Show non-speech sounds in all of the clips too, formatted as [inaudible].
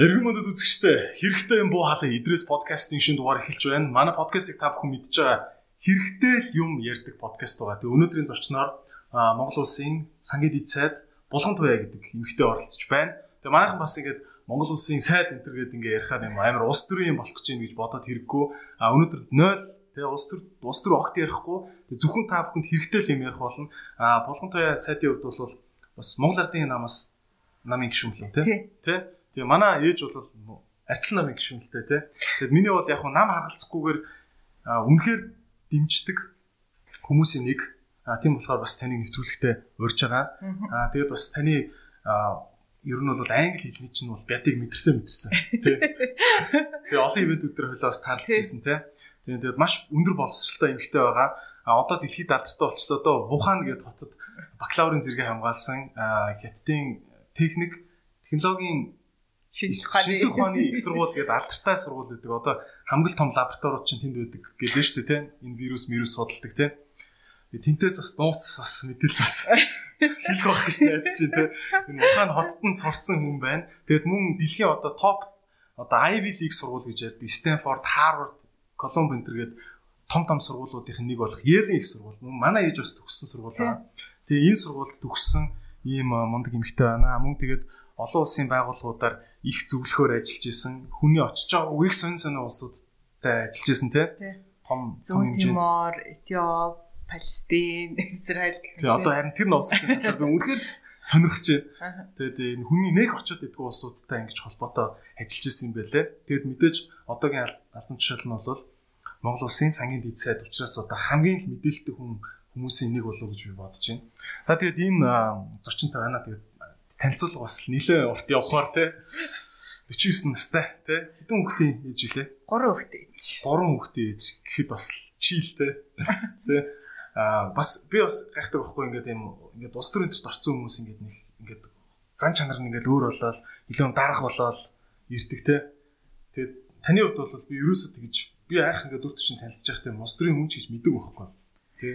Эргэн мөндөд үзэгчтэй хэрэгтэй юм буу халаа идрээс подкастын шинэ дугаар эхэлж байна. Манай подкастыг та бүхэн мэдж байгаа хэрэгтэй л юм ярьдаг подкаст байгаа. Тэгээ өнөөдрийн зочноор Монгол улсын сангийн дэд сайд Булган туяа гэдэг эмэгтэй оролцож байна. Тэгээ манайхан бас ингээд Монгол улсын сайд энтергээд ингээ ярихаар юм амар улс төрийн юм болох гэж байна гэж бодоод хэрэггүй. А өнөөдөр 0 тэгээ улс төр улс төр огт ярихгүй. Тэгээ зөвхөн та бүхэнд хэрэгтэй л юм ярих болно. А Булган туяа сайдын хувьд бол бас Монгол ардын намаас намын гишүүн лөө тий. Тий Тэгээ манай ээж бол арчил намын гишүүнэлтэй тий. Тэгээд миний бол яг нам харгалцахгүйгээр үнэхээр дэмждэг хүмүүсийн нэг. А тийм болохоор бас таныг нэвтрүүлэхтэй урьж байгаа. А тэгээд бас таны ер нь бол англи хэлний чинь бол бядыг мэдэрсэн мэдэрсэн тий. Тэгээ олон ивент өдөр хөлөөс таарлаж ирсэн тий. Тэгээд маш өндөр боловсралтай эмэгтэй байгаа. А одоо дэлхийд алдартай болчихлоо одоо Вухан гэдэг хотод бакалаврын зэрэгээ хамгаалсан хятадын техник технологийн шинжлэх ухааны их сургууль гэдэг алдартай сургууль гэдэг. Одоо хамгийн том лабораториуд чинь тэнд байдаг гэдэг нь шүү дээ, тийм. Энэ вирус, вирус судалдаг, тийм. Тинтээс бас нууц бас мэдээлэл бас [laughs] хэлэх байх гэж найдаж чинь, тийм. Энэ Ухаан хотод нь сурцсан хүн байна. Тэгэд мөн дэлхийн одоо топ одоо Ivy League сургууль гэж ярьдаг. Stanford, Harvard, Columbia төргээд том том сургуулиудын нэг болох Yale их сургууль. Мөн манай ээж бас төгссөн сургууль байна. Тэгээ энэ сургуульд төгссөн ийм мундаг эмэгтэй байна. Мөн тэгээд олон улсын байгууллагуудаар их зөвлөхөөр ажиллаж исэн. Хүний очиж байгаа үеийг сонь сонь улсуудтай ажиллаж исэн тий. Том том Тимор, Этиоп, Палестин, [laughs] Израиль гэх мэт. Одоо харин тэр нь улсууд болохоор би үнэхээр [laughs] сонирхож байна. Тэгээд энэ хүний нэг очиод идэх улсуудтай ингэж холбоотой ажиллаж исэн юм байлээ. Тэгээд мэдээж одоогийн албан тушаал нь бол Монгол улсын сангийн дэд сайд учраас одоо хамгийн их мэдээлэлтэй хүн хүмүүсийн нэг болов гэж би бодож байна. За тэгээд энэ зочинтой байна. Тэгээд танилцуулга бас нэлээ урт явахаар те. 49 настай те. Хэдэн хүүхдийн ээж үлээ 3 хүүхдийн ээж. 3 хүүхдийн ээж. Гэхэд бас чийлтэй те. А бас би бас гайхдаг байхгүй ингээд юм ингээд улс төрийн төрт орсон хүмүүс ингээд нэг ингээд зан чанар нь ингээд өөр болоод илүү дарах болоод ирдэг те. Тэгээд таны хувьд бол би ерөөсөө тэгж би айх ингээд дүүт чинь танилцж байхдаа улс төрийн хүн ч гэж мэддэг байхгүй. Те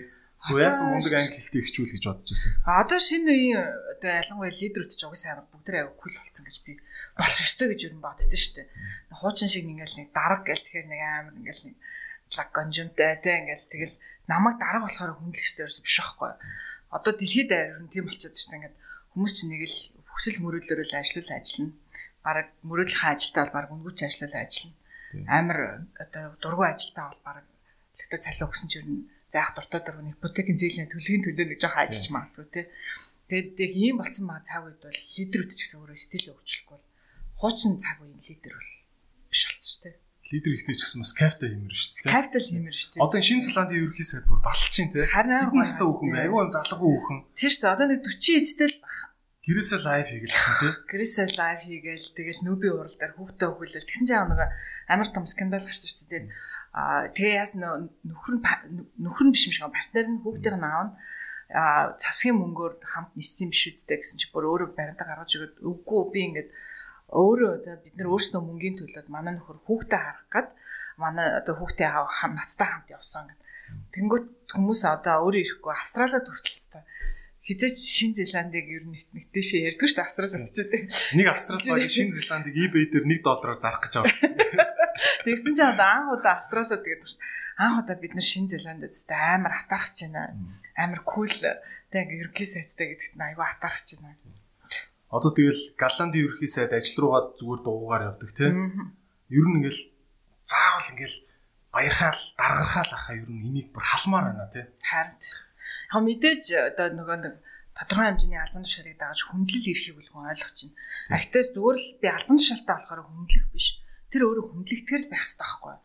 яасан мундаг англи хэлтэй ихчүүл гэж бодож байсан. Одоо шинэ үеийн одоо ялангуяа лидерүүд ч угсаа амар бүгд аяг кул болсон гэж би болох ёстой гэж юу боддоо шүү дээ. Хуучин шиг ингээл нэг дараг гэл тэгэхээр нэг амар ингээл нэг лагонжунтай те ингээл тэгэл намайг дараг болохоор хүндлэх ёстой ерөөс биш байхгүй. Одоо дэлхийд нь тийм болчиход шүү дээ. Ингээд хүмүүс чинь нэг л хүсэл мөрөөдлөөр л ажиллал ажиллана. Бараг мөрөөдлөхийн ажилтаа бол бараг үнгүүч ажиллал ажиллана. Амар одоо дургу ажилтаа бол бараг лөгтө цалин өгсөн ч нь за яг дуртай дөрвөн ипотекийн зээлийн төлөгийн төлөө нэг жоох ажиллаж магадгүй те. Тэгээд яг ийм болсон маа цаг үед бол лидерүүд ч гэсэн өөрөө стил өөрчлөхгүй бол хуучин цаг үеийн лидер бол биш болсон шүү дээ. Лидер ихтэй ч гэсэн бас капитал хэмэр шүү дээ. Капитал хэмэр шүү дээ. Одоо шинэ Зеландийн ерөнхий сайд бүр балчин те. Харин амар настай хүүхэн бай. Айгүй залгуу хүүхэн. Тийм шүү дээ. Одоо нэг 40 эцтэй л баг. Гэрээсээ лайв хийгээл те. Гэрээсээ лайв хийгээл тэгэл нүүби уралдаар хүүхдээ өгүүлэл. Тэгсэн чинь нэг амар том скандал гарсан шүү дээ. Аа тэгээ яас нөхөр нь нөхөр нь биш юм шиг партнер нь хүүхдийн аав нь а засгийн мөнгөөр хамт ниссэн биш үстэй гэсэн чи бүр өөрөө баримтаа гаргаж өгöd үгүй би ингээд өөрөө бид нар өөрснөө мөнгөний төлөөд манай нөхөр хүүхдээ харах гад манай одоо хүүхдээ аав надтай хамт явсан гэд. Тэнгүүт хүмүүс одоо өөрөө ирэхгүй Австралиад хүртэл та хизээч Шин Зеландыг ер нь нэг дэшээ ярьдгүй шүү дээ Австралиад ч тийм. Нэг Австрал баг Шин Зеландыг eBay дээр 1 доллараар зарах гэж байгаа. Тэгсэн чинь одоо анх удаа Австралиад гэдэг шүү дээ. Анх удаа бид нар Шинэ Зеландд тест амар хатаарч байна. Амар кул тэг ерөнхий сайдтай гэдэгт айгүй хатаарч байна. Одоо тэгэл Голландын ерөнхий сайд ажил руугаа зүгээр дуугаар явдаг тийм. Ер нь ингээл заавал ингээл баярхаал даргархаал ахаа ер нь энийг бүр халмаар байна тийм. Харин. Яг мэдээж одоо нөгөө нэг тодорхой хэмжээний албан тушаалыг дагаж хүндлэл ирэхийг бол хүн ойлгож байна. Ахтаас зүгээр л би албан тушаалтай болохоор хүндлэх биш тэр өөрөө хүндлэгтгэр л байх хэрэгтэй байхгүй.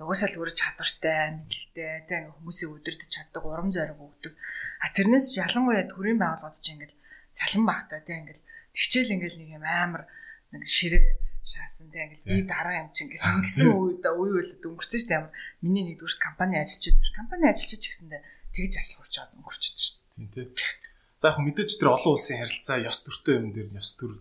Угсаал өөрөө чадвартай, мэдлэгтэй, тэ ингээ хүмүүсийг өдөрдөж чаддаг, урам зориг өгдөг. А тэрнээс ялангуяа төрийн байгууллагууд чинь ингээл цалин багтаа тэ ингээл тэгчээл ингээл нэг юм амар нэг ширээ шаасан тэ ингээл би дараа юм чинь ингээл ингэсэн үед үе үйл өнгөрсөн шүү дээ амар миний нэгдүгээр компани ажилчид компани ажилчид ч гэсэндээ тэгж ажиллах учаад өнгөрчөж шүү дээ. Тийм тий. За яг мэдээж тэр олон улсын харилцаа ёс төртэй юм дээр ёс төр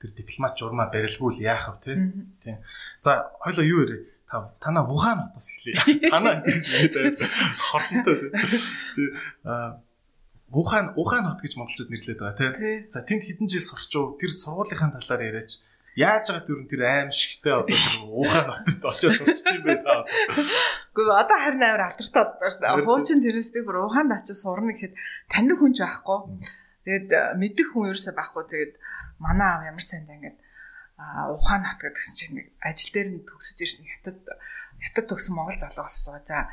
тэр дипломат журмаа барилгүй л яах вэ тий. За хоёлоо юу ярэ? Та танаа Вухан хотоос хэлээ. [laughs] Танаа ингэж хорлонтой тий. А Вухан Вухан хот гэж монголчууд нэрлэдэг байгаа тий. За тэнд хэдэн жил сурч уу? Тэр сургуулийнхаа талаар яриач. Яаж байгаа тэр тэр аим шигтэй одоо уухай нотод очиж сурчсан юм бэ та. Гэхдээ одоо харин амар алдартай болдоо шүү дээ. Хуучин тэрнээс би бүр ухаанд очиж сурна гэхэд таньдаг хүн ч байхгүй. Тэгээд э, мэддэг хүн ерөөсөй байхгүй. Тэгээд манай аав ямар сайн даа ингээд ухаан хот гэдгсэн чинь нэг ажил дээр нь төгсөж ирсэн хятад хятад төгсөн монгол залуу болсон. За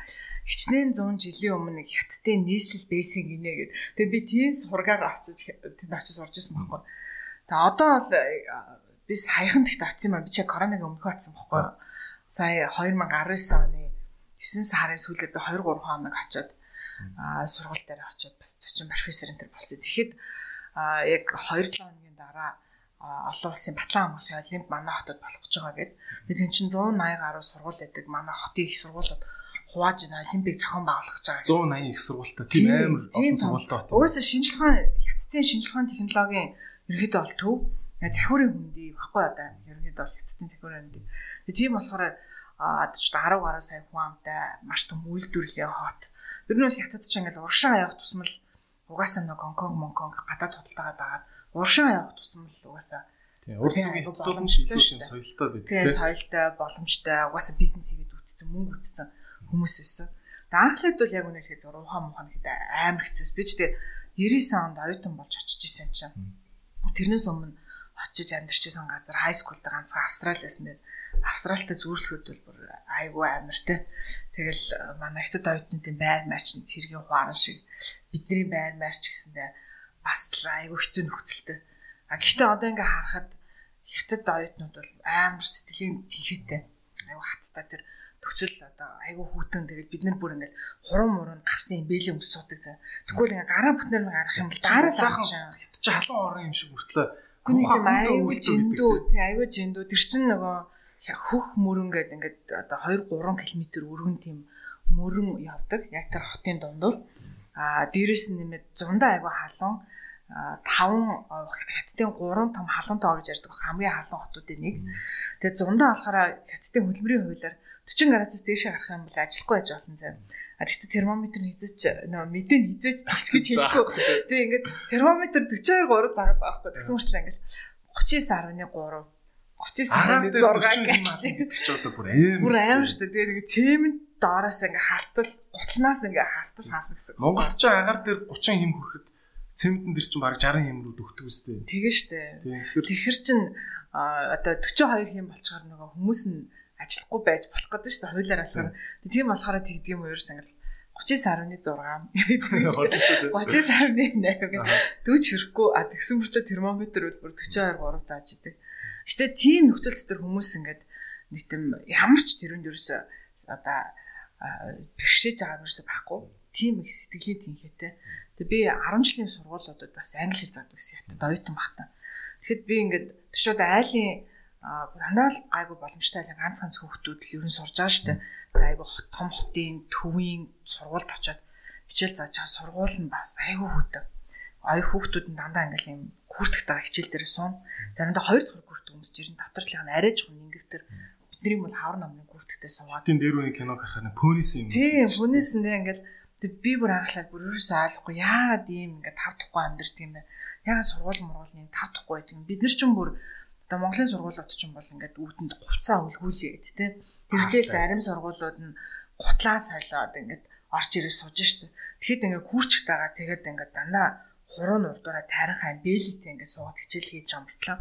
хичнээн 100 жилийн өмнө нэг хятадын нийслэл байсан гинэ гэд. Тэгээ би тийм сургаар очиж тэнд очиж сурж ирсэн байхгүй. Тэгээ одоо бол э, би саяхан тэгт очсон юм. Би чи коронавиг өмнөх очсон байхгүй. Сая 2019 оны 9 сарын сүүлээр би 2 3 хоног очиод сургууль дээр очиод бас зочин профессор энэ төр болсон. Тэгэхэд яг 2 7 хоногийн дараа олон улсын Батлан амгалан олимп манай хотод болох гэж байгаа гэд. Тэгээд чинь 180 гаруй сургууль байдаг. Манай хотын их сургуулиуд хувааж энэ олимпийг зохион байгуулах гэж байгаа. 180 их сургуультай тийм амар олон сургуультай шинжлэх ухаан хятадын ухааны технологийн ерөөдөө бол төв захиурын хүндий баггүй одоо ерөөдөө бол хятадын захиурын хүндий. Тэгээд тийм болохоор адч 10 гаруй сая хүн амтай маш том үйлдвэрлэлийн хот. Ер нь бол хятад ч ингээл уршаа явах тусмал угаасаа нэг Гонконг, Монконг гадаад худалдаагаад байгаа. Уршаа явах тусмал угаасаа Тийм урд хятадууд нь шилжүүлсэн соёлтой байдаг. Тийм соёлтой, боломжтой, угаасаа бизнес хийгээд үүссэн, мөнгө үүссэн хүмүүс байсан. Тэгээ анхлаад бол яг үнэхээр зур ухаан мухаа гэхэд амар хэцүүс. Би ч тэгээ 99 онд оюутан болж очиж исэн чинь. Тэрнээс өмнө очиж амьдарчсан газар хай скулд ганцхан Австралиас нь Австралитай зүүрлэхэд бол бүр айгүй амар те. Тэгэл э, манай хятад оюутнуудын байр марч нь цэргийн хуаран шиг бидний байр марч гэсэндээ бас л айгүй хэцүү нөхцөлтэй. А гэхдээ одоо ингээ харахад хятад оюутнууд бол амар сэтгэлийн тэнхээтэй. Айгүй хаттай тэр нөхцөл одоо айгүй хүүтэн тэгээд бид нар бүр ингээд хурам мурын гарсан юм бэлэн ус суудаг заа. Тэгвэл ингээ гараа бүтнээр нь гарах юм бол дараа лаахан хятад чи халуун орон юм шиг мөртлөө. Гүний айгүй жиндүү тий айгүй жиндүү тэр чинь нөгөө хөх мөрөн гэдэг ингээд одоо 2 3 км өргөн тийм мөрөн явдаг. Яг тэр хотын дундуур. Аа дээрэс нь нэмээд зундаа айгүй халуун таван хятадын гурван том халуун тоо гэж ярьдаг хамгийн халуун хотуудын нэг. Тэгээд зундаа болохоор хятадын хөдөлмөрийн хуулиар 40 градусаас дээшээ гарах юм бол ажиллахгүй байж болно зав. А тэгтээ термометр хизээч нөө мэдэн хизээч гэж хэлэхгүй. Тэгээ ингээд термометр 42 3 заагаад байгаа байхгүй. Тэгсэн мөрчлээ ингээд 39.3 39.6 гэдэг чи одоо бүр аим. Бүр аим шүү дээ. Тэгээ нэг цемент доороос ингээ халтал, гутлнаас ингээ халтал хаална гэсэн. Монголд ч агаар дээр 30 хэм хүрэхэд цементэн дээр чинь бараг 60 хэм рүү дөхдөг үстэй. Тэгээ штэ. Тэгэхэр чин одоо 42 хэм болчихоор нөгөө хүмүүс нь ажиллахгүй байж болох гэдэг шүү дээ. Хуулиар болохоор. Тийм болохоор тэгдэг юм ерөөс ангил 39.6 39.8 дүүч хөрөхгүй а тэгсэн мөрчөө термометр бол бүр 42 3 зааж идэг. Гэтэ тийм нөхцөл дотор хүмүүс ингээд тийм ямар ч тэрүүнд ерөөсө одоо бэрхшээж байгаа юм ерөөсө байхгүй. Тийм их сэтгэлийн тэнхээтэй. Тэгээ би 10 жилийн сургуулиудад бас англи хэл заадаг гэсэн ятад оюутан багтаа. Тэгэхэд би ингээд төшөөд айлын дандаа л гайгүй боломжтой айлын ганц ганц хүүхдүүд л ер нь сурж байгаа шүү дээ. Айгүй том хотын төвийн сургуульд очиод хичээл зааж байгаа сургууль нь бас айгүй хүүтэй. Ой хүүхдүүд нь дандаа ингээл юм хүртэх байгаа хичээл дээр суун. Заримдаа хоёр дахь хүртэх хүмүүс жирэн давтарлах нь арай жоохон ингэвтер бидний бол хавар намны гүртгтэй суугаад. Тийм дээр үеийн кино гарахаар нэг пөнис юм. Тийм пөнис нэ ингээл би бүр анхлаад бүр ерөөсөө ойлгохгүй яагаад ийм ингээд тав тухгүй амьдэрдэг юм бэ? Яагаад сургууль мургуулны тав тухгүй байдаг юм? Бид нар ч юм бүр одоо Монголын сургуулиуд ч юм бол ингээд үүдэнд гуцаа үлгүүлээд тий. Тэрдээ зарим сургуулиуд нь гутлаа солиод ингээд орч ирээ сууж штэ. Тэгэхэд ингээд хүүрчгт байгаа тэгээд ингээд дандаа хуруу нурдаараа тайран хайн бэлитэй ингээд суугаад хичээл хийж байгаа мөртлөө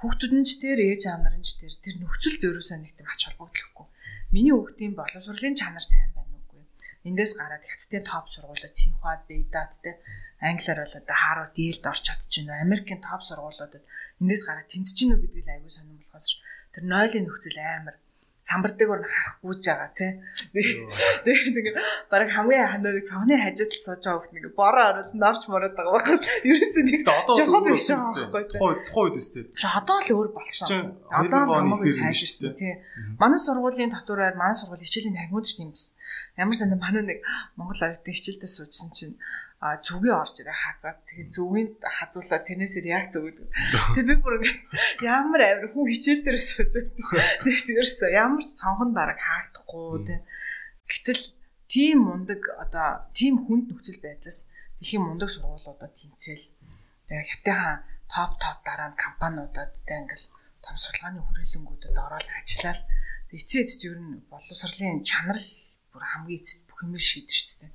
хүүхдүүд нь ч тэр ээж аав нар нь ч тэр тэр нөхцөлд ерөөсөө нэг тийм ач холбогдолгүй. Миний хүүхдийн боловсролын чанар сайн байна уугүй. Эндээс гараад хятадын топ сургуулиуд Синхуа, Бейдат те англиар бол одоо Harvard, Yale-д орч чадчихна. Америкийн топ сургуулиудад эндээс гараад тэнцэж гинүү гэдгийг л аягүй сонирн болохоос тэр нойлын нөхцөл амар самбардаг ор хах гүйж байгаа тий. Тэгээд ингээ баг хамгийн ханаад цогны хажууд л сууж байгаа хүмүүс ингээ бороо орол норч мороод байгаа байх. [laughs] Ерөөсөө нэг жоохон биш байхгүй. Тухайн үед өстэй. Одоо л өөр болсон. Одоо намайг сайжирсан тий. Манай сургуулийн татвараар манай сургууль хичээлийн тагмууд ч юм биш. Ямар санд манай нэг Монгол оюутан хичээлдээ суужсэн чинь зүгээ орж ирээ хазаад тэгээ зүгийн хазуулаад тэрнээс реакц өгдөг. [laughs] Тэгээ би бүр ямар амир хүн хичээл дээр сууж байдаг. Тэгээ тэрс ямар ч цонхон бараг хаагдахгүй тий. Гэтэл тийм мундаг одоо тийм хүнд нөхцөл байдлаас дэлхийн мундаг сургуулиудад тэнцэл тэгээ хятадын топ топ дараа нь компаниудад тэ ингээл том судалгааны хүрээлэнгүүдэд ороод ажиллаад эцээ эцэд ер нь боловсролын чанар бүр хамгийн эцэд бүх юмэр шийдэж дээ.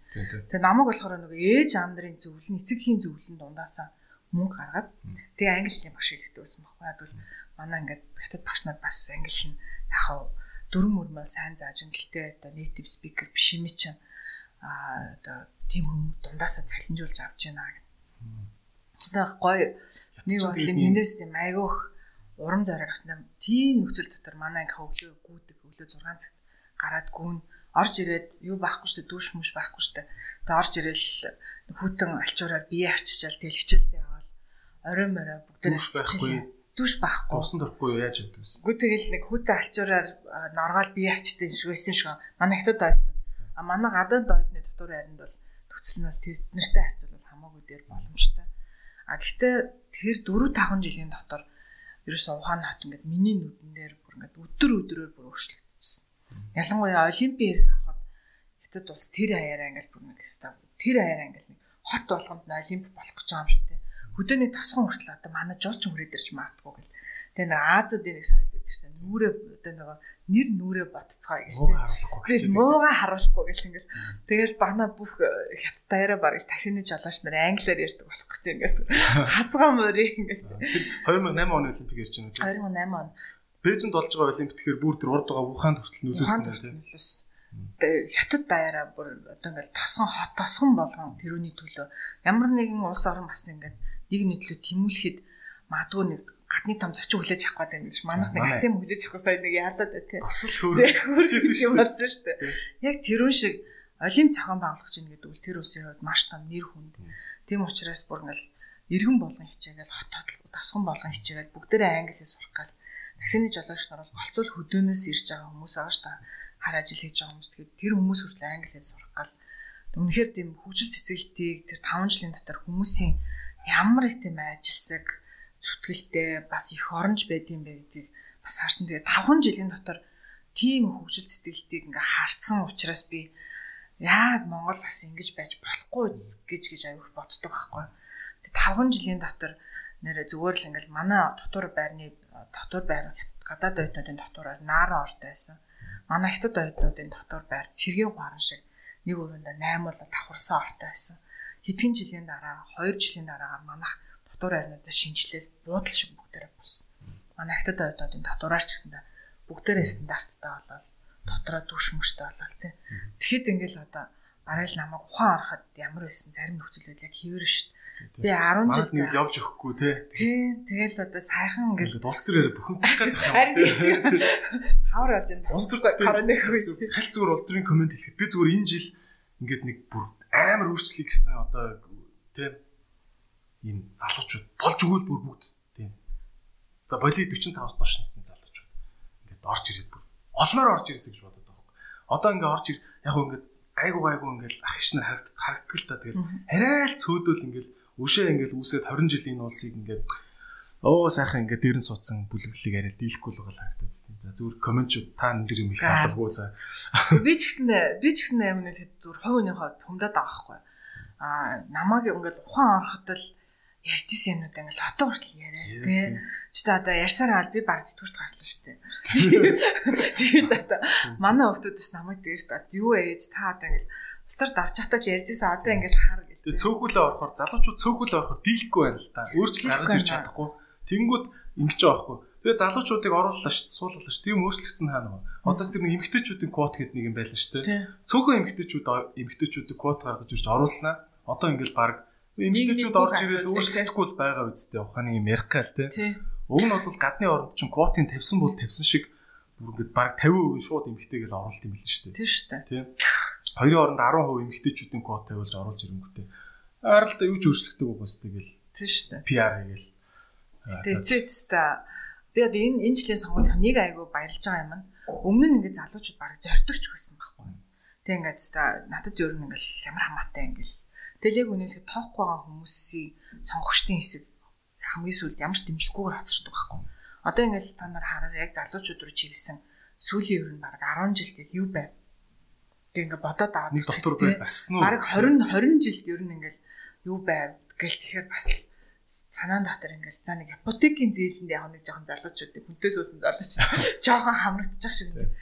Тэгээ намайг болохоор нөгөө ээж аав нарын зөвлөн эцэгхийн зөвлөн дундаасаа мөнгө гаргаад тэгээ англи багш хэлэхдээ байсан байхгүй. Тэгвэл манай ингээд хятад багш нар бас англи хэл яхав дөрөн мөрмөл сайн зааж гэхдээ одоо native speaker биш юм чинь а одоо тийм хүмүүс дундаасаа цалинжуулж авч байна гэх. Тэгээ гоё нэг бодлын тэндээс тийм айгүйх урам зориг авсан. Тийм нөхцөл дотор манай анги өглөө гүйдэг өглөө 6 цагт гараад гүн орж ирээд юу байхгүй шүү дээ дүүш мүш байхгүй шүү дээ. Тэгээ орж ирээл хүүтэн алчуураар бие арчичаал тэгэл хичээлдээ яваал орой морой бүгд дүүш байхгүй дүүш байхгүй. Усан дөрөхгүй яаж яддаг вэ? Гү тэгэл нэг хүүтэн алчуураар норгаал бие арчтай юм шиг байсан шиг. Манай хятад ойд А манай гадаад ойдны дотор хайранд бол төсөл нь бол тэр нэртэй харьцуулбал хамаагүй дээр боломжтой. А гэхдээ тэр 4 5 жилийн дотор ерөөсөө Ухаан хот ингээд миний нүдэн дээр бүр ингээд өдөр өдрөөр бүр өөрчлөгдсөн. Ялангуяа олимпиэр авахад хятад улс тэр хаяараа ингээд бүр нэг хэвээр тэр хаяараа ингээд нэг хот болгонд олимп болох гэж байгаа юм шиг те. Хөдөөний тосгон хүртэл одоо манай жуулчин хүрээд ирж магадгүй гэл. Тэгээ нэг Азиудын нэг соёл гэдэг чинь нүрээ одоо нөгөө нэр нүрээ ботцгоо гэж тийм мууга харуулахгүй гэх ингээл. Тэгэл бана бүх хятадаараа барыг таксины жолооч нар англиар ярьдаг болох гэж ингээд хазгаа морийг ингээд 2008 оны олимпик ярьж байна үү 2008 он Бээжинд болж байгаа олимп тэгэхээр бүр тэр урд байгаа Ухаанд хүртэл нөлөөсөн тийм тэгээ хятад даяараа бүр одоо ингээл тосгон хот тосгон болгон тэрүүний төлөө ямар нэгэн улс орн бас ингээд нэг нийтлүү тэмүүлэхэд магадгүй нэг гадны том зочин хүлээж авах гэдэг юм шиг манайх нэг асим хүлээж авах сая нэг яалаад бай тээ. Бас л хөөрчихсэн шүү дээ. шүү дээ. Яг тэрүүн шиг олимп зохион байгуулагч юм гэдэг үл тэр үсийн хувьд маш том нэр хүнд. Тийм учраас бүр ингээл иргэн болгон хичээгээл хотод тасган болгон хичээгээл бүгдээрээ англи хэл сурах гал таксины жолооч нар бол голцол хөдөөнөөс ирж байгаа хүмүүс шүү дээ. Хар ажил хийж байгаа хүмүүс тэгэхээр тэр хүмүүс хүртэл англи хэл сурах гал үнэхээр тийм хөгжил цэцгэлтийг тэр 5 жилийн дотор хүмүүсийн ямар их тийм ажилсаг зүтгэлтэй бас их оронж байд юм бэ гэдгийг бас харсан. Тэгээ 5 жилийн дотор тийм хөгжил сэтгэлтийг ингээ харцсан учраас би яад Монгол бас ингэж байж болохгүй гэж гэж аюух боддог байхгүй. Тэгээ 5 жилийн дотор нэрэ зүгээр л ингээл манай дотор байрны дотор байр гадаад оюутнуудын дотоороор наараа ортой байсан. Манай хятад оюутнуудын дотор байр цэргийн хуаран шиг нэг өрөөндө 8 бол давхарсан ортой байсан. Хэдхэн жилийн дараа 2 жилийн дараа манайх дотор айрнуудаа шинжилэл буудал шиг бүгдээрээ болсон. Манай хятад ойднуудын дотоораарч гэсэндээ бүгдээрээ стандарттай болоод дотроо дүүш мөштэй болол тээ. Тэгэхэд ингээл одоо барайл намайг ухаан ороход ямар байсан зарим нөхцөл байдлыг хийвэр шүү дээ. Би 10 жил нэг явж өгөхгүй те. Тий. Тэгэл одоо сайхан ингээл ус төрөөр бүхэн гэх юм. Хавар болж байна. Ус төр хараад хальт зүгээр ус төрийн комент хэлэхэд би зүгээр энэ жил ингээд нэг бүр амар өөрчлөе гэсэн одоо те ийм залуучууд болж өгвөл бүр бүгд тийм. За боли 45-аас доош насны залуучууд ингээд орж ирээд бүр олноор орж ирсэн гэж бодоод байгаа. Одоо ингээд орж ир яг ингээд гайгуу гайгуу ингээд ах иш нар харагддаг харагддаг л та тэгэл арай л цөөдөл ингээд үшээ ингээд үүсээд 20 жилийн улсыг ингээд оо сайхан ингээд дэрэн суудсан бүлэглэлийг арай дийлэхгүй л байгаа харагдаад тийм. За зүгээр комментчуд та нэр юм их аларгүй за. Би ч гэсэн би ч гэсэн амин л зүгээр хувийнхоо хүмдаад байгаа байхгүй. Аа намайг ингээд ухаан ороход л ярьжсэн юмнууд ингээл хотоо хүртэл яриа тий. Ч та одоо ярьсаар аваад би баг зүтгүүрт гарлаа шүү дээ. [laughs] Тэгээд одоо манай хүмүүсээс намайг тэгэж та юу ээж та одоо ингээл устар дарж хатаа ярьжсэн одоо ингээл хар гэл. Тэгээд цөөхүүлээ орохоор залуучууд цөөхүүлээ орохоор дийлэхгүй байна л та. Өөрчлөлт гаргаж ирч чадахгүй. Тэнгүүд ингэж байхгүй. Тэгээ залуучуудыг орууллаа шүү дээ, суулгалаа шүү. Тийм өөрчлөгдсөн хаана вэ? Одоос тэр нэг эмгтээчүүдийн квот гэдэг нэг юм байлаа шүү дээ. Цөөхөн эмгтээчүүд эмгтээчүүдийг квот гаргаж ирж оруулснаа. Одоо ингээл баг Эмэгтэйчүүд орж ирэл өөрчлөгдөхгүй л байгаа үсттэй ухааны юм ярих гал те. Уг нь бол гадны оронд чинь квотын тавьсан бол тавьсан шиг бүр ингээд баг 50% шууд эмэгтэйгээл оруулалт юм билээ шүү дээ. Тийм шүү дээ. Тийм. Хоёрын оронд 10% эмэгтэйчүүдийн квот тавиулж оруулж ирэнгүүтээ. Аралдаа юу ч өөрчлөгдөг байгаа бас тэгэл. Тийм шүү дээ. PR хийгээл. Тэцээцтэй. Би одоо энэ энэ жилийн сонгуульд нэг айгу баярлж байгаа юм. Өмнө нь ингээд залуучууд баг зордогч байсан байхгүй. Тэг ингээд та надад ер нь ингээл ямар хамаатай ингээл Тэгэл яг үнэхээр тоохгүй байгаа хүмүүсийн сонгогчдын хэсэг хамгийн сүүлд ямар ч дэмжлэггүйгээр хоцордог байхгүй. Одоо ингээл та нар хараа яг залуучууд руу чиглэсэн сүүлийн ер нь баг 10 жилд юу байв? Тэг ингээ бодоод аваад нэг доктор байр зассан уу? Бараг 20 20 жилд ер нь ингээл юу байв гэл тэгэхээр бас санаан дотор ингээл за нэг ипотекийн зээлэнд яг нэг жоохон залуучууд хүнтэй суусан залууч [laughs] жоохон хамрагдчих шиг нэг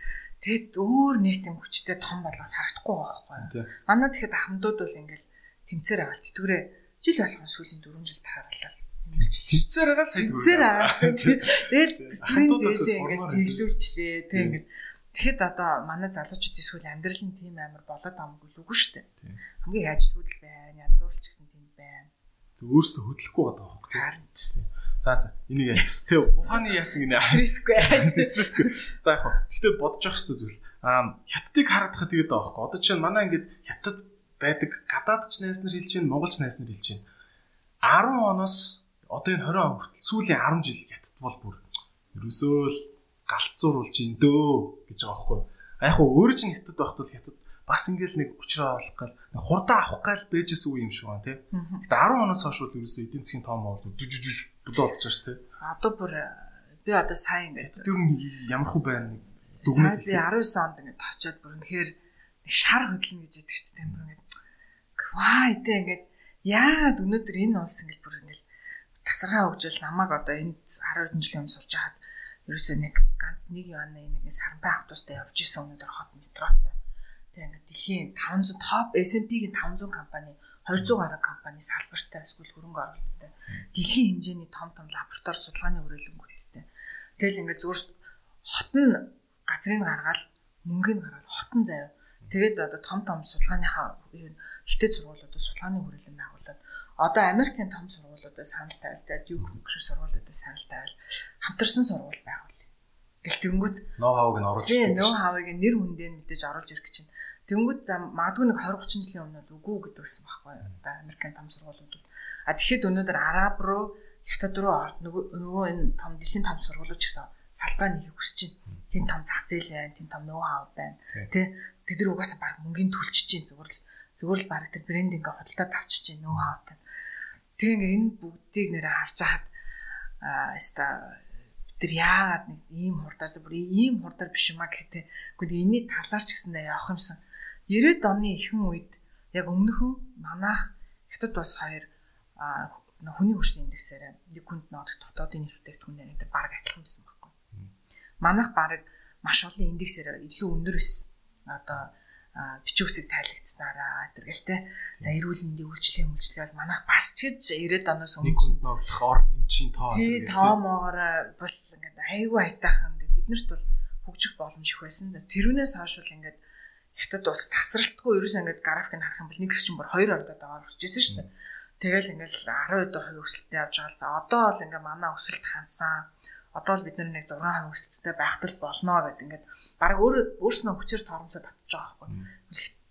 тэгэд өөр нэг тийм хүчтэй том болгоос харагдахгүй байхгүй. Манай тэгэхэд ахмадууд бол ингээл тэмцээр авалт тэгвэрээ жил болгон сүүлийн 4 жил тааруулаад тэмцээр байгаа сая тэмцээр аваад тэгэл зээлээ ингээл тэглүүлчлээ тэг ингээд Тэгэхэд одоо манай залуучууд эсвэл амьдрал нь тийм амар болоод амгүй л үгүй шүү дээ. Хамгийн яаж хөдөл байна, ядуурлч гэсэн тийм байна. Зөв өөрөөсөө хөдлөхгүй байгаа байхгүй. Харин. За за энийг тэг ухааны яасан гинэ. Стрессгүй. [laughs] Стрессгүй. За яг хөө. Гэтэ бодож явах хэрэгтэй зүйл. Аа хятадыг харагдахад тэгээд байгаа байхгүй. Одоо чинь манай ингээд хятад байдаг гадаадч найснаар хэлж чинь монголч найснаар хэлж чинь 10 оноос одоо энэ 20 он хүртэл сүүлийн 10 жил хятад бол бүр ерөөсөө л галцууруулж ин дөө гэж байгаа байхгүй. Яг хөө өөрөө чинь хятад байхад бол хятад бас ингээл нэг учраа олох гал хурдан авах гал бэжээс үе юм шиг байна тий. Гэтэ 10 оноос хойш бол ерөөсөө эдийн засгийн том бол жүжижж бүлээ болж байгаа шүү тий. Одоо бүр би одоо сайн ингээд тэр нь ямар хөө байна нэг би 19 онд ингээд очиод бүр үнэхээр шар хөдлөнө гэж яддаг шүү дээ. Бүр ингээд ваа эдээ ингээд яагаад өнөөдөр энэ улс ингээд бүр ингээд тасархаа хөгжил намайг одоо энд 10 жилийн өмнө сурч хаад ерөөсөө нэг ганц нэг яана нэг саранпай автобустай явж исэн өнөөдөр хот метротой. Тэгээ ингээд дэлхийн 500 топ S&P-гийн 500 компани 200 гаруй компани салбартай эсвэл хөрөнгө оруулалттай. Дэлхийн хэмжээний том том лаборатори судалгааны хүрээлэнгүүдтэй. Тэгэл ингээд зүгээр хот нь газрыг гаргаад мөнгөний гаргаад хот нь заяа. Тэгээд одоо том том судалгааныхаа юу хитэд сургуулиудад судалгааны хүрээлэн байгуулад одоо Америкийн том сургуулиудад санал тавилдаад юу шиг сургуулиудад санал тавил хамтарсан сургууль байгуул. Гэл тэнгүүд ноу хавыг нь оруулж ирэх. Ноу хавыг нэр хүндээ мэдээж оруулж ирэх гэж чинь. Тэнгүүд за магадгүй нэг 20 30 жилийн өмнө үгүй гэдэг байсан байхгүй юу? Одоо Америкийн том сургуулиудад. А тэгэхэд өнөөдөр Араб руу Хятад руу орд нөгөө энэ том дэлхийн том сургуулиуд ч гэсэн салбараа нэхийг хүсэж байна. Тин том зах зээл байна, тин том ноу хав байна. Тэ тэд нар угаасаа баг мөнгөний төлчж чинь зүгээр л зүгээр л баг тэр брендинг худалдаад авчиж чинь ноу хавтай Тэгээ ингээ энэ бүгдийг нэрээ харж хахад аа яста нар яагаад нэг ийм хурдаас бүр ийм хурдаар биш юмаа гэхтээ үгүй энэний талаарч гэсэндээ явах юмсан 90-ад оны ихэнх үед яг өмнөхөн манайх хятад бас хоёр хүний хөгжлийн индексээр нэг хүнд ногдох дотоодын нийт бүтээгдэхүүнээр энэ баг адилхан байсан байхгүй. Манайх баг маш олон индексээр илүү өндөр байсан. Одоо бичиг үсэг тайлагдсанараа тэргэлтэй. За эрүүл мэндийн үйлчлэлийн үйлчлэл бол манайх бас ч гэж 90-ад оноос өмнө нэг хүнд ноглох ор эмчийн тоо. Тий, тоомоогоор бол ингээд айгүй айтаахан биднэрт бол хөгжих боломж их байсан. Тэрүүнээс хойш бол ингээд хятад улс тасралтгүй ерөөс ингээд график нь харах юм бол нэг чинь бүр 2 ордод аваад үржижсэн шүү дээ. Тэгэл ингээд 10% хувь өсөлттэй явж байгаа л за одоо бол ингээд манай өсөлт хансан одоо л бид нэг 6% өсөлттэй байхтал болно гэдэг ингээд баг өөр өөрснөө хүчээр торомсоо татчих байгаа байхгүй.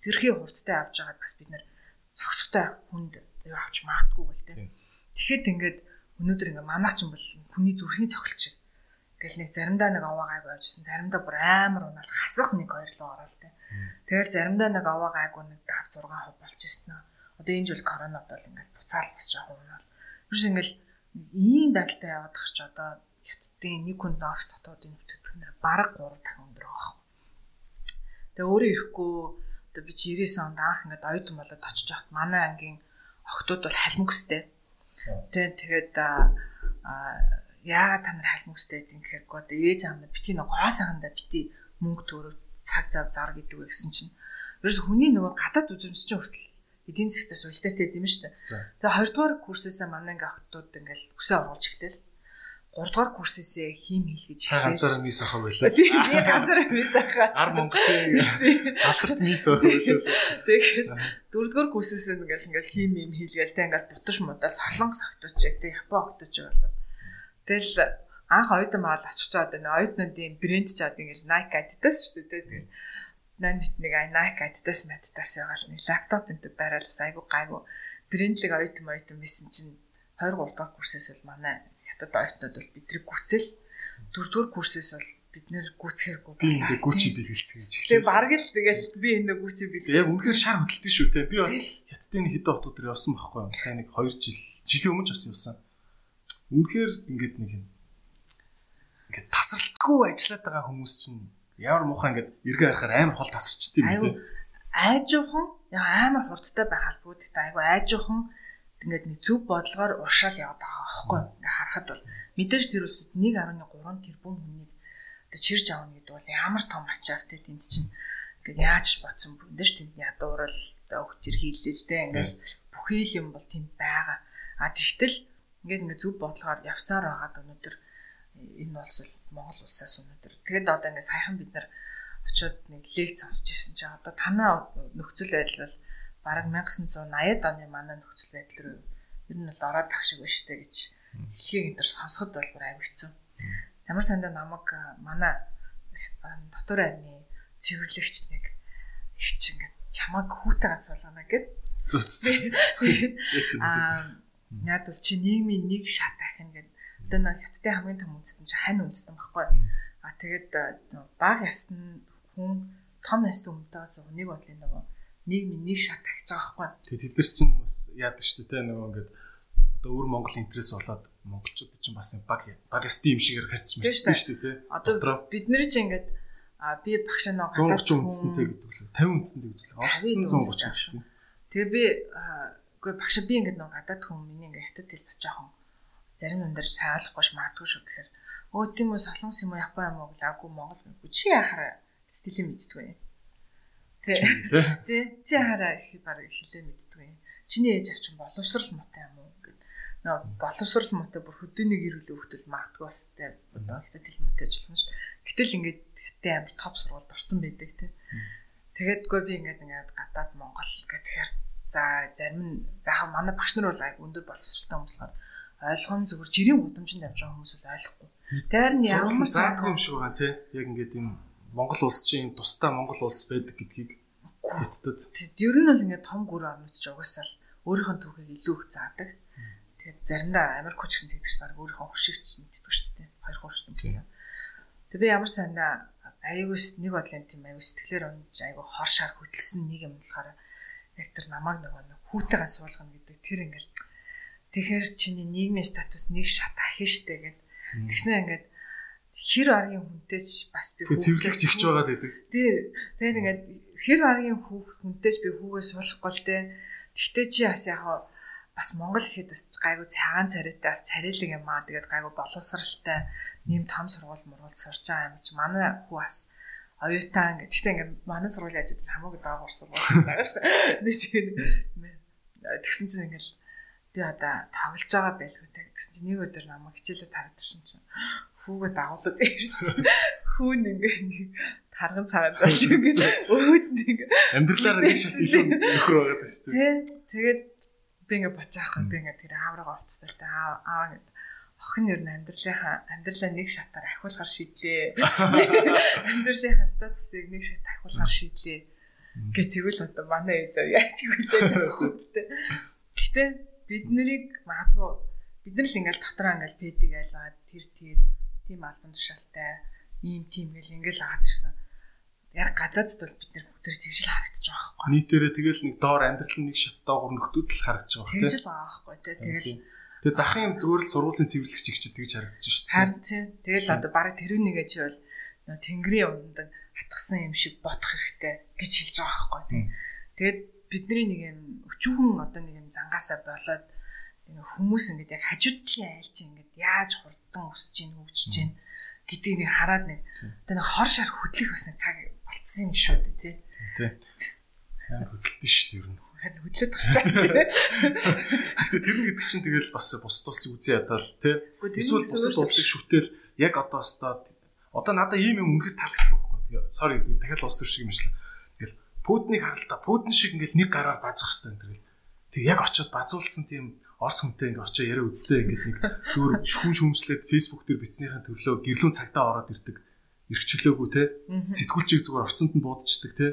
Тэрхий хурдтай авч байгаад бас бид нэр цогцтой хүнд юу авч магтгүй гэл тээ. Тэгэхэд ингээд өнөөдөр ингээ манайх ч юм бол хүний зүрхийн цохилт шиг. Ингээл нэг заримдаа нэг аваа гайг авчихсан, заримдаа бүр амар унаал хасах нэг хоёр руу ороод тээ. Тэгэл заримдаа нэг аваа гайг нэг 5 6% болчихсон аа. Одоо энэ жил коронавид бол ингээл буцаал бас жоохон унаал. Биш ингээл ийм байдалтай яваад тах ч одоо хятадын нэг хүн доорх дотоодын бүтээгдэхүүнээр бараг 3 дахин өндөр байгаа. Тэгээ өөрөө ирэхгүй одоо би 99 онд анх ингээд оюутан болоод очиж байхад манай ангийн охтууд бол халмөстэй. Тэ тэгээд аа яагаад та нар халмөстэй гэдэг юм гэхээр одоо ээж аав нар бити нэг гоо саганда бити мөнгө төрөв цаг зав зар гэдэг вэ гэсэн чинь ерөөс хүний нөгөө гадаад үзэмж чинь хүртэл эдийн засгтаас үлдээтэй юм шүү дээ. Тэгээ хоёрдугаар курсээсээ манай ингээ охтууд ингээл өсөө оруулж эхлэв 3 дугаар курсээсээ хим хэл гэж хэлээ. Ганцаараа мис авах байлаа. Тийм, би ганцаараа мис авах. Ар Монголын алдарт мис авах байлаа. Тэгээд 4 дугаар курсээсээ ингээл ингээл хим юм хэлгээл тэ ингээл буташ мудаа солонгос октооч яг япон октооч болол. Тэгэл анх оюутан маал очих чад энэ оюутнуудын брэнд чад ингээл Nike Adidas шүү дээ тэгээд нанит нэг Nike Adidas Adidas байгаа л нэг лаптоп энэ байралаас айгу гайгу брэндлэг оюутан оюутан байсан чинь 23 дугаар курсээс л манай хятад оюутнууд бол бидрийг гүцэл дөрөвдүгээр курсээс бол бид нэр гүцхэргүй боллоо. Би гүчи бэлгэлцэх гэж эхлэв. Тэгээ бараг л тэгэл би энэ гүчи бэлгэлцэх. Яг үнэхээр шар хөдөлтөө шүү те. Би бас хятадын хэдэн хотууд дээр явсан байхгүй юу? Сайн нэг 2 жил жилийн өмнө ч бас явсан. Үнэхээр ингээд нэг юм ингээд тасралтгүй ажиллаад байгаа хүмүүс чинь ямар муухай ингээд эргээ харахаар амар хол тасарчдээ юм те. Айжуухан яа амар хурдтай байх албагүй гэхдээ айгу айжуухан ингээд нэг зөв бодлогоор уршаал яваад байгаа байхгүй ингээ харахад бол мэдээж тэр үс 1.3 тэрбум хүнийг чирж авна гэдэг бол ямар том ачаав те тэнд чинь ингээ яаж бодсон бүндэж тэнд ядуурал хүчээр хийлэлтэй ингээл бүхий л юм бол тэнд байгаа. А тэгтэл ингээд ингээ зөв бодлохоор явсаар байгаад өнөөдөр энэ улс бол Монгол улсаас өнөөдөр. Тэгэд одоо ингээ саяхан бид нар очиод нэг лекц сонсч ирсэн чинь одоо танаа нөхцөл байдал бол бараг 1980-ад оны манай нөхцөл байдал руу ер нь бол ороод тах шиг байна штэ гэж хэлхийг энэ төр сонсоход бол бүр авигцсан. Ямар сандаа намайг манай дотор айны цэвэрлэгч нэг их ч ингээд чамайг хүүтэйгээс болгоно гэд зүтсэн. Аа яад бол чи нийгмийн нэг шат ахин гэд одоо нэг хятадын хамгийн том үндэстэн чи хань үндэстэн баггүй. А тэгээд баг ясны хүн том ясны өмнөдөөс нэг бодлын нөгөө нийгмийн нэг шат тагч байгаа байхгүй. Тэгээ тэд нар чинь бас яадаг шүү дээ нөгөө ингээд одоо өөр Монгол интерес болоод монголчууд чинь бас баг баг ясны юм шигээр харьцаж мэдсэн шүү дээ тий. Одоо бид нар чинь ингээд а би багш нөө гадаад 130 үндэстэнтэй гэдэг лээ 50 үндэстэнтэй гэдэг лээ. Орцсон 130 шүү дээ. Тэгээ би үгүй багш би ингээд нөө гадаад хүн миний ингээд хятад хэл бас жоохон зарим юм дээр сайн ойлгохгүй магадгүй шүү гэхээр өө тийм үү солонгос юм уу япон юм уу гэл агуу монгол үгүй чи яхаар стилийн мэддгүй юм. Тэ. Чи хараа их баг хэлээ мэддгүй юм. Чиний ээж авчин боловсрал муутай юм уу гэд. Нөө боловсрал муутай бүр хөдөөний гэр бүлийн хөлтөл магадгүй бас тэ одоо хятад хэл муутай ажиллана шүү. Гэтэл ингээд хятад амар топ сургуульд орсон байдаг тэ. Тэгэдгүй би ингээд ингээд гадаад Монгол гэхээр за зарим нь заахаа манай багш нар бол айг өндөр боловсралтай хүмүүс болохоор ойлгоом зүгээр жирийн гудамжинд явж байгаа хүмүүс бол ойлгохгүй. Тэр нь ямар заадгүй юм шиг байгаа тий. Яг ингээд юм Монгол улс чинь тусдаа Монгол улс байдаг гэдгийг хэцдэд. Ер нь бол ингээд том гүр орнууд ч угаасаа л өөрийнхөө түүхийг илүү их заадаг. Тэгээд заримдаа Америк хүч гэсэн тэгдэж баг өөрийнхөө хөшигч мэддэг шүү дээ. Хоёр юм гэсэн. Тэг би ямар санаа аюугс нэг бодлын тийм аюу сэтгэлээр унж аюу хор шар хөдөлсөн нэг юм болохоор яг тэр намайг нөгөө хүүтэйгээ суулгана гэдэг тэр ингээл тэгэхээр чиний нийгмийн статус нэг шат ахин штэ гэд тэгснэ ингээд хэр аргийн хүнтэйч бас би цэвэрлэгч ихч байгаад байдаг. Тий. Тэгээд ингээд хэр аргийн хүүх хүнтэйч би хүүгээс суулгахгүй л те. Гэхдээ чи бас яг бас Монгол ихэд бас гайгүй цагаан царайтай бас царайлаг юм аа. Тэгээд гайгүй боловсралтай нэм том сургууль мургуул сурч байгаа юм чи манай хүү бас оюутан гэдэг. Гэхдээ ингээд манай сургуулийн ажид хамаагүй даагуур сургууль байгаа шүү дээ. [laughs] Тэгсэн чинь ингээд би одоо тоглож байгаа байлгүй та гэсэн чинь нэг өдөр намайг хичээлээ тарадсан чинь хүүгээ дагуулад ирсэн. Хүүн ингээ нэг тарган цагаан болж ингээд өөд нэг амьдралаар нэг шат илүү нөхөр байгаад шүү дээ. Тэгээд би ингээ бочаахгүй би ингээ тэр аавраа орцтой та аа гэд охин ер нь амьдралынхаа амьдралаа нэг шатаар ахиулахар шийдлээ. Амьдралынхаа статусыг нэг шат ахиулахар шийдлээ. Гэ тэгвэл одоо манай ээж яаж хүлээж авах вэ? Гэтэ бид нарыг магадгүй бид нар л ингээл дотроо ингээл пэдиг айлгаад тэр тэр тийм албан тушаалтай ийм тийм гэл ингээл агаад ирсэн. Яг гадаадд бол бид нэр бүгд тэгжил харагдаж байгаа байхгүй. Нийтээрээ тэгэл нэг доор амьдрал нэг шат доогор нөхдүүд л харагдаж байгаа тийм. Тэгжил байгаа байхгүй тий. Тэгэл Тэгээ захын зүгээр л сургуулийн цэвэрлэгч их ч тэгж харагдаж шүү дээ. Харин тийм. Тэгэл одоо барыг тэрүүн нэгэ чи бол тэнгэрийн өмнөд хатгсан юм шиг бодох хэрэгтэй гэж хэлж байгаа байхгүй тий. Тэгээд бидний нэг юм өчүүхэн одоо нэг юм зангаасаа болоод хүмүүс ингээд яг хажуудлын айлч ингээд яаж хурдан өсөж ийн хөгжиж ийн гэдгийг нэг хараад нэг одоо нэг хор шар хөдлөх бас нэг цаг болцсон юм шүү дээ тий. Тий. Хөдөлтөн шүү дээ ер нь. Харин хөдлөд баг шүү дээ. Гэтэ тэр нь гэдэг чинь тэгэл бас бус тулсыг үзий ядаал тий. Эсвэл бусад улсыг шүтэл яг одоо өстой одоо надаа ийм юм үнэхээр таалагдах байхгүй. Sorry дахиад улс төр шиг юм шил. Тэгэл Путиныг харалтаа Путин шиг ингээл нэг гараар базах хэвээр энэ тэгэл. Тэг яг очиод базуулсан тийм Орос хүнтэй ингээ очоо яриа үзлээ ингээд нэг зүгээр шүүн шүүмслээд фейсбુક дээр бичснийхэн төрлөө гэрлүүн цагтаа ороод ирдэг. Эргчлөөгүй те. Сэтгүүлчийг зүгээр орцонд нь буудчихдаг те.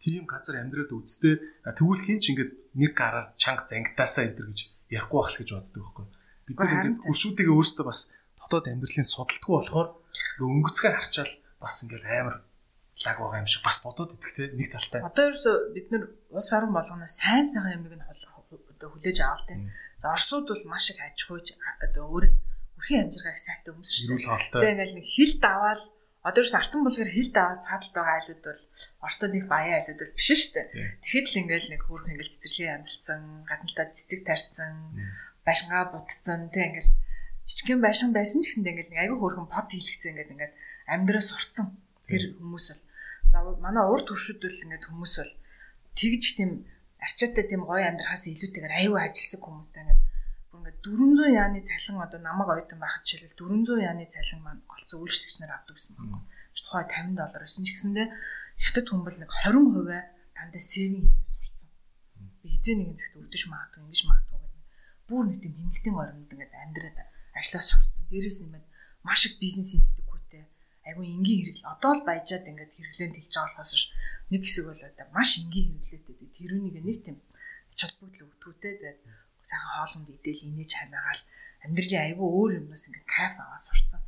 Тийм газар амьдраад үзтээ. Тэгвэл хин ч ингээд нэг гараар чанга зангитаасаа энэ гэж ярихгүй байх л гэж боддог байхгүй бид нар ингээд хуршүүдийг өөрсдөө бас дотоод амьдралын судалдаггүй болохоор өнгөцгөө харчаал бас ингээд амар лаг байгаа юм шиг бас бодоод идэх те. Нэг талтай. Одоо ерөөсө бид нар улс орон болгоно. Сайн сайхан юмыг нь хүлээж аваад те Оросууд бол маш их аж ахуйж одоо өөрөө үрхийн амжиргааг сайтай хүмүүс шүү дээ. Тэгээ ингээл нэг хил даваал одоо ч артан булгаар хил даваад цаадалд байгаа айлууд бол Оростой нэг баян айлууд бол биш шүү дээ. Тэгэхэд л ингээл нэг хөөрхөн ингээл цэцэрлэгийн янзалцсан, гадналтаа цэцэг тарьсан, байшингаа будцсан тий ингээл жижигхэн байшин байсан ч гэсэндээ ингээл айгүй хөөрхөн под хийлгэцэн ингээд ингээд амьдраа сурцсан. Тэр хүмүүс бол. За манай урд төршүүд бол ингээд хүмүүс бол тэгж тийм арчаатай тийм гоё амьдрахаас илүүтэйгээр аюу ажилласан хүмүүстэй ингээд бүр ингээд 400 яаны цалин одоо намайг ойтон байхад жишээлбэл 400 яаны цалин маань голцоо үйлчлэгч нар авдаг гэсэн байна. Тухай 50 доллар байсан ч гэсэндээ хятад хүмүүс нэг 20% дандаа сейвинг хийгээд сурцсан. Би хизээ нэгэн цагт өвдөж магадгүй ингэж магадгүй гэдэг. Бүр нэг тийм хэмнэлтийн оронд ингээд амьдраад ажиллаж сурцсан. Дээрээс нэмээд маш их бизнес институттэй айгүй энгийн хэрэгэл одоо л баяжаад ингээд хэрэглээнд хэлж байгаа болохоос ш нэг хэсэг бол одоо маш энгийн хэрэглээтэй. Тэрүүнийг нэг тийм чөлбөгдөл өгдгүүтэй. Тэгээд сайхан хоолунд идэл инээж хамаагаал амьдралын айгүй өөр юмнаас ингээд кайф аваад сурцсан.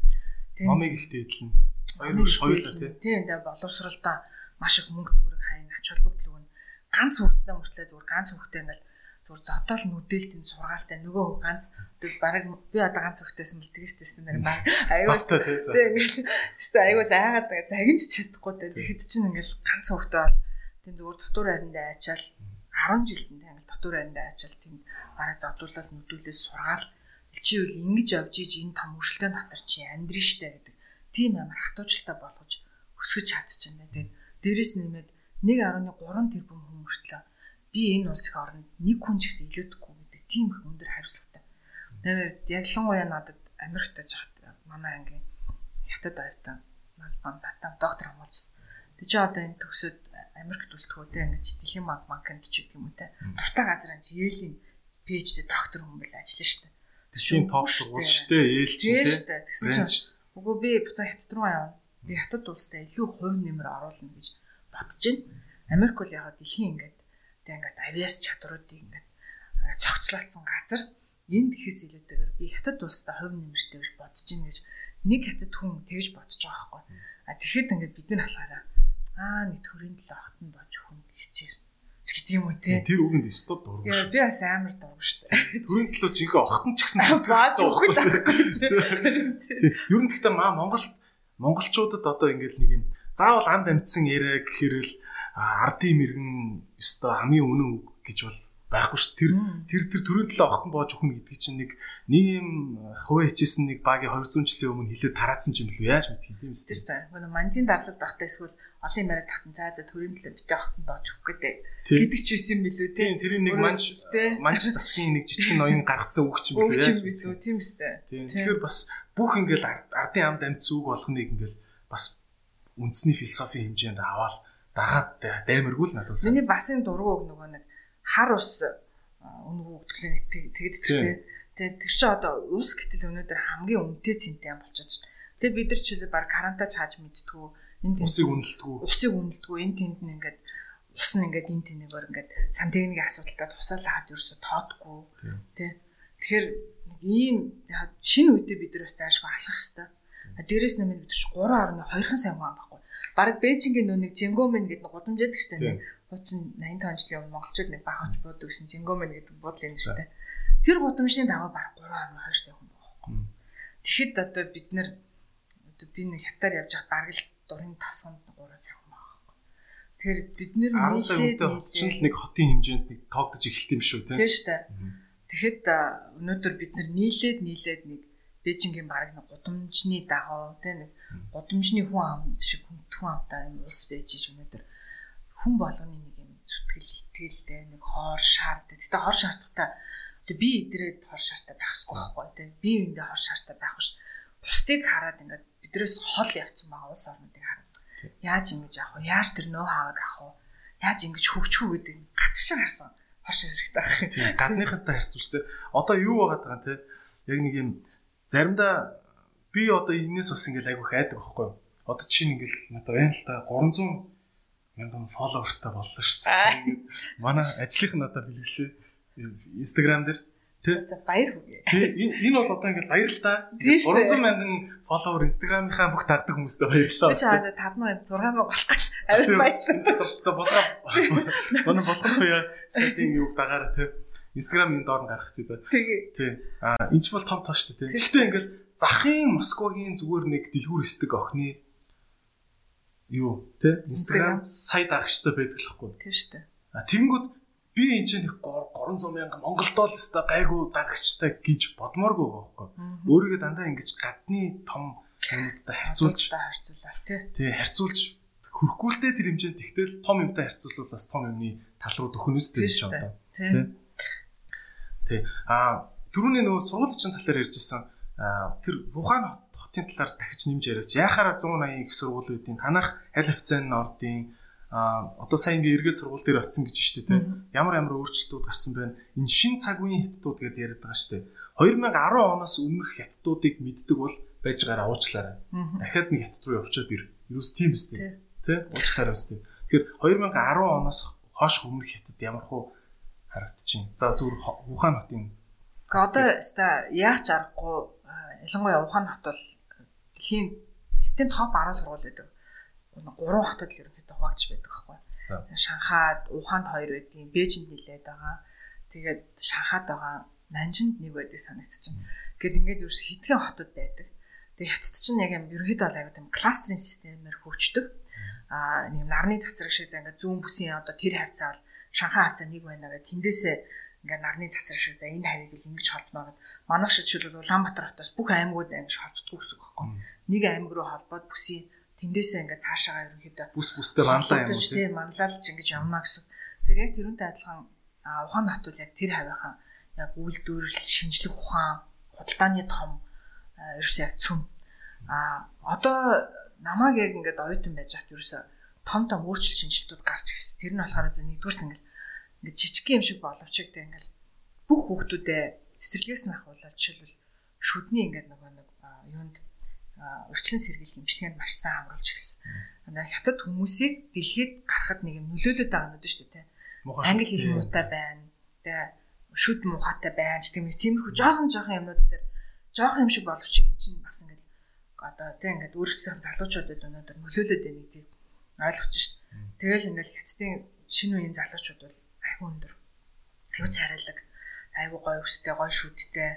Номыг их дээдлэн. Хоёр биш хоёулаа тий. Тийм дээ боловсралдаа маш их мөнгө төгрөг хайн ач холбогдол өгнө. Ганц хүүхдтэй мөртлөө зүгээр ганц хүүхдтэй ингээл зүгээр зодоол нүдэлтийн сургаалтай нөгөө ганц баг би одоо ганц хүүхдтэйсэн бэл тэгэж тест нэр баг аюул тийм ингээл өстой аюул айгаад байгаа. Загинж чадахгүй дээ тэгэхэд чинь ингээл ганц хүүхдтэй бол тийм зүгээр дотор хайрандаа ачаал 10 жилдээ ингээл дотор хайрандаа ачаал тийм бараг зодуулаад нүдүүлээ сургаал чи үл ингэж явж иж энэ том өршөлтөнд татар чи амьдрын штэ гэдэг. Тийм амар хатуучлалтаа болгож өсгөж чадчихна тэгээд Дээрэс нэмээд 1.3 тэрбум хүн мөртлөө би энэ улсын оронд нэг хүн ч гэсэн илүүдэхгүй гэдэг тийм их өндөр хариуцлагатай. Тэгээд ялангуяа надад Америкт жахад манай ангийн хятад оюутан маань татам доктор хамгаалжсэн. Тэг чи одоо энэ төгсөд Америкт үлдэхүү те ингэж дэлхийн банк банкнд ч гэдэг юм уу те. Дуртай газар анч Yale-ийн PhD доктор хүмүүс ажиллана. Тэг шинэ топ сургууль дээ. Yale ч те. Тэгсэн чинь үгүй би буцаа хятад руу явна би хятад улстай илүү хувь нэмэр оруулна гэж бодож байна. Америк бол яг дэлхийн ингээд тэг ингээд авиас чадруудыг ингээд цогцлолцсон газар энд гэхээс илүүтэйгээр би хятад улстай хувь нэмэртэй гэж бодож байна гэж нэг хятад хүн тэгж бодож байгаа байхгүй. А тэгэхэд ингээд бид нар халаараа аа нэг төрийн төлөө хотон бож хүн хичээр гэдэг юм уу те. Тэр үгэнд өстө дургу шүү. Би бас амар дургу шүү. [laughs] Төрийн төлөө жинхэнэ охтон ч гэсэн өгөх байхгүй. [laughs] Ер нь гэхдээ маа Монголд монголчуудад одоо ингээл нэг юм заавал амд амтсан яриа гэхэрэл ардын мэрэгэн өстой хамгийн үнэн гэж бол байхгүй ш. Тэр тэр тэр төрийн төлөө охтон боож өгнө гэдэг чинь нэг нэг юм хувь хичээсэн нэг багийн 200 жилийн өмнө хилээд тараацсан юм билүү яаж мэдэх юм бэ? Тийм үү. Манжийн дарлал багтаа эсвэл олон юмараа тахтан цаа за төрийн төлөө битээ охтон боож өгөх гэдэг. Гэдэг ч байсан юм билүү. Тийм тэрийн нэг манж манж засгийн нэг жижиг ноён гаргацсан үг ч юм билүү яаж билүү тийм үстэй. Тэгэхээр бас бүх ингээл ардын амд амьдсан үг болгоныг ингээл бас үндэсний философи хэмжээнд аваад дагаад даймаргүй л надад. Миний бас энэ дургуг нөгөө нэг хар ус өнгө өгдөглөө тэгэд тэр тэгээд тэр чи одоо ус гэтэл өнөөдөр хамгийн үнэтэй цэнтэй байна. Тэгээд бид нар чилээ баг карантаж хааж мэдтгүү энэ усыг үнэлдэггүй. Усыг үнэлдэггүй энэ тэнд нь ингээд ус нь ингээд энэ тэнийгээр ингээд сан техникийн асуудалтай тусаалаа хаад ерөөсө тоодгүй тий. Тэгэхээр ийм шинэ үедээ бид нар бас заашгүй алхах хэрэгтэй. Дээрээс нэмээд бид чинь 3.2хан сайн хүн байхгүй. Бараг Бээжингийн нөө нэг Жингомен гэдэг гудамжаад гэж тань хуучин 85 жилийн өмнө монголчууд нэг бахавч буудаг гэсэн Жингомен гэдэг буудлын нэр штэ. Тэр гудамжны дагуу баг 3.2 сая хүн байхгүй. Тэгэхэд одоо бид нэр одоо би нэг хятаар явж байхад бараг л дурын тосгонд 3 сая хүн байхгүй. Тэгэхээр бид нэр нийлээд чинь л нэг хотын хэмжээнд нэг тоогдож эхэлт юм шүү тийм штэ. Тэгэхэд өнөөдөр бид нэр нийлээд нийлээд нэг Бээжингийн бараг нэг гудамжны дагуу тийм нэг гудамжны хүн ам шиг хүн амтаа юм ус байж иж өнөөдөр хүн болгоны нэг юм зүтгэл итгэлтэй нэг хоор шаарддаг. Гэтэ хоор шаардахтаа одоо би идрээд хоор шаартай байх хэрэгтэй байхгүй тийм би үндэ хоор шаартай байх биш. Бусдыг хараад ингээд бидрээс хол явцсан байгаа улс орнуудыг хараад яаж ингэж авах вэ? Яаж тэр нөө хаваг авах вэ? Яаж ингэж хөвчхүү гэдэг гатшин харсан хор хэрэгтэй байх. Тийм гадныхантай харьцуулж одоо юу байгаа даа те яг нэг юм заримдаа би одоо энэс бас ингээл айгу хайдаг байхгүй юу? Одоо чинь ингээл надад байна л та 300 мянган фолловертай боллоо шүү дээ. Манай ажлынх одоо билгэлээ Instagram дээр тий баяр хүргэе. Тий энэ бол одоо ингээд баяр л та. 300 мянган фолловер Instagram-ийнхаа бүх дагдаг хүмүүстээ баярлалаа. Би чамд 5000 6000 болох авир баярлалаа. За болоо. [laughs] Манай болгон туяа сайтын юг дагаараа тий Instagram-ийн доор нь гаргах чи за. Тий. А энэ ч бол том тоо шүү дээ тий. Гэхдээ ингээд захын Москвагийн зүгээр нэг дэлгүүр эсдэг охины юу те Instagram сайт агчтай байдаг л хгүй. Тийм шүү дээ. А тэгэнгүүт би энэ чинь 300 мянга Монголдоо л өстой гайгүй дагагчтай гэж бодмооргүй байхгүй. Өөрийгөө дандаа ингэж гадны том юмудтай харьцуулж харьцуулаад тий. Тий харьцуулж дээ тэр хэмжээнд тэгтэл том юмтай харьцуулбал бас том юмны тал руу дөхөнөстэй гэж одоо. Тий. Тий. А түрүүний нөгөө сургуулийн талаар ярьжсэн тэр Вухан хотын талаар дахиж нэмж яриач. Яхаараа 180 их сургуулиудын танах аль хвцааны ордын а одоо сайн ингээ эргээд сургууль дээр очисон гэж штэ тэ. Ямар ямар өөрчлөлтүүд гарсан байна. Энэ шин цаг үеийн хятадууд гэдээ яриад байгаа штэ. 2010 оноос өмнөх хятадуудыг мэддэг бол байж байгаараа уучлаарай. Дахиад нэг хятад руу явчаад ир. Юус тийм үстэй. Тэ? Уучлаарай үстэй. Тэгэхээр 2010 оноос хойш өмнөх хятад ямар хуу харагдчихээн. За зүгээр Ухаан хотын Гэхдээ одоо яста яах ч аргагүй ялангуяа Ухаан хот бол дэлхийн хятадын топ 10 сургууль байдаг. Гурван хотод л ерөнхийдөө хуваагдж байдаг байхгүй. Шанхайд, Ухаанд хоёр байдгийн, Бээжинд нилээд байгаа. Тэгээд Шанхайд байгаа, Нанжинд нэг байдаг санагдчихэв. Гэт ингээд ерөөс хэдхэн хотод байдаг. Тэгээд хятад чинь яг юм ерөнхийдөө аягүй тийм кластерын системээр хөгждөг. Аа нэг нарны цацраг шиг за ингээд зүүн бүсийн одоо тэр хавцаа бол Шанхай хавцаа нэг байна гэдэг тэндээсээ ингээд нарны цацраг шиг за энэ хавийг л ингэж холбоно гэд манайх шиг жишээлбэл Улаанбаатар хотоос бүх аймагуд ингэж холбогддог гэсэн үг байхгүй. Нэг аймаг руу холбоод бүсийн тэндээсээ ингээд цаашаагаа ерөнхийдөө бүс бүстэй манлаа юм уу тийм манлайлж ингэж явна гэсэн. Тэр яг тэрүүнтэй адилхан ухаан хатвал яг тэр хавийнхаа яг үйлдвэрлэл шинжлэх ухаан худалдааны том ерөөсөө яг цөм а одоо намайг яг ингээд оюутан байж хат ерөөсөө том том өөрчлөлт шинжилтүүд гарч ирсэн. Тэр нь болохоор зөв нэгдүгürt ингээд ингээд жижиг юм шиг боловч гэдэг ингээд бүх хүүхдүүдээ цэцэрлэгээс нь ахуулаад жишээлбэл шүдний ингээд нөгөө нэг юунд урьдчилан сэргийлэх имчилгээнд маш сайн хамруулж эхэлсэн. Одоо хятад хүмүүсийг дэлхийд гарахад нэг юм нөлөөлөд байгаа юм шүү дээ, тийм. Англи хэл муутай байна. Тэгээ шүд муухатай байна ч тийм тиймэрхүү жоохон жоохон юмнууд дээр жоохон юм шиг боловч эн чинь бас ингээд одоо тийм ингээд өөрсдийн залуучуудад өнөөдөр нөлөөлөд байныг тийм ойлгож шít. Тэгэл ингээд хятадын шинэ үеийн залуучууд бол айгүй өндөр. Айгүй царайлаг, айгүй гоё өстэй, гоё шүдтэй,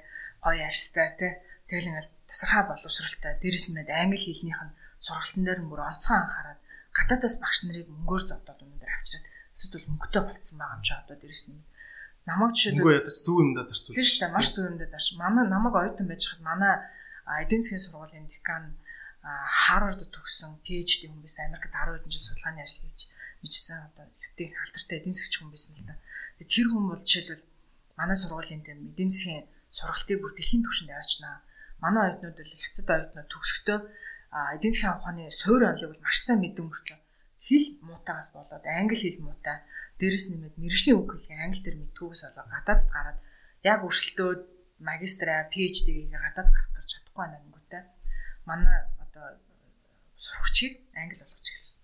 гоё арьстай тийм. Тэгэл ингээд тасархаа боловсралтай дээрэс нь англи хэлнийх нь сургалтын дээр мөр онцгой анхаарал гадаадаас багш нарыг мөнгөөр зодоод өнөдөр авчираад эцэд бол мөнгөтэй болцсон байгаа юм чи одоо дээрэс нь намайг жишээ нь ядаж зөв юмдаа зарцуулж тийм шүү дээ маш зөв юмдаа зарч манай намайг оюутан байж хад манай эдийн засгийн сургуулийн декан Харвард төгссөн PhD хүн биш Америкт 10 хэдэн жил судалгааны ажил хийж бичсэн одоо хятадын алдартай эдийн засгч хүн байсан л да. Тэр хүн бол жишээлбэл манай сургуулийн дээр эдийн засгийн сургалтыг бүр дэлхийн түвшинд аваачнаа манай оюутнууд бол хятад оюутнууд төгсөхдөө эдийн засгийн ухааны суурь онолыг бол маш сайн мэдэн мөртлөө хэл муутагаас болоод англи хэл муутай дээрэс нэмээд мэрэгжлийн үг хэлийг англи дээр мэдхүүгээс болоо гадаадд гараад яг өршөлтөөд магистраа PhD-гээ гадаад гарах гэж чадахгүй байна гэнэтэй манай одоо сурагчийг англи болгож гисэн.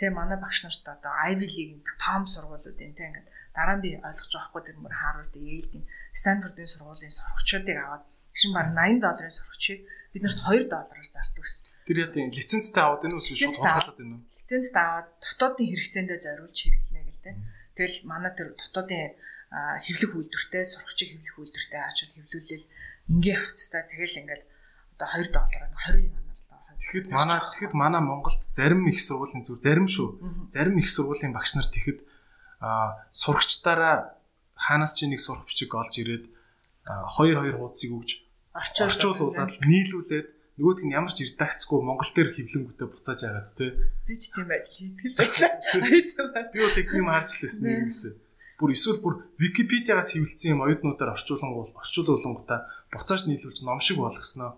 Тэгээ манай багш нарт одоо Ivy League-ийн том сургуулиудын тэг ингээд дараа нь би ойлгож байгаа тэр мөр Harvard, Yale-ийн Stanford-ийн сургуулийн сурагчдыг аваад Шин баг 80 долларын сурагчийг бид нарт 2 доллараар зардаг гэсэн. Тэр яа тийм лицензтэй аваад энэ үс шууд хадгалаад байна уу? Лицензтэй аваад дотоодын хэрэгцээндээ зориулж хэрэглэнэ гэлтэй. Тэгэл манай тэр дотоодын хэвлэх үйлдвэртэй сурагчийг хэвлэх үйлдвэртэй аачвал хэвлүүлэл ингээ хавцтай тэгэл ингээл одоо 2 доллараар 20 янаар л Тэгэхэд манай тэгэхэд манай Монголд зарим их сургуулийн зүр зарим шүү. Зарим их сургуулийн багш нар тэгэхэд сурагчдаараа хаанаас ч нэг сурах бичиг олж ирээд 2 2 хуудсыг өгж орчуулуулаад нийлүүлээд нөгөөд нь ямар ч редакцгүй Монгол дээр хөвлөнгөтэй буцааж агаад тий. Би ч тийм ажил хийдэг л байсан. Би бол их тийм харж лээсэн юм гэсэн. Бүр эсвэл бүр Википедиагаас хэвлэлсэн юм оюутнуудаар орчуулангуул орчуулуулангуудаа буцааж нийлүүлж ном шиг болгосноо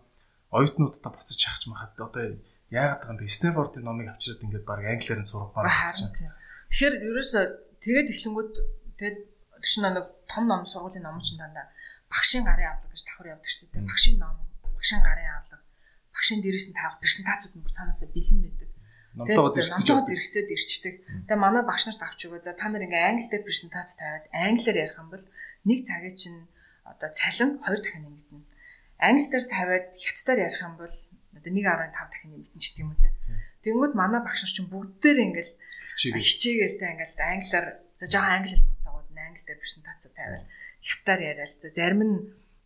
оюутнуудаа буцаж чахч махад одоо яагаад бэ? Стэнфордын номыг авчираад ингээд баг англиар нь сурах баг байна. Тэгэхээр ерөөсөө тэгээд эхлэнгүүд тэгээд шинэ нэг том ном сургуулийн ном чинь дандаа багшийн гарын авлага гэж давхар явдаг шүү дээ. Багшийн ном, багшийн гарын авлага, багшийн дээрээс нь тавих презентацууд нь бүр санаасаа бэлэн байдаг. Номтойгоо зэрэгцээд ирчдэг. Тэгээ манай багш нарт авч өгөө. За та нар ингээ англи дээр презентац тавиад англиар ярих юм бол нэг цагийн чинь одоо цалин 2 дахин нэмэгдэнэ. Англи дээр тавиад хятадаар ярих юм бол одоо 1.5 дахин нэмэгдэнэ ч гэдэг юм уу те. Тэнгүүд манай багш нар чинь бүгд дээр ингээл хичээгээл те ингээл англиар жоохон англи хэл мутагууд англи дээр презентац тавиал хятаар яриад за зарим нь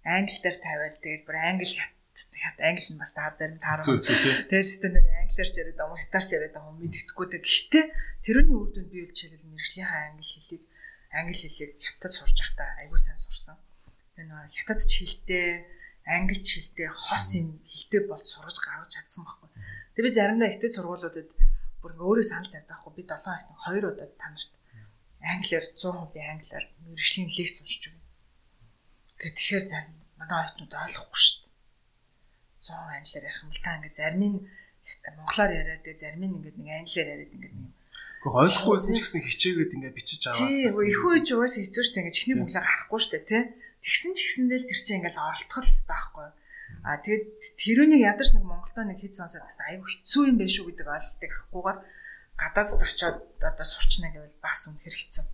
англи дээр тавиал тэгээд бүр англи хят англи нь бас таар зарим таар. Тэгээд системээр англиар ч яриад байгаа, хятаарч яриад байгаа мэддэхгүй дээ. Гэхдээ тэрний үр дүнд би үл жишээлбэл мэрэгжлийн англи хэлийг англи хэлийг хятад сурж байхдаа айгүй сайн сурсан. Тэгээ нөгөө хятадч хэлтэй, англич хэлтэй, хос юм хэлтэй бол сургаж гаргаж чадсан байхгүй. Тэгээ би заримдаа ихтэй сургуулиудад бүр өөрөө санал тавьдаг байхгүй. Би 7 хоног 2 удаа танарт англиар 100% би англиар мэрэгжлийн лекц уншиж өгнө. Тэгээ тэгэхээр зарим манай оюутнууд ойлгохгүй шүү дээ. 100 англиар ярих юм л та ингээд зарим нь монголоор яриад тэгээ зарим нь ингээд нэг англиар яриад ингээд нэг Гэхдээ ойлгохгүйсэн ч гэсэн хичээгээд ингээ бичиж аваад. Тийм, их үеж угаас хэцүү шүү дээ. Ингээ чихний бүглээ гарахгүй шүү дээ, тий. Тэгсэн ч гэсэндээ л тэр чинь ингээл оролтгол хэвээр байхгүй. А тэгээд тэрүүнийг ядаж нэг Монголдо нэг хэд сонсоод гэсэн айгүй хэцүү юм байх шүү гэдэг ойлголтыг авахгүйгээр гадаадд очиод одоо сурчна гэвэл бас үнэхэр хэцүү.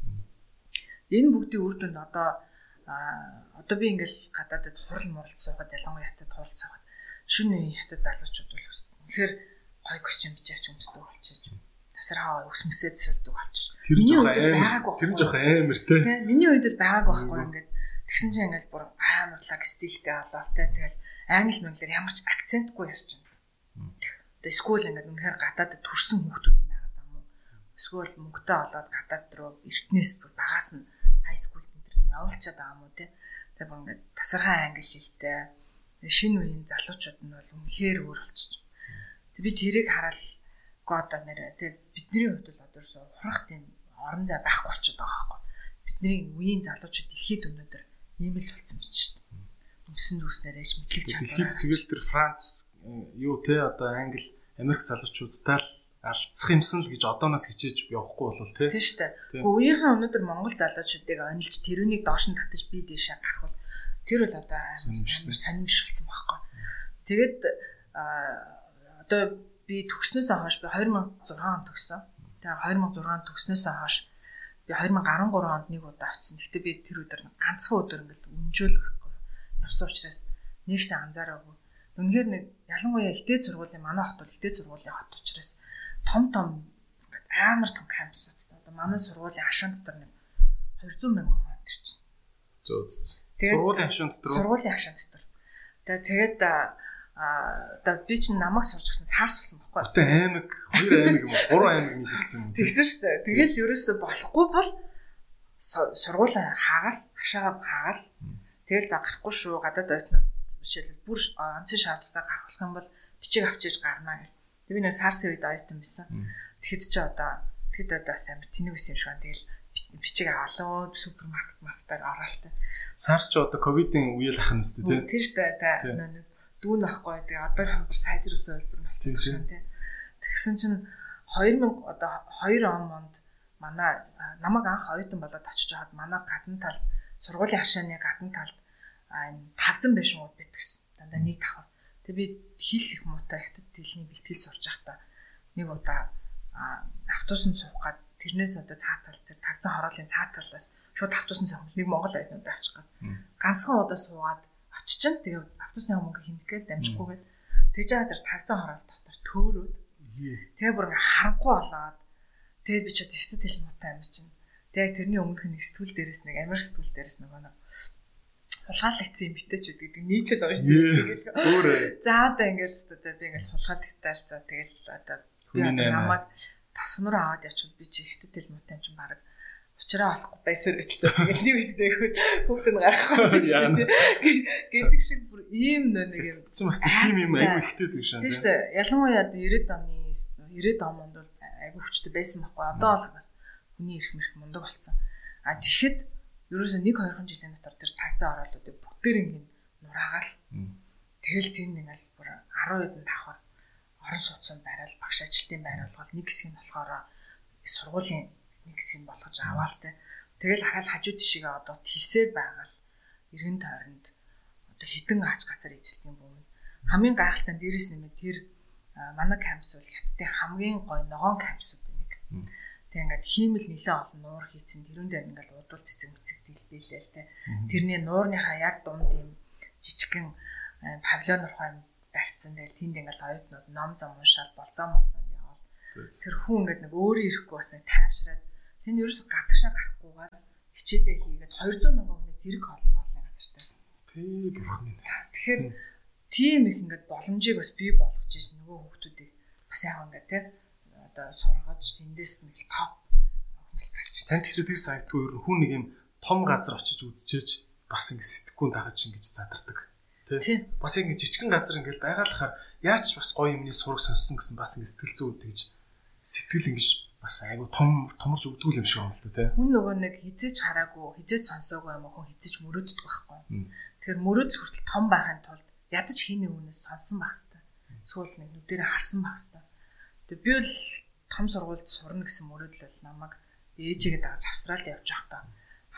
Энэ бүгдийн үр дүнд одоо одоо би ингээл гадаадд хурал муралд суугаад ялангуяа хятад хурал суугаад шүн үеийн хятад залуучууд бол үнэхээр гой костюм бичээч өмсдөг болчихж тасархаа өсмөсөд сэлдэг болчих. Тэр жоох амар. Тэр жоох амар те. Миний үед бол байгаагүй байхгүй ингээд тэгсэн чинь ингээд бүр амар лаг стилтэй болоолтай тэгэл англи мэнглэр ямар ч акцентгүй ярьж байна. Тэгээ скул ингээд үнэхээр гадаадд төрсэн хүүхдүүд нь байгаа юм? Эсвэл мөнгөтэй болоод гадаад руу эртнээс бүр багаас нь хай скул энэ нь явуулчаад байгаа юм уу те. Тэгээ бүр ингээд тасархаа англи хэлтэй шинэ үеийн залуучууд нь бол үнэхээр өөр болчих. Тэг би тэрийг хараад одоо нэр тэг бидний хувьд бол одоо хурах тийм орон зай байхгүй болчиход байгаа байхгүй. Бидний үеийн залуучууд дэлхийд өнөөдөр ийм л болсон байж шүү дээ. Өсөн дүүснээрээс мэдлэг чадвар. Тэгэл тэр Франц юу те одоо Англи, Америк залуучуудтай л алдсах юмсан л гэж одооноос хичээж явахгүй болвол тий. Тийм шүү дээ. Үеийнхэн өнөөдөр Монгол залуучуудыг онилж тэрүүнийг доош нь татаж бие дэшээ гарах бол тэр бол одоо сонирмшилсан байхгүй. Тэгээд одоо би төгснөөсөө хойш би 2006 онд төгссөн. Тэгээ 2006 онд төгснөөсөө хойш би 2013 онд нэг удаа очсон. Гэхдээ би тэр өдөр ганцхан өдөр ингээл өнжөөлөхгүй явсан учраас нэг сайн анзаараагүй. Үнэхээр нэг ялангуяа ихтэй сургуулийн манай хот бол ихтэй сургуулийн хот учраас том том амар том кампусууд. Одоо манай сургуулийн хашаан дотор нэг 200 мянган хүн төрчин. Зөө зөө. Сургуулийн хашаан дотор. Сургуулийн хашаан дотор. Тэгээ тэгээд а одоо би чинь намайг сурч гисэн саарс болсон байхгүй. Гэтэ аймаг, хоёр аймаг юм уу, гурван аймаг нийт хэлсэн юм. Тэгсэн шүү дээ. Тэгэл ерөөсө болохгүй бол сургуулаа хаагаал, хашаагаа хаагаал. Тэгэл за гарахгүй шүү гадаад ойтнууд жишээлбэл бүр онцгийн шаардлагатай гаргах юм бол бичиг авчиж гарнаа гэл. Тэг би нэг сарсын үед ойтон байсан. Тэгэхэд чи одоо тэгэд одоо амар тэнэг байсан юм шиг байна. Тэгэл бичиг авалаа супермаркет маркетаар оролтой. Сарс ч одоо ковидын үеэл ахна үстэй тий. Тийм шүү дээ. Дүүн байхгүй. Тэгээ одоо хамбар сайжруулсан хэлбэр нь болчихсон шүү дээ. Тэгсэн чинь 2000 одоо 2 он монд манай намайг анх оюутан болоод очиж хаад манай гадна талд сургуулийн хашааны гадна талд энэ тавзан байшингууд битгсэн. Дандаа нэг давхар. Тэгээ би хэл их муутай хятад хэлний бэлтгэл сурч байхдаа нэг удаа автобусанд суух гад тэрнээс одоо цаатал тэр тавзан хороолын цааталаас шууд автобусанд суух нэг монгол оюутнууд очих гад. Ганцхан удаа суугаад очиж тэгээ автобусны мөнгө хэмнэхэд дамжихгүйгээд тэгж байгаа тэр тавцан хороол дотор төөрөөд тэгээ бүр харанхуй болоод тэгээ би ч хятад хэл муутай юм чинь тэгээ тэрний өмнөх нэг сэтгүүл дээрээс нэг Америк сэтгүүл дээрээс нэг нэг хулгайлагдсан юм битэж үд гэдэг нийтлэл унш тэгээд өөрөө. За одоо ингээд за би ингээд хулгайлагдтал за тэгэл одоо намайг тосгоноор аваад явчихвал би чи хятад хэл муутай юм чинь баг учраа олохгүй байсаар битсэн. Нэг үстэй хүүхд нь гарахгүй шүү дээ. Гэдэг шиг бүр ийм нэг юм. Чи бас тийм юм айгүй ихтэй тийм шээ. Тийм шүү. Ялангуяа 90-ад оны 90-ад онд бол айгүй хүчтэй байсан байхгүй. Одоо бол бас хүний эрх мэрх мундаг болсон. А тэгэхэд ерөөсөө 1 2 жилийн дотор тэр тагцаа ороолуудыг бүгдээр ингэ нураагаал. Тэгэл тэнд ингээл бүр 10 хэдэн давхар орон сууцсан байрал багш ажилтны байр болгоод нэг хэсэг нь болохоор сургуулийн нэг хэсэг нь болгож аваалтай. Тэгэл хараал хажууд тишгээ одоо тэлсээр байгаа л эргэн тойронд одоо хідэн аач газар эзэлтийн бөмбөг. Хамгийн гайхалтай нь дээрэс нэмээ тэр манай кампус бол хятадын хамгийн гой ногоон кампусууд нэг. Тэг ингээд хиймэл нэлээ олон нуур хийцэн тэрүүн дээр ингээд удвал цэцэг мэцэг дэлбэлээ л те. Тэрний нуурныхаа яг дунд юм жижигхэн павильон рухай барьцсан дээр тэнд ингээд оюутнууд ном зам уншаал болцоо молцоо явал. Тэр хүн ингээд нэг өөрөө ирэхгүй бас нэг тайвшраад Тэнд ерөөс гадагшаа гарахгүйгээр хичээлээ хийгээд 200 мянган хүний зэрэг хооллохоолны газартай. Тий, бурхан. Тэгэхээр тийм их ингээд боломжийг бас бий болгож ийш нөгөө хүүхдүүдийг бас яг ингээд те одоо сургаж тэндээс нэг топ Танд ихтэй тэр санагдгүй ер нь хүн нэг юм том газар очиж үзчихэж бас ингэ сэтгэхгүй дагаж ингэж задардаг. Тэ. Бас ингэ жижигхэн газар ингээл байгаалахаар яач бас гоё юмны сураг сонссон гэсэн бас ингэ сэтгэл зүй тэгж сэтгэл ингэж бас айгу том томорч өгдөг юм шиг байна л да тий. Хүн нөгөө нэг хизээч хараагүй, хизээч сонсоогүй юм хүн хизээч мөрөөддөг байхгүй. Тэгэхээр мөрөөдөл хүртэл том байхын тулд ядаж нэг үнээс сонсон байх хэвээр. Сүүл нэг нүдэрээ харсан байх хэвээр. Тэгээ би бол том сургуульд сурна гэсэн мөрөөдөл бол намайг ээжигээ дагаж Австралид явж байхдаа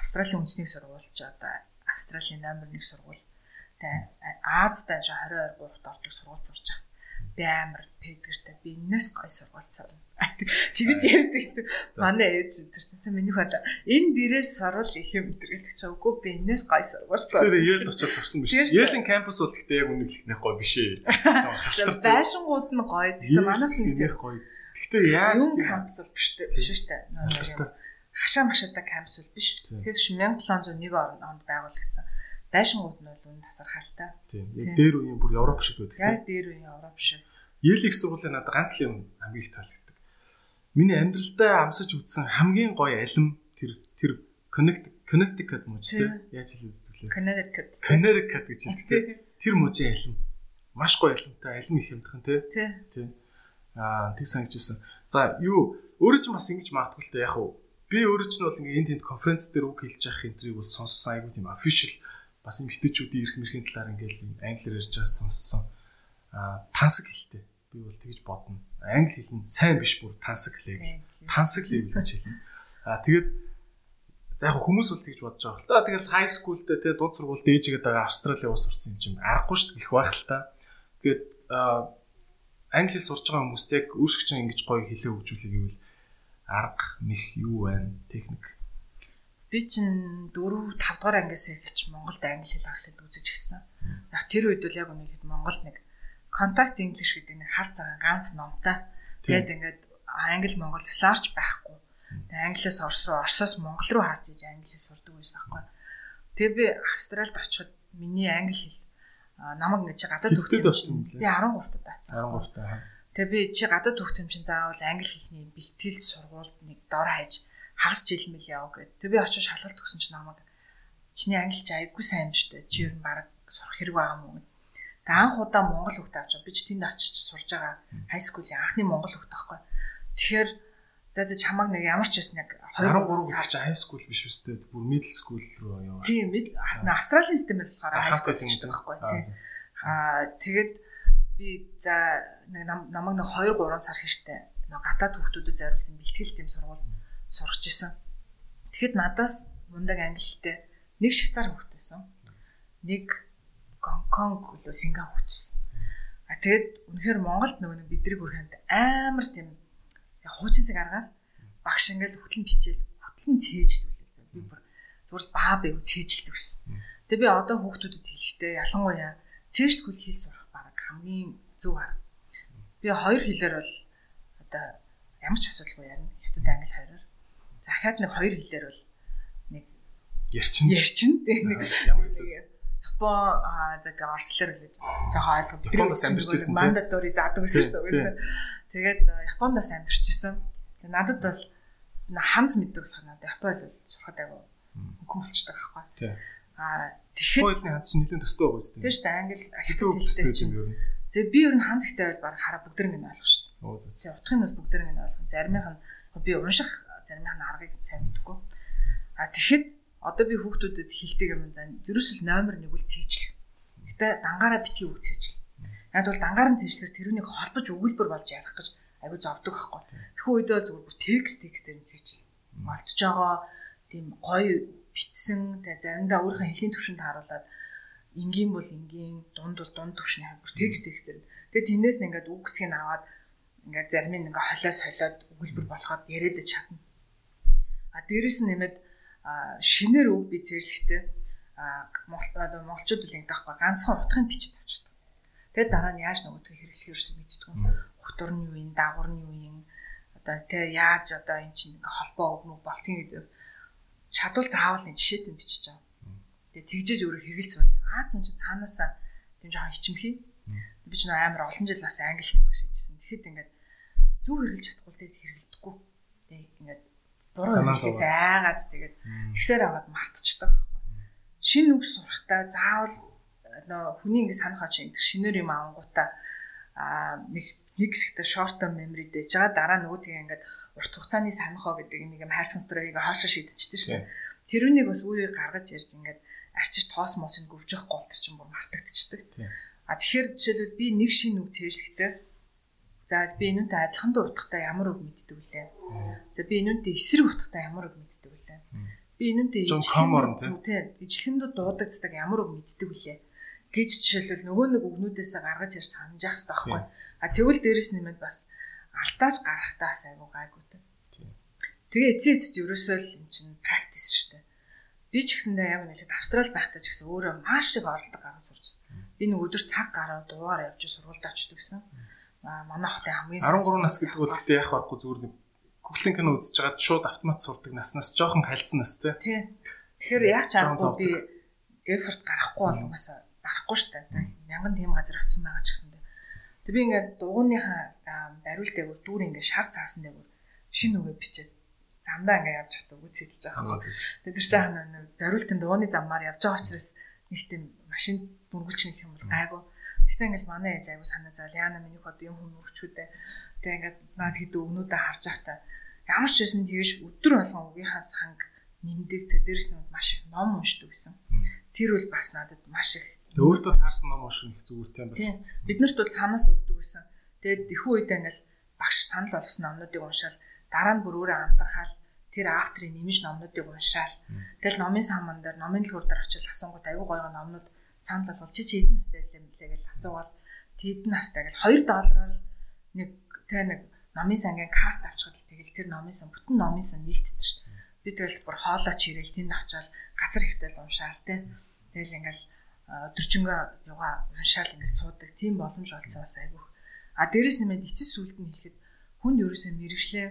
Австралийн үндэсний сургуульч одоо Австралийн номер 1 сургууль тэгээ Аазтай 22 3-т ордог сургууль сурч байгаа. Би амар педгэртэй би энэс гой сургууль сурна. [laughs] Тэгэж ярьдаг. Манай ээж тэр чинь миний хад энэ дээрээс сурвал их юм гэдэг ч үгүй би энэс гой сургууль сурна. Тэр Yale очиж сурсан биш. Yale-ийн кампус бол гэхдээ яг үнэхээр гой биш ээ. Байшингууд нь гоё. Гэхдээ манайс нэг гоё. Гэхдээ яаж тийм кампус бол биш үү? Биш шүү дээ. Хашаа машаатай кампус бол биш. Тэгэхээр 1701 онд байгуулагдсан. Байшингууд нь бол үнэ тасархалтай. Тийм. Дээр үеийн бүр Европ шиг байдаг. Яг дээр үеийн Европ шиг. Yale их сургуулийн надад ганц л юм хамгийн их таалагддаг. Миний амьдралдаа амсаж үзсэн хамгийн гоё алим тэр тэр Connect Connecticut тийм яаж хэлээд вэ? Connecticut. Connecticut гэж хэлдэг. Тэр мужийн алим. Маш гоё алимтай алим их юмдхан тийм. Тийм Аа тэг санагдчихсан. За юу өөрөө ч бас ингэж магадгүй л дээ яг уу. Би өөрөө ч нь бол ингээ энд тэнд конференц дээр үг хэлж явах энтрийг бол сонссон айгуу тийм official бас юм хитэчүүдийн эрх мэрхийн талаар ингээл англиар ярьж байгаа сонссон. Аа тансаг хэлтэй. Би бол тэгж бодно. Англи хэл нь сайн биш бүр тансаг хэлээ. Тансаг левел гэж хэлнэ. Аа тэгээд за яг хүмүүс бол тэгж бодож байгаа л та. Тэгэл high school дээр тэгээ дунд сургууль дээжгээд байгаа Австралийн улс сурсан юм чинь аргагүй шүү дээ их байх л та. Тэгээд аа англи хэл сурж байгаа хүмүүст яг өөрсгч ингэж гоё хэлээ хөгжүүлэх гэвэл арга мэх юу байна техник би чинь 4 5 дугаар ангиас эхэлж Монголд англи хэл ахлаад үзэж гисэн. Яг тэр үед бол яг үнэхээр Монголд нэг контакт инглиш гэдэг нэг хар цагаан ганц номтой. Тэгээд ингээд англи монгол сларч байхгүй. Тэгээд англиас орс руу орсоос монгол руу харж иж англи сурдаг байсан байхгүй. Тэгээд би Австралид очиход миний англи хэл намайг ингэ чи гадаад төгтөд болсон юм. Би 13 тад таацсан. 13 таа. Тэгээ би чи гадаад төгтөм чинь заавал англи хэлний бэлтгэлд сургуульд нэг дор хаяж хагас жил мэл яв гэд. Тэгээ би очиж шалгалт өгсөн чинь намайг чиний англи чи айгүй сайн штэ. Чи ер нь баг сурах хэрэг байгаа мó гэд. Тэгээ анх удаа монгол хөгт авч би ч тэнд очиж сурж байгаа хай скуулийн анхны монгол хөгт байхгүй. Тэгэхээр за за чамаг нэг ямар ч байсан яг 23 сар чи хай скул биш үстэй бүр middle school руу яваа. Тийм middle Австралийн систем болохоор хай скул гэдэг байхгүй тийм. Аа тэгээд би за нэг намайг нэг 2 3 сар хэвчтэй нэг гадаад хүүхдүүдэд зориулсан бэлтгэл тэм сургууль сурч исэн. Тэгэхэд надаас мундаг англитэй нэг швейцар хүүхдээсэн. Нэг Гонконг үлээ Сингапур хүүхдээсэн. А тэгээд үнэхээр Монголд нөгөө бидрийг өрхөнд амар тийм яг хуучин шиг аргаар багш ингээл хөтлөн бичээл хөтлөн цээжлүүлээ. Би бүр зүгээр баа бэ цээжилдэг гэсэн. Тэгээ би одоо хүүхдүүдэд хэлэхдээ ялангуяа цээжтгүүл хэл сурах баг хамгийн зөв арга. Би хоёр хэлээр бол одоо ямар ч асуудалгүй ярина. Хятад англи хоёроор. Дахиад нэг хоёр хэлээр бол нэг ярьчин. Ярьчин тийм нэг ямар хэлээ. Япон аа тэгээ орслоор л жоохон ойлгоо. Японд амьдарч ирсэн. Мандатори заадаг гэсэн шүү дээ. Тэгээд Японд бас амьдарч. Тэгээ надад бол ханц мэддэг болох надад Японд бол сурахад айгу хөнгөн болчдаг аахгүй. Тий. Аа тэгэхээр Японы ханц чинь нэлээд төстэй байгаа шүү дээ. Тийм шүү дээ. Англи хэлтэй чинь ер нь. Зөв би ер нь ханц ихтэй бол баг хараа бүгдэрэг нь ойлгох шүү дээ. Оо зөв. Утгыг нь бол бүгдэрэг нь ойлгох. Заримынх нь би унших заримынх нь аргыг сайн мэдгүй. Аа тэгэхэд одоо би хүүхдүүдэд хэлдэг юм заа. Ерөөсөл номер нэг үл цээжлэх. Гэтэ дангаараа битгий үг цээжлэх. Яг бол дангаар нь цээжлэхээр тэрүүнийг холбож өгүүлбэр болж ярих гэж айгу зовдөг байхгүй. Тэгэхүү үедээ бол зүгээр текст текстээр цэжил малтж байгаа тийм гоё битсэн тэ заримдаа өөрийнхөө хэлний төвшөнд харуулад энгийн бол энгийн дунд бол дунд төвшний бүр текст текстээр. Тэгээ тэрнээс нь ингээд үг хэсгийг аваад ингээд зарим нь ингээд холиос холиод өгүүлбэр болгоод яриад чадна. А дээрэс нь нэмээд шинээр үг би одоо монголчууд үл ингэдэг байхгүй ганцхан утгын бичиж авчихдаг. Тэгээд дараа нь яаж нөгөөдгөө хэрэглэх ерөөсөө мэддэг утур нь юу юм, дагвар нь юу юм одоо тэ яаж одоо эн чинь ингээ холбоо өгнө болтгийн гэдэг чадвал заавал энэ жишээтэй бичиж байгаа. Тэгээ тэгжээж өөрөө хэрэгэлц байна. Аа зүн чи цаанаасаа тийм жоохон ичимхий. Би ч амар олон жил бас англи хэл багш хийжсэн. Тэгэхэд ингээд зүг хэрэгэлж чадахгүй тэгээд хэрэгэлдэггүй. Тэгээ ингээд буруу хэлээс айгаад тэгээд тэгсээр аваад мартчихдаг байхгүй. Шинэ үг сурахтаа заавал нөө хүний ингэ санах очи энэ шинээр юм авангуудаа а нэг нэг хэсэгтээ short term memory дэж байгаа дараа нөгөөдгийг ингээд урт хугацааны санахоо гэдэг нэг юм хайрсан дотроо хаашаа шийдчихсэн шүү дээ. Тэрүүнийг бас үе гаргаж ярьж ингээд арчиж тоос мосыг гөвжих гол төр чинь бүр мартагдчихдаг. А тэгэхээр жишээлбэл би нэг шин үг цээжлэхдээ за би энүүнтэй адилхан дуу утгатай ямар үг мэддэг вүлээ. За би энүүнтэй эсрэг утгатай ямар үг мэддэг вүлээ. Би энүүнтэй ижлэхэндээ дуудагддаг ямар үг мэддэг вүлээ гэж жишээлбэл нөгөө нэг үгнүүдээсээ гаргаж ир санаж явах хэрэгтэй байхгүй. А тэгвэл дээрэс нэмээд бас алтааж гарахтаа айгу гайгүй тэ. Тэгээ эцээ эцэд ерөөсөө л эн чинь практис шүү дээ. Би ч гэсэндээ яг нэг австрал байхдаа ч гэсэн өөрөө маш их оролдог гаргаж сурчсан. Би нэг өдөр цаг гараад дуугаар явж сургуульд очдөг гэсэн. Аа манай хотын хамгийн 13 нас гэдэг бол гэхдээ яах байхгүй зүгээр нэг Google кино үзэж байгаад шууд автомат сурдаг наснаас жоохон хальцсан нас. Тий. Тэгэхээр яг ч аргагүй би effort гарахгүй бол угаасаа гарахгүй шүү дээ. Мянган тийм газар очсон байгаа ч гэсэн Тэг би ингээд дугууныхаа бариул дээгүүр дүүр ингээд шар цаасан дээгүүр шинэ үгээ бичээд замдаа ингээд явж хата үгүй цэжж байгаа. Тэг тэр чинь нэг зориултын дууны замаар явж байгаа учраас нэг тийм машин дүргүүлж нэг юм бол гайгүй. Гэтэ ингээд манай ээж аягүй санаа зал яана миний хот юм хүм өрчүүдээ. Тэг ингээд наад хэд өгнүүдээ харж байхдаа ямар ч байсан тэгэж өдөр болгон үгийнхаа санг нэмдэг тэ дээрэс нь маш их ном уншдаг гэсэн. Тэр үл бас надад маш их Өөртөө таарсан ном уушгах их зүгүүртэй бас. Бид нарт бол цаанаас өгдөг гэсэн. Тэгээд их үедээ ингээл багш санал болгосон номнуудыг уншаал дараа нь бүр өөрөө анхаарахал тэр авторын нэмж номнуудыг уншаал. Тэгэл номын саман дээр номын дэлгүүр дээр очил асуугууд аюу гоё номнууд санал болгол чи чи хэдэн настай байлаа мөлий гэж асуувал тэдэн настай гэл 2 доллараар нэг тэ нэг номын сангийн карт авчихад тэгэл тэр номын сан бүтэн номын сан нийлцдэг шүү. Би тэгэл бүр хоолоо чирээл тэнд очиад газар ихтэл уншаал тэ. Тэгэл ингээл өдөржингөө юга уншаал ингэ суудаг тийм боломж олцсон бас айгүйх. А дээрэс нэмээд эцэс сүлд нь хэлэхэд хүнд ерөөсөө мэрэгчлээ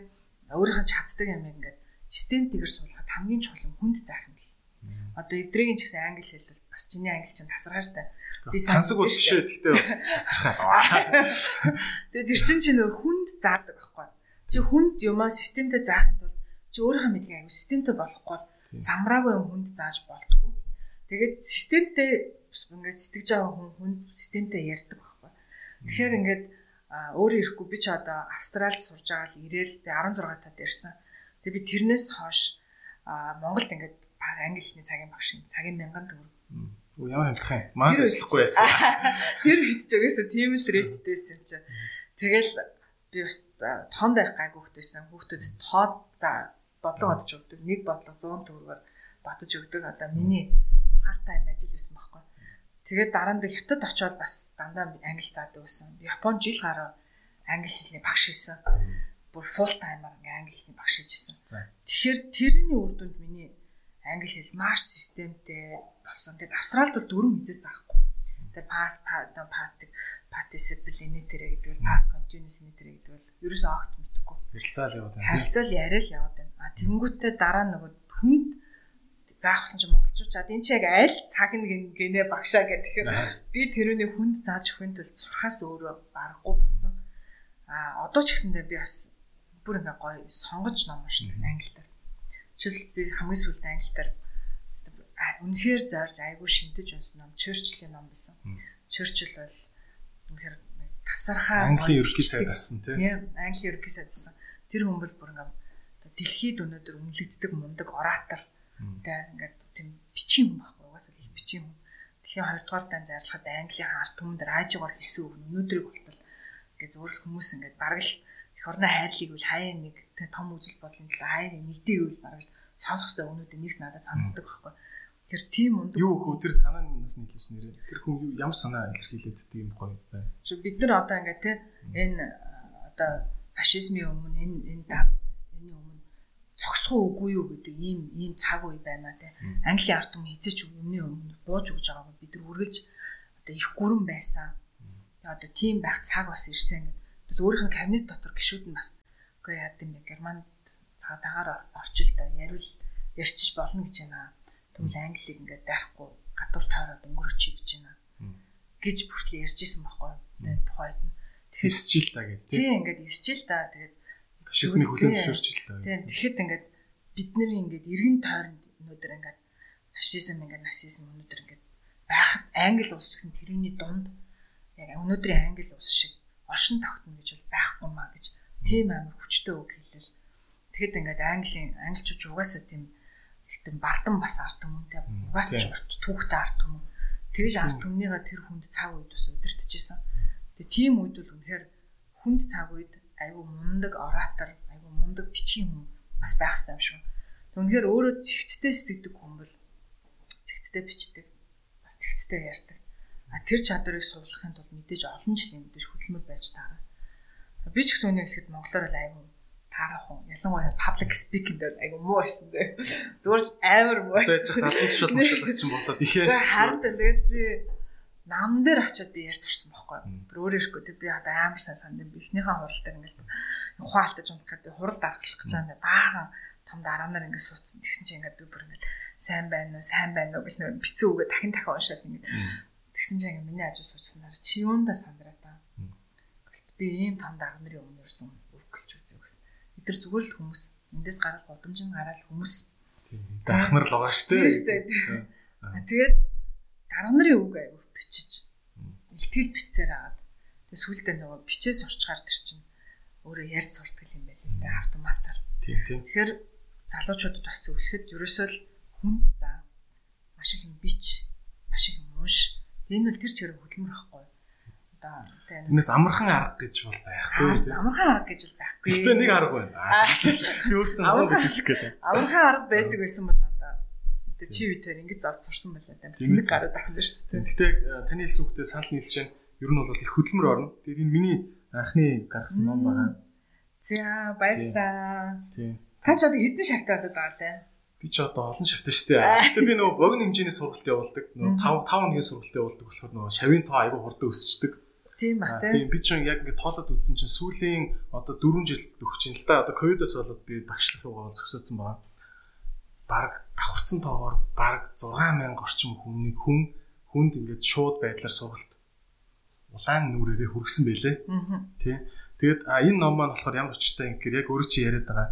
өөрийнх нь чаддаг юм ингээд системтэйгэр суулгаад хамгийн чухал нь хүнд заах юм л. Одоо эдрийн ч гэсэн англи хэл бас чиний англи чинь тасархаа штэ. Би сансаг бол бишээ гэхдээ тасархаа. [laughs] Тэгээд тэр чинь чи нөө хүнд заадаг байхгүй. Чи хүнд юмаа системтэй заахын тулд чи өөрийнхөө мэдлэг аягүй системтэй болохгүй бол замраагүй юм хүнд зааж болтгоо. Тэгээд системтэй ингээд сэтгэж байгаа хүн хүн системтэй ярьдаг байхгүй. Тэгэхээр ингээд өөрөө ирэхгүй би ч одоо Австралид сурж байгаа л ирээл би 16 тад ирсэн. Тэгээ би тэрнээс хойш Монголд ингээд англи хэлний цагийн багш. Цагийн мянган төгрөг. Ямар хэлэх юм. Маань өслөхгүй байсан. [laughs] Тэр хитж өгөөсө тийм л рэйттэйсэн юм чи. Тэгэл би бас тоонд байх гайгүй хөхтэйсэн. Хүүхдэд тоод за бодлого одож өгдөг. Нэг бодлого 100 төгрөгөөр батж өгдөг. Одоо миний part time ажил байсан байхгүй. Тэгээд дараа нь би хятад очиод бас дандаа англи заадаг байсан. Япон жил гараа англи хэлний багш хийсэн. Бүр full timer ингээ англи хэлний багш хийжсэн. Тэгэхээр тэрний үр дүнд миний англи хэл маш системтэй болсон. Тэгээд Австралид бол дөрөв хизээ заахгүй. Тэгээд past participle participle тэрэ гэдэг бол past continuous тэрэ гэдэг бол ерөөсөө огт мэдэхгүй. Харилцаал яваад байна. Харилцаал яриа л яваад байна. А тэнгуүтээ дараа нөгөө хүнд заах болсон чи монголчууд энэ чи яг аль цаг нь гинэ багшаа гэх тэгэхээр би тэрүүний хүнд зааж өгөхөнд тул сурхаас өөрөө барахгүй болсон. А одоо ч гэсэндээ би бас бүр ингээ гоё сонгож ном уншдаг англиар. Жишээл би хамгийн сүүлд англиар үнэхээр зорж айгүй шинтэж унсан ном Churchill-ийн ном байсан. Churchill бол үнэхээр тасархаа Английн ерөнхий сайд асан тийм. Английн ерөнхий сайд асан. Тэр хүн бол бүр ингээ дэлхийд өнөөдөр үнэлэгддэг мундаг оратор Тэгээ ингээд тийм бичгийн хүн байхгүй угаасаа л их бичгийн хүн. Тэгэхээр хоёрдугаар дан зарлахад Английн ард түмэнд радиогоор хийсэн үг өнөөдрийг болтол ингээд зөвхөн хүмүүс ингээд бараг л эх орны хайрлыг үл хаяа нэг том үзэл бодлын төлөө хаяа нэгдэг үл бараг сонсохтой өнөөдөр нэгс надад санагддаг байхгүй. Тэр тийм ундаг. Юу хөө тэр санаа нас нийлүүлж нэрээ. Тэр хүн юу ямар санаа илэрхийлээд тийм гоё бай. Бид нар одоо ингээд те энэ одоо фашизмын өмнө энэ энэ энэ өмнө цогсох үгүй юу гэдэг ийм ийм цаг үе байна те. Английн ард түмэн хизээч өмнө өмнө бууж өгж байгааг бид нар үргэлж одоо их гүрэн байсан. Одоо тийм байх цаг бас ирсэн гэдэг. Өөрийнх нь кабинет дотор гişүүд нь бас үгүй яа гэм бэ Германд цагаагаар орчилдоо ярил ярьчих болно гэж байна. Тэгвэл англиг ингээд дайхгүй гадуур тойроод өнгөрөөч гэж байна. гэж бүртлээ ярьж исэн байхгүй. Тэгээд тухайд нь тэгэхээр 9 жил та гэж тийм ингээд 9 жил та тэгээд фашизмын хүлээн зөвшөөрч л таа. Тийм тэгэхэд ингээд бид нэр ингээд эргэн тойронд өнөөдөр ингээд фашизм ингээд нацизм өнөөдөр ингээд байхад англи улс гэсэн тэрүүний дунд яг өнөөдрийн англи улс шиг оршин тогтно гэж бол байхгүй маа гэж тийм амар хүчтэй үг хэлэл. Тэгэхэд ингээд английн англичууд угаасаа тийм ихтэн бардам бас арт хүмүүнтэй угаасаа урт түүхтэй арт хүмүүн. Тэгж арт хүмүүнийга тэр хүнд цаг үед бас удирдахжсэн. Тэгээ тийм үед бол үнэхээр хүнд цаг үед айгүй мундаг оратор, айгүй мундаг бичгийн хүн бас байх хэрэгтэй юм шиг. Үнэхээр өөрөө цэгцтэй сэтгэдэг хүн бол цэгцтэй бичдэг. Бас цэгцтэй ярьдаг. А тэр чадварыг суулгахын тулд мэдээж олон жилийн мэдээж хөдөлмөр байж таарна. Би ч гэсэн үнийг хэлэхэд монголоор л айгүй таарах хүн. Ялангуяа public speaking дээр айгүй муу байсан дээ. [laughs] Зүгээр л амар муу. Тэгээд ч талын тушаал мушаалаас ч болоод ихээр харин тэгээд би нам дээр очиод би ярьж сурсан байхгүй. Би өөрөө ирэхгүй тэг би одоо амар сайн санд би эхнийхээ хуралдаар ингээл ухаалтаж унахад би хурал дарахлах гэж байгаа юм баахан том дараанаар ингээд суудсан. Тэгсэн чинь ингээд би бүр ингээд сайн байна уу, сайн байна уу гэх нэр бицүү үгээ дахин дахин уншаад ингээд тэгсэн чинь ингээд миний ажил суудсанаар чи юунда сандраа та. Би ийм том дарга нарын өмнө үг гэлж үзье гэсэн. Эдгээр зүгээр л хүмүүс. Эндээс гараад годомжин гараад хүмүүс. Дахнар л байгаа шүү дээ. Тэгээд дарга нарын үг аяг бичиж. Илтгэл бичсээр агаад тэгээд сүулдэ нөгөө бичээс урчгаар тэр чинь өөрөө ярьж сурдаг юм байл л дээ автоматар. Тийм тийм. Тэгэхээр залуучуудад бас зөвлөхөд ерөөсөө л хүнд заа маш их юм бич маш их юм унш энэ бол тэр чигээр хөдөлмөр байхгүй одоо тэрнээс амархан арга гэж бол байхгүй тийм. амархан арга гэж бол байхгүй. Гэхдээ нэг арга байна. Өөртөө амархан хэлэх гэдэг амархан арга байдаг байсан бол одоо тэгээ чи үтээр ингэж зав сурсан байлаа да тэнэг гараад авах нь шүү дээ. Гэхдээ э, таны хэлсэн үгтэй санал нийлж байна ер нь бол их хөдөлмөр орно. Тэгээд энэ миний анхны гаргасан ном байгаа. За баярлалаа. Тийм. Та ч одоо хэдэн шавтай болоод байгаа лээ? Би ч одоо олон шавтай шүү дээ. Гэтэ би нөгөө богино хэмжээний сургалт явуулдаг. Нөгөө 5 5 хоногийн сургалт явуулдаг болохоор нөгөө шавийн тоо аягүй хурдан өсчдөг. Тийм ба тийм. Би ч яг ингээд тоолоод үзсэн чинь сүүлийн одоо 4 жил өгч юм л да. Одоо ковидос болоод би багшлахыг гол зөксөөцсөн байгаа. Бараг давхарцсан тоогоор бараг 6000 орчим хүнийг хүн хүнд ингээд шууд байдлаар сургалт улаан нүрээрээ хүргэсэн байлээ. Тий. Тэгээд энэ ном маань болохоор ямар очтой юм гэхээр яг өөрөө чи яриад байгаа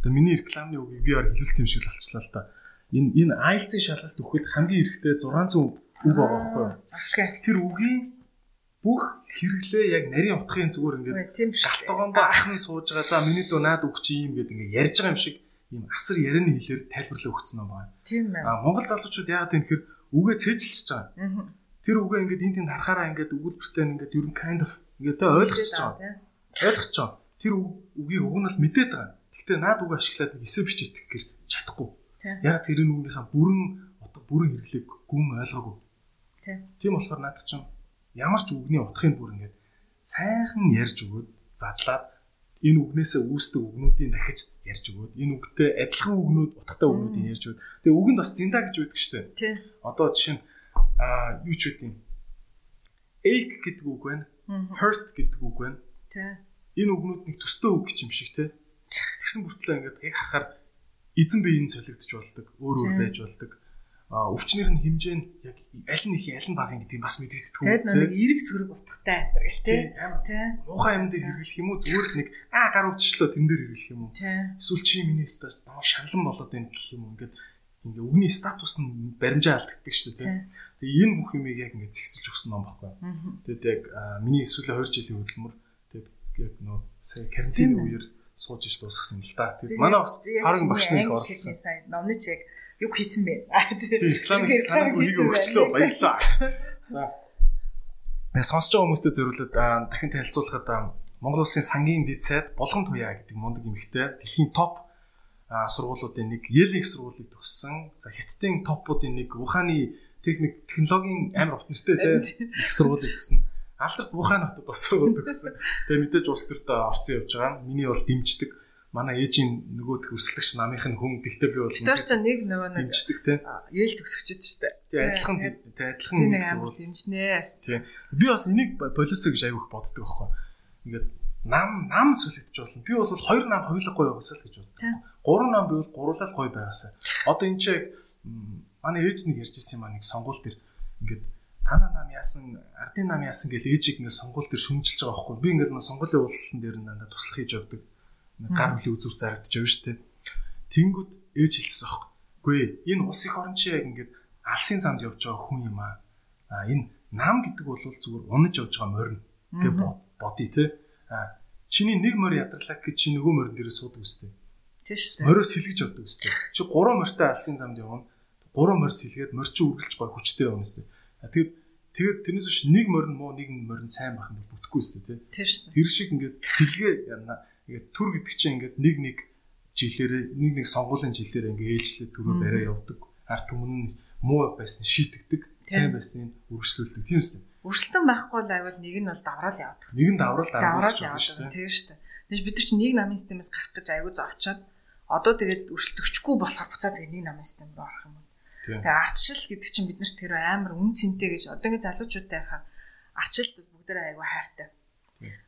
Одоо миний рекламны үгийг би өөр хэлэлцсэн юм шиг л болчихлоо л да. Энэ энэ IELTS-ийн шалгалт өгөхөд хамгийн эрэхтэй 600 үг байгаа байхгүй юу? Тэр үгийн бүх хэрэглээ яг нарийн утгын зүгээр ингээд галтгоондоо ахын сууж байгаа. За миний дөө наад үг чи юм гэдэг ингээд ярьж байгаа юм шиг ийм асар ярианы хэлээр тайлбарлаа өгсөн юм байна. Тийм ээ. А Монгол залуучууд яагаад юм хэрэг үгээ цээжилчихэж байгаа. Тэр үгээ ингээд энд тэнд харахаараа ингээд өгүүлбэртэй ингээд ер нь kind of ингээд ойлгочихж байгаа. Ойлгочихж байгаа. Тэр үгийг үг нь бол мэдээд байгаа. Гэхдээ наад үг ашиглаад нэг эсэ бичиж итгэхээр чадахгүй. Яг тэр нүгнийхээ бүрэн утга бүрэн хэрэглээг гүн ойлгоогүй. Тийм болохоор наад чинь ямар ч үгний утгыг бүр ингээд сайхан ярьж өгөөд задлаад энэ үгнээсээ үүсдэг үгнүүдийн дахиж ярьж өгөөд энэ үгтэй адилхан үгнүүд утгатай үгнүүдийг ярьж өгөөд тэгээ үгэнд бас зинда гэж үүддэг шүү дээ. Одоо жишээ нь аа юу ч үгүй ache гэдэг үг байна. hurt гэдэг үг байна. Энэ үгнүүд нэг төстэй үг юм шиг те. Тэгсэн бүртлээ ингээд яг харахаар эзэн биеийн солигдож болдог, өөр өөр байж болдог. А өвчнийх нь хэмжээ нь яг аль нь их аль нь бага гэдэг юм бас мэдэгддэг. Тэгээд нэг эрэг сөрөг утгатай амтар гэл тээ. Тий. Муухай юм дээр хэрэглэх юм уу? Зүгээр л нэг аа гар өвчлөө тэн дээр хэрэглэх юм уу? Эсвэл чи миний стаж доо шаналн болоод байна гэх юм уу? Ингээд ингээ үгний статус нь баримжаа алддаг шүү дээ. Тэгээ энэ бүх юмыг яг ингээ зэгсэлж өгсөн ном баггүй. Тэгээд яг миний эсвэл 2 жилийн хөдөлмөр тэгээд яг нөө сая карантины үеэр сууж иш дуусгасан л да. Тэгээд манай бас харин багш нэг оролцсон. Номны чиг юу хийсэн бэ? Рекламыг санаад үнийг өгчлөө баярлаа. [laughs] За. Нэг сонсож байгаа хүмүүстээ зөвлөд дахин танилцуулахад Монгол улсын сангийн дэд сайд Болгон туяа гэдэг мундаг эмэгтэй дэлхийн топ сургуулиудын нэг Yale их сургуулийг төгссөн. За Хятадын топуудын нэг Ухааны техник технологийн амар урт нэртэй их сургуулийг төгссөн алдарт Вухан хотод бас сургууль төгссөн. Тэгээ мэдээж улс төртөө орцсон явж байгаа. Миний бол дэмждэг. Манай ээжийн нөгөө төсөлөгч намынх нь хүн гэхдээ би бол Тэр чинь нэг нөгөө нэг дэмждэг те. Ээл төгсөгчд шүү дээ. Тэгээ адилхан тэгээ адилхан нэг сургууль дэмжнэ. Тий. Би бас энийг полисо гэж аявих боддог байхгүй. Ингээд нам нам сүлэгдэж болно. Би бол хоёр нам хоёулахгүй байгаасаа л гэж боддог. Гурван нам байвал гурлал гоё байгаасаа. Одоо энэ чинь манай ээж нэг ярьжсэн юм аа нэг сонгуул дээр ингээд танаа нам яасан ардын нам яасан гэж ээжийг ингээд сонгуул дээр шүмжилж байгаа байхгүй би ингээд нэг сонгуулийн уулзалтан дээр надад туслах хийж явдаг гар хөлийн үзүүр зарагдаж явна шүү дээ тэнгүүд ээж хэлсэн аахгүй. Үгүй энэ ус их орон чи яг ингээд алсын замд явж байгаа хүн юм аа. А энэ нам гэдэг бол зүгээр унаж явж байгаа морин гэж бодъё те. А чиний нэг морь ядарлаа гэж чи нөгөө морин дээрээ суудаг үстэй. Тийм шүү дээ. Морио сэлгэж явдаг үстэй. Чи гурван морьтой алсын замд явна. Гурван морь сэлгээд морь чи үргэлж гой хүчтэй явна үстэй. Тэгээд тэгээд тэрнээс биш нэг морин муу нэг морин сайн байх нь бүтэхгүй үстэй те. Тэр шиг ингээд сэлгээ яна. Ингээд түр гэдэг чинь ингээд нэг нэг жилээрээ нэг нэг сонгуулийн жилээр ингээд ээлжлээ түрүү барай явдаг. Арт түмэн нь муу байсан шийтгдэг, сайн байсныг үргэлжлүүлдэг. Тийм үстэй. Өрсөлдөн байхгүй бол айвал нэг нь бол давраал явдаг. Нэг нь Давраал дараач явдаг. Тийм шүү дээ. Тэгэж бид нар чинь нэг намын системээс гарах гэж айгүй зовчоод одоо тэгээд өрсөлдөгчгүй болохоор буцаад тэгээд нэг намын систем рүү орох юм байна. Тийм. Тэгээ арчил гэдэг чинь биднэрт тэр амар үн цэнтэй гэж одоо ингэ залуучуудтай хахаар арчилт бол бүгдээ айгүй хайртай.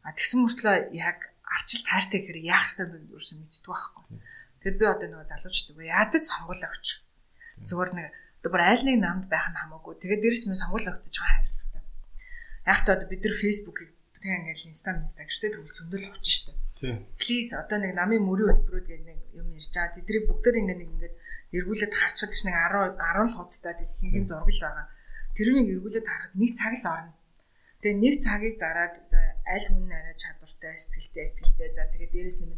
А тэгсэн мөртлөө яг арчилт хайртай гэхээр яах ёстой бэ гэж юусэн мэддэг байхгүй. Тэр би одоо нөгөө залуучдаг вэ ядаж сонгол авч. Зүгээр нэг одоо бүр айл нэг намд байх нь хамаагүй. Тэгээд дээрэс нь сонгол авчих жоохон хайртай. Яг та одоо бид нар фэйсбүүкийг тэгээ ингээл инста инста гэжтэй төрөл зөндөл авч штэ. Тийм. Please одоо нэг намын мөрийн хөтөлбөрүүд гэдэг нэг юм ярьж байгаа. Тэдний бүгдээр ингээ нэг ингээд эргүүлээд харчихад чинь нэг 10 10 л хуцтай дэлхийгийн зураг л байгаа. Тэрнийг эргүүлээд харахад нэг цаг л орно. Тэгээ нэг цагийг зараад за, аль хүн арай чадвартай, сэтгэлтэй, ихтэй. За тэгээ дээрэс нь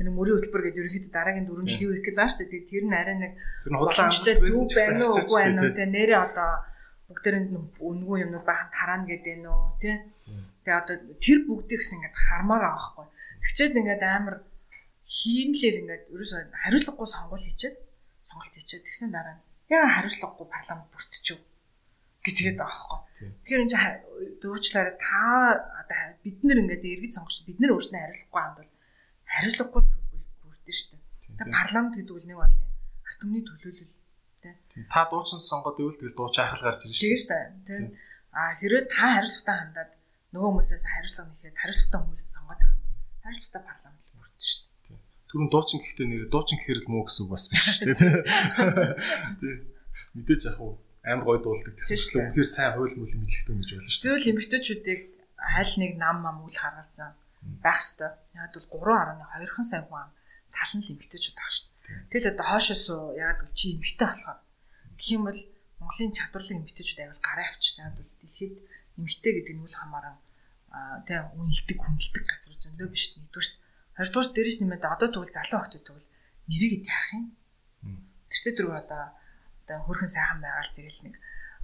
тэр мөрийн хөтөлбөр гэдэг ерөнхийдөө дараагийн дөрөв жилийн үеик л аа шүү дээ. Тэр нь арай нэг нь боломжтой зүг гэсэн байна уу, үгүй байна уу. Тэгээ нэрээ одоо бүгдээрэнд нь үнгүй юмнууд бахан тараана гэдэг нөө тий. Тэгээ одоо тэр бүгдийгс ингээд хармаар байгаа байхгүй. Тэгчээд ингээд амар хиймлэр ингээд ерөөсөө хариуцлагагүй сонгуул хийчихэд сонголт хийчихэд тэгсэн дараа нь яа хариуцлагагүй парламент бүртчихв гэтгээд байгаа байхгүй. Тэгэхээр энэ чинь дуучлаараа та одоо бид нэр ингээд иргэд сонгогч бид нэр өөрснөө хариуцлагагүй ханд бол хариуцлагагүй бүрдэн шүү дээ. Тэгээ парламент гэдэг үл нэг бодлоо арт түмний төлөөлөл Та дуучин сонгоод ивэл тэгэл дууч айхал гарч ирж Тэгээ шүү. шүү дээ. Тийм. А хэрвээ та хариуцлагатай хандаад нөгөө хүмүүсээс хариуцлага нэхэд хариуцлагатай хүмүүс сонгоод байх юм бол хариуцлагатай парламент л бүрдсэн шүү дээ. Түрүүн дуучин гэхдээ нэр дуучин гэхээр л муу гэсэн үг бас биш шүү дээ. [laughs] Тэгээс мэдээж яг уу амар гой дуулдаг гэсэн чинь үнэхээр сайн хууль мөл мэдлэгтэй гэж болно шүү Би бол эмэгтэйчүүдийг аль нэг нам мам үл харгалзан байх хэвээр. Яг бол 3.2хан сая хүн талан л эмэгтэйчүүд байгаа шүү дээ. Тэгэл одоо хоошоо суу яг бол чи эмэгтэй болохоор гэх юм бол Монголын чадварлаг эмэгтэйчүүд аял гараа авчих. Яг бол дэлхийд эмэгтэй гэдэг нь үл хамааран аа тэг үнэлдэг хүндэлдэг газар зөндөө биш нэгдүгээр хоёрдугаар дээрээс нэмээд одоо тэгвэл залуу хүмүүс тэгвэл нэрийг яах юм? Тэртээ дөрөв одоо одоо хөрхэн сайхан байгаа л тэгэл нэг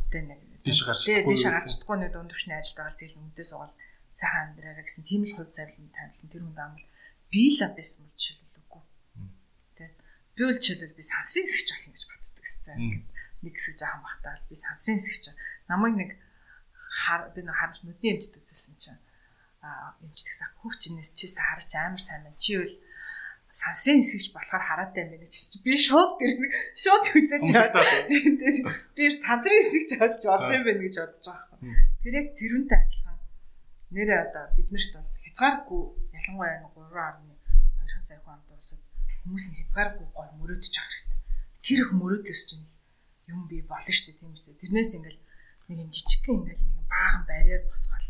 одоо нэг Дээш гарч Тий, чадахгүй дээш байсан. гарч чадахгүй нэг дунд төвчний ажилд байгаа тэгэл өмнөдөө суугаад сайхан амьдраараа гэсэн тийм л хувь зайлын танилан тэр хүнд амал би л байсан бол жишээлбэл үгүй. Тий. Би бол жишээлбэл би сансрын хэсэгч болсон гэж боддог гэсэн. Нэг хэсэг жаахан бахтаал би сансрын хэсэгч. Намайг нэг хар би нэг харж нүдний эмчтэй зүйлсэн чинь а эмчдэгс хүүхчнээс чист харж амар сайн байна. Чи бол сансрын хэсэгч болохоор хараатай юм байна гэж би шууд тэр шууд үзэж Сумдагдаад. [laughs] би сансрын хэсэгч болж болох юм байна гэж бодож байгаа хэрэг. Тэр яг тэрүүнтэй адилхан нэрээ одоо биднэрт бол хязгааргүй ялангуяа энэ 3.2 сая хүн амд усад хүмүүс нь хязгааргүй гой мөрөөдөж авах хэрэгтэй. Тэр их мөрөөдлөөс чинь юм бий болно шүү дээ тийм үстэй. Тэрнээс ингээл нэг юм жижигхэн ингээл нэг юм баахан барьер босгол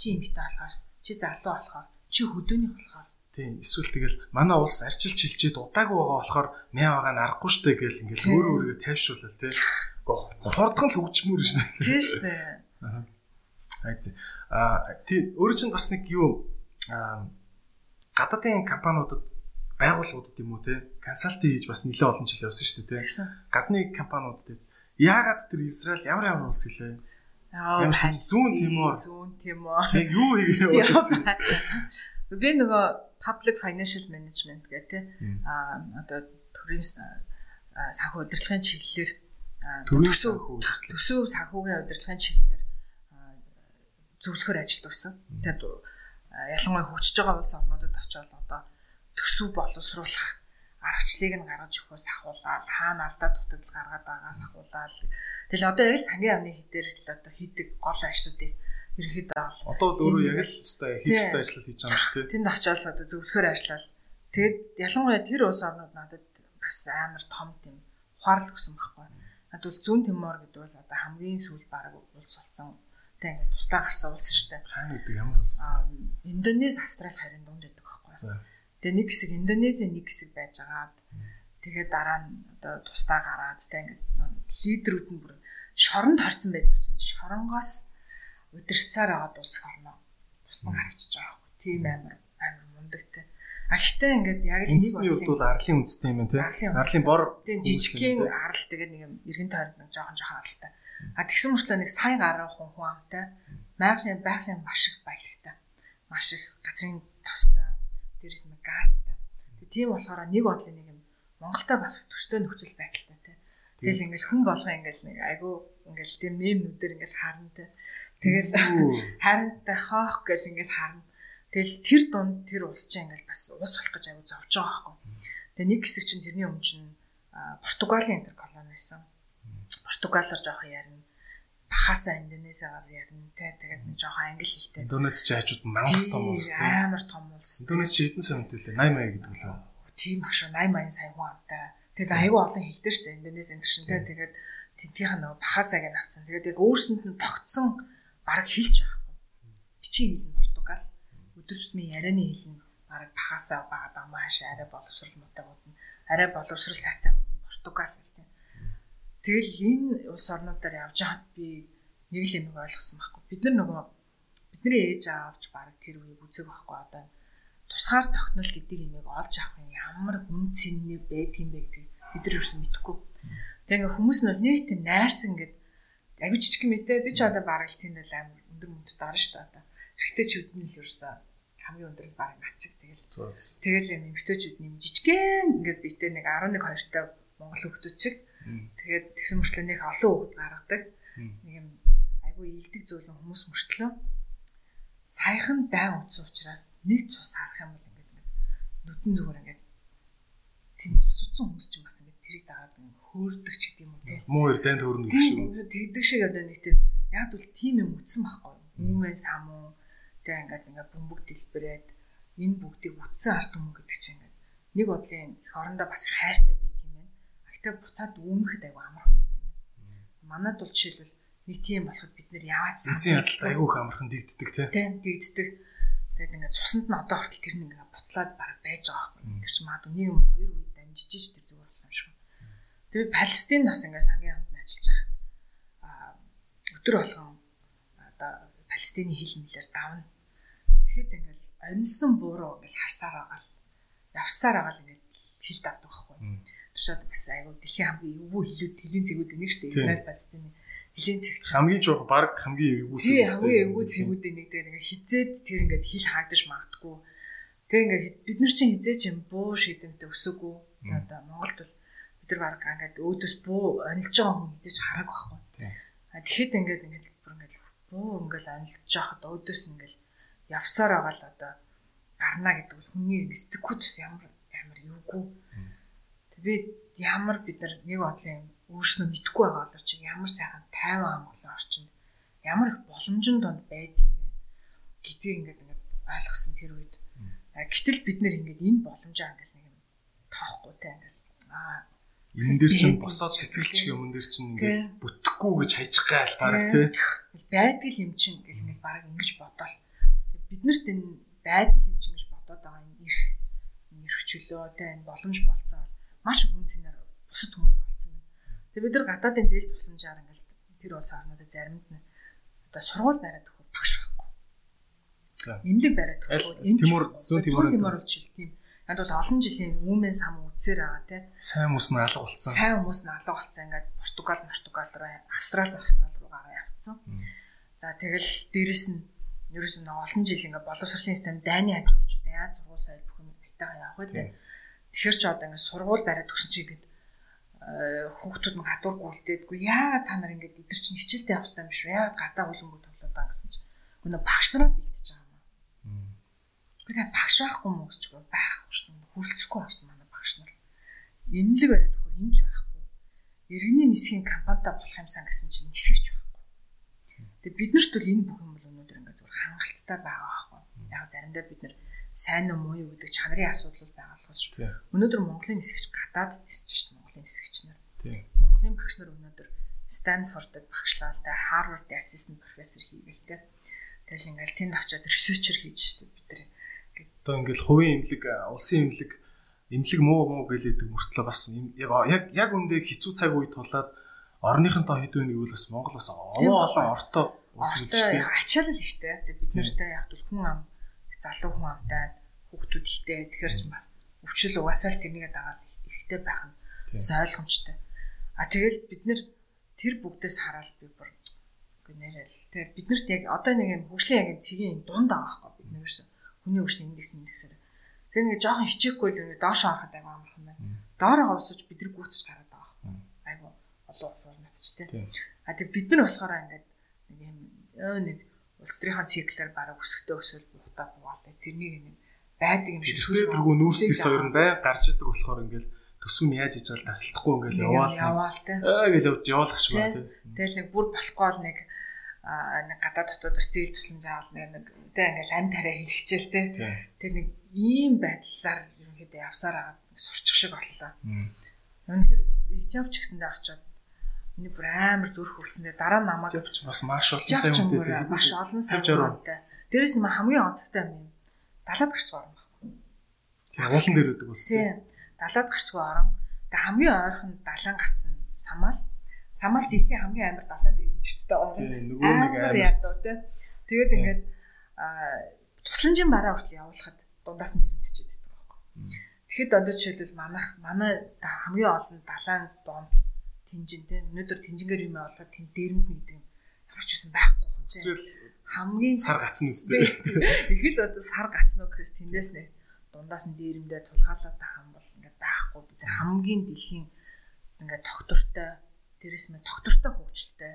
чи эмэгтэй болохоор чи залуу болохоор чи хөдөөний болохоор Тийм эсвэл тэгэл манай улс арчилж хилчээд удаагүй байгаа болохоор нэ байгаа нь аргагүй штэ гэл ингээл Тийм. өөрөө өөрийгөө тайвшруулал тий. Хордгон л хөгжмөр дээ. тийм дээ. Хайц. Аа тий өөрөө чинь бас нэг юу аа гадаадын компаниудад байгууллагуудад юм уу те консалтинг хийж бас нэлээд олон жил явсан шүү дээ те. Тэгсэн. Гадны компаниудад яагаад тэр Израиль ямар ямар улс гэлээ. Ямар зүүн Тимор. зүүн Тимор. Яг юу [laughs] хийгээ явуулсан. Би нөгөө public financial management тээ Мм. а одоо төрийн санхүү удирдлагын чиглэлээр удирдлага. төсөв санхүүгийн удирдлагын чиглэлээр зөвлөхөр ажилд байсан. Тэгээд ялангуяа хөгжиж байгаа улс орнуудад очиод одоо төсөв боловсруулах аргачлалыг нь гаргаж өгөхөөс ахуулаад хаана алдаа дутагдал гаргаад байгаагаас ахуулаад тэгэл одоо яг сангийн амны хідээр л одоо хийдэг гол ажлуудыг ерөнхийдөө бол Одоо бол өөрөө яг л хэвээр хийх хэвээр ажил хийж байгаа юм шүү дээ. тэнд очиод одоо зөвлөхөр ажиллал. Тэгээд ялангуяа тэр улс орнууд надад бас амар том тийм ухаарлал өгсөн байхгүй. Над бол зүүн Тимор гэдэг бол одоо хамгийн сүүл баг улс болсон. Тэ ингээд тусдаа гарсан улс шүү дээ. Хаана гэдэг ямар улс. Аа Индонез, Австрали харин дунд байдаг байхгүй. Тэгээ нэг хэсэг Индонезийн нэг хэсэг байж агаад Тэгээд дараа нь одоо тусдаа гараад тэ ингээд лидерүүд нь бүр шоронд харцсан байж байгаа чинь шоронгоос удирцаар аваад улс хорно. Тусдаа гарчихж байгаа байхгүй. Тийм амар амар мундагтай. А гэхдээ ингээд яг л нэг үед бол арлын үндэстэй юм тий. Арлын бор жижигхэн арал тэгээд нэг юм эргэн тойронд нэг жоохон жоохон аралтай. А тэгсэн мөрчлөө нэг сая гаруй хүн хүн амтай. Байгалийн байгалийн маш их баялагтай. Маш их газрын тостой. Дээрээс нэг газтай. Тэгээд тийм болохоор нэг бодлын нэг юм Монголтой бас төстэй нөхцөл байдалтай тий. Тэгэл ингээл хүн болгоо ингээл нэг айгу ингээл тийм мемнүүдээр ингээл харна тий. Тэгэл харантай хоох гэж ингээл харна. Тэгэл тэр дунд тэр улс чинь ингээл бас ус болох гэж айгу зовж байгаа байхгүй. Тэгээ нэг хэсэг чинь тэрний өмнө чинь Португалийн интер колони байсан. Португалаар жоохон ярина. Бахасаа Индонезиагаар ярина те тэгээд нэг жоохон англи хэлтэй. Индонез чи хажууд мангас том улс те. Амар том улс. Индонез чи хэдэн сая хүнтэй лээ? 80 мая гэдэг лөө. Тийм баг шүү 80 маян сая хүн амтай. Тэгээд айгүй олон хэлдэг шүү дээ Индонез энэ чинь те тэгээд тентийнх нь нөгөө Бахасаг авсан. Тэгээд яг өөрсөнд нь тогтсон баг хэлж байхгүй. Бичгийн хэл нь Португал. Өдөр тутмын ярианы хэл нь баг Бахасаа баг дамааш арай боловсрал мутагууд нь арай боловсрал сайтайгууд нь Португал Тэгэл энэ улс орнуудаар явж байхад би нэг л юм ойлгосон байхгүй. Бид нар нөгөө бидний ээж аавч баг тэр үеийг үзэг байхгүй одоо тусгаар тогтнол гэдэг имийг олж авах юм ямар хүн цэннэ байдаг юм бэ гэдэг бид нар юусэн мэдэхгүй. Тэгээ ингээ хүмүүс нь бол нэг тийм найрсан ингээд аягүй жижиг юм ээ би ч одоо баг л тийм л амар өндөр мөнд дарна шүү дээ одоо. Эрэгтэй чүүд нь л ерөөсөө хамгийн өндөр баг начиг тэгэл. Тэгэл юм эмэгтэйчүүд нэм жижигхэн ингээд битээ нэг 11 2 та Монгол хүмүүс чиг Тэгээд тэгсэн мөрчлөө нэг олон хүүхэд гаргадаг. Нэг юм айгүй илдэг зөвлөн хүмүүс мөрчлөө саяхан дай утсан учраас нэг цус харах юм бол ингээд нүдэн зүгээр ингээд тийм цус утсан хүмүүс ч бас ингээд тэрийг дагаад хөөрдөг ч гэдэг юм уу те. Муу дайнд хөөрнө гэж шүү. Тэгдэг шиг одоо нэг тийм яг бол тийм юм үтсэн байхгүй. Хүмүүс хамуу те ингээд ингээд бөмбөг дэлбэрээд энэ бүгдийг үтсэн арт хүмүүс гэдэг чинь ингээд нэг бодлын их орондоо бас хайртай би Гэтэ буцаад үүмэхэд айгу амархан байт юм. Манад бол жишээлбэл нэг тийм болоход бид нэр яаж санаа ядалт айгу амархан дэгддэг тийм дэгддэг. Тэгээд ингээд цуснд нь одоо хүртэл тэр нэг ингээд буцлаад баг байж байгаа байхгүй. Тэр чинь магадгүй нэг юм хоёр үед дамжиж ш тэр зүгээр болох юм шиг. Тэгээд Палестин бас ингээд сангийн хамт ажиллаж байгаа. Аа өдөр болгон одоо Палестины хил мэлээр давна. Тэгэхэд ингээд оньсон бууруу ингээд харсаар байгаа л явсаар байгаа л ингээд хил давдаг байхгүй шууд бас айгуу дэлхийн хамгийн эвгүй хилүүд тэлийн цэгүүд нэг шүү дээ. Израиль Палестины хилийн цэгч. Хамгийн жоох баг хамгийн эвгүй цэгүүд. Хамгийн эвгүй цэгүүдээ нэг дээр ингээ хизээд тэр ингээд хил хаагдаж магадгүй. Тэг ингээ бид нар чинь хизээ чинь буу шидэмтэй өсөөгүй. Одоо Монголд бол нар баг ингээд өөдөөс буу онилж байгаа хүн хизээж хараг байхгүй. А тэгэхэд ингээд ингээд бүр ингээд буу ингээд онилж яхад өөдөөс нь ингээд явсаар байгаа л одоо гарна гэдэг бол хүний сэтгэхүйд бас ямар амар эвгүй би ямар бид нар нэг бодлын өөрснөө мэдхгүй байгаа боловч ямар сайхан тайван амгалан орчинд ямар их боломжин донд бэ гэдгийг ингээд ингээд ойлгосон тэр үед. Гэтэл бид нэр ингээд энэ боломжоо ингээд нэг юм тоохгүй те. Ингээд аа энэ дээр чинь босоод цэцгэлч юм дээр чинь ингээд бүтэхгүй гэж хайчих гал баг те байдаг юм чинь гэл ингээд баг ингэж бодоол бид нарт энэ байдаг юм чинь гэж бодоод байгаа энэ эрх энэ чөлөө те энэ боломж болцоо маш хүн цэнээр бусад хүмүүст болцсон байна. Тэгээ бид нар гадаадын зээл тусламжаар ингээл тэр улс орнуудад заримд нь одоо сургууль бариад өгөх багш байхгүй. Имлэг бариад өгөх. Тимур зүүн тимур тимур бол жил тийм. Янд бол олон жилийн үүмэн сам үдсээр байгаа тий. Сайн хүмүүс нь алга болсон. Сайн хүмүүс нь алга болсон. Ингээд Португал, Португал руу, Австрали, Австрали руу гараа явцсан. За тэгэл дээрэс нь ерөөс нь олон жил ингээд боловсролын систем дайны хажуурч яаж сургууль соёл бүх юм айтайгаа явах үү. Тэгэхэр ч одоо ингээд сургууль бариад өгсөн чи ингээд хүүхдүүд мань хадуургүй үлдээдгүй яагаад та нар ингээд идэр чинь хичээлтэй явах юм шүү яагаад гадаа хөлөнгөө тоглоод байгаа гэсэн чи гүнэ багш нараа бэлтэж байгаа. Гэхдээ багш байхгүй мó гэж байхгүй шүү дээ хүрлцэхгүй багш манай багш нар. Инэлэг бариад өгөхөр юмч байхгүй. Иргэний нисхийн компанитай болох юмсан гэсэн чинь нисгэж байхгүй. Тэгээ бид нарт бол энэ бүх юм бол өнөөдөр ингээд зүгээр хангалттай байгаа байхгүй. Яг заримдаа бид нар сайн уу муу юу гэдэг чанарын асуудал байгаа болохоос шүү. Өнөөдөр Монголын нисгч гадаад нисэж шүү дээ Монголын нисгч нар. Монголын багш нар өнөөдөр Станфордд багшлалтай ассистент профессор хийгээл те. Тэгэл ингээл тэнд очиод ресерчер хийж шүү дээ бид нар. Одоо ингээл хувийн имлэг, улсын имлэг эмнэлэг муу муу гэлээдэг мөртлөө бас яг яг үндэ хэцүү цаг үед тулаад орныхонтой хэд вэ гэвэл бас Монгол бас овоо олон орто ус үлжтэй ачаалал ихтэй. Тэгээ бид нартай яг л хүн ам залуу хүн амтай хүүхдүүд ихтэй. Тэгэхээр ч бас өвчл угаасаа л тэрнийг дагаад ихтэй байх нь бас ойлгомжтой. А тэгэл бид нэр тэр бүгдээс хараад би бүр нэрэл. Тэгээ биднэрт яг одоо нэг юм хөгжлийн яг цэгийн дунд байгаа байхгүй бид нэрс хүний хөгжлийн индекс индексээр. Тэр нэг жоохон хичээхгүй л нэг доош ороход аяга амархан байна. Доороо усууч бид нар гүйцэж гараад байгаа байхгүй. Айгу олон ус орнотч тээ. А тэг бид нар болохоор ингээд нэг юм нэг улс төрийн циклээр бараг өсөхтэй өсөөл буутаа бугаалаа. Тэрнийг нэг байдаг юм шиг. Тэр тэргүй нүүрс зис хоёр нь бай гарч идэг болохоор ингээд төсөв нь яаж хийж байгаа тасалдахгүй ингээл яваал. Яваал те. Аа гэж явж явуулах шиг байна те. Тэгэл нэг бүр болохгүй бол нэг нэг гадаад дотоодос зээл тусламж аваад нэг тэ ингээл амь тараа хэлчихэл те. Тэр нэг ийм байдлаар ерөнхийдөө явсаар байгаа сурчих шиг боллоо. Үнэхээр Этиоп ч гэсэндээ очиод миний бүр амар зүрх хөвлөсөндөө дараа намайг явж бас маш олон сайн үнэтэй маш олон сайн үнэтэй. Дээрээс нь хамгийн онцгой юм. Далаад гарч орно байхгүй. Уулан дээр бас. Тийм далаад гарцгүй орон. Тэгээ хамгийн ойрхон далайн гарцсан самал. Самал дэлхийн хамгийн амар далайн дээрэмжтэй орон. Нөгөө нэг амар ядуу тий. Тэгээд ингээд тусламжийн бараа хүртэл явуулахад дундаас нь дэрэмжчихэд байдаг байхгүй. Тэгэхэд одоо жишээлбэл манах манай хамгийн олон далайн бомб тэнжин тий. Өнөөдөр тэнжингээр юм олоход тэн дэрэмд нэг гэдэг ямар ч байсан байхгүй. Эсвэл хамгийн сар гацсан үстэй. Их л одоо сар гацсан уу гэхээс тэндээс нэ дундаас нь дээрэмдээ тулгаалаад юм бол ингээд байхгүй бид хамгийн дэлхийн ингээд тогтвортой дээрэс нь тогтвортой хөгжилтэй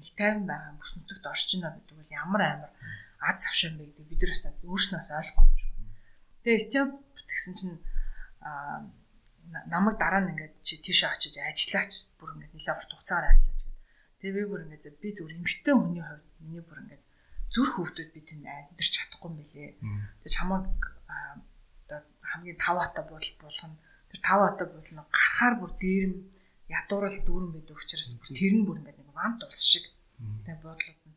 их тайван байгаа бүс нутагт орж ийнө гэдэг бол ямар амар аз завшин бэ гэдэг бид нар бас өөрснөөс ойлгохгүй юм шиг. Тэгээ Этиоп гэсэн чинь аа намайг дараа нь ингээд чи тийшээ очиж ажиллаач бүр ингээд нэлээд урт хугацаагаар ажиллаач гэдэг. Тэгээ би бүр ингээд би зүгээр эмгтэн хүний хувьд миний бүр ингээд зүр хөвгдөд би тэнд амьдарч чадахгүй юм билээ. Тэгээ чамайг одоо хамгийн тав хата буудал болгоно. Тэр тав хата буудал нь гарахаар бүр дээрэм ядуурал дүүрэн байдаг учраас бүр тэр нь бүр ингээд нэг вант ус шиг тэг нь.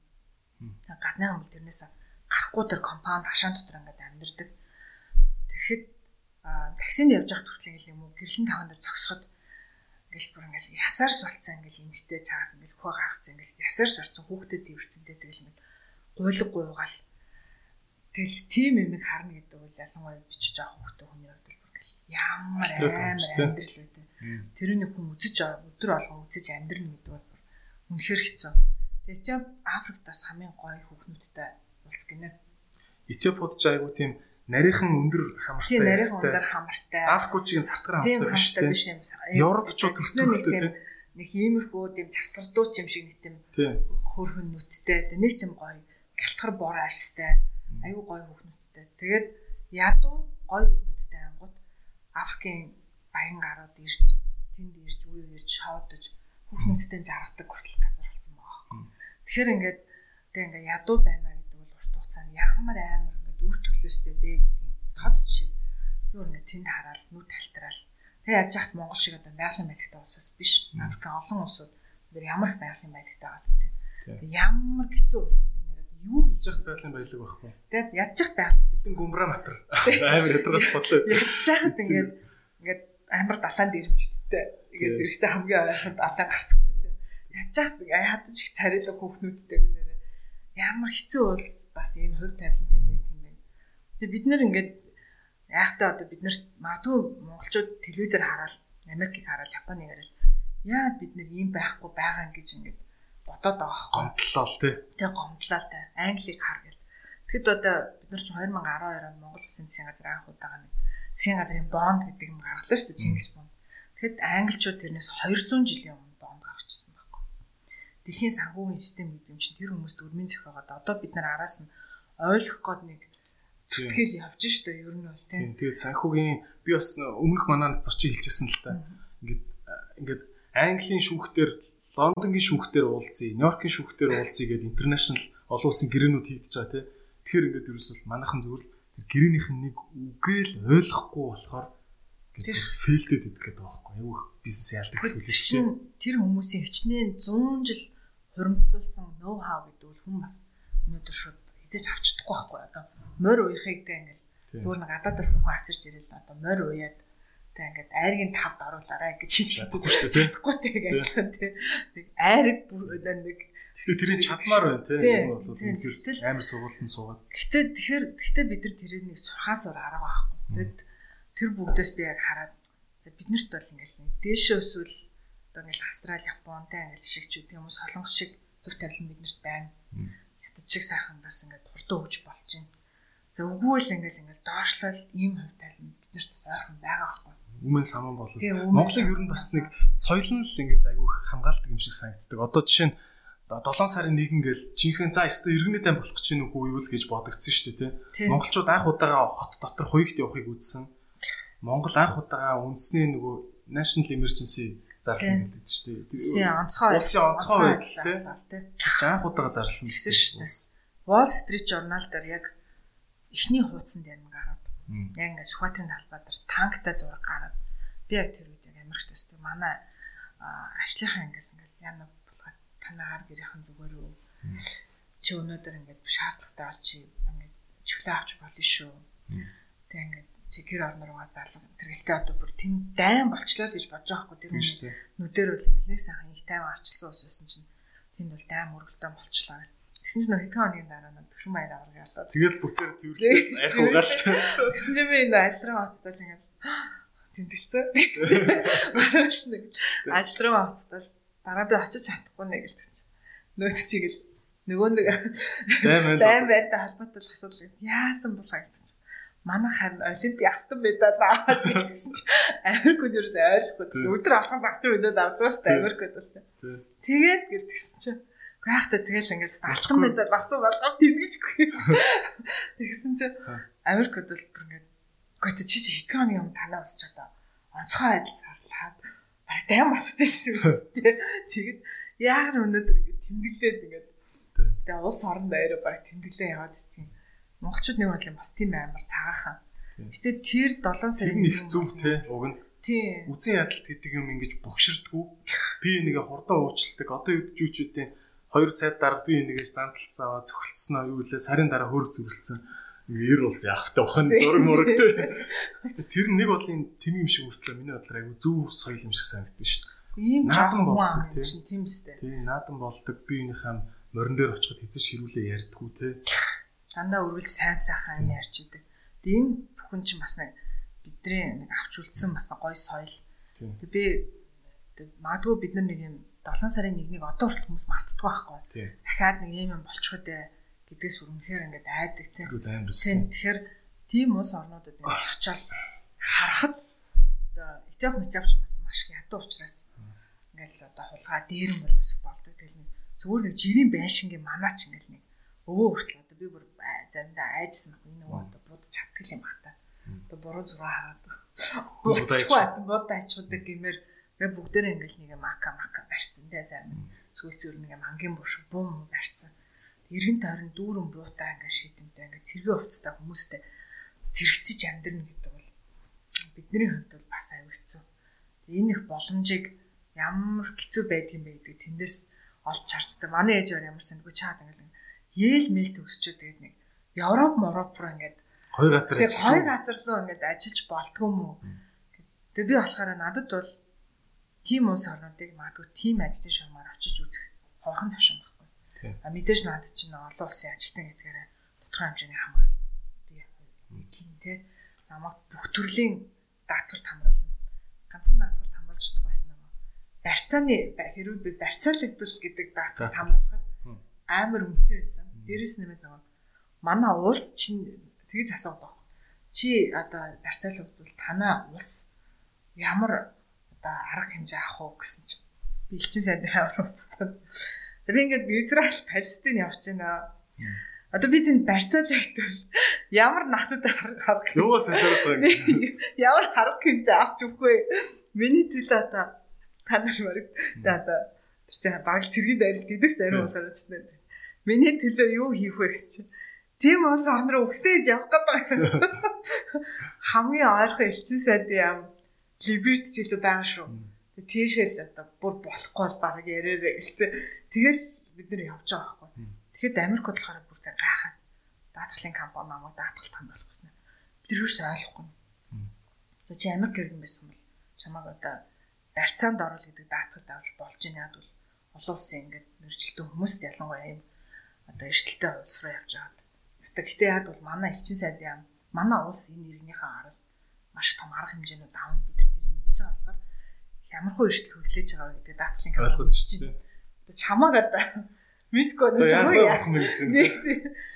Гадны хамбал тэрнээс гарахгүй тэр компаунд хашаан дотор ингээд амьдэрдэг. Тэгэхэд таксинд явж байхад хүртэл ингээл юм уу гэрлэн тавхан дээр зогсоход ингээл бүр ингээл ясаарс болцсон ингээл эмгтэй чаагаас ингээл хөө гаргацсан ингээл ясаарс орсон хүүхдэд дивэрцэнтэй тэгэл ингээд гуйлг гуйгаал Тэгэл тийм юмыг харна гэдэг бол ялангуяа бичиж авах хүүхдтэй хүний хувьд бүр ямар амар амьдрал үүдээ. Тэрний хүн үзэж өдөр болгон үзэж амьдрна гэдэг бол үнэхэр хэцүү. Этиоп Африкт бас хамгийн гоё хүүхнүүдтэй улс гинэ. Этиопод ч айгу тийм нарийнхан өндөр хамартай. Тийм нарийнхан өндөр хамартай. Африкууд ч юм сартгаар хамартай биш тийм. Европчууд төсөлттэй тийм. Нэг иймэрхүү тийм чартгардууч юм шиг нэг тийм хөөрхөн нүдтэй. Нэг тийм гоё галтгар бор арьстай аюу гой хүүхнүүдтэй. Тэгээд ядуу гой хүүхнүүдтэй ангууд Африкийн баян гарууд ирж тэнд ирж үе ирж шоодож хүүхнүүдтэй жаргадаг хүртэл газар болсон байгаа юм. Тэгэхээр ингээд тэгээ ингээд ядуу байна гэдэг бол урт хугацаанд ямар амар ингээд үр төлөөстэй бэ гэдгийг тод жишээ. Би ингээд тэнд хараад нүд талтраал. Тэгээ яаж яхад Монгол шиг одоо байгалийн байлгтай улсаас биш. Африк олон улсууд бид ямар байгалийн байлгтай байгаа гэдэг. Тэгээ ямар хэцүү улс юм юу хийж яхад байгалийн баялаг байхгүй. Тэг ядчих байгалийн хэдэн гүмраа матар. Амар ядраад бодлоо. Ядчих хаад ингээд ингээд амар далаанд ирэмжтдээ. Ингээд зэрэгсэн хамгийн ойрхонд далаа гарцтай тий. Ядчих ядаж их царилэг хүүхнүүдтэй гэнээр ямар хэцүү улс бас ийм хувь тавилантай байт юм байна. Тэгээ бид нэр ингээд яахтаа одоо бид нарт магадгүй монголчууд телевизээр хараад Америкийг хараад Японыг хараад яа бид нэр ийм байхгүй байгаа гэж ингээд бодоод байгаа гомдлоо л тий. Тэг гомдлоо л тий. Англиг хар гэл. Тэгэхэд одоо бид нар чинь 2012 онд Монгол Улсын засгийн газар анх удаага нэг засгийн газрын бонд гэдэг юм гаргалаа шүү дээ Чингис бонд. Тэгэхэд англичууд тэрнээс 200 жилийн өмнө бонд гаргачихсан байхгүй. Дэлхийн санхүүгийн систем гэдэг юм чинь тэр хүмүүст өрмийн зохиогоод одоо бид нар араас нь ойлгох гээд нэг зүтгэл явж шүү дээ ер нь бол тий. Тэгээд санхүүгийн би бас өмнөх манаа зочин хэлчихсэн л та. Ингээд ингээд Английн шүүхтэр Лондонгийн шүүхтэр уулзъя, Нью-Йоркийн шүүхтэр уулзъя гэдэг интернэшнл олон улсын гэрээнүүд хийгдэж байгаа тийм. Тэгэхээр ингээд ерөөсөл манайхан зөвхөн гэрээнийх нь нэг үгээл ойлгохгүй болохоор тэр фейлдэд идэх гэдэг байхгүй юу? Бизнес яалдаг төлөв чинь тэр хүмүүсийн хичнээн 100 жил хуримтлуулсан ноу хау гэдэг бол хүн бас өнөөдөр шууд хизэж авч чадахгүй байхгүй одоо морь уяхыг тэ ингээд зүгээр нэг гадаадаас нөхөн авчирч ирэл одоо морь уяад Тэг ингээд айргийн тавд оруулаарай гэж хэлчихдэг шүү дээ. Тэгэхгүй тэг адилхан тий. Тэг айрыг нэг Гэхдээ тэрийг чадмаар байна тий. Энэ бол үнэхээр амар сургалтанд суугаад. Гэхдээ тэгэхээр гэхдээ бид нар тэрийг нэг сурхаас ор арга байхгүй. Тэгэд тэр бүгдээс би яг хараад биднэрт бол ингээл нэг дээшээ өсвөл одоо ингээл Австрали, Японтай ингээл шиг ч үгүй юм солонгос шиг хөв тавилан биднэрт байна. Хятад шиг сайхан бас ингээд хурдан хөгж болж байна. За үгүй л ингээл ингээл доошлол ийм хөв тавилан биднэрт ойрхон байгаа байхгүй өмнө саман болол Монголыг ер нь бас нэг соёл нь л ингээл айгүй хамгаалдаг юм шиг санагддаг. Одоо жишээ нь 7 сарын 1 ингээл жинхэнэ за өстө иргэний дан болох гэж үү юу л гэж бодогдсон шүү дээ тий. Монголчууд анх удаага хот дотор хуйгт явахыг үзсэн. Монгол анх удаага үндэсний нөгөө national emergency зарласан гэдэг шүү дээ. Улсын онцгой улсын онцгой байдал тий. Чи анх удаага зарласан гэсэн шүү дээ. Wall Street Journal дээр яг эхний хуудсанд ярина гараад. Яг ингээд Сүхбаатарын талбай дээр танктай зураг гараад би яг тэр үед яг амирч төстэй манай ажлынхаа ингээд ингээд яна танаар гэрийнхэн зүгээр үү чи өнөөдөр ингээд шаардлагатай олчи ингээд чөлөө авч болно шүү. Тэг ингээд цэгэр орнороо зарлага тэргэлтэй одоо бүр тэнд дайн болчлоо л гэж бодож байгаа хгүй тэр нүдээр бол нэг сайхан их тайван арчилсан ус байсан чинь тэнд бол дайн мөргөлтөө болчлоо. Тэгсэн чинь хэдэн хоногийн дараа нь төвшин маяг авраг яллаа. Тэгэл бүтээр тэрвэрлээ арх [laughs] угаалт. Тэгсэн чинь би энэ ажлын хавцтай ингээд [gasps] тэмдэглэсэн. [laughs] Маргааш нэг ажил руу хавцтай дараа би очиж чадахгүй нэ гэлсэн чинь. Нөөц чигээл нөгөө нэг байн байнтай холбоотой асуудал яасан болоо гэсэн чинь. Манай харин олимпи алтан медаль аваад гэсэн чинь. Америкд ерөөс ойлгохгүй. Өдөр алхам багтын үедээ авч байгаа шүү дээ Америкд бол тэгээд гэлсэн чинь. Гайхтаа тэгэл ингээд алтан медаль авсан болгоор тэмдэжгүй. Тэгсэн чинь Америкд бол бүр ингээд гот чи чи хэдэн хоногийн юм танаа усч одоо онцгой адил зарлаад барь даям болчихсон үстэй. [laughs] Тэгээд яг өнөөдөр ингээд тэмдэглээд ингээд тэгээ улс орон дээрээ баг тэмдэглээ яваад ирсэн. Монголчууд нэг бодлоо бас тийм амар цагаахан. Гэтэ тэр 7 сарын их зүв те уг нь Тийм. Үзэн ядалт гэдэг юм ингэж богширдгүү. Би нэгэ хурдан уучлалдаг. Одоо юудчүүчүүдийн 2 сая дараа би нэгэ занталсан аваа цохилцсноо юу лээ сарын дараа хөрөг зүрлцсэн ер улс яахтай бахан зураг мурагтай. [laughs] Тэр нэг бодлын тэм юм шиг үртлээ миний бодлоор айгу зөв соёл юм шиг санагдсан шүү дээ. Ийм наадам болдог тийм үстэй. Тийм наадам болдог биенийхээ морин дээр очиход хэзээ ширүүлээ ярьдгүү те. Дандаа өргөл сайн сайхан ярьж идэг. Тэгээ энэ бүхэн чинь бас нэг бидний нэг авч үлдсэн бас гоё соёл. Тэгээ би магадгүй бид нар нэг юм 7 сарын 1-ийг одоо хүртэл хүмүүс мартдаг байхгүй. Дахиад нэг юм болчиход гэдгээс бүр үнэхээр ингээд айдаг тийм. Тэгэхээр тийм улс орнуудад ингээд очиад харахад одоо Этиоп Метиоп ч бас маш ядуу учраас ингээд одоо хулгай дээрэн бол бас болдог. Тэгэл нэг зүгээр нэг жирийн байшингийн манаач ингээд нэг өвөө хүртэл одоо би бүр заримдаа айжсан энэ нөгөө одоо будаж чаддаг юм бата. Одоо буруу зураг хараад будаж будаж ачуудаг гэмээр гэ бүгдээрээ ингээд нэг мака мака барьцсан тий зарим сүүл зүүр нэг мангийн буш бум барьцсан эргэн тойрон дүүрэн буутай ингээд шийдэмтэй ингээд цэргийн хувцастай хүмүүстэй зэрэгцэж амьдрна гэдэг бол бидний хувьд бол бас хэцүү. Энэ их боломжийг ямар хэцүү байдгийм бэ гэдэг тэндээс олж харцдаг. Манай ээж өөр ямар сандгүй чаад ингээд Йеэл мэл төгсчөөд тэгээд нэг Европ, Мороп руу ингээд хоёр газар ажиллаж хоёр газар руу ингээд ажиллаж болтгоо мó. Тэгээд би болохоор надад бол тийм улс орнуудыг магадгүй тийм ажлын шугамаар очиж үзэх хоохон завшин байна А мэдээж надад чинь олон улсын ажилтан гэдгээр тодорхой хэмжээний хамгаалал би мэдэн тий. Намайг бүх төрлийн даатгалд хамруулна. Ганцхан даатгалд хамруулж чадах байсан юм. Барьцааны хэрвээ би барьцаалагдвал гэдэг даатгалд хамруулахад амар үнэтэй байсан. Дээрэс нэмээд нөгөө манай улс чинь тэгж асуудаг. Чи одоо барьцаалагдвал танаа улс ямар одоо арга хэмжээ авах уу гэсэн чинь бэлчин сайдын хавар уцсан. Би ингээд Израиль, Палестин явж байна. Одоо би тэнд барьцаалагтвал ямар надад харах Юугаа сонирхоод байгаа юм. [laughs] Ямар харах гэж авч өгөхгүй. Миний төлөө одоо та нар мөрөг одоо чи баг цэргийн дайралт гэдэг ч зарим усаар ч нэ. Миний төлөө юу хийх вэ гэж чи. Тийм ус орн руу өгсөж явах гэдэг. [laughs] Хамгийн ойрхон элчин сайд юм. Либерт ч илүү байгаа шүү. Тийшээ л одоо бүр болохгүй бол баг ярээрээ гэлтэй. Тэгэл бид нэр явж байгаа байхгүй. Тэгэхэд Америк болохоор бүр тэ гайхаад даатгалын компани намайг даатгалт хамгаалах гэсэн. Бид юу ч ойлгохгүй. За чи Америк иргэн байсан бол чамаг одоо барьцаанд орол гэдэг даатгад авч болж байна бол олон улсын ингээд мэрэгчлэн хүмүүст ялангуяа юм одоо эрсдэлтэй улс руу явж байгаа. Гэтэ яг бол манай элчин сайд яам манай улс энэ иргэнийхээ араас маш том арга хэмжээнүүд авна бид нар тэрийг мэдж байгаа болохоор ямар хөө эрсдэл хүлээж байгаа гэдэг даатгалын ойлгоод шүү дээ. Чамаг одоо мэдгүй нэг чамаг яах юм байна.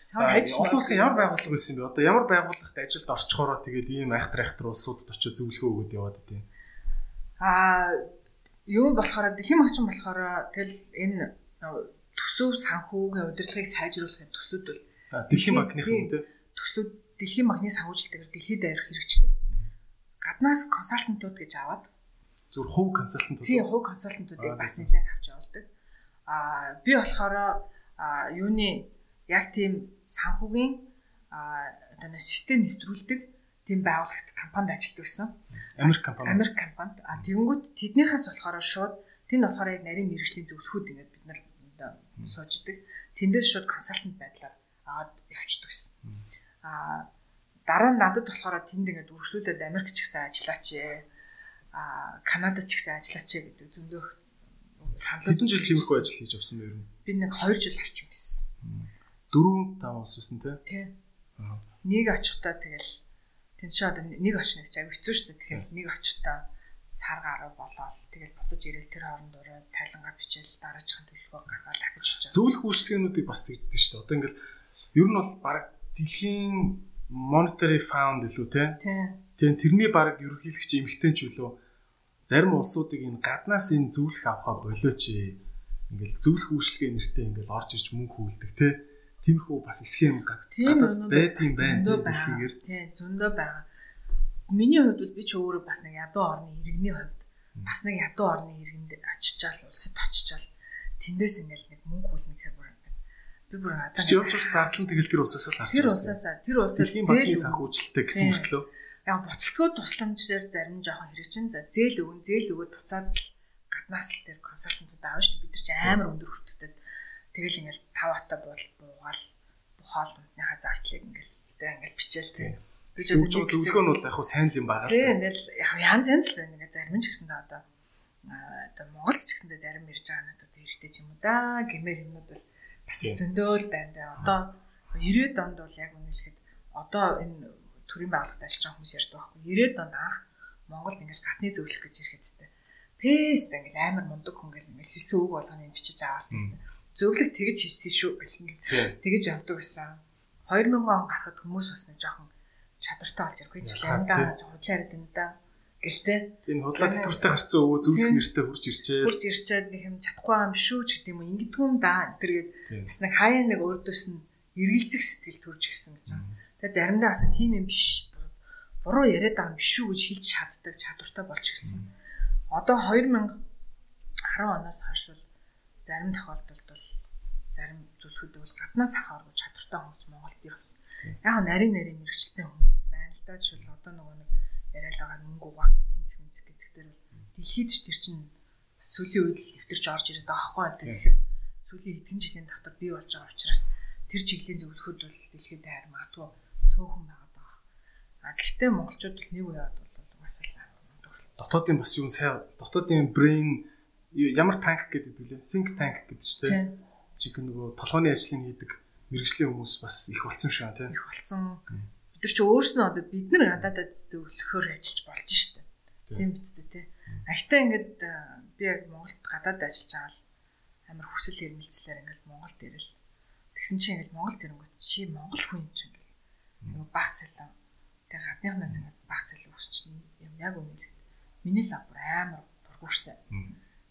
Чамаг хайж олон улсын ямар байгууллага байсан бэ? Одоо ямар байгууллагт ажилд орчхороо тэгээд ийм айхтар айхтар улсуудад очиж зөвлөгөө өгöd яваад идэв. Аа юу болохоор дэлхийн магчин болохоор тэгэл энэ төсөв санхүүгийн удирдлагыг сайжруулахын төслүүд бол дэлхийн банкны юм тий төслүүд дэлхийн банкны санхүүжилтээр дэлхийд даяар хэрэгждэг. Гаднаас консалтантууд гэж аваад зүр хувь консалтантууд тий хувь консалтантуудыг бас нэлээд авч явуулдаг. Аа би болохоор юуны яг тийм санхүүгийн одоо систем нэвтрүүлдэг тийм байгууллагт компанид ажилладаг байсан. Америк компани. Америк компанид. А тэгэнгүүт тэднийхээс болохоор шууд тэнд болохоор яг нарийн мэрэгжлийн зөвлөхүүд ингээд бид нар сууждаг. Тэндээс шууд консалтант байдлаар аваад явчихдаг гэсэн. А дараа нь надад болохоор тэнд ингээд үргэлжлүүлээд Америк ч гэсэн ажиллаач ээ. А Канадад ч гэсэн ажиллаач ээ гэдэг зөндөх санал хэдэн жил тиймэрхүү ажил хийж явсан бэ ер нь? Би нэг 2 жил орчим байсан. 4 5 ус байсан тий? Тий. Нэг очихдоо тэгэл тэн чи одоо нэг очноос ч аяг хэцүү шүү дээ. Тэгэхээр нэг очихдоо сар гаруй болоод тэгэл буцаж ирэл тэр хооронд өрөө тайлангаа бичээл дараачихын төлөвлөгөө гаргаад ахиж очиж. Зөвлөх үйлчлэгээнүүдийг бас тэгдэж шүү дээ. Одоо ингээл ер нь бол баг дэлхийн monetary fund илүү тий. Тийм тэрний баг ерөнхийлөгч эмхтэн ч үлээ зарим улсуудыг энэ гаднаас энэ зөвлөх авахаа болооч ингээл зөвлөх үйлчлэгээ нэртэй ингээл орж ирж мөнгө хөвлөдөг тий тиймэрхүү бас схем гадаад байдгийн байна дэлхийгээр. Тий, зөндөө байгаа. Миний хувьд бол би ч өөрөө бас нэг ядуу орны иргэний хувьд бас нэг ядуу орны иргэнд очичаал улсад очичаал тэндээс ингээл нэг мөнгө хүлнэ гэхээр бүр би бүр надад чи явж явж зардлан тэгэл тэр улсаас л харж байна. Тэр улсаасаа тэр улсаас зээл санхүүжилттэй гэсэн мөртлөө яг буцалтгууд тусламжээр зарим жоохон хэрэгжин. За зээл өгөн зээл өгөөд буцаад л гаднаас л тэр консалтантууд аав шүү дээ. Бид нар чи амар өндөр хүртэлтэй тэгэл ингээл тав хата бол буугаал бухаал унтныхаа зардлыг ингээл тэ ингээл бичээл тэ. Би ч одоо зөвлөгөө нь бол яг хуу сайн л юм байгаа л тэ ингээл яг янз янз л байна. Ингээ зарим ч гэсэн одоо одоо Монголд ч гэсэндээ зарим ирж байгаа надад хэрэгтэй ч юм уу да. Гэмээр юмнууд бол бас зөндөөл байна тэ. Одоо 90-ад онд бол яг үнэлэхэд одоо энэ төрийн байгууллагад ажиллаж байгаа хүмүүс ярьдаг байхгүй 90-ад онд анх Монголд ингээл гатны зөвлөх гэж ирэхэд тэ пэст ингээл амар мундаг хүн гэл ингээл хэлсэн үг болгоны бичиж аваад тэ зөвлөг тэгж хэлсэн шүү гэх ингээд тэгж явдаг гэсэн. 2000 он гарахад хүмүүс бас нэг жоохон чадвартай болж ирэхгүй ч ландаа худлаа яриад энэ да. Гэлтэй. Тийм худлаа тэтгэвртэй гарцсан өвөө зөвлөх нэртэй хурж ирчээ. Хурж ирчээд нэг юм чадахгүй юм шүү ч гэдэг юм. Ингэдэггүй юм да. Тэргээд бас нэг хаяа нэг өөрдөөс нь эргэлзэх сэтгэл төрж гисэн гэж байна. Тэгээ заримдаа бас тийм юм биш. Буруу яриад байгаа юм биш шүү гэж хэлж чаддаг чадвартай болж ирсэн. Одоо 2010 оноос хойш бол зарим тохиолдолд зарим зүйлхүүд бол гаднаас авааргүй чадвартай хүмүүс Монголд бий болсон. Яг нарийн нарийн мэрэгчлээ хүмүүс байна л да. Жишээл одоо нөгөө нэг яриад байгаа мөнгө угаахтай тэнцэх мэнцэх гэдэг дээр бол дэлхийд ч тэр чинь сүүлийн үед л дэвтэрч орж ирээд байгаа байхгүй. Тэгэхээр сүүлийн хэдхэн жилийн дотор бий болж байгаа учраас тэр чиглийн зөвлөхүүд бол дэлхийд хайр магадгүй цөөхөн байгаад байгаа. А гэхдээ монголчууд бол нэг үеад бол угаасаа л дотоодын бас юу сайн дотоодын brain ямар танк гэдэг үлээ think tank гэдэг чинь тийм чиг нөгөө толгойн ажлыг хийдэг мэрэгжлийн хүмүүс бас их болсон шүү тийм. Их болсон. Бид нар ч өөрснөө одоо бид нар гадаадад зөвлөхөөр ажиллаж болж штэ. Тийм биз дээ тий. Ахтаа ингээд би яг Монголд гадаад ажиллаж байгаа л амар хүсэл эрмэлзлээр ингээд Монголд ирэл. Тэгсэн чинь ингээд Монголд ирэнгүүт чи Монгол хүн юм чинь нөгөө баг цалин. Тэгээ гадныхнаас ингээд баг цалин өсчихнэ юм яг үнэ. Миний лав амар бургуурсан.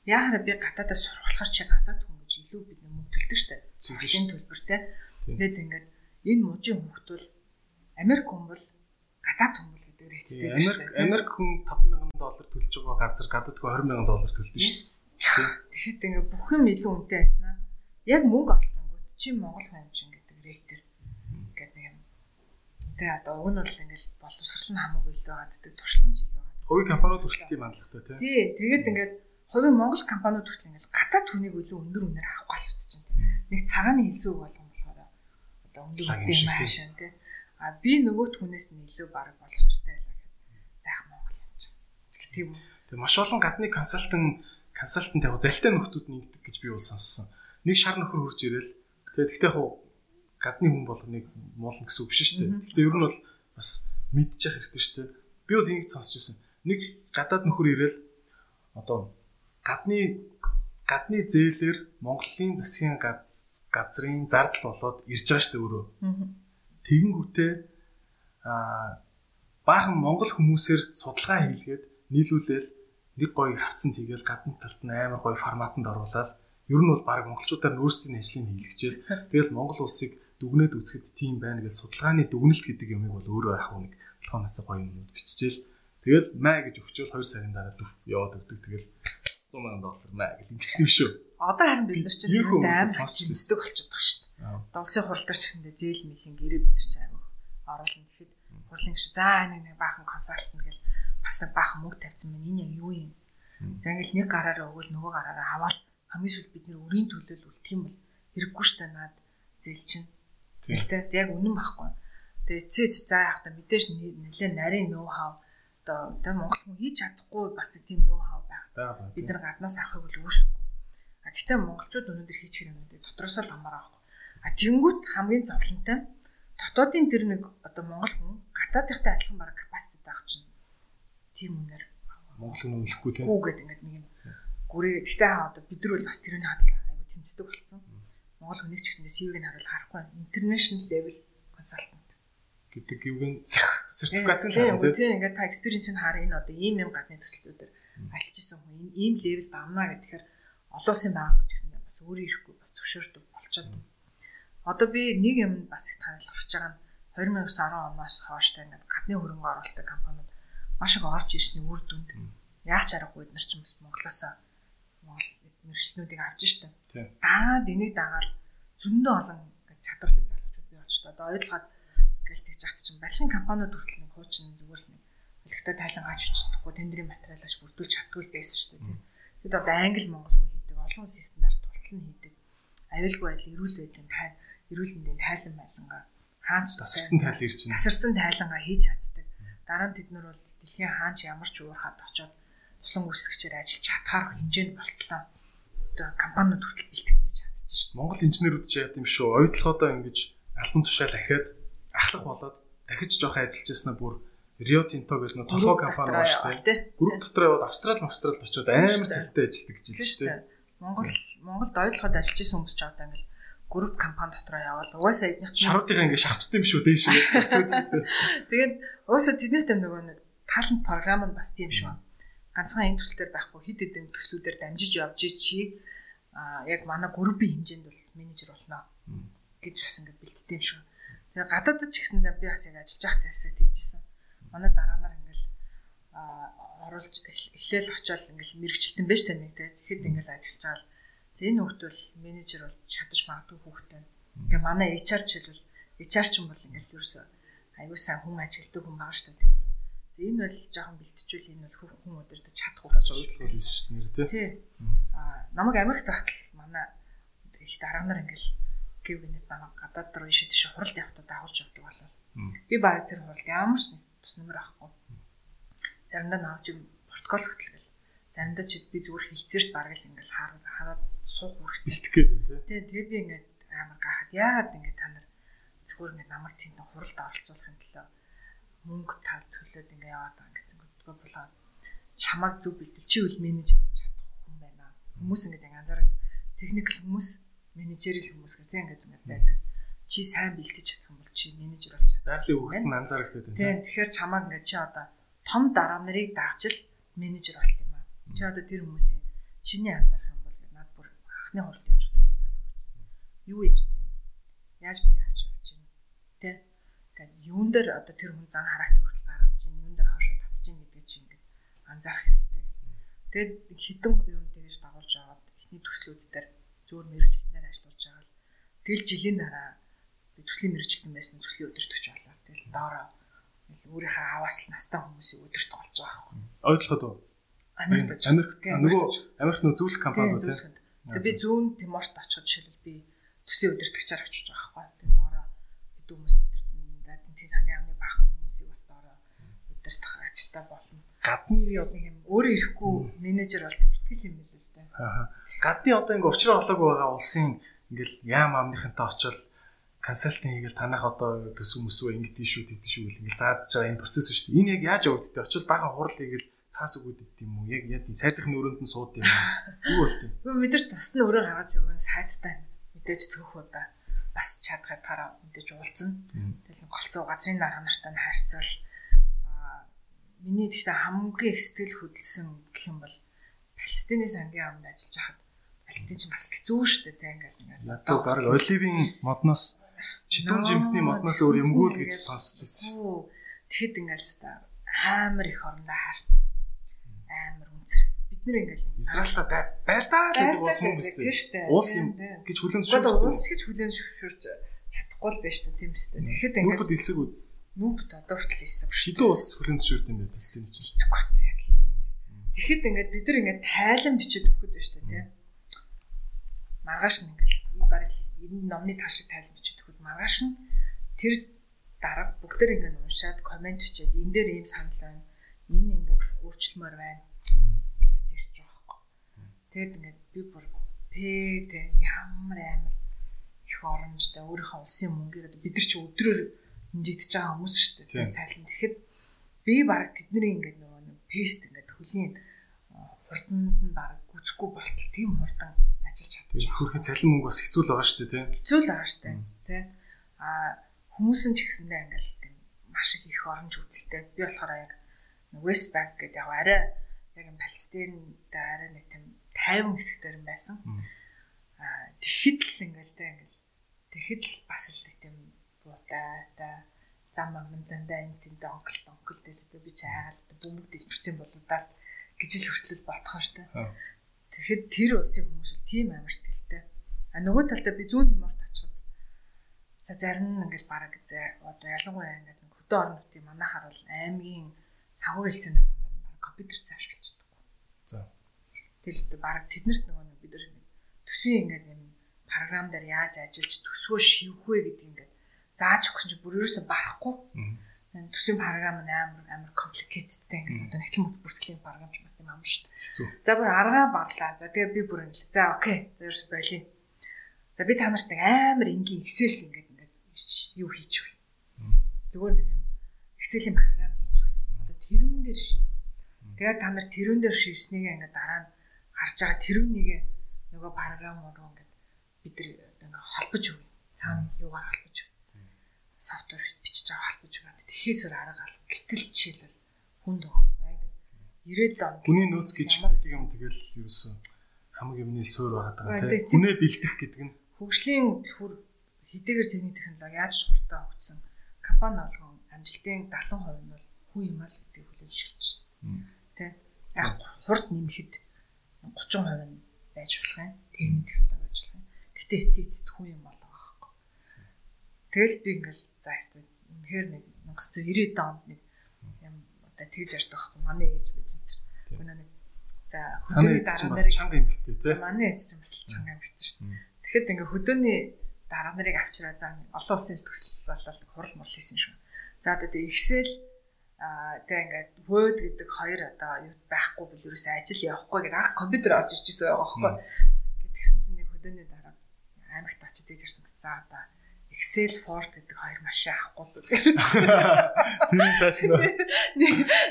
Яахаар би гадаадаа сурахлахар чи гадаад хүн илүү бид мөнгө төлдөг штэ. Сүлжээний төлбөртэй. Тэгээд ингээд энэ мужийн бол Америк хүн бол гадаад хүн бол гэдэг шүү дээ. Америк хүн 5000 доллар төлж байгаа газар гадаад хүн 20000 доллар төлдөг шүү. Тэгэхэд ингээд бүх юм илүү үнэтэй байснаа яг мөнгө олчихгоо чи Монгол хүн юм чинь гэдэг рейтер гэдэг нэг юм. Тэгээ одоо уг нь бол ингээд боловсрол нь хамаагүй илүү гаддаг туршлагач илүү гаддаг. Хувийн компаниуд хүртэл тийм хандлагатай тий. Тий. Тэгээд ингээд хувийн Монгол компаниуд хүртэл ингээл гадаад хүнийг илүү өндөр үнээр авахгүй л үзэж байна. Нэг цагааны хэлсүү болгон болохоор одоо өндөр үнэтэй маашин тий. А би нөгөөт хүнээс нь илүү баг боловсралтай байлаа гэхэд заах Монгол Тийм. Тэгээ маш олон гадны консалтинг консалтант яг залтай нөхдүүд нэгдэг гэж би бол сонссон. Нэг шар нөхөр хурж ирэл тэгээ тэгтээ яг гадны хүн болгоныг муулна гэсэн үг биш шүү дээ. Гэхдээ ер нь бол бас мэдчих хэрэгтэй шүү дээ. Би бол энийг сонсч байсан. Нэг гадаад нөхөр ирэл одоо гадны гадны зээлэр Монголын засгийн газрын зардал болоод ирж байгаа шүү дээ өөрөө. Тэгэнгүүтээ аа баахан монгол хүмүүсээр судалгаа хийлгээд нийлүүлээл нэг гоё хавцсан тийгээл гадна талд нь амар гоё форматанд оруулаад ер нь бол баг монголчуудаар нөөцийн ажлыг хийлгэжээ. [laughs] Тэгэл монгол улсыг дүгнээд үзэхэд тийм байна гэж судалгааны дүгнэлт гэдэг юмыг бол өөрөө яг нэг толгоноос гоё юмнууд биччихэл тэгэл маа гэж өгчөөл 2 сарын дараа дүф яваад өгдөг тэгэл 100 сая доллар маа гэл ингэсэн юм шүү. Одоо харин бид нар чинь тэр амар сонсчдаг болчиход байгаа шүү дээ. Одоо улсын хурал дээр ч гэсэндээ зээл мэлин гэрээ бид нар чинь амар оруулна гэхэд хурлын гişи за нэг нэг баахан консалтант гэл бас нэг баахан мөнгө тавьсан байна. Энэ яг юу юм? За ингээл нэг гараараа өгвөл нөгөө гараараа аваад хамгийн сүүлд бид нэр өрийн төлөөл үлдэх юм бол хэрэггүй штэ наад зээл чинь. Тэгтээ яг үнэн байхгүй. Тэгээ эцээч за яг та мэдээж нэлээ нарийн ноу хав одоо тэ Монгол хүн хийж чадахгүй бас тийм ноу хав байх. Бид нар гаднаас авахыг бол үүсэхгүй. А гэхдээ монголчууд өнөөдөр хийчих юмнуудыг дотроос л хамаараа авахгүй. А тэнгуут хамгийн зовлонтой дотоодын тэр нэг одоо монгол хүн гадаадынхтай адилхан бараг капаситет байх чинь тийм үнээр монгол хүн өлөхгүй тийм үү гэдэг ингээд нэг юм гүрээ гэхдээ одоо бид нар бол бас тэрний хадлаа айгу тэмцдэг болсон. Монгол хүнийг ч гэсэндээ CV-г харуул харахгүй international level consultant. гэдэг юугийн сертификац л харна тийм ингээд та experience-ийг хар энэ одоо ийм юм гадны төсөлтөөр альч исэн хүн ийм level давна гэхээр олон улсын байгууллагч гэсэн бас өөрөө ирэхгүй бас зөвшөөрдөг болчиход. Одоо би нэг юм бас их танилцах гэж байгаа нь 2019 оноос хойштой ингээд гадны хөрөнгө оруулалтын компаниуд маш их орж ирсний үр дүнд. Яг ч аргагүй бид нар ч бас Монголоос Монгол мэрэгчлэнүүдийг авч штэ. Аа энийг дагаал зөндөө олон чадварлаг залуучууд бий болж та. Одоо ойлгоод ингээл тэгж хат чинь балхин компаниуд хүртэл нэг хуучин зүгээр л нэг хэлэхдээ тайлан гаж үчдэггүй тендерийн материалаш бүрдүүлж чаддгүй байсан шүү дээ. Тэгэд одоо англи монгол хүн хийдэг олон стандарт тултал нь хийдэг. Аюулгүй байдал эрүүл байдлын тай эрүүл мэндийн тайлан байлангаа хаач тасарсан тайл ирж байна. Тасарсан тайлангаа хийж чаддаг. Дараа нь тэд нар бол дэлхийн хаач ямар ч уурхад очоод туслан үүсгэгчээр ажиллаж чадхаар хэмжээнд болтлоо. Одоо компаниуд хүртэл бэлтгэж чадчих шүү дээ. Монгол инженерүүд ч яа гэм шүү. Ойдлогоодоо ингэж альбом тушаал ахиад ахлах болоод дахиж жоох ажиллаж яснаа бүр Rio Tinto гэж нэг толгой компани байна шүү дээ. Групп дотор яваад Австрал Австрал очиод амар цэлтэй ажилладаг гэж хэлсэн шүү дээ. Монгол Монголд ойдлоход ажиллаж исэн хүмүүс ч одоо ингээл групп компани дотроо явал угаасаа эднийх шаруудыг ингээ шахацдаг юм шүү дээ шүү. [laughs] Тэгээд угаасаа тэднийхтэй нөгөө нэг талент програм нь бас тийм шүү. Ганцхан энэ төсөл дээр байхгүй хэд хэдэн төслүүдээр дамжиж явж чи а яг манай группийн хэмжээнд бол менежер болно гэж бас ингээ бэлтдэв юм шүү. Тэгээ гадаадд ч гэсэн би бас яг ажиллаж байхад хэсэг тэгжсэн. Манай дараа нар ингээл оруулж эхлээл очиод ингээл мэрэгчлэн байж тань нэг тэгэхэд ингээл ажиллаж байгаа л энэ хүүхд бол менежер бол чадаж магадгүй хүүхдтэй. Ингээ манай HR ч хэлвэл HR ч юм бол ингээл ерөөсөө аюу сан хүн ажилтдаг хүн байгаа шүү дээ. Энэ бол жоохон бэлтжүүл энэ бол хүн удирдах чадах уу гэж ойлгох байсан нэр тий. Тий. Аа намайг Америкт байхад манай их дарга нар ингээл гів гинэт намайг гадаад руу ишид тийш хуралд явахдаа дагуулж явдаг болов. Би баг тэр хуралд ямар ч тус нэмэр авахгүй. Заримдаа навч юм протокол хөтлөл заримдаа ч би зүгээр хилцээрч бараг л ингээл хараад суух үргэлж бэлтэх гээд байна тий. Тэгээ би ингээд амар гахад яагаад ингээд та нар зүгээр ингээд намайг тэнд хуралд оролцуулахын төлөө мөнгө тав төлөөд ингээд яваад байгаа ингээд ингэдэггүй болоод чамайг зөв бэлтгэл чи үл менежер болж чадах хүн байна. Хүмүүс ингээд анзаараад техникл хүмүүс менежерийн хүмүүс гэх тийм ингээд ингээд байдаг. Чи сайн бэлтэж чадах юм бол чи менежер болж чадах. Байгалийн хүүхэд нь анзаардаг тийм. Тэгэхээр чамайг ингээд чи одоо том дараа нарыг дагчил менежер болт юм аа. Чи одоо тэр хүмүүсийн чиний анзаарах юм бол над бүр анхны хуралд явж байгаа талаар үзсэн. Юу ярьж байна? Яаж би яаж байна? Тэгээд юун дээр одоо тэр хүн зан характер хүртэл гаргаж байна, юун дээр хоошоо татж байна гэдгийг чи ингээд анзаарах хэрэгтэй. Тэгээд хідэн юм тэгэж дагуулж аваад эхний төслүүд дээр зөөр мэрэгчлэнээр ажиллаж байгаа л тэгэл жилийн дараа төслийн мэрэгчлэн байсан төслийн өдөртөгч болоо. Тэгэл доороо өөрийнхөө аваас настай хүмүүсийг өдөрт олж байгаа байхгүй. Ойлгоход уу? Америкт Америкт нөгөө Америк нөө зөвлөх компаниуд тийм. Тэгээ би зүүн Тиморт очиход жишээлбэл би төслийн удирдагчаар очиж байгаа байхгүй. Тэгээ доороо хэдэн хүмүүс Тийм сангийн амны баахан хүмүүсийг бас доороо удирдах ажилтаа болно. Гадны нэг юм өөрөө ирэхгүй менежер бол суртал юм л л дээ. Аа. Гадны одоо ингээ өвчрөө олоогүй байгаа улсын ингээл яам амныхантай очил консалтинг хийгээл танах одоо төсөв мөсвөө ингэдэж шүү тэгдэж шүү ингээл зааж байгаа энэ процесс шүү дээ. Энэ яг яаж явагддээ? Очил бага хурал хийгээл цаас өгөөд юм уу? Яг яг сайдын өрөөнд нь сууд юм уу? Юу болт юм? Мэдэрч тусад нь өрөө гаргаж өгөн сайдтай мэдээж цөөх удаа бас чадхайтаараа мэдээж уулзна. Тэгэл голцоо газрын дарга нартай нь харьцал миний тэгтээ хамгийн их сэтгэл хөдлсөн гэх юм бол Палестины сангийн амд ажиллаж хахад Палестин ч бас хэцүү шүү дээ ингээл ингээл. Одоо баг оливийн модноос читүүн жимсний модноос өөр юмгүй л гэж сонсч байсан шүү. Тэгэхэд ингээл та амар их орондоо хаартай. Амар. Бид нэр ингээл Израильта байлдаа гэдэг уус юм биш үү? Уус юм гэж хүлэн зөвшөөрч. Уус гэж хүлэн зөвшөөрч чадахгүй л байж та тийм биш үү? Тэгэхэд ингээл Нүбд илсэг үү? Нүбд одоо хүртэл илсэг шүү. Шидүү уус хүлэн зөвшөөрт юм байна Палестин чинь. Тэгэхгүй яг. Тэгэхэд ингээд бид нар ингээд тайлан бичиж өгөхөд байна шүү дээ тийм маргааш нь ингээл бараг энэ номны таашиг тайлбар бичиж өгөхөд маргааш нь тэр дарга бүгдээр ингээд уншаад комент бичээд энэ дээр ийм санал байна. Энэ ингээд өөрчлөлмөр байна. Тэгэд ингээд би бүр пэ тэ ямар амар их оромжтой өөрийнхөө улсын мөнгийг бид нар чи өдрөөр хинжигдэж байгаа хүмүүс шүү дээ. Тэгээд цайлан тэгэхэд би баг тэдний ингээд нөгөө нэг пест ингээд хөлийн хурданд нь баг гүцэхгүй болтол тийм хурдан ажиллаж чадчих. Хөрхийн цалин мөнгө бас хэцүү л байгаа шүү дээ, тийм. Хэцүү л байгаа шүү дээ, тийм. Аа хүмүүс нь ч гэсэндээ ингээл тийм маш их оронж үзэлтэй. Би болохоор яг West Bank гэдэг яг арай яг Палестинд арай нэг тийм 50 хэсэгтэр юм байсан. Аа тэгэхэд л ингээл тэ ингээл тэгэхэд л бас л тийм буутай та зам магнан зандаа энэ зэндээ онколт онколт дэлгдээ би чаагаал бөмбөг дэлбэрсэн болоодаа гэж л хүртэл ботхон штэ. Тэгэхэд тэр улсын хүмүүс бол тийм амар сэтгэлтэй. А нөгөө талдаа би зүүн Тиморт очиход за зарим нь ингээл бараг зэ одоо ялангуяа ингээд хөдөө орон нутгийн манайхаар бол аймгийн савг хэлцээний нь бараг компьютер цааш болчихдоггүй. За. Тэгэл бараг тэднэрт нөгөө нэг бид нар төсвийн ингээд юм програм дээр яаж ажиллаж төсвөө шивэх вэ гэдэг ингээд зааж өгсөн чинь бүр ерөөсө барахгүй. Төсвийн програм нь амар амар complicated-тэй ингээд одоо нэгтгэл мөт бүртгэлийн програм ч бас тийм амар шүү дээ. За бүр аргаа барлаа. За тэгээ би бүр ингэ. За окей. За ерөөс болиё. За би та нарт нэг амар энгийн Excel ингээд ингээд юу хийчих вэ? Зүгээр нэг юм Excel-ийн програм хийж вэ. Одоо тэрүүн дээр шив. Тэгээд та нар тэрүүн дээр шивснийг ингээд дараа нь харж байгаа тэрүүнийг нөгөө програм руу ингээд бид нар ингээд холбож өгье. Цаана юугаар холбож өгье. Софтвер бичиж байгаа холбож өгье Тэхээсээр арга алга. Гэтэл жишээлбэл хүнд байгаа. 90-ад он. Хүний нөөц гэж гэдэг юм тэгэл ерөөсөн хамгийн юмны суур байгаа даа. Хүнээ бэлдэх гэдэг нь хөгжлийн түр хэдийгээр техник технологи яаж ч хурдан өгсөн компани болгон амжилтын 70% нь бол хүн юм аа гэдэг хүлээж байна. Тэ. Яг хурд нэмэхэд 30% нь байж болох юм. Техник технологи ажиллах юм. Гэтэ эцсийн эцэд хүн юм болоо байхгүй. Тэгэл би ингээл за ястаа үнэхээр нэг 1990 онд нэг юм одоо тэгж ярьдаг байхгүй манай ээж байж тэр. Өнөө нэг за хөдөөний дараа нарыг чанга эмхтэй тий. Манай ээж чинь бас чанга эмхтэй шүү дээ. Тэгэхэд ингээ хөдөөний дараа нарыг авчираа за олон улсын төсөл болол хурал мурал хийсэн шиг. За одоо Excel а тэг ингээд Word гэдэг хоёр одоо юу байхгүй бол ерөөсөө ажил явахгүй гэдэг анх компьютер орж ирж байсан байгаа байхгүй. Гэтгсэн чинь нэг хөдөөний дараа аймагт очиж тэгж ирсэн гэсэн. За одоо Excel Ford гэдэг хоёр машин авахгүй л гэсэн. [laughs] Тэр цааш нь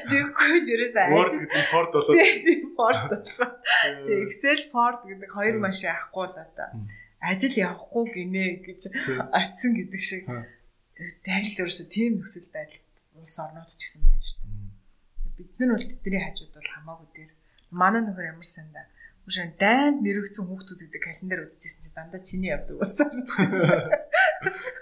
нэггүй л ерөөсөө Ford гэдэг Ford болоод. Тийм Ford болоо. Тэгээ Excel Ford гэдэг хоёр машин авахгүй л одоо ажил явахгүй гинэ гэж атсан гэдэг шиг. Тавил ерөөсөө тийм нөхцөл байдал улс орнууд ч гэсэн байна шүү дээ. Бид нар бол тэдний хажууд бол хамаагүй дээр. Манай нөхөр ямар сандаа Үшэн дайнд нэрвэгцэн хүүхдүүд гэдэг календар үзчихсэн чи дандаа чиний явдаг болсон. [laughs]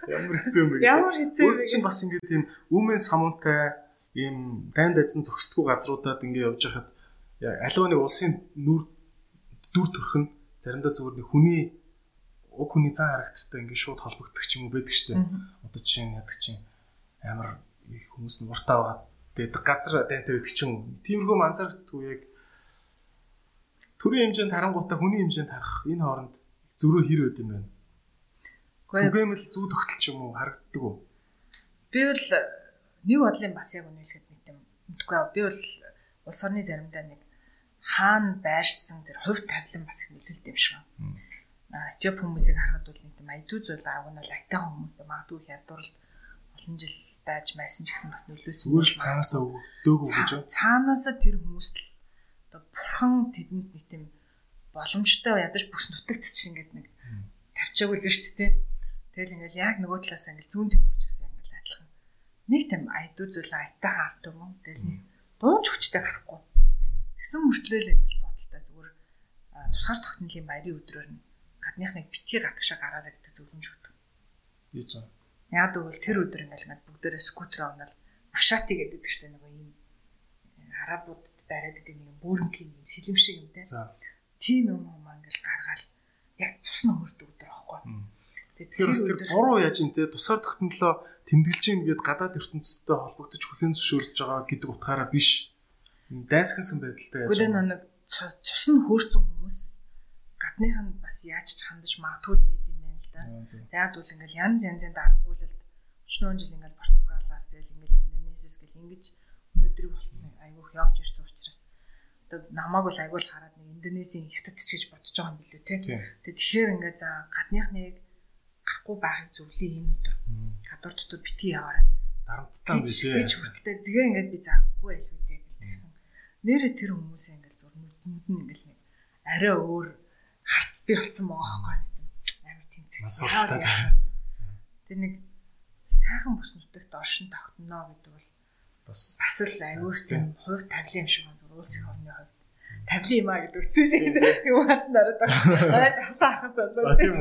Ямар хэцүү юм бэ? Ямар хэцүү юм бэ? Өөрчн бас ингээд тийм үмэн самуунтай ийм дайнд ажин зөксдгүү газруудад ингээд явж хахад аливаа нэг улсын нүр дүр төрх нь заримдаа зүгээр нэг хүний уг хүний зан характертай ингээд шууд холбогдох ч юм уу байдаг штеп. Одоо жишээ нь ядаг чинь амар хүмүүс нь уртаа байгаа. Тэгээд газар дайнтай байдаг ч юм. Тиймэрхүү манзарагддаг яг төрийн хэмжээнд харангуйтаа хүний хэмжээнд харах энэ хооронд зөрөө хэр өд юм байна. Түгээмэл зүү тогтолч юм уу харагддаг уу? Би бол нэг бодлын бас яг үнэлэхэд нэг юм мэдгүй аа. Би бол улс орны заримдаа нэг хаана байрсан тэр хувь тавилан бас их нөлөөлт юм шиг байна. Этиоп хүмүүсийг харахад бол нэг тийм айдуу зүйл агуунал айтаа хүмүүс магадгүй их ядуурл олон жил байж майсан ч гэсэн бас нөлөөсөн. Зүгээр л цаанаасаа өгдөөгүй гэж байна. Цаанаасаа тэр хүмүүст л одоо бурхан тэдэнд нэг тийм боломжтой ядаж бүс нутагт чинь ингээд нэг тавьчаагүй л шүү дээ. Тэгэл ингээл яг нөгөө талаас ингээл зүүн тэмүрч гэсэн ингээл адилхан. Нэг тийм айдуу зүйл айтайхан арт юм. Тэгэл дуунч хүчтэй гарахгүй. Тэгсэн мөртлөө л ингээл бодолтой зүгээр тусгаар тогтнолын баярын өдрөөр нь гадныхныг битгий гадагшаа гараарай гэдэг зөвлөмж өгдөг. Юу ч юм Яг тэгвэл тэр өдөр ингээл ингээд бүгдээрээ скутер онол машати гэдэг чинь нөгөө ийм арабуудад бариад гэдэг нэг бөөрнгийн сэлэм шиг юм те. Тийм юм юм ингээл гаргаал яг цус нөхөрдөг өдөр аахгүй. Тэгэхээр тэр буруу яаж юм те тусгаар тогтнолоо тэмдэглэж ийн гээд гадаад ертөнцтэй холбогдож хүлэн зөвшөөрж байгаа гэдэг утгаараа биш. Дайсгсан байдалтай яаж. Гэхдээ нэг цус нь хөөрцөн хүмүүс гадных нь бас яаж ч хандаж магадгүй байд да. Тэгээд бол ингээл янз янзын дарангуулалт 40 жил ингээл Португалаас тэгэл ингээл Индонезиас гэл ингэж өнөөдрийг болсон айгүйх явж ирсэн учраас одоо намааг бол айгуул хараад нэг Индонезийн хятад ч гэж бодож байгаа юм билүү те. Тэгээд тэгэхээр ингээд за гадныхныг гарахгүй байхыг зөвлөе энэ өдөр. Гадуур дотор битгий яваарай. Дарамттай биш ээ. гэж хүртэл тэгээ ингээд би зааггүй байлгүй дээ гэлтгсэн. Нэрэ тэр хүмүүсийн ингээд зур нүдэнд нь ингээд нэг арай өөр харц би болсон байгаа байхгүй Насуултаад. Тэр нэг сайхан бүс нутагт оршин тогтно гэдэг бол бас бас л аюус тийм хувь тавлын юм шиг байна. Улс их орны хувьд тавлын юм а гэдэг үгсээ юм хат нараад байна. Яаж хатаа ахаас болоо тийм.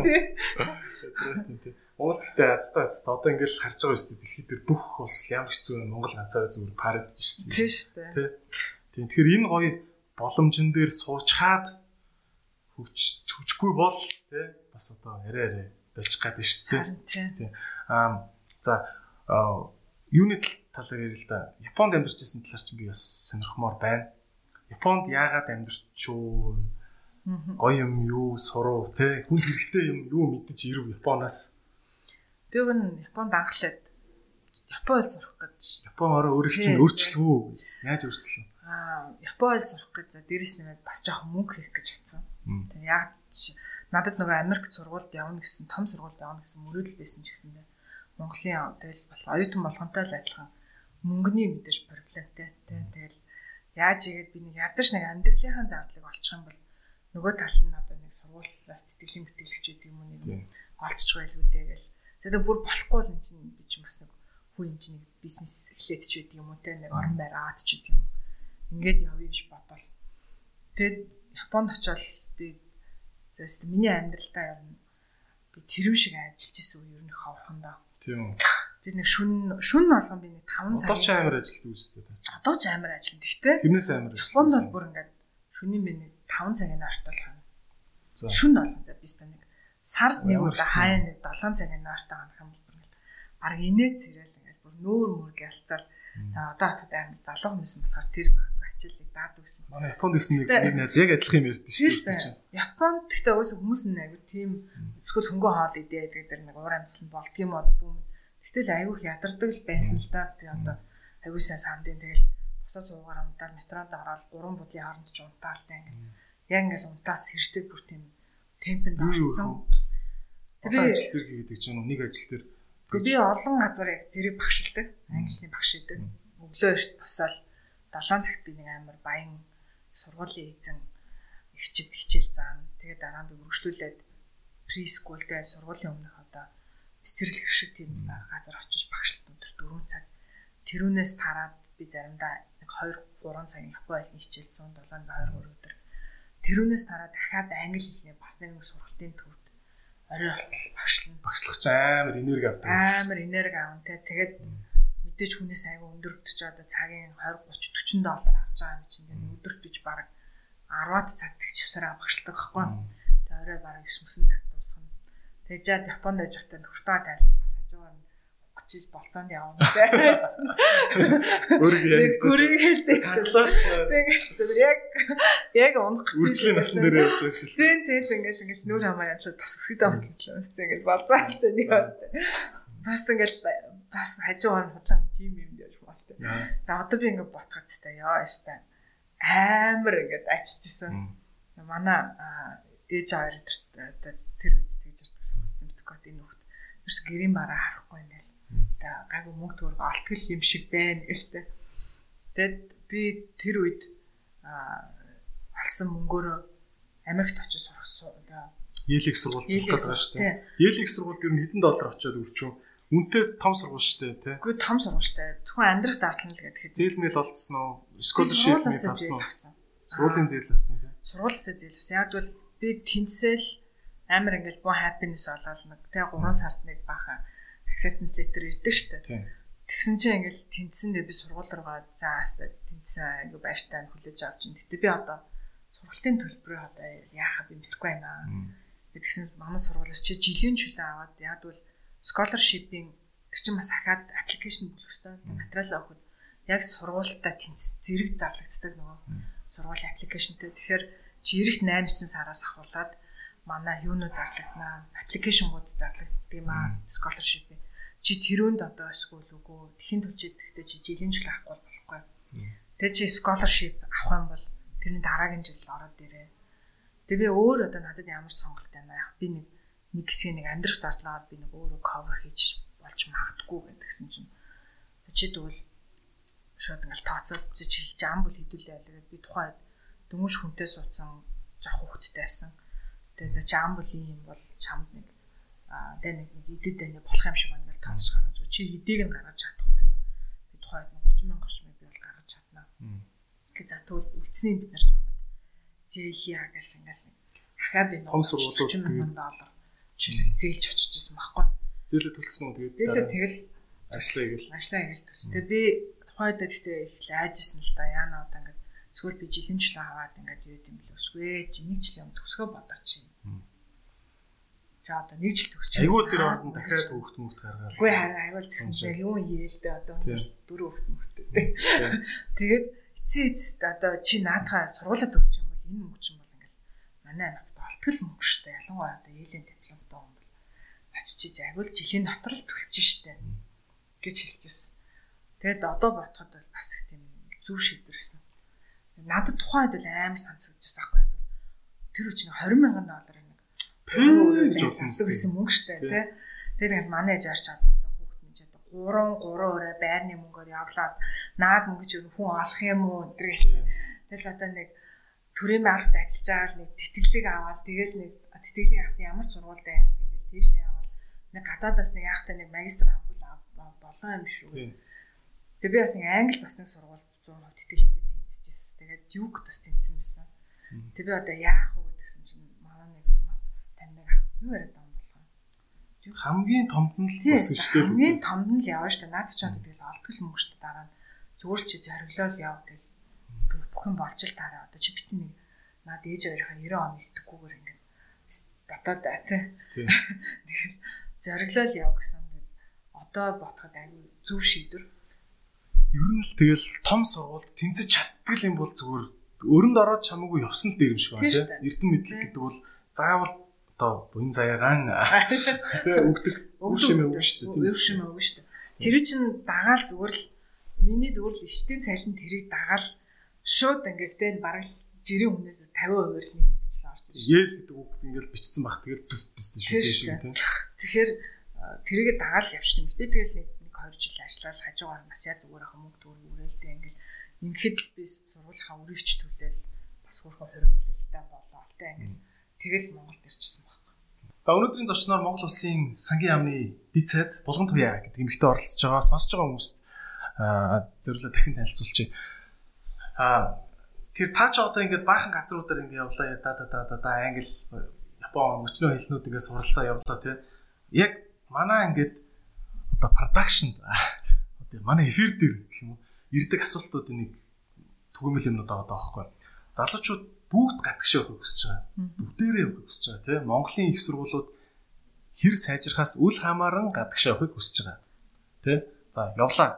Монгол гэхдээ азтай азтай одоо ингээл харж байгаа дээ. Дэлхийд бүх улс ямар хэцүү вэ? Монгол ганцаараа зүгээр парадж шүү дээ. Тийм шүү дээ. Тийм. Тэгэхээр энэ гоё боломжн дээр суучхаад хүч хүчгүй бол тий бас одоо арай арай болчих гад нь шүү дээ. Тийм. Аа за юуны талаар ярил л да. Японд амьдарч байсан талаар чинь би бас сонирхмоор байна. Японд яагаад амьдарч юу? Гоё юм юу сурав те хүн хэрэгтэй юм юу мэдэж ирв Японоос. Би гэн Японд анхлаад Япон хэл сурах гэж. Япон ороо өөрийг чинь өөрчлөв. Яаж өөрчлөсөн? Аа Япон хэл сурах гэж дээрэс нэмээд бас жоохон мөнгө хийх гэж чадсан. Тэгээ яг надад нөгөө Америкт сургуульд явна гэсэн том сургуульд явна гэсэн мөрөөдөл байсан ч гэсэндээ Монголын тэгэл бас оюутан болгонтой л адилхан. Мөнгөний мэдээж проблемтэй тий тэгэл яаж игээд би нэг ядаж нэг амьдралынхаа зардлыг олчих юм бол нөгөө тал нь одоо нэг сургуулиас тэтгэлийн мэтгэлэгч гэдэг юм уу нэг олцч байлгүй дээ гэл. Тэгээд бүр болохгүй л юм чинь би ч бас нэг хүн юм чинь бизнес эхлээд ч байдаг юм уу те нэг орон байр аад ч байдаг юм ингээд явъя гэж бодвол. Тэгэд Японд очивол Тэгээс миний амьдралдаа ер нь би тэрв шиг ажиллаж исэн үе ер нь хавхандаа. Тийм. Би нэг шүн шүн болгон би нэг 5 цаг. Одоо ч амар үстэй таач. Одоо ч амар ажиллана. Гэхдээ тэрнээс амар ажиллана. Японд бол бүр ингээд шүний би нэг 5 цагийн наартал хана. За. Шүн болгон за би ста нэг сард нэг удаа хаяа нэг 7 цагийн наартал ханах юм бол ингээд баг инээд сэрэл ингээд бүр нөөр мөр гэлцал одоо хатад амар залуу хүмүүс болохоор тэр хичээлийг даадаг гэсэн. Манай Японд гэсэн нэг найз яг адилхан юм ярьдэн шүү дээ. Японд гэхдээ өөсөө хүмүүс нь аягүй тийм эсвэл хөнгөө хоол идээ гэдэг дэр нэг уур амьсгал болдгийм одоо бүүм. Гэтэл айгүйх ядардаг л байсан л да. Би одоо айгүй сайн сандын тэгэл босоо суугаар амтаар метронд ороод гурван бодлын хооронд ч унтаалтай ингээд. Яг ингээд унтаас сэрждэг бүр тийм темпэнд орсон. Тэгээ ажил зэрэг гэдэг чинь нэг ажил дээр би олон газар яг зэрэг багшилдаг. Английн багш идэг. Өглөө эрт босоод 7 цагт би нэг амар баян сургуулийн эзэн ихчэд хичээл заана. Тэгээд дараа нь би үргэлжлүүлээд прескултэй сургуулийн өмнөх одоо цэцэрлэг шиг тийм газар очиж багшлт өдөр 4 цаг. Тэрүүнээс тараад би заримдаа нэг 2 3 цагийн Япон хэлний хичээл 107 23 өдөр. Тэрүүнээс тараад дахиад англи хэлний бас нэг сургалтын төвд орой болтол багшлна. Багшлах ч амар энерги авдаг. Амар энерги аав те. Тэгээд мэдээж хүнээс айгүй өндөрт ч одоо цагийн 20 30 40 доллар авч байгаа юм чинь тэгээд өдөрт бич баг 10-аад цагт чивсараа багшилдаг байхгүй. Тэгээд орой бараг 9 9 цагт дуусгана. Тэгээд жаад Японд байж хатаа нөхөртөө тайлбар бас хажуугаар нь гочиж болцоонд явна гэсэн. Яг өөрийг хэлдэг. Тэгээд яг яг унах гэж үржлийн насн дээр явж байгаа шил. Тийм тэгэл ингээл ингээл нүүр хамаа яцлаа бас хөтлөж байна. Тэгээд болцоо хэлсэн юм байна. Бас ингээл бас хажуугаар нь худлаа тийм юм яаж болтой. Тэгээ одоо би ингээд ботгоц та яа ястай амар ингээд ачижсэн. Манай ээж хоёр тэр үед тэгж ярьдаг сонссон мэдгүй энэ хөхт. Ерөөс гэрийн бараа харахгүй ингээл. Тэгээ гайгүй мөнгө төгрөг олтгол юм шиг байна гэлтэй. Тэгэд би тэр үед алсан мөнгөөрөө Америкт очиж сурах одоо Yale-ийг сургууль сурах гэдэг байна шүү дээ. Yale-ийг сургуульд ер нь хэдэн доллар очиод өрчөө. Үнэтэй том сургууль шүү дээ, тий. Үгүй том сургууль шүү дээ. Зөвхөн амьдрах зардал нь л гэдэг. Зээлмэл олцсон уу? Scholarship авсан уу? Сургуулийн зээл авсан тий. Сургуулиасаа зээл авсан. Яг бол би тэнцэл амар ингээл боо happiness болоод нэг тий 3 сард нэг баха acceptance letter ирдэг шүү дээ. Тэгсэн чинь ингээл тэнцсэн дээр би сургууль руугаа заа хаста тэнцсэн айгу баяртай хүлээж авч ин. Гэтэ би одоо сургалтын төлбөрөө одоо яахаа би мэдэхгүй байна Тэгсэн манай сургуулиас чи жилийн чөлөө аваад яг бол scholarship-ийн тэр чинь бас ахаад аппликейшн болох хэрэгтэй. Материал авахд яг сургуультай тэнц зэрэг зарлагддаг нөгөө сургуулийн аппликейшнтэй. Тэгэхээр чи ирэх 8-9 сараас ахуулаад манай юунуу зарлагдана, аппликейшнгууд зарлагддаг юм аа scholarship. Чи тэрүүнд одоо эсвэл үгүй тэхийн төлж идэхдээ чи жилийн чөлөө авахгүй болохгүй. Тэгээ чи scholarship авах юм бол тэрний дараагийн жил ороод ирээ Тэгээ би өөр одоо надад ямар сонголт байна яг би нэг нэг хэсгийг нэг амьдрах зардлаар би нэг өөрөө cover хийж болж магадгүй гэдгсэн чинь чи тэгвэл шууд ингээл тооцоод чи жам бол хідүүлээ алгаад би тухайд дөнгөж хүнтэй суудсан жоох хөвгттэй байсан. Тэгээ жам бол юм бол чамд нэг аа тэ нэг нэг идэд нэг болох юм шиг байна гэж тооцож гаргаж чи хэдийг нь гаргаж чадах уу гэсэн. Би тухайд 30 мянга орчим би бол гаргаж чаднаа. Гэхдээ за тэгвэл үлдсэний бид нар чамд зээлья гэл ингээл дахиад би том сургуулиуд тэгээд доллар чиглэл зээлж очиж исэн байхгүй. Зээлээ төлсөн үү тэгээд зээлээ тэгэл ажлаа игээл ажлаа игээл төс. Тэгээд би тухайд гэхдээ их л айжсэн л да яана одоо ингээд эсвэл би жилийн жилийн аваад ингээд юу юм бэл өсгөө чи нэг жилийн өмнө төсгөө бодооч юм. За одоо нэг жил төгсч. Айгуул тэр орнд дахиад хөвгт мөвт гаргаад. Үгүй харин айгуул гэсэн чинь юу иээлдэ одоо дөрөв хөвгт мөвт. Тэгээд эцээ эцэст одоо чи наадхаа сургуулаа төгсч юм бол энэ мөнгө чинь бол ингээл манай болтгол мөнгө штэ. Ялангуяа одоо ээлийн дипломтой хүн бол ачиж айгуул жилийн дотор л төлж штэ гэж хэлчихсэн. Тэгэд одоо бодоход бол бас их тийм зүв шийдвэрсэн. Надад тухайд бол амар сонсогдчихсан аахгүй юу. Тэр үчиг 20 мянган доллар нэг гэж болно гэсэн мөнгө штэ тий. Тэр ингээл манай ээж арч чадаа одоо хүүхд минь чадаа 3 3 өрөө байрны мөнгөөр явлаад наад мөнгө чи хүн олох юм уу гэх. Тэгэл одоо нэг төрийн байгальд ажиллаж байгаа л нэг тэтгэлэг аваад тэгэл нэг тэтгэлэг авсан ямар сургуульд юм бэл тийшээ яваад нэг гадаадаас нэг яахтай нэг магистр авбал болоо юм шүү. Тэгээ би бас нэг англи бас нэг сургуульд 100% тэтгэлэгтэй тэнцэжсэн. Тэгээд юг бас тэнцсэн байсан. Тэгээ би одоо яах вэ гэдгсэн чинь манай нэг хамаа таньдаг ах юу яриад байгаа юм вэ? Хамгийн томд нь л болсон шүү дээ. Хамгийн томд нь л яваа шүү дээ. Наад ч одоо тэгэл олдгол мөнгөштэй дараа нь л чи зориглол яв тэгэл бүх юм болж л таараа одоо чи битэн нэг наад ээж хоёрынхаа 90 он сэтгэхгүйгээр ингээд ботоод бай тээ. [laughs] Тэгэхээр зориглол яв гэсэн. Одоо ботход аюу зөв шийдвэр. Ер нь л тэгэл том сургуульд тэнцэж чаддаг юм бол зүгээр өрөнд ороод чамаагүй явсан л дээр юм шиг байна тийм. Эрдэн мэдлэг гэдэг бол заавал одоо буян заяагаан [laughs] тий өгдөг өв шимээ өгнө шүү дээ. Өв шимээ өгнө шүү дээ. Тэр чинь дагаал зүгээр л миний зүгээр л ихтэй цалин тэрийг дагаал шууд ингээл тэ бараг жирийн хүнээс 50% л нэмэгдчихлээ орж ирж. Яэл гэдэг үг ингээл бичсэн баг тэгэл бис бис шүү дээ. Тэгэхээр тэрийгэ дагаал явчихсан. Би тэгэл нэг 2 жил ажиллаад хажуугаар нас яа зүгээр ах мөнгө төгрөг үрээлтэй ингээл ингээд л би сургуулийнхаа үрийгч төлөөл бас хөрхөн хоригдлалтай болоо алтай ингээл тэгэл Монголд ирчихсэн байхгүй. За өнөөдрийн зочноор Монгол Улсын сангийн яамны дэд сайд Булган туяа гэдэг эмэгтэй оролцож байгаа сонсож байгаа хүмүүст зөвлөлө дахин танилцуулчих. Аа тэр та ч одоо ингээд баахан газруудаар ингээд явлаа да да да да англи Япон өчнөө хэлнүүд ингээд суралцаа явлаа тий. Яг манай ингээд одоо production одоо манай эфир дээр гэх юм уу ирдэг асуултуудын нэг түгээмэл юмнууд байгаа даахгүй. Залуучууд бүгд гадагшаа явахыг хүсэж байгаа. Бүгдээрээ явахыг хүсэж байгаа тий. Монголын их сургуулиуд хэр сайжрахаас үл хамааран гадагшаа явахыг хүсэж байгаа. Тий. За явлаа.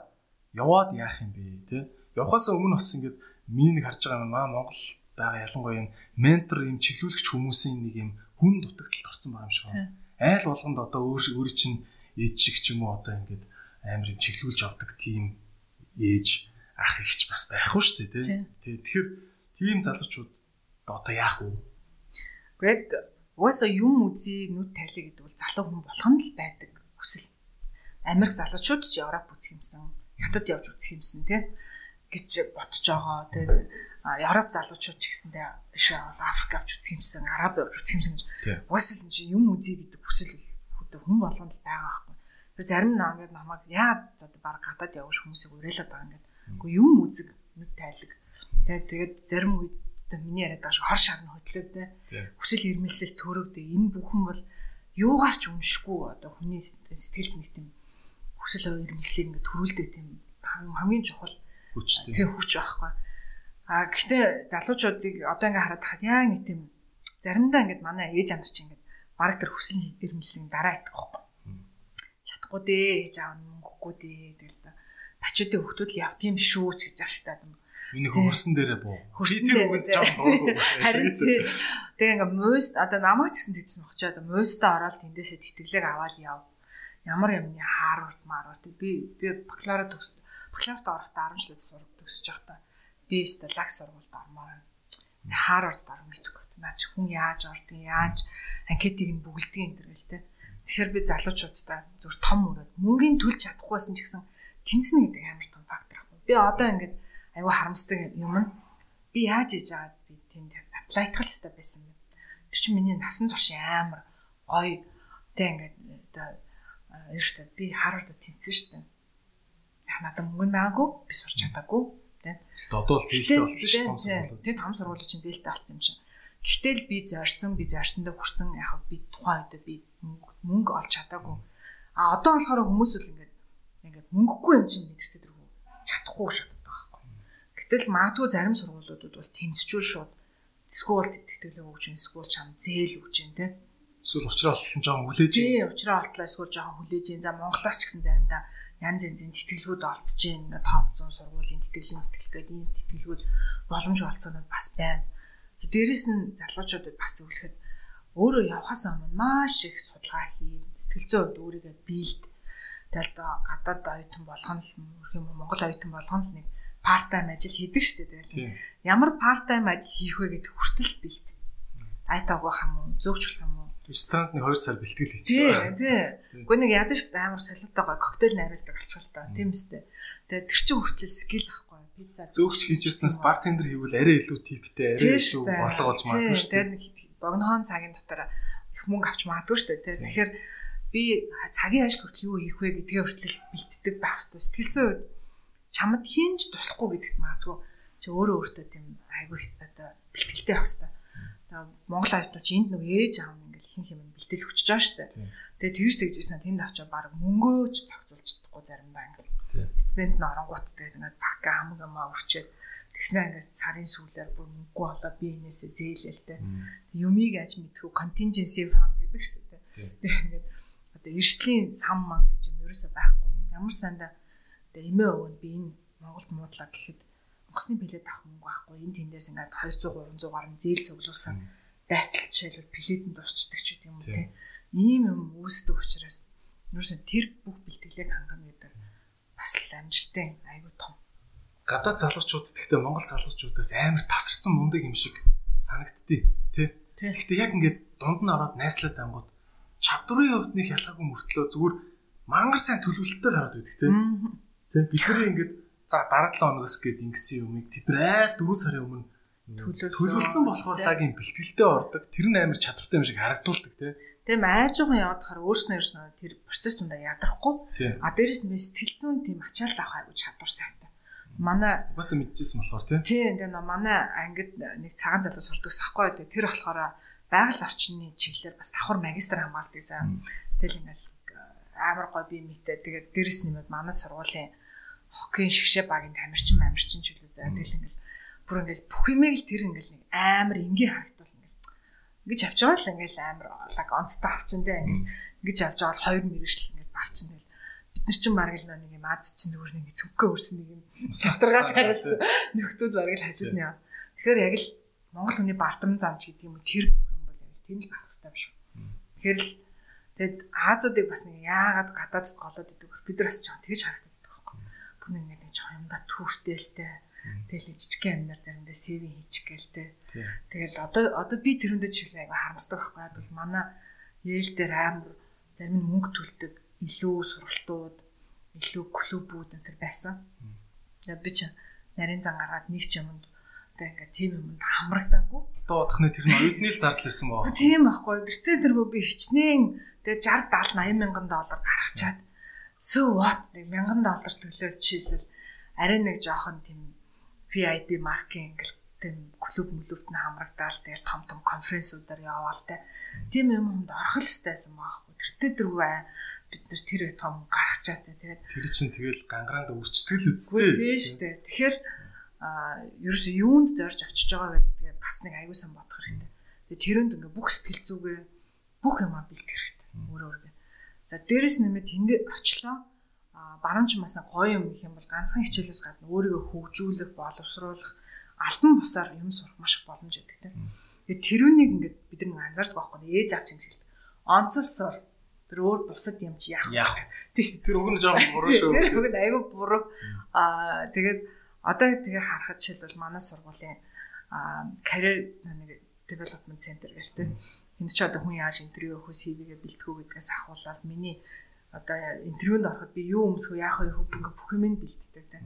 Яваад яах юм бэ тий. Явхаас өмнө бас ингээд миний нэг харж байгаа юм аа Монгол байгаа ялангуяа энэ ментор юм чиглүүлэгч хүмүүсийн нэг юм хүн дутагдалд орсон байгаа юм шиг байна. Айл болгонд одоо өөр өөр чинь ээж шиг ч юм уу одоо ингээд амар юм чиглүүлж авдаг тийм ээж ах ихч бас байх уу шүү дээ тий. Тэгэхээр тийм залуучууд одоо яах вэ? Гэхдээ угаасаа юм үзий нүд тайлаа гэдэг бол залуу хүн болох нь л байдаг хүсэл. Америк залуучууд ч Европ үзэх юмсан, хятад явж үзэх юмсан тий гэж бодож байгаа. Тэгээд Европ залуучууд ч гэсэндээ биш Африк авч үзэх юмсан, Араб авч үзэх юмсан гэж. Угаасаа л юм үзье гэдэг хүсэл хүн болгонд л байгаа байхгүй. Тэр зарим наа ингээд намайг яа одоо баг гадаад явж хүмүүсийг уриалаад байгаа ингээд. Уу юм үзэг, нүд тайлаг. Тэгээд тэгээд зарим үед одоо миний яриад байгаа шиг хор шарн хөдлөөд те хүсэл эрмэлзэл төрөгдөө энэ бүхэн бол юугаар ч өмшгүй одоо хүний сэтгэлд нэг тийм хүсэл эрмэлзлийг ингээд төрүүлдэг тийм хамгийн чухал хүч тийм хүч байхгүй а гэхдээ залуучуудыг одоо ингээд хараад хаад яг нэг тийм заримдаа ингээд манай ээж амс чинь ингээд баг тэр хүсэл эрмэлзлийн дараа идэх байхгүй чадахгүй дээ ээж аав мөнгөгүй дээ тэгэл та бачуудын хүмүүс л явдгийм шүү ч гэж ашигтаад юм Миний хөрсөн дээрээ буу. Хөрсөн дээр үгэнд жоо дурггүй. Харин тий. Тэгээ ингээ мууст одоо намайг ч гэсэн тэгсэн одоо муустаа ороод тэндээсээ тэтгэлэг аваад яв. Ямар юмны хаарвард маарвар тий. Би би бакалавра төгс бакалаврт орохдоо 10 жил сурах төгсөж явахдаа би өстө лагс сургуульд ормоор байна. Хаарвард орно гэдэг. Наач хүн яаж ордог, яаж анкетыг нь бүгэлдэг юм дэр гэл тий. Тэгэхээр би залуучуудтай зөв том өрөөд мөнгөний төлж чадахгүйсэн ч гэсэн тэнцэнэ гэдэг амар том фактор ахгүй. Би одоо ингээд айгүй харамсдаг юм нь би яаж хийж аваад би тэнд аплайтгал хэвээр байсан юм. Тэр чинь миний насан турш амар гоё тэг ингээд одоо юу штэ би хараад тэнцсэн штэ. Яг надад мөнгө наагүй би сурч чадаагүй тэг. Тэгэхдээ одоо л зээлтэй болсон шүү том сургуулиуд. Тэг том сургуулиуд чинь зээлтэй болсон юм шиг. Гэтэл би зорьсон би зорьсондоо хүрсэн яг би тухайн үед би мөнгө олж чадаагүй. А одоо болохоор хүмүүс үл ингээд ингээд мөнгөгүй юм чинь мэдэртэй дэргүү чадахгүй шүү Гэтэл магадгүй зарим сургуулиудад бол тэнцчүүл шууд эсвэл тэтгэлэг өгч юм эсвэл чам зээл өгч юм те. Эсвэл уучраа олтон жоохон хүлээж. Тий, уучраа олтлаа эсвэл жоохон хүлээж. За Монголоос ч гэсэн заримдаа янз янзын тэтгэлгүүд олдож гин ингээ топ 100 сургуулийн тэтгэлэг тэтгэлгээд энэ тэтгэлгүүд боломж олцоонууд бас байна. За дээрэс нь залуучуудад бас зөвлөхөд өөрөө явхаас өмнө маш их судалгаа хийн. Сэтгэл зүйн хувьд өөрийгөө биелд. Тэгэл гадаад оюутан болгоно л юм Монгол оюутан болгоно л нэг part time ажил хийдэг шүү дээ. Тэгэл ямар part time ажил хийх вэ гэдэг хүртэл бэлт. Айтаг байх юм уу? Зөөгчлөх юм уу? Ресторантны 2 сар бэлтгэл хийчихээ. Тий, тий. Гэхдээ нэг ядаж амар солиотой гоё коктейл найруулдаг болчихлоо та. Тийм үстэй. Тэгээ тэр чинь хүртэл скил ахгүй пицца. Зөөгч хийжсэн бартендер хийвэл арай илүү типтэй, арай илүү борлого болж магадгүй шүү дээ. Тэгээ богнохон цагийн дотор их мөнгө авч магадгүй шүү дээ. Тэгэхээр би цагийн ажил хүртэл юу хийх вэ гэдгээ хүртэл бэлддэг байх хэрэгтэй. Сэтгэл зүйн хувьд чамд хинж туслахгүй гэдэгт магадгүй чи өөрөө өөртөө тийм айгүй одоо бэлтгэлтэй авах хэрэгтэй. Тэгээ Монгол оюутнууд чи энд нэг ээж аав ингээл хин хин бэлтэл хүчж байгаа дээ. Тэгээ тэгж тэгжсэн тэнд авчаа баг мөнгөөч зохицуулж чадахгүй заримдаа ингээл. Стипенд нь оронгууд тэгээ ингээд бака хамаг амаа өрчээд тэгснэ ингээд сарын сүүлээр бүр мөнгө болоод би энээсээ зээлэл тэ. Юмиг аж мэдхүү contingency fund гэдэг дээ. Тэгээ ингээд одоо эрсдлийн сан ман гэж юм ерөөсөй байхгүй. Ямар сандаа Тэгээ эмээ өвөө би энэ Монголд муудлаа гэхэд онгоцны плед авах мөнгө байхгүй. Энэ тэндээс ингээд 200 300 гаруй зээл цуглуулсан байтал жишээлбэл пледэнд орчдөг ч гэдэг юм те. Ийм юм үүсдэг учраас нүүрсэн тэр бүх бэлтгэлийг хангана гэдэг бас л амжилттай айгүй том. Гадаад залуучууд гэхдээ Монгол залуучуудаас амар тасарсан мундаг юм шиг санагдтыг тий. Гэхдээ яг ингээд дунд нь ороод найслаад ангууд чадварын хувьд нэг ялгаагүй мөртлөө зүгээр мангар сайн төлөвлөлтөй гараад байдаг тий. Тэ бидний ингээд за дараа 7 хоногос гээд ингэсэн юмыг тэд айл 4 сарын өмнө төлөвлөсөн болохоор лагийн бэлтгэлтэй ордог. Тэр нь амар чадвартай юм шиг харагдуулдаг тий. Тийм айжуухан яваад хахаар өөрснөө ерснөө тэр процесс тундаа ядрахгүй. А дээрэс нь сэтгэл зүйн тийм ачаал авах аягүй чадвар сайтай. Манай бас мэдчихсэн болохоор тий. Тийм тийм манай ангид нэг цагаан залуу сурдаг сахгүй тэр болохоор байгаль орчны чиглэлээр бас давхар магистр хамгаалдаг заа. Тэгэл ингээл амар гой би мэтэй. Тэгээд дэрэс нэмээд манай сургуулийн хоккейн шгшээ багийн тамирчин амирчин ч үлээ. За тэгэл ингээл бүр ингээл бүх юмыг л тэр ингээл нэг амар энгийн харагдвал ингээл ингэж авч байгаа л ингээл амар лаг онцтой авчин дээ ингээл ингэж авч байгаа л хоёр мэрэгшил ингээл барчин тэгэл бид нар чинь маргал нэг юм аз чинь зүгээр нэг цөвкөө өрсөн нэг юм сатаргаа царилсан нөхдүүд бараг л хажууд нь яа. Тэгэхээр яг л Монгол хүний бардам замч гэдэг юм тэр бүх юм бол яг тийм л байх хэрэгтэй юм шүү. Тэгэхээр л Тэгэд Аазуудыг бас нэг яагаад гадаадд голоод идэг бид нар бас жоо тэгж харагддаг байхгүй. Бүр нэг нэг жоо юмда түүртэлтэй. Тэгэл жижигхэн амнаар заримдаа сэвийн хийчих гэлтэй. Тэгэл одоо одоо би тэрүүндээ чиглээ айгаа харамсдаг байхгүй. Яг бол манай ээлж дээр амар зарим нь мөнгө төлдөг илүү сургалтууд, илүү клубүүд энэ байсан. Яг би ч нарийн зан гаргаад нэг ч юмд одоо ингээд тийм юмд хамрагдаагүй. Бодохны тэр нь оюутны л зардал байсан боо. Тийм байхгүй. Тэртээ тэргөө би хичнээн тэгээ 60 70 80 мянган доллар гаргачаад so what нэг мянган доллар төлөөл жишээлбэл арай нэг жоохон тийм VIP маркетинг тийм клуб мөлөвт нь хамрагдаал тэгэл том том конференсуудаар яваал те. Тийм юмд орох л хэвчээсэн байхгүй. Тэртээ тэргөө бид нар тэр том гаргачаад тэгээд тэр чинь тэгэл гангараанд үрчтгэл үсттэй. Тийм шүү дээ. Тэгэхээр а ерөөсөө юунд зорж очиж байгаа вэ гэдгээ бас нэг аягүй сан бодох хэрэгтэй. Тэгээ тэрөнд ингээ бүх сэтгэл зүгээ бүх юмаа бэлтгэх хэрэгтэй. Өөрөө өөргөө. За дээрэс нэмээд тэнд очлоо барамж бас нэг гоё юм гэх юм бол ганцхан хичээлээс гадна өөрийгөө хөгжүүлэх, боловсруулах, альбан бусаар юм сурах маш их боломж өгдөг тийм. Тэгээ тэрүүнийг ингээд бид нар анзаардаг байхгүй ээж авч ингэ шилдэг. Онцлсоор тэр өөр бусад юм чи яах вэ? Тэр уг нь жоохон буруу шүү. Тэр уг нь аягүй буруу. Аа тэгээд Одоо тэгээ харахад жишээлбэл манай сургуулийн career нэг development center гэлтэй. Энд ч одоо хүн яаж интервью өгөх CV-гээ бэлтгэв гэдгээс ахуулаад миний одоо интервьюнд ороход би юу өмсгөө яах вэ хөө ингээ бүх юм нь бэлддэг те.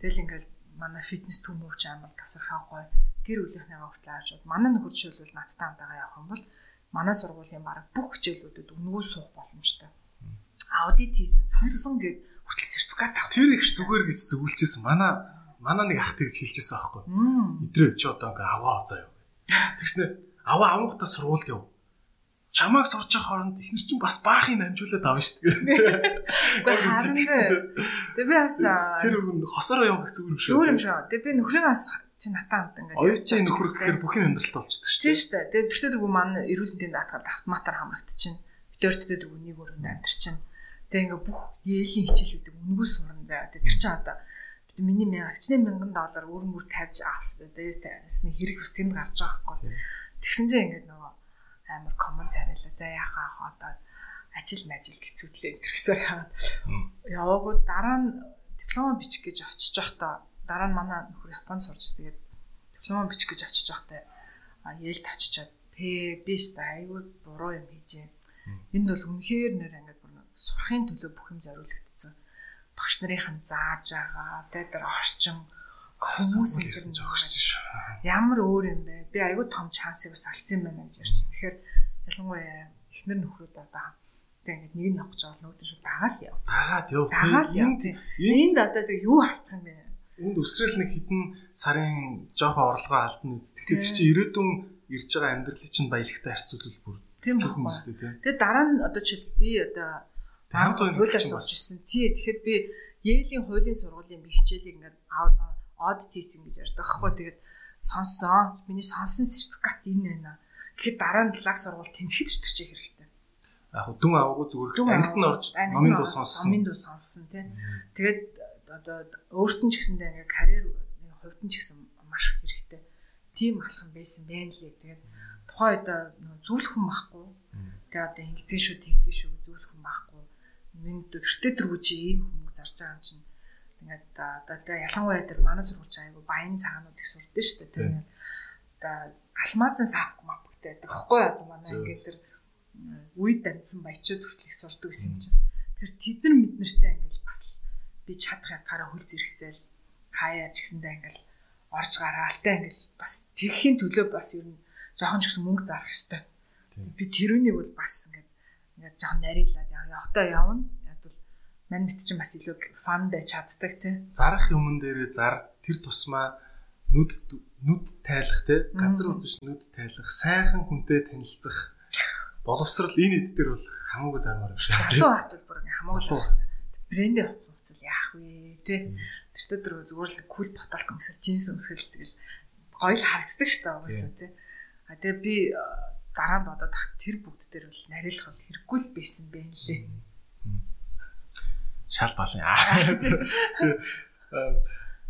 Тэгэл ингээл манай фитнес төмөвч амар тасархаа гоё гэр бүлийнхнийгаа хүртэл авч бод. Манай нөхөр жишээлбэл надтай хамтаага явах юм бол манай сургуулийн баг бүх хичээлүүдэд өнгөө суух боломжтой. Аудит хийсэн сонсон гэд хүртэл сертификат авах. Тэр их зүгээр гэж зөвлөжсэн. Манай манай нэг ах тэгж хэлчихсэн аахгүй. Идрээ чи одоо ингээ аваа заяа. Тэгснэ аваа авангуудаа сургуульд яв. Чамааг сурч байгаа хооронд ихнэр чинь бас баахын амжуулаад авна шүү дээ. Тэгээ би бас тэр хосороо явах зүгээр юм шүү. Зүгээр юм шүү. Тэгээ би нөхрийн бас чи натаа хамт ингээ оюутны нөхөр гэхээр бүх юм амьдралтай болчихдог шүү. Тийм шүү дээ. Тэгээ тэртээ дэргүү маань эрүүл мэндийн даатгаар автоматар хамрагдчихэв. Битэртээ дэргүү нэг өрөөнд амьдэрчин. Тэгээ ингээ бүх ээлийн хичээлүүдийг үнгүү сурна заа. Тэр чинь одоо миний мянгачны мянган доллар өөр мөр тавьж авсан. Тэгээд тавьсны хэрэг бас тэнд гарч байгаа байхгүй. Тэгсэн чинь ингээд амар коммент царайлаа. За яхаа одоо ажил мажил гэцүүдлээ энэ гэсэн хаад. Яваагүй дараа нь диплом бичих гэж очиж явахдаа дараа нь манай нөхөр Японд сурч тэгээд диплом бичих гэж очиж явахдаа Ээлд очичоод пэ бист айгүй буруу юм хийжээ. Энд бол үнэхээр нэр ингээд бүр сурахын төлөө бүх юм зориулагдсан. Багш нарын зааж байгаа. Тэ тэр орчин хүмүүс ирсэн жогсож шүү. Ямар өөр юм бэ? Би айгүй том шансыг бас алдсан юм байна гэж ярьж. Тэгэхээр ялангуяа эхнэр нөхрүүд одоо тэг ингээд нэг нь явах гэж байгаа нүүдэн шүү дагаад яв. Дагаад яв. Энд энд одоо тэг юу халтах юм бэ? Энд өсрөл нэг хідэн сарын жоохон орлогоо алдна үст. Тэгэхээр чи ирээдүйн ирж байгаа амьдралыг чинь баялагтай харьцуулбал бүр тийм хүмүүстэй тийм. Тэгээ дараа нь одоо жишээл би одоо хуулиар сурч ирсэн. Тий, тэгэхээр би Yale-ийн хуулийн сургуулийн би хичээлийг ингээд audit хийсэн гэж ярьдаг аахгүй. Тэгээд сонссон. Миний сонсон сертификат энэ байна. Гэхэд дараа нь лаг сургууль тэнцэхэд чи хэрэгтэй. Яг дүн аваагүй зүгээр ангид нь орж номын дуу сонссон. Номын дуу сонссон тий. Тэгээд одоо өөрт нь ч гэсэндээ ингээд карьер хувьд нь ч гэсэн маш хэрэгтэй. Тим алхам байсан байна лээ. Тэгээд тухайн үед зүйлх хүн байхгүй. Тэгээд одоо ингэдэг шүү, тэгдэг шүү, зүйлх хүн байхгүй минь төртөө төргүүч ийм хүмүүс зарж байгаа юм чинь ингээд одоо ялангуяа тэр манай сургууль айгу баян цагаанууд их сурдсан шүү дээ тийм одоо алмазын саавк мапгтай байдаг хэвгүй одоо манай ингээд тэр үед амьдсан баячууд хүртэл их сурдаг гэсэн юм чинь. Тэр тэд нар мэднэртэй ингээд бас би чадах ятгаараа хөл зэрэгцээл хаяа ч гэсэндээ ингээд орж гараалтай ингээд бас тэгхийн төлөө бас ер нь жоохон ч гэсэн мөнгө зарах хэрэгтэй би тэрүүнийг бол бас ингээд ингээд жоон нарийнлаад явахдаа явна. Мэт чинь бас илүү фан байж чаддаг тий. Зарах юмн дээрээ зар тэр тусмаа нүд нүд тайлах тий. Газар үзэж нүд тайлах, сайхан хүнтэй танилцах боловсрал энэ хэд дээр бол хамаагүй зармаар биш. Залуу хат бол бүр хамаагүй л брендээ хоцсон хуцал яах вэ тий. Тэр тэр зүгээр л кул боталк өмсөл, джинс өмсөл тэгэл гоё л харагддаг шүү дээ угаасаа тий. А тэгээ би дараа нь бодоод тэр бүгд дээр бол нарийнлах бол хэрэггүй л байсан бэ лээ. Шал балын [laughs] аа.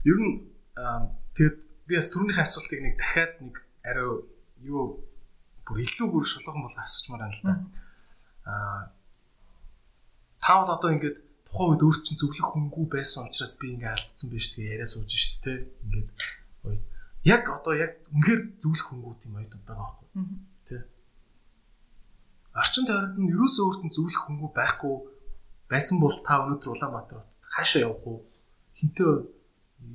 Ер нь тэгэд би бас түрүүнийхээ асуултыг нэг дахиад нэг арай юу бүр илүү бүр шулуухан бол асуучмаар байна л да. Аа та бол одоо ингээд тухайн үед өөр чинь зөвлөх хөнгүү байсан учраас би ингээд алдсан байж тэгээ яриа сууж шít те. Ингээд яг одоо яг үнэхээр зөвлөх хөнгүүд юм оюутнууд байгаа байхгүй. Тий орчин тойронд нь ерөөсөө өөрт нь зөвлөх хөнгүү байхгүй байсан бол та өнөөдөр Улаанбаатар хотод хаашаа явах уу? Хинтээ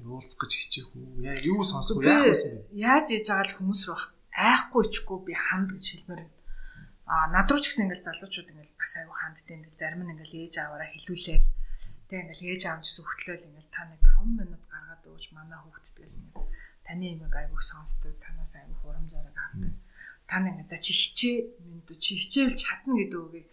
уулзах гэж хичээх үү? Яа юу сонсох уу яах вэ? Яаж хийж байгаа л хүмүүс рүү айхгүй ичгүй би ханд гэж хэлмээр байна. А над руу ч гэсэн ингээл залуучууд ингээл бас аягүй хандтай ингээл зарим нь ингээл ээж аваараа хэлүүлээл тэг ингээл ээж аав ч зөвхтлөөл ингээл та нэг 5 минут гаргаад өгч манай хүүхдэд гэл ингээл таны имийг аягүй сонсдог танаас аягүй хурамжаараа авдаг та нэг за чи хичээ минь чи хичээл чадна гэдэг үгийг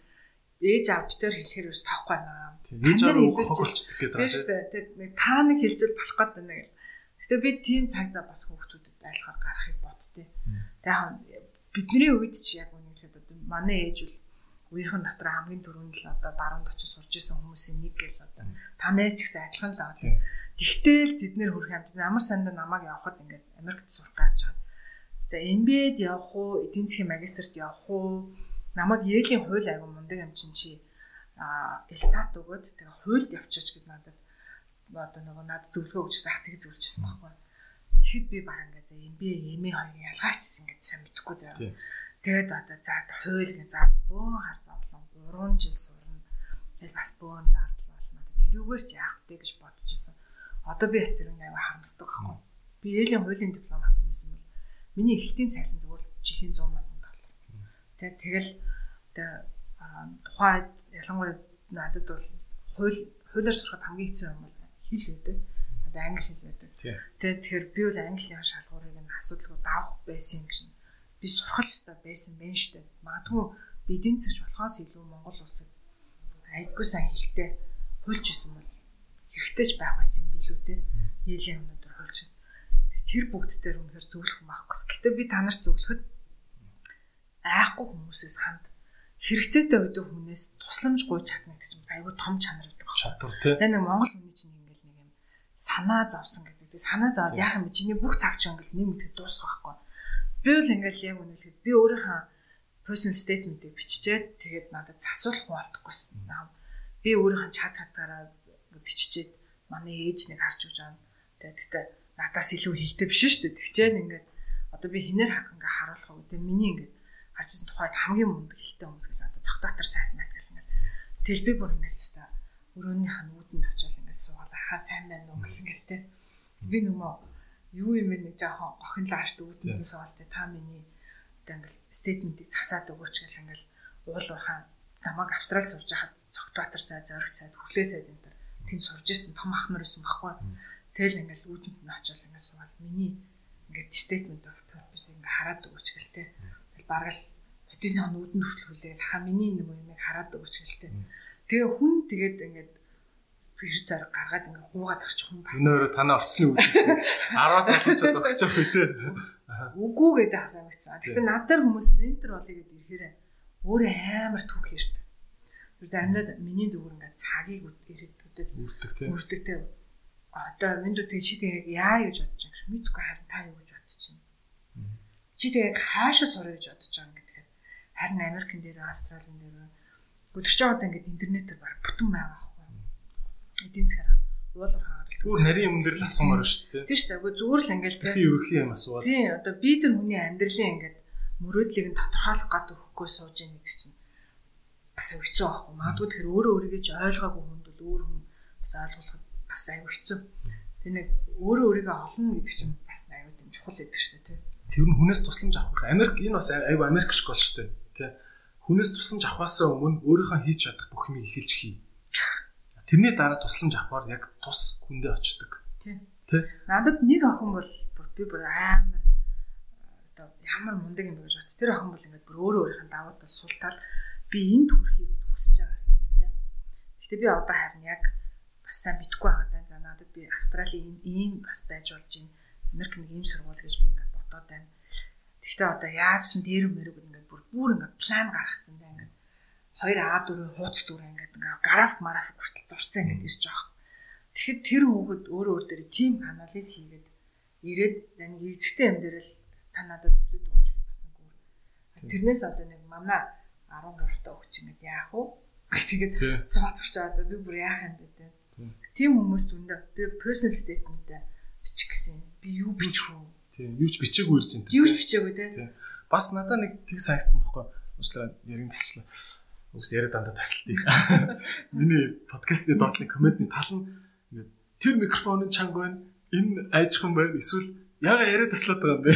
ээж аав битэр хэлэхээр бас тоохгүй байна. Ээж аав хогolцдог гэдэг. Тийм шүү дээ. Тэг нэг та нэг хэлжэл болох байна гэл. Гэтэ би тийм цаг зав бас хүүхдүүдэд айлхаар гарахыг боддتي. Тэг яг бидний үед чи яг үнэхээр одоо манай ээж бол үеийнхэн дотор хамгийн түрүүнд л одоо баруунд очиж сурж исэн хүмүүсийн нэг гэл одоо танай ч гэсэн адилхан л аа. Тэгтэл тэд нэр хөрх амт амар санд намайг явахад ингээд Америкт сурах гэж байгаа. За MBA-д явах уу, эдийн засгийн магистрт явах уу, намайг Йелийн хууль аягүй мундаг юм чинь чи а элсат өгөөд тэгээ хуульд явчихаач гэд надад одоо нөгөө надад зөвлөгөө өгчсэн тэг зөвлөжсэн байхгүй. Тэгэхэд би баг ингээ за MBA, MA хоёрын ялгаачихсан гэж сайн мэдэхгүй дээ. Тэгээд одоо за хууль ингээ за бөөн хар зовлон 3 жил сурна. Тэгэл бас бөөн зардал болно. Тэрүүгээр ч яах вэ гэж бодчихсон. Одоо би бас тэр нэг аяга харамсдаг байхгүй. Би Йелийн хуулийн диплом авсан байсан бол миний эхлэлтийн цалин зүгээр жилийн 100 сая Тэг тэгэл тухайн ялангуяа надад бол хууль хуулиар сурахад хамгийн хэцүү юм бол хэл байдаг. Одоо англи хэл байдаг. Тэгээд тэгэхээр би бол английн шалгуурыг нь асуудалгүй давах байсан юм чинь би сурах ёстой байсан байх штэ. Магадгүй би эдийн засгч болохоос илүү Монгол улсад айггүй сайн хэлтэй хуульч байсан бол хэрэгтэй ч байх байсан юм билүү те. Хийлийн өнөдөр хуульч. Тэр бүгд дээр үнэхээр зөвлөх юм аахгүй. Гэтэ би та нарт зөвлөхөд айхгүй хүмүүсээс ханд хэрэгцээтэй өдөө хүнээс тусламж гуйж чадна гэдэг чинь айгүй том чанар гэдэг байна. Чадвар тий. Тэгээ нэг Монгол хүний чинь ингээл нэг юм санаа зовсон гэдэг. Тэгээ санаа зовоод яах юм бэ? Чиний бүх цаг чинь ингээл нэг мэд дуусах байхгүй. Би бол ингээл яг үнэлэхэд би өөрийнхөө personal statement-ийг биччихээд тэгээд надад засуулах хүн олдохгүйсэн. Би өөрийнхөө чат хатаараа биччихээд манай ээж нэг харж өгч байгаа. Тэгээд гэхдээ надаас илүү хилтэй биш шүү дээ. Тэгчээд ингээд одоо би хинээр ингээ харуулах уу. Тэгээд миний ингээд харжсан тухайд хамгийн мундаг хэлтэй хүмүүс гэл одоо цогтоотор сайн байна гэл ингээд тэгэл би бүр ингээд хэвээр өрөөнийх нь үүдэнд очиод ингээд суугаад хаа сайн байна уу гэл ингээд те. Би нүмөө юу юм нэг жоохон гохинлааш үүдэнд суугаад те. Та миний одоо ингээд стейтментийг засаад өгөөч гэл ингээд уул уурхаа намайг австрал сурж байхад цогтоотор сай зориг сайд хүлээсэд энэ төр тэнд сурж исэн том ахмар байсан байхгүй. Тэгэл ингээд үүдэнд нь очиод ингээд суугаад миний ингээд statement of purpose ингээд хараад өгөөч гэл те. Бараг л ботисны хонууданд хүртэл хүлээл ха миний нэг юм хараад өгч гэлтэй. Тэгээ хүн тэгээд ингээд гэр зэрэг гаргаад ингээд хуугаад гарч хүн бас. Энэ өөрөө танаа орсны үед 10 залууч зогсож явах үү те. Үгүй гэдэг асаа мэдсэн. Гэхдээ надаар хүмүүс ментор болъё гэдээ ирэхээр өөрөө амар түүх ярьдаг. Заримдаа миний зүгээр ингээд цагийг ирээдүйд үрдэг те. Үрдэг те. Одоо минь дүү чи тэгээ яа гэж бодож байгаа юм. Мэдгүй харин та юу гэж бодож байна чи тэгээ хаашаа сурах гэж бодож байгаа юм харин Америкэн дээр Австралийн дээр өдөр чи одоо ингээд интернетээр баг бүтэн байгаа байхгүй. Эдийн засгаар уулуур хаагаад. Түр нарийн юм дээр л асуумаар шүү дээ. Тийм шүү дээ. Зүгээр л ингээд тийм ерөхийн юм асууад. Тийм одоо би тэр хүний амьдралын ингээд мөрөөдлийг нь тодорхойлох гад өгөхгүй сууж яах гэдэг чинь бас хэцүү байхгүй. Магадгүй тэр өөрөө өөрийгөө ч ойлгоогүй хүнд бол өөр хүн бас ойлгуулахад бас аюу хэцүү. Тэг нэг өөрөө өөрийгөө олно гэдэг чинь бас аюу дэм чухал гэдэг шүү дээ. Тэр нь хүнээс тусламж авах. Америк энэ бас айгүй Америк шиг бол шүү дээ. Тэ. Хүнээс тусламж авахаас өмнө өөрийнхөө хийж чадах бүх юмыг эхэлж хий. Тэрний дараа тусламж авахаар яг тус хүндээ очдог. Тийм. Тэ. Надад нэг охин бол би бүр амар одоо ямар мундаг юм бэ гэж бодсон. Тэр охин бол ингээд бүр өөрөө өөрийнх нь даваад бас суултаад би энд хүрэхийг хүсэж байгаа гэж байна. Гэтэ би одоо харин яг бас сайн битггүй байгаа даа. За надад би Австралийн ийм бас байж болж байна. Америк нэг ийм сургууль гэж би ингээд бодоод байна. Гэхдээ одоо яасан дээр мөрөг ингээд бүр бүр ингээд план гаргацсан да ингээд 2А4 хууц дүр ингээд ингээд граф мараф хүртэл зурцсан ингээд ирж байгаа. Тэгэхэд тэр хүүхэд өөрөө өөр дээр тим анализ хийгээд ирээд нэг эзэгтэй юм дээр л та надад зөвлөд өгч бас нэг өөр. Тэрнээс одоо нэг манай 13 та өгч ингээд яах вэ? Тэгээд суудагч одоо би бүр яах юм бэ. Тийм хүмүүс дүндээ би personal statement бичих гэсэн. Би юу бичих вэ? Тийм, юу ч бичээгүй ирж энэ. Юу ч бичээгүй те. Бас надад нэг тэг санагдсан бохгүй. Уучлаарай, яриг тасчлаа. Үгс яриа дандаа таслтыг. [laughs] Миний подкастны доотлын комментны тал нь ингээд тэр микрофонын чанга байна. Энэ айжхан байна. Эсвэл яга яриа таслаад байгаа юм бэ?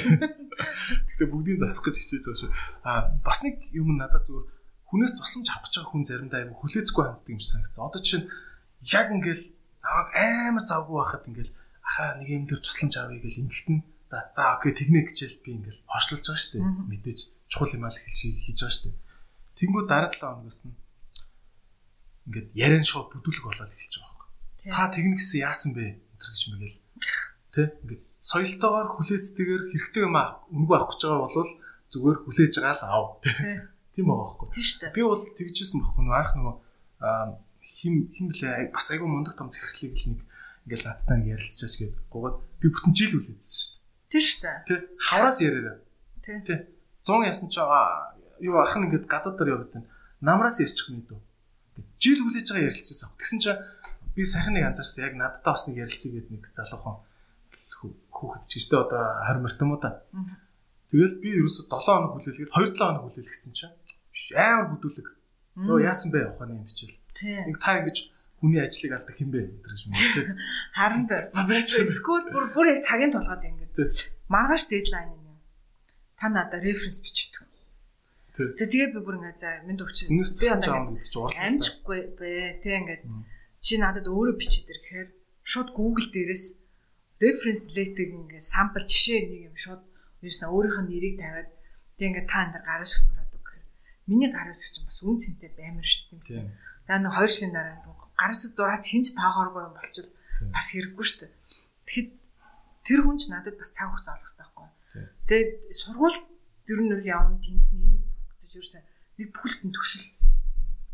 [laughs] Гэхдээ бүгдийг засах гэж хичээж байгаа шүү. Аа бас нэг юм надад зүгээр хүнээс тусламж авах байгаа хүн заримдаа айгу хүлээцгүй ханддаг юм шиг санагдсан. Одоо чинь яг ингээл намайг амар завгүй байхад ингээл ахаа нэг юм дээр тусламж авъя гэж ингэхтэн за за окей техник хичээл би ингээл хойшлуулж байгаа шүү дээ. Мэдээж чухал юм аа л хийж байгаа шүү дээ. Тэнгүү дараа 7 хоногоос нь ингээд яриан шууд бүдүүлэг болоод эхэлж байгаа байхгүй. Та техник гэсэн яасан бэ? Энтэр гэж мэгэл. Тэ ингээд соёлтойгоор хүлээцтэйгээр хэрэгтэй юм аа үнгүй авах гэж байгаа бол зүгээр хүлээж байгаа л аав. Тийм байгаа байхгүй. Тийм шүү дээ. Би бол тэгжсэн байхгүй нөө анх нөгөө хим хим блэ бас айгүй мундаг том зэрэглийг л нэг ингээл надтай нэг ярилцчихаач гээд гоогаад би бүтэн жил хүлээсэн шүү дээ. Тийм шүү дээ. Тэ хавраас яриараа. Тий. Тий. 100 ясан ч юу ах нь ингээд гадаадаар яваад байна. Намраас ярьчих юм дүү. Жил хүлээж байгаа ярилцсан. Тэгсэн чинь би сайхан нэг анзаарсан. Яг надтай бас нэг ярилцъя гэдэг нэг залуухан хүүхэд ч гэжтэй одоо 20 мартам уу да. Тэгэл би ерөөсө 7 хоног хүлээлгээд 2 7 хоног хүлээлгэсэн чинь амар бүдүүлэг. Зөө яасан бэ ухааны юм бичээл. Нэг та ингэж хүний ажлыг алдаг хин бэ гэдэг юм тийм. Харин скул бүр бүр яг цагийн тулгаад ингэж. Маргааш дедлайн юм. Та надад референс бичдэг. За тэгээ би бүр ингээ за минь өвч. Би одоо чи уурлаа. Амжихгүй бэ. Тэгээ ингээ чи надад өөрөө бичээд ир гэхээр шууд Google дээрээс референс лейтиг ингээ сампл жишээ нэг юм шууд юусна өөрийнх нь нэрийг тавиад тэгээ ингээ та энэ дэр гар үсэг зураад үг гэхээр миний гар үсэг чинь бас үн цэнтэй баймар шүү дээ. Тэгээ нэг хоёр жилийн дараа гар үсэг зураад хинч таахааргүй юм болчихвол бас хэрэггүй шүү дээ. Тэгэхэд тэр хүн ч надад бас цаг хугацаа олох хэрэгтэй байхгүй. Тэгээд сургууль дэр нь үл явна тэнд нэг ерөөсөө нэг бүхэлдэн төсөл.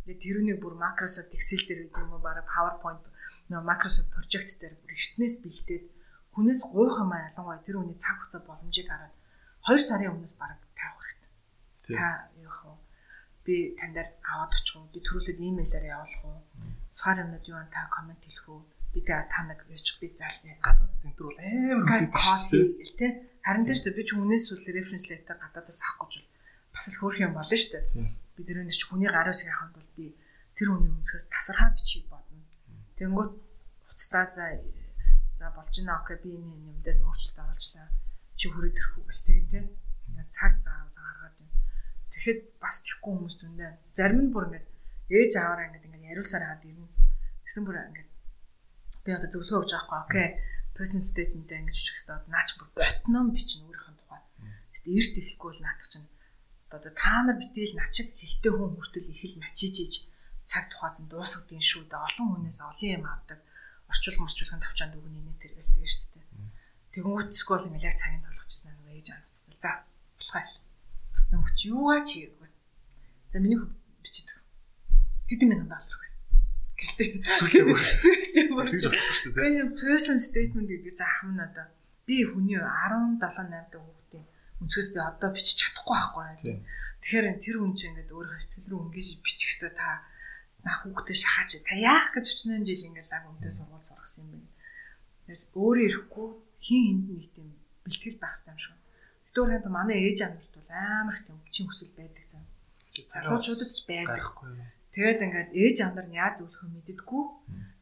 Тэгээд тэрүүнийг бүр Microsoft Excel дээр гэдэг юм уу бараг PowerPoint нөө Microsoft project дээр бүр эртнээс бэлдээд хүнээс гуйх юм аа ялангуяа тэр хүний цаг хугацаа боломжийг хараад 2 сарын өмнөөс бараг тавих хэрэгтэй. Та юу вэ? Би таньдаар аваад очих уу? Би төрүүлээд имэйлээр явуулах уу? Сар юмнууд юу та комент хэлэх үү? Би та наг ячих би заална. Гадаад тентэр бол амар шүү дээ. Харин тийм шүү дээ. Би ч хүнээс үл референс летер гадаадаас авахгүй ч бас л хөөх юм болно шүү дээ. Би дөрөвнөс чи хүний гар усыг авахд бол би тэр хүний өнцгөөс тасархаа бичиг бодно. Тэнгүүт уцтаа за за болж байна окей би энэ юм дээр нөөцлөлт оруулчлаа. Чи хүрээд ирэх үү гэл тэгин тийм. Ингээд цаг зав гаргаад байна. Тэгэхэд бас тийхгүй хүмүүс дүндээ зарим нь бүр ингээд ээж аваараа ингээд ингээд яриулсаар хаад ирнэ. Тэгсэн бүр ингээд би одоо зөвлөгөө өгч байгаа байхгүй окей personal statement-тэй ингэж бичих хэрэгтэй. Наач бүр ботном бичнэ өөрийнхөө тухай. Тэгтээ эрт эхлэхгүй бол наадах чинь одоо та нар битэл начиг хилтэй хүн хүртэл их л начиж иж цаг тухайд нь дуусгадгийн шүү дээ. Олон хүнээс олон юм авдаг. Орчуулга морчуулгын тавчаанд өгнө нэ тэргээл тэгээ шүү дээ. Тэгвэл бол ингээл яг цагийн толгочснаа нэг ээж аавцтай. За болохоо. Нөгч юугаа чийггүй. За миний хөв бичиж өг. Тэдэн минут доллар. Гэлтэй. Сүлээ бүр. Сүлээ бүр. Тэгж болохгүй шүү дээ. Тэгээ person statement гэдэг чинь ахман одоо би хүний 17 8 дэх өнцгөөс би одоо бичиж чадахгүй байхгүй. Тэгэхээр тэр хүн чинь ингээд өөрийнхөө сэтгэл рүү өнгөж бичих хэвээр та нах хүүхдээ шахаач та яах гэж 40 жил ингээд лаг өмдөө сургууль сургасан юм бэ. Тэрс өөрөө ирэхгүй хин хинд нэг тийм бэлтгэл байх хэрэгтэй юм шиг. Тэгтээ өөрөнд манай ээж амарт бол амар их тийм өвчин хүсэл байдаг зам. Залуучуудад ч байдаг. Тэгээд ингээд ээж амнаар нь яаж зөвлөхөө мэддэггүй.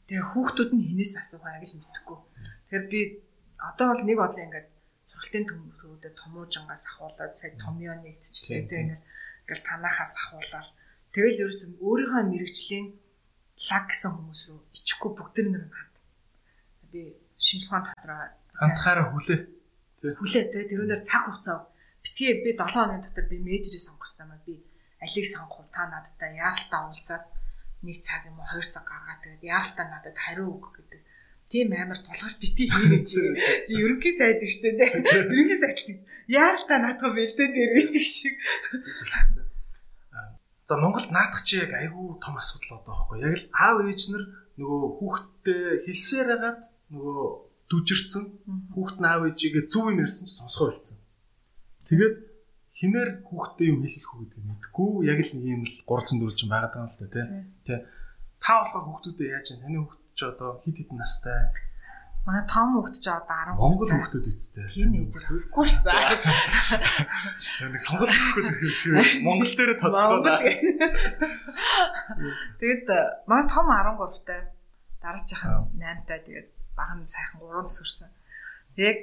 Тэгээ хүүхдүүд нь хинээс асуух яг л мэдэхгүй. Тэгэхээр би одоо бол нэг бодлоо ингээд сургалтын төмөрөөдөө томуужингаас ахуулаад сая томьёо нэгтчлээ тийм ингээл танахаас ахуулаад тэгэл ерөөс өөрийнхөө мэрэгжлийн лаг гэсэн хүмүүс рүү ичихгүй бүгд нэг ханд. Би шинжлэх ухаан дотроо хандхаараа хүлээ. Хүлээ тий тэрүүнээр цаг хугацаа битгий би 7 хоногийн дотор би мейжерийг сонгох хэрэгтэй маа би алийг сонгох уу та надтай яаралтай уулзаад нэг цаг юм уу хоёр цаг гаргаад тэгээд яаралтай надад хариу өг гэдэг тийм амар тулгарч бити хийгээ чи. Чи ерөнхий сайд шүү дээ. Ерөнхий сайд. Яаралтай наадах бэлдээд ирэх шиг. За Монголд наадах чи яг айгүй том асуудал одоо байхгүй. Яг л аав ээж нар нөгөө хүүхдтэй хэлсээр хагаад нөгөө дүжирсэн хүүхд нь аав ээжигээ зөв юм ярьсан чи сонсгоо хэлсэн. Тэгээд хинээр хүүхдээ юм хэлэх үү гэдэг мэдгүй яг л ийм л 300 400 байгаад байгаа юм л та тий. Та болохоор хүүхдүүдэд яаж юм? Таны хүүхд ч одоо хит хит настай Манай том хүүхэд ч одоо 10 Монгол хүүхдүүд үсттэй. Тинейжер өгөхгүйсэн. Нэг сонголт өгөхгүй Монгол дээр тоцгоо. Тэгэд манай том 13 тай дараачихын 8 тай тэгээд баг нь сайхан 3 нас өрсөн. Яг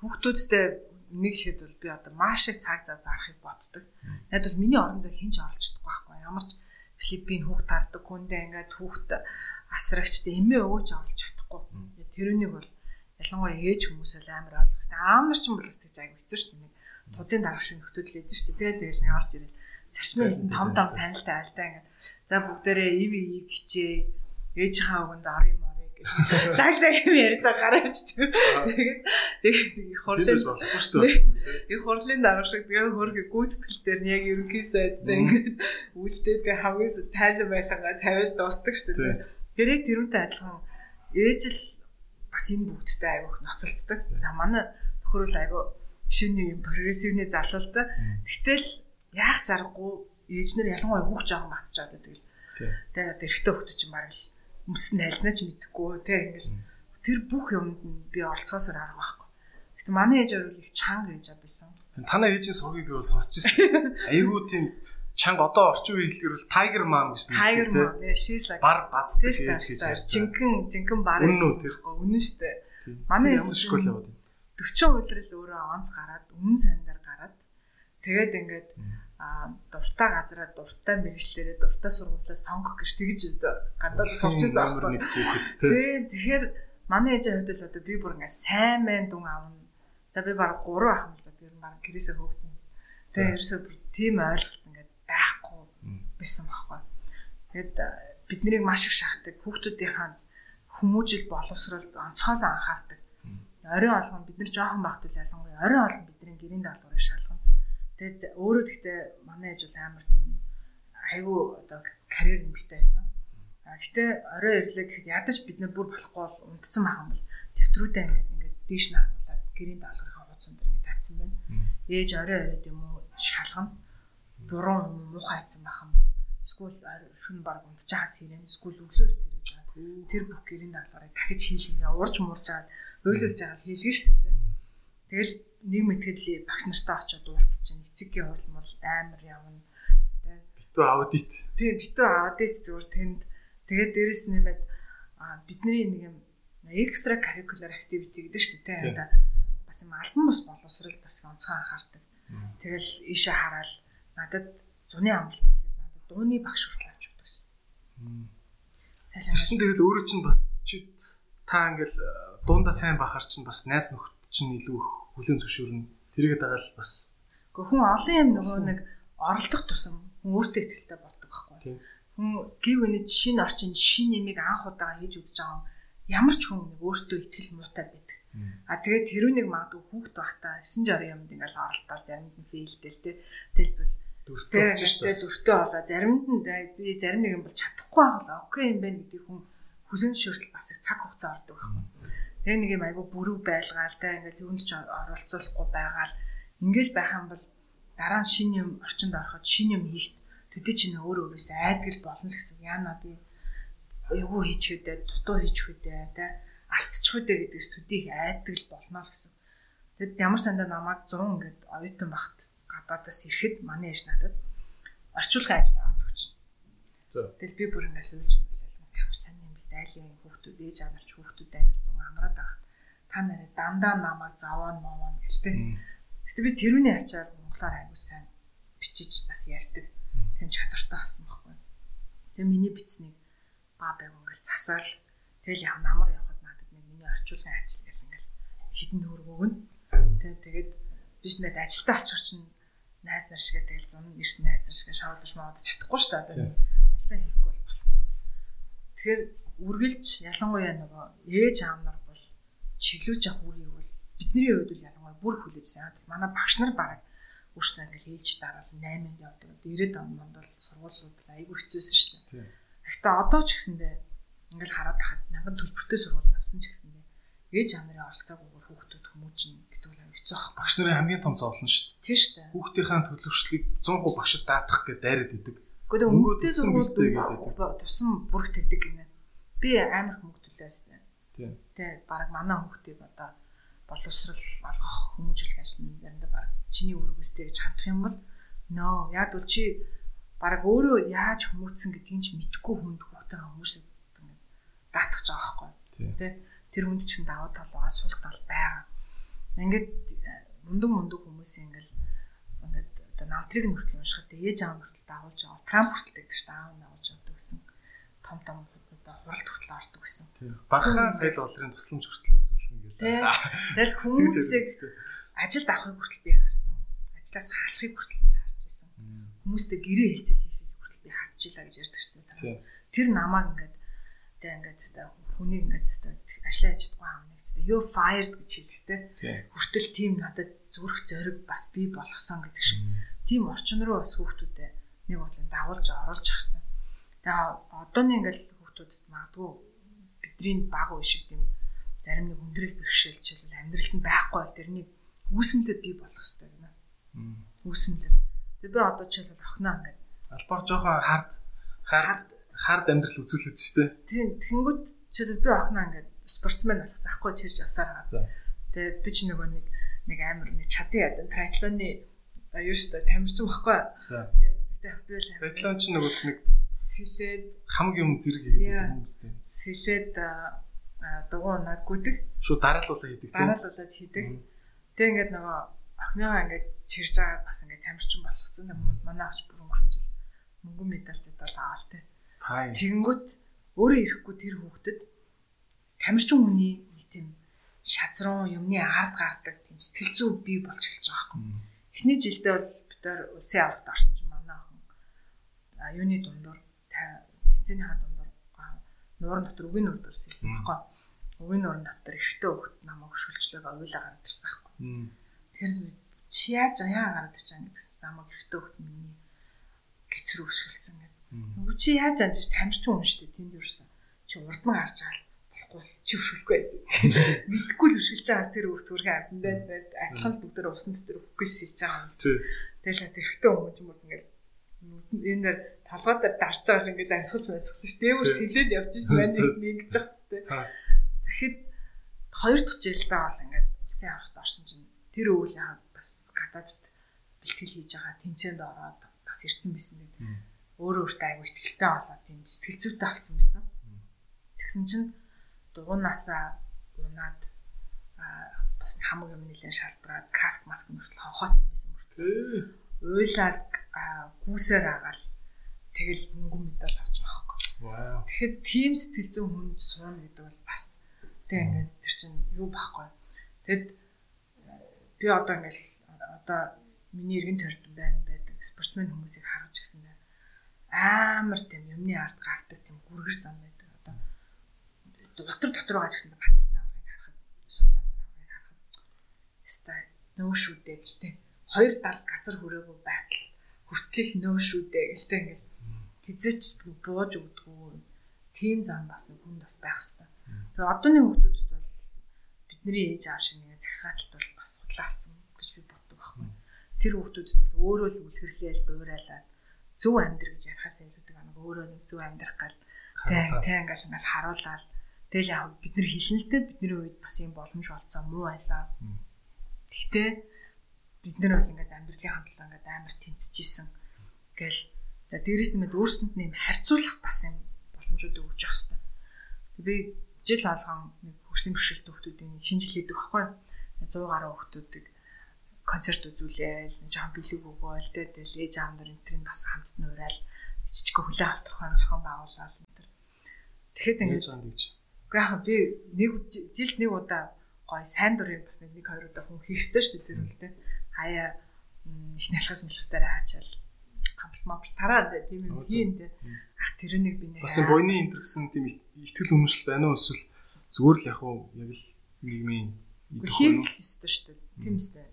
хүүхдүүдтэй нэг ихэд бол би одоо маш их цаг зав зарахыг боддог. Найд бол миний орон зай хинч оролж чадахгүй байхгүй ямар ч Филиппин хүүхд таардаг хүндээ ингээд хүүхд асрагчд эмээ өвөөч оруулж чадахгүй. Тэрүүнийг бол ялангуяа ээж хүмүүсээ амар ойлгох. Аав нар ч юм бол бас тэгж аяг хэцүү шүү дээ. Тузын дарах шиг нөхдөд л эдэн шүү дээ. Тэгээд тэгэл яваарч ирээд зарчмын том том саналтай альтаа ингээд за бүгдээрээ ив ив хичээ ээжийнхаа өгөнд арын [laughs] морыг зайлаа юм ярьж байгаа гараа авчдаг. Тэгээд тэгээд хурлын болохгүй шүү дээ. Их хурлын дарга шиг тэгээд хөргө гүйцэтгэл дээр нь яг ерөнхий сайдтай ингээд үлдээд хамгийн тайлан байхагаа тавиал дуустдаг шүү дээ. Тэр яг тэрүүнтэй адилхан ээж л бас энэ бүгдтэй айгүйх ноцолцдог. Манай төхөрөл айгүй шүний юм прогрессивны залуултай. Гэтэл яах чаргагүй ээж нар ялангуяа хүүхд жоохон батчаад байдаг. Тэгээ эрэгтэй хүүхд чинь баг л өмс нь альснаа ч мэдэхгүй тий ингээл тэр бүх юмд нь би оролцоосоор арга байхгүй. Гэтэ манай ээж орол их чанга гэж авсан. Танай ээжийн сургийг би бас сонсч ирсэн. Айгуу тийм чанга одоо орчин үеийн хэлээр бол Tiger Mom гэсэн үг тийм. Mom. She's like бар бацдаг гэж хийж байна. Жинхэнэ жинхэнэ бар гэхгүй үнэн шүү дээ. Манай ямар школ яваад байна. 40 улирал өөрөө онц гараад үнэн сандар гараад тэгээд ингээд дуртай газараа дуртай мэрэгчлэрээ дуртай сургуулиас сонгох гэж тэгж гадаад сурч байсан хүүхэд тийм. Тэгэхээр манай ээжийн хувьд л одоо би бүр ингээд сайн мэн дүн аавна. За би баг 3 ах юм за тэр баг гэрээсээ хөөгдөн. Тэгээ ерөөсөө бүр тийм ойлголт ингээд байхгүй байсан байхгүй. Тэгэд бид нарыг маш их шахдаг хүүхдүүдийнхаа хүмүүжил боловсролд онцгойлон анхаардаг. Оройн олгон бид нар жоохон багт үл ялангуяа оройн олгон бидний гэрийн даалгаврыг шалгана. Тэгээд өөрөө гэхдээ манай ээж бол амар тийм айгүй одоо карьер нэмэгтэй байсан. А гэтээ орой ирлээ гэхэд ядаж бид нар бүр болохгүй бол унтцсан байх юм бол төвтрүүдээ ингээд ингээд дээш нь харуулад гэрийн даалгаврын хуудас өндөр ингээд тавьсан байна. Ээж орой оройд юм уу шалгана. Буруу муухай хайцсан байх юм бол эсвэл шүн баг унтж байгаа сэрэн эсвэл өглөөр сэрэж байгаа. Тэр бүх гэрийн даалгаврыг дахиж хийлгээ урж муурж байгаа ойлуулж байгаа хэлгэн шүү дээ. Тэгэл нэг мэтгэл багш нартай очиод уулзч чинь эцэггийн хурал мурал амар явна. Тэ битүү аудит. Тийм битүү аудит зүгээр тэнд тэгээд дээрэс нэмээд бидний нэг юм экстра curricular activity гэдэг шүү дээ. Одоо бас юм альбан бус боловсрал бас онцгой анхаардаг. Тэгэл ийшээ хараад надад зуны амралт гэхэд надад дууны багш хүртэл авч. Тэр чинь тэгэл өөрөө чинь бас чи та ингээл дундаа сайн бахар чинь бас найз нөхд чинь илүү хүлэн зөвшөөрнө. Тэрийгээ дагаал бас. Хүн олон юм нөгөө нэг оролдох тусам хүн өөртөө ихтэй болдог байхгүй. Хүн гів гэнэ шинэ орчинд шинэ нэмийг анх удаа хийж үзэж байгаа ямар ч хүн нэг өөртөө ихтгэл муутай байдаг. А тэгээд тэрүүнийг магадгүй хүүхд байхдаа 9 60 юмд ингээл оролдоод заримд нь фейлдэл тэ дэлбэл дүртэй болж шүү дээ. Дүртэй болоо заримд нь би зарим нэг юм бол чадахгүй байх бол окей юм байна гэдэг хүн хүлэн зөвшөөрөл бас их цаг хугацаа ордог байхгүй. Тэгээ нэг юм айгу бүрүү байлгаал та ингээл юунд ч оролцуулахгүй байгаал ингээл байх юм бол дараа нь шинэ юм орчинд ороход шинэ юм хийх төдий чинь өөр өөрөөсөө айдгэл болно гэсэн яана би эвгүй хийчихдээ дутуу хийчихвүдээ та алдчихвүдээ гэдгээс төдий их айдгэл болно л гэсэн. Тэгэд ямар сандаа намайг 100 ингээд оюутан багт гадаадаас ирэхэд манай ээж надад орчуулгын ажил аваад өгч. Тэгэл би бүр ингээд л үйлч юм байлаа. Ямар сайн айлын хүүхдүүд ээж аварч хүүхдүүд ангил зүүн амраад байхад та нарыг дандаа намайг заваа мовоо гэлтэй. Гэтэ би тэрүүний ачаар монголоор аягүй сайн бичиж бас ярьдаг. Тэм чадвартай болсон байхгүй. Тэгээ миний бичснийг ба байг ингээл засаал тэгэл яв намар явахад надад нэг миний орчуулгын ажил гэл ингээл хідэн төгрөг өгнө. Тэгээ тэгээд биш нэг ажилдаа очих чинь найз нар шиг тэгэл зун ирс найз нар шиг шоудж модож чадахгүй шүү дээ. Ажлаа хийхгүй бол болохгүй. Тэгэхээр үргэлж ялангуяа нөгөө ээж аав нар бол чиглүүлж явах үрийг бол бидний хувьд бол ялангуяа бүр хүлээж сайн. Манай багш нар бараг өөрснөө ингээл ээлж дараал 8-нд явдаг. 90-ад онд бол сургуулиуд айгүй хэцүүсэн шүү дээ. Гэхдээ одоо ч гэсэндээ ингээл хараад тахад мянган төлбөртэй сургууль явсан ч гэсэндээ ээж аав нарын оролцоогүйгээр хүүхдүүд хүмүүжин гэдэг бол аюу хэцүү баг. Багш нарын хамгийн том зовлон шүү дээ. Тийм шүү дээ. Хүүхдийнхээ төлөвшлийг 100% багшд даатгах гэж дайраад идэг. Гэхдээ өнгөтэй сургууль тусан бүрэгт өгдөг гинэ. Би амар хөнгө төлөөс тээ. Тийм. Тэ баг манай хүүхдийг одоо боловсрал олгох хүмүүжүүлэх нь заримдаа баг чиний үргэлжтэй гэж хандах юм бол нөө яг бол чи баг өөрөө яаж хүмүүцсэн гэдгийг ч мэдэхгүй хүнд хүүхдээ хүмүүжлэг даатгах жаа байхгүй. Тэ тэр хүнд ч гэсэн даваа талгаа сул тал байгаа. Ингээд мундаг мундаг хүмүүс ингээл ингээд одоо намтрыг нь хүртэл уншихад ээж аав хүртэл дагуулж байгаа. Трамп хүртэл гэдэг чинь аав нь дагуулж явдаг гэсэн. Том том хуралд хүртэл ордог гэсэн. Багахан соёл болрын тусламж хүртэл үзүүлсэн. Тийм. Тэгэл хүмүүсийг ажилд авахыг хүртэл би харсан. Ажлаас халахыг хүртэл би харж байсан. Хүмүүстэй гэрээ хэлцэл хийхийг хүртэл би харж илаа гэж ярьдаг шүү дээ. Тэр намайг ингээд тэг ингээд та хүнийг ингээд та ажлаа яждаггүй аав нэг та you fired гэж хэлдэг те. Тийм. Хүртэл тийм надад зүрх зориг бас би болгосон гэдэг шиг. Тийм орчин руу бас хүүхдүүдэд нэг бодлон дагуулж оруулж хэвээр. Тэгээ одооний ингээд хүүхдүүдэд магадгүй бидний баг үе шиг тийм зарим нэг хүндрэл бэрхшээлч бол амьдралд нь байхгүй бол тэрнийг үүсмэлээ бий болгох хэрэгтэй гэнэ. Үүсмэлээ. Тэгээ би одоо жишээлбэл охиноо ингээд Албаар жоохон хард хард хард амьдрал үзүүлээд шүү дээ. тийм тэгэнгүүт жишээлбэл би охиноо ингээд спортсмен болох захгүй чирж явсаар байгаа. Тэгээ би ч нөгөө нэг нэг амар нэг чадын ядан триатлоны юу шүү дээ тамирчин байхгүй. За. Тэгээ би л Триатлон ч нөгөө нэг сэлээд хамгийн юм зэрэг хийгээд хүмүүстэй. сэлээд дугуй унаад гүдэг Шууд дараалуулаа хийдэг дараалуулаад хийдэг. Тэгээ ингээд нөгөө охиныгаа ингээд чирж байгаа бас ингээд тамирчин болгоцсон. Манай охч бүр өнгөрсөн жил мөнгөн медаль зэдэл. Хай. Тэгэнгүүт өөрөө ирэхгүй тэр хүүхдэд тамирчин хүний нэг тийм шазруу юмны ард гардаг тийм сэтгэл зүй бий болж эхэлж байгаа байхгүй. Эхний жилдээ бол бид нар улсын аврагт орсон а юуны дундуур тэмцээний хаа дундуур нуурын дотор үгийн нуур дурсан юм байхгүй. Үгийн нуурын дотор эртөө хөхт намайг хөшгөлчлөөг оюулаа гараад ирсэн байхгүй. Тэгэхээр чи яаж яа гараад ирж байгаа гэдэг чинь намайг эртөө хөхт миний гэцэр өшгөлцсөн гэдэг. Үгүй чи яаж анжиж тамирчин хүн шүү дээ тэнд юусэн. Чи урд нь гарч байгаа болохгүй бол чи өшгөлөхгүй байсан. [laughs] Мэдхгүй л өшгөлж байгаас тэр хүүхд түрхэн амтандаа адилхан бүгд төр усан дотор өгөхгүй сэлж байгаа юм. Тэгэл хат эртөө хүмүүс юм бол ингээд энэ дээр талгаа дээр дарж байгаа ингээд асгаж масгах шүү. Дээвэр сэлээд явж шүү. Манай нэг ингэж захтай. Хаа. Тэгэхэд хоёр дахь жилдээ бол ингээд улсын аврагт орсон чинь тэр яа бас гадаадд бэлтгэл хийж байгаа тэмцээнд ороод бас ирсэн байсан гэдэг. Өөрөө өөртөө аягүй ихтэй болоод тийм сэтгэл зүйтэй болсон байсан. Тэгсэн чинь дугуйнаасаа унаад аа бас хамаг юм нэлээд шалбараад каск маск мөртөл хонхооцсон байсан мөртөл Ээ. Уйлаад аа, гүүсээр агаал тэгэл мөнгөн медаль авч байгаа байхгүй. Тэгэхэд team сэтгэл зүйн хүнд суuna гэдэг бол бас тэг ингээд тэр чинь юу байхгүй. Тэгэд би одоо ингээл одоо миний эргэн тойрон байна байдаг спортсмен хүмүүсийг харж гисэн байна. Амар тийм юмны ард гардаг тийм гүргэр зам байдаг. Одоо ус төр дотор байгаа гэсэн батэрдны аврагыг харахад сумын аврагыг харахад өстой нөө шүү дээ гэлтэй. Хоёр дал газар хүрээгүй байтал хүртэл нөө шүү дээ гэлтэй ингээл хизээч бууж өгдөггүй. Тийм зам бас нэг хүн бас байх хэвээр. Тэгээ одооний хүмүүсд бол бидний ээж аав шиг нэг захиаталт бол бас судлаалцсан гэж би боддог байхгүй. Тэр хүмүүсд бол өөрөө л үлгэрлээл дуурайлаад зөв амьдр гэж ярихаас илүүдэг нэг өөрөө нэг зөв амьдрах гал тэг ингээл ингээл харуулаад тэгэл яг бид нар дээ бидний үед бас юм боломж болцсон муу байлаа. Гэхдээ бид нар бол ингээд амьдралын хандлага ингээд амар тэнцэжсэн гэл за дээрэс нь мэд өөрсдөнд нэм харьцуулах бас юм боломжууд өгч явах хэрэгтэй. Би жил алган нэг хөгжлийн бэрхшээлт хүмүүсийн шинжил хийдэг байхгүй 100 гаруй хүмүүсийг концерт үзүүлээл жоохон бэлэг өгөөл тэ тэгэл ээж аав нар энтрийн бас хамт нь ураал жижиг авах тухайн зохион байгуулаад энэ төр. Тэгэхэд анд гэж. Уу яхаа би нэг жилд нэг удаа гой сайн дурын бас нэг нэг хоёр удаа хүн хийх ёстой шүү дээ тэр үл тэ. Хаяа их налхас мэлхсээр хаачаал хамс мамс тараад тийм юм тийм тэ. Ах тэрнийг би нэг Бас энэ буйны энтер гэсэн тийм итгэл үнэмшил байна уу эсвэл зүгээр л яг уу яг л нийгмийн хийх ёстой шүү дээ. Тийм үстэй.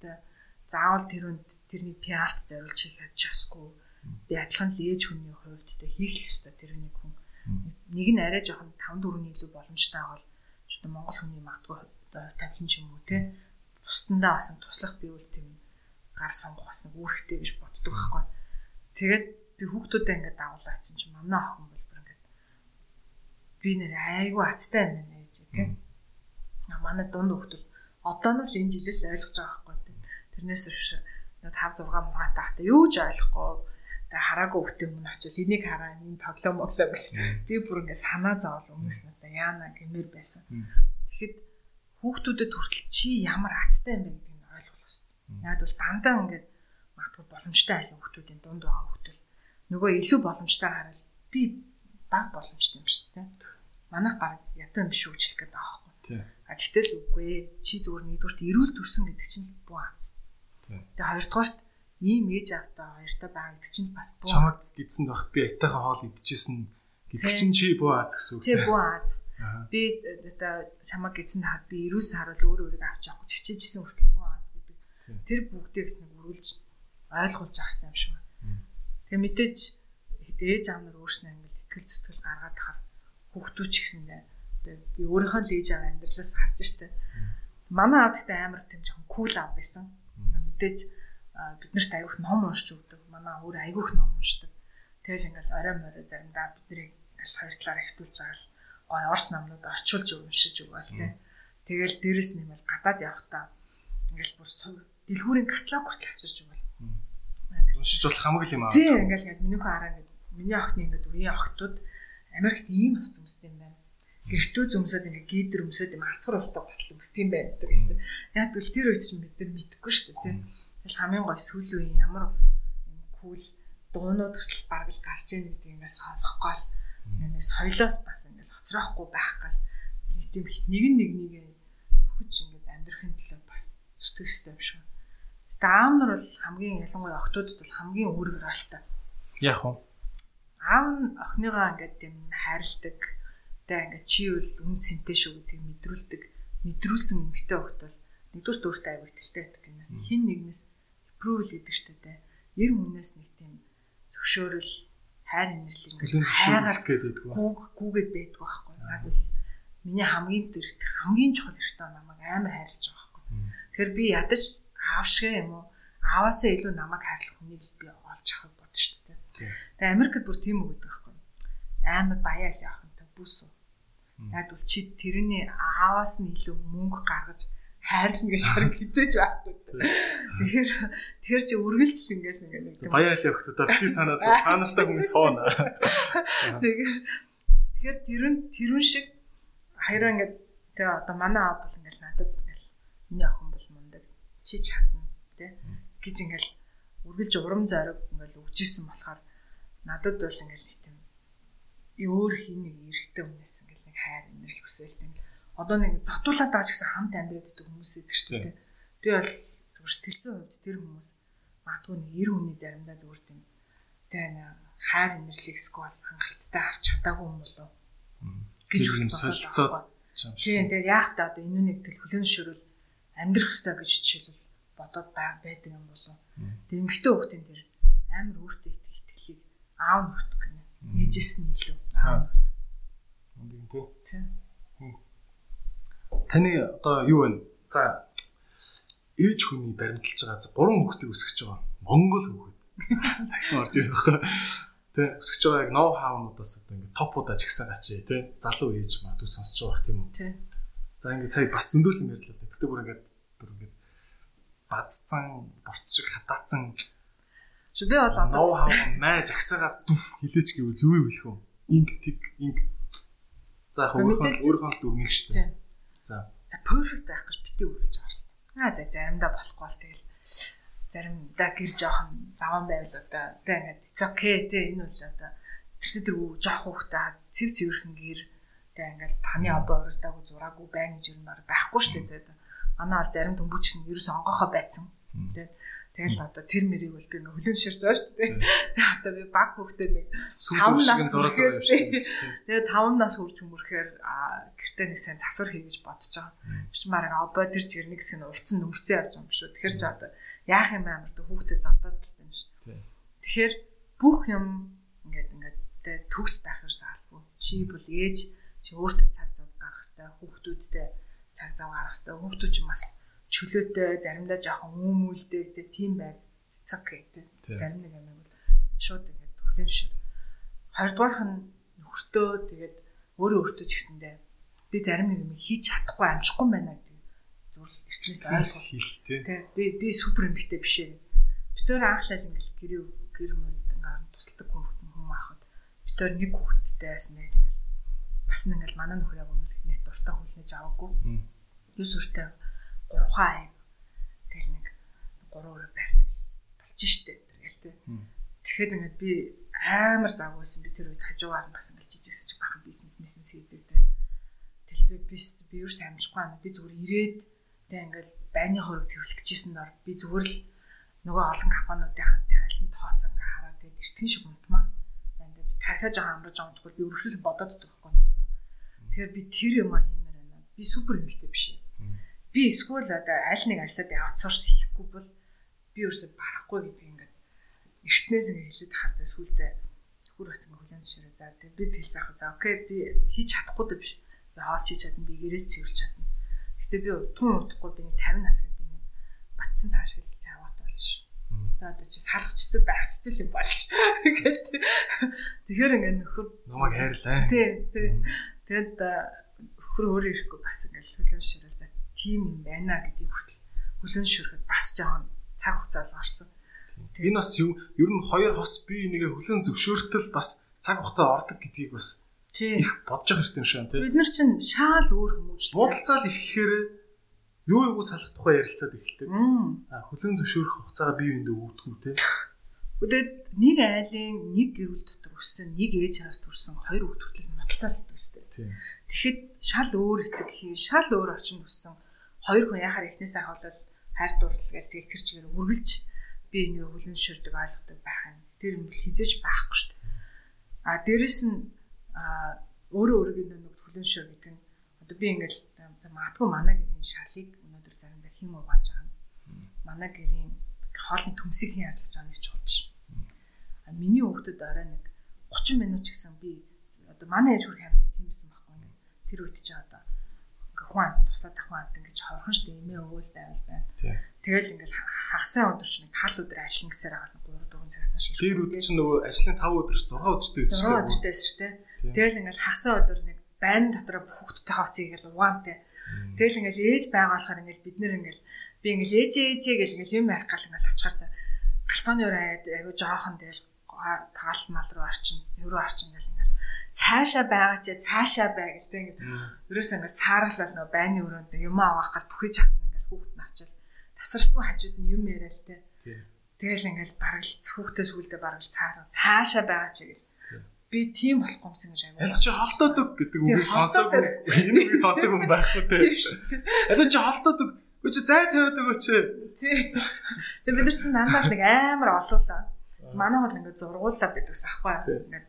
Тэ заавал тэр үнд тэрний пиарт зориулж хийх чадчихсгүй. Би адилхан л ээж хүний хувьд тэ хийх ёстой тэр нэг хүн. Нэг нь арай жоохон 5 4-ний илүү боломжтой бол одоо Монгол хүний магадгүй одоо тавхин ч юм уу те бусдандаа бас туслах бивэл тийм гар сонгох бас нэг үүрэгтэй гэж боддог байхгүй. Тэгээд би хүүхдүүдэд ингээд дагуулаа гэсэн чинь манай охин бол бүр ингээд би нэр айгүй азтай юм байна гэж тийм. Манай дунд хүүхдүүд одооноос энэ жилээс ойлгож байгаа байхгүй. Тэрнээс биш 5 6 мураатай хата юу ч ойлгохгүй тэгээ хараагүй хөтөн өмнө очил энийг хараа энэ тоглоо моглоо гэл би бүр ингээ санаа зовол өмнөс надаа яана гэмээр байсан. Хүүхдүүдэд хүртэл чи ямар азтай юм бэ гэдгийг нь ойлгох хэрэгтэй. Яг бол дандаа ингээд магадгүй боломжтой айлын хүүхдүүдийн дунд байгаа хүүхдүүд нөгөө илүү боломжтой хараад би баг боломжтой юм шүү дээ. Манайх баг ятан юм биш үжлэх гэдэг байгаа байхгүй. А гэтэл үгүй чи зүгээр нэгдүгürt эрүүл төрсөн гэдэг чинь буу аз. Тэгээ хоёрдугаарт ийм ээж автаа хоёртой байгаа гэдэг чинь бас буу. Чамд гидсэн багт би айтайхан хоол идчихсэн гэдэг чинь чи буу аз гэсэн үг. Тий буу аз. Би одоо чамаг гидсэн хаад би эрүүл харуул өөр өөрийг авч явах чичээжсэн хүртэл буу аз гэдэг. Тэр бүгдийг нэг үргэлж ойлгуулж ах хэрэгтэй юм шиг байна. Тэгээ мэдээж ээж аав нар өөрснөө ингээл ихтгэл зүтгэл гаргаад тахаар хүүхдүүд ч гэсэндээ би өөрийнхөө л ээж аав амьдралаас харж штэ. Манай аав гэхдээ амар тийм жоохон кул аав байсан мэдээж бид нарт аявуух ном уншиж өгдөг. Манай өөр аявуух ном уншдаг. Тэгэл ингээл орой морой заримдаа бидний аль хоёр талаараа хөвтүүлж байгаа л орс номнууд орчуулж уншиж өгөөл тээ. Тэгэл дээрэс нэмэл гадаад явахдаа ингээл бүр дэлгүүрийн каталог хүртэл авчирч өгөөл. Уншиж болох хамаг л юм аа. Тийм ингээл ингээл миний хөө хараа ингээд миний охины ингээд үеийн охтууд Америкт ийм охт хүмүүстэй юм байна гэртүү зөмсөд ингээ гидэр өмсөд юм арцгар болтой батал өмсд юм байна гэдэг ихтэй. Яг л тэр үед чинь бид нар мэдэхгүй шүү дээ тийм. Тэгэл хамгийн гой сүүл үеийн ямар юм кул дуунууд хүртэл бараг л гарч ийн гэдэг ингээ сонсохгүй л нэг соёлоос бас ингээ хоцроохгүй байх гал нэг тийм нэг нэг нэг нөхөж ингээ амьдрахын төлөө бас зүтгэжтэй юм шиг. Гэтэ аав нар бол хамгийн ялангуяа охтуудад бол хамгийн үүрэг гаралтай. Яг уу. Аав нь охиныгоо ингээ тийм хайрладаг тэ ингээд чи бол үн цэнтэй шүү гэдгийг мэдрүүлдэг мэдрүүлсэн эмгтэй хөлт бол нэгдүгээр дүүртэй аяг ихтэй байдаг гэнэ хин нэгнээс approval гэдэг штэ тэ ер хүнээс нэг тийм зөвшөөрөл хайр инэрл ингээд хайгаар гэдэг гүүг гүүгээд байдаг байхгүй. Надад миний хамгийн дэрэгт хамгийн чухал хэрэгтэй намайг амар хайрлаж байгаа байхгүй. Тэгэхээр би ядаж аавшгаа юм уу? Ааваасаа илүү намайг хайрлах хүнийг би олж авах бодсон шүү дээ. Тэгээ Америкт бүр тийм үг гэдэг байхгүй. Амар баяа л яах юм та бүс. Яг бол чи тэрний ааваас нь илүү мөнгө гаргаж хайрлна гэж [laughs] хэрэг хизээж байхгүй. Тэгэхээр тэгэхээр чи үргэлжл ингээс ингээ нэг баяа л явах та би санаа зов хаанастай хүн сууна. [laughs] Тэгэхээр тэгэхээр тэрүн тэрүн шиг хоёроо ингээ тэгээ одоо манай аав бол ингээл надад ингээл миний охин бол мундаг чи чадна тий гэж ингээл үргэлж урам зориг ингээл өгчээсэн болохоор надад бол ингээл нэг тийм өөр хин нэг эрэхтэй хүнээс ингээл хайр инэрл хүсэлтэй одоо нэг зотуулаад байгаа ч гэсэн хамт амьдраад идэг хүмүүс идэг шүү дээ. Би бол зүгээр сэтгэлзэн хувьд тэр хүмүүс магадгүй нэг 90 хүний заримдаа зүгээр тийм тэгээ хайр инэрлийг скол хангалттай авч чадаагүй юм болов гэж юм солилцоод тийм тэгээ яах та одоо энэ нэг тэл хүлэн шөрөл амьдрах хэрэгтэй гэж жишээлбэл бодоод байдаг юм болов. Тэгээ эмгхтэй хүүхдийн тэр амар өөртөө итгэх итгэлийг аав нөхдөг гэнэ. Ээжээс нь илүү аав нөхдөг Үнгийн тий. Таны одоо юу вэ? За ээж хүний баримталж байгаа за гурван хүүхдийг өсгөж байгаа. Монгол хүүхэд. Дахин орж ирэх байхгүй. Тэ өсгөж байгаа яг ноу хаунуудаас одоо ингээд топуудаа ч гисэн гачи тий. Залуу ээж магадгүй сонсож байгаа тийм үү? За ингээд сая бас зөндөлөн ярьлаа. Тэгтээ бүр ингээд бүр ингээд бадцсан, борц шиг хатаацсан Чи би бол одоо ноу хаа мэж агсаага дүф хилээч гэвэл юу юм бэлхүү? Инг тиг инг За яг өөрийнхөө өөрийнхөө дүрмийг шүү дээ. За. За perfect байх гэж бити үргэлж байгаа. Аа да заримдаа болохгүй л тэгэл заримдаа гэр жоохон даван байвал одоо тэ ингээд it's okay тэ энэ бол одоо тэгсэн тэр жоох хүүхдээ цэв цэвэрхэн гэр тэ ингээд таны обоо өрөөдөөг зураагүй байна гэж юм байхгүй шүү дээ. Манай бол зарим төмбөч нь ерөөс онгохоо байцсан. Тэ Тэгэл одоо тэр мэрийг бол би ингээ хөлөн ширж байгаа шүү дээ. [laughs] Тэгээ одоо би баг хөвгтөө нэг 5 нас зураг зураг явж шүү дээ. Тэгээ 5 нас хүрч өмөрөхөөр гэртээ нэг сайн засвар хийгэж бодож байгаа. Биш марга обоо тэр чигээр нэг хэсэг нь урцсан нөмөрцөн явж байгаа юм шүү. Тэгэхээр ч одоо яах юм амар тэ хүүхдэд задаад л юм шүү. Тэгэхээр бүх юм ингээд ингээд төгс байх ерөөсөө албагүй. Чи бол ээж чи өөртөө цаг зав гаргах хэрэгтэй. Хүүхдүүдтэй цаг зав гаргах хэрэгтэй. Хүүхдүүд ч бас чөлөөтэй заримдаа жоохон өөмүүлдэг гэдэг тийм байд цаг гэдэг. Зарим нэг амиг бол шууд ингээд хүлэн шир. 20 дугаарх нь нөхөртөө тэгээд өөрөө өөртөө ч гэсэндээ би зарим нэг юм хийж чадахгүй амжихгүй байна гэдэг зүйл эртнээс ойлгох хэлтэй. Би би супер эмгтэй биш ээ. Битээр анхлал ингээд гэр гэр мөрөнд ингээд тусалдаг хүмүүс хүм ахад битээр нэг хүүхэдтэй байсан нэг ингээд бас ингээд манай нөхөр яг өмнө нэг дуртай хүлээж аваагүй. Юус үртэй 3 аим. Тэгэл нэг 3 өрөө барьдаг болж штэ. Тэгэл тэ. Тэгэхэд ингээд би амар завгүйсэн би тэр үед хажуугаар нь бас ингээд жижигсэж бахан бизнес бизнес хийдэг тэ. Тэгэл би би би юу самжихгүй юм. Би зүгээр ирээд тэ ингээд байны хориг цэвэрлэх гэжсэн дор би зүгээр л нөгөө олон компаниудын хамт тайлан тооцоо ингээд хараад тэгээд эртгэн шиг унтмаар байна. Би тархиа жоохон амарч амтгүй би өргөжлөл бодоод байгаа байхгүй. Тэгэхээр би тэр юм аа хиймээр байна. Би супер эмэгтэй биш юм би эсвэл одоо аль нэг ажлаад аутсорс хийхгүй бол би өөрсдөө барахгүй гэдэг ингээд эртнээс ингээд хэлээд хардаа сүулдэ зөвхөр бас ингээд хүлэн зөвшөөрөө. За тэгээ би хэлсэн ах. За окей би хийж чадахгүй дэ биш. Би хоолч хийж чадна би гэрээ цэвэрлж чадна. Гэхдээ би тун утахгүй би 50 нас гэдэг би батсан цааш хэлж аваад болно шүү За одоо чи салах чицүү байх чицүү юм болж. [laughs] Ингээд тэгэхээр ингээд нөхөр намайг хайрлаа. Тий, тий. Тэгэд нөхөр өөрөө ирэхгүй бас ингээд хүлэн зөвшөөрөл. за тийм юм байна гэдгийг хүртэл хүлэн зөвшөөрөхөд бас жоохон цаг хугацаа гарсан. Энэ бас юу ер нь хоёр хос бие нэгэ хүлэн зөвшөөртөл бас цаг хугацаа ордог гэдгийг бас их бодож байгаа хэрэгтэй юм шиг тийм. Бид нар чинь шаал өөр хүмүүжлээ. Муудалцаал эхлэхээр юу юу салах тухай ярилцаад эхэлдэг. А хүлэн зөвшөөрөх хугацаагаа бие биендээ өгдөг тийм. Үдээд нэг айлын нэг гэрүүл дотор өссөн, нэг ээж хаас төрсэн хоёр хүүхд хүртэл муудалцаалдаг өстэй. Тийм. Тэгэхэд шал өөр эцэг хий, шал өөр орчинд өссөн хоёр хүн яхаар эхнээс ахвал хайр дурлал гэж тэгэл тэр чигээр үргэлж би энийг хүлэн зөвшөөрдөг ойлгодог байх юм. Тэр юм хизэж байхгүй шүү дээ. А дээрэс нь өөрөө өөрийн нэг хүлэн зөвшөөр гэдэг нь одоо би ингээл магадгүй манай гэрийн шалыг өнөөдөр заримдаа хим угааж байгаа юм. Манай гэрийн хоолны төмсийг хэн ярлаж байгаа нэг ч бол биш. А миний хүүхдэд орой нэг 30 минут ч гэсэн би одоо манай ээж хүрэх хамт тиймсэн байхгүй. Тэр үед ч одоо хүн амт туслаад ахын амт ингэж хорхон штэ эмээ өвөл байвал байна. Тэгэл ингээл хагасаа өдөр чинь хал өдөр ажиллана гэсээр байгаа 3 4 цагаас нааш. Тэр өдөр чинь нөгөө ажлын 5 өдөр 6 өдөртэй байсан шүү дээ. 6 өдөртэй байсан шүү дээ. Тэгэл ингээл хагасаа өдөр нэг байн дотор хүүхдтэй хавцыг ингээл угаантай. Тэгэл ингээл ээж байгаа болохоор ингээл бид нэр ингээл би ингээл ээжээ ээжээ гэл ингээл юм ярих гал ингээл очихаар галпааны өрөө айгу жоохон тэгэл таал мал руу арчин, евро арчин гэл ингээл цаашаа байгаа чи цаашаа бай гэдэг ингээд ерөөсөө ингээд цаарал бол нөө байны өрөөнд юм авах гал бүхэж хатна ингээд хүүхэд нь очил тасралтгүй хажууд нь юм яриа л те. Тэгэл ингээд бараг л хүүхдээс үлдээ бараг л цаараа цаашаа байгаа чи гэл би тийм болохгүй юмсан гэж аяа. Аль чи холдоодог гэдэг үгийг сонсоогүй. Энэ үгийг сонсоогүй юм байхгүй те. Аль чи холдоодог. Үгүй чи зай тавиад өгөөч. Тий. Тэгээ бид нар чинь дандаа нэг амар олуулаа. Манай хол ингээд зургууллаа бидгээс ахгүй. Ингээд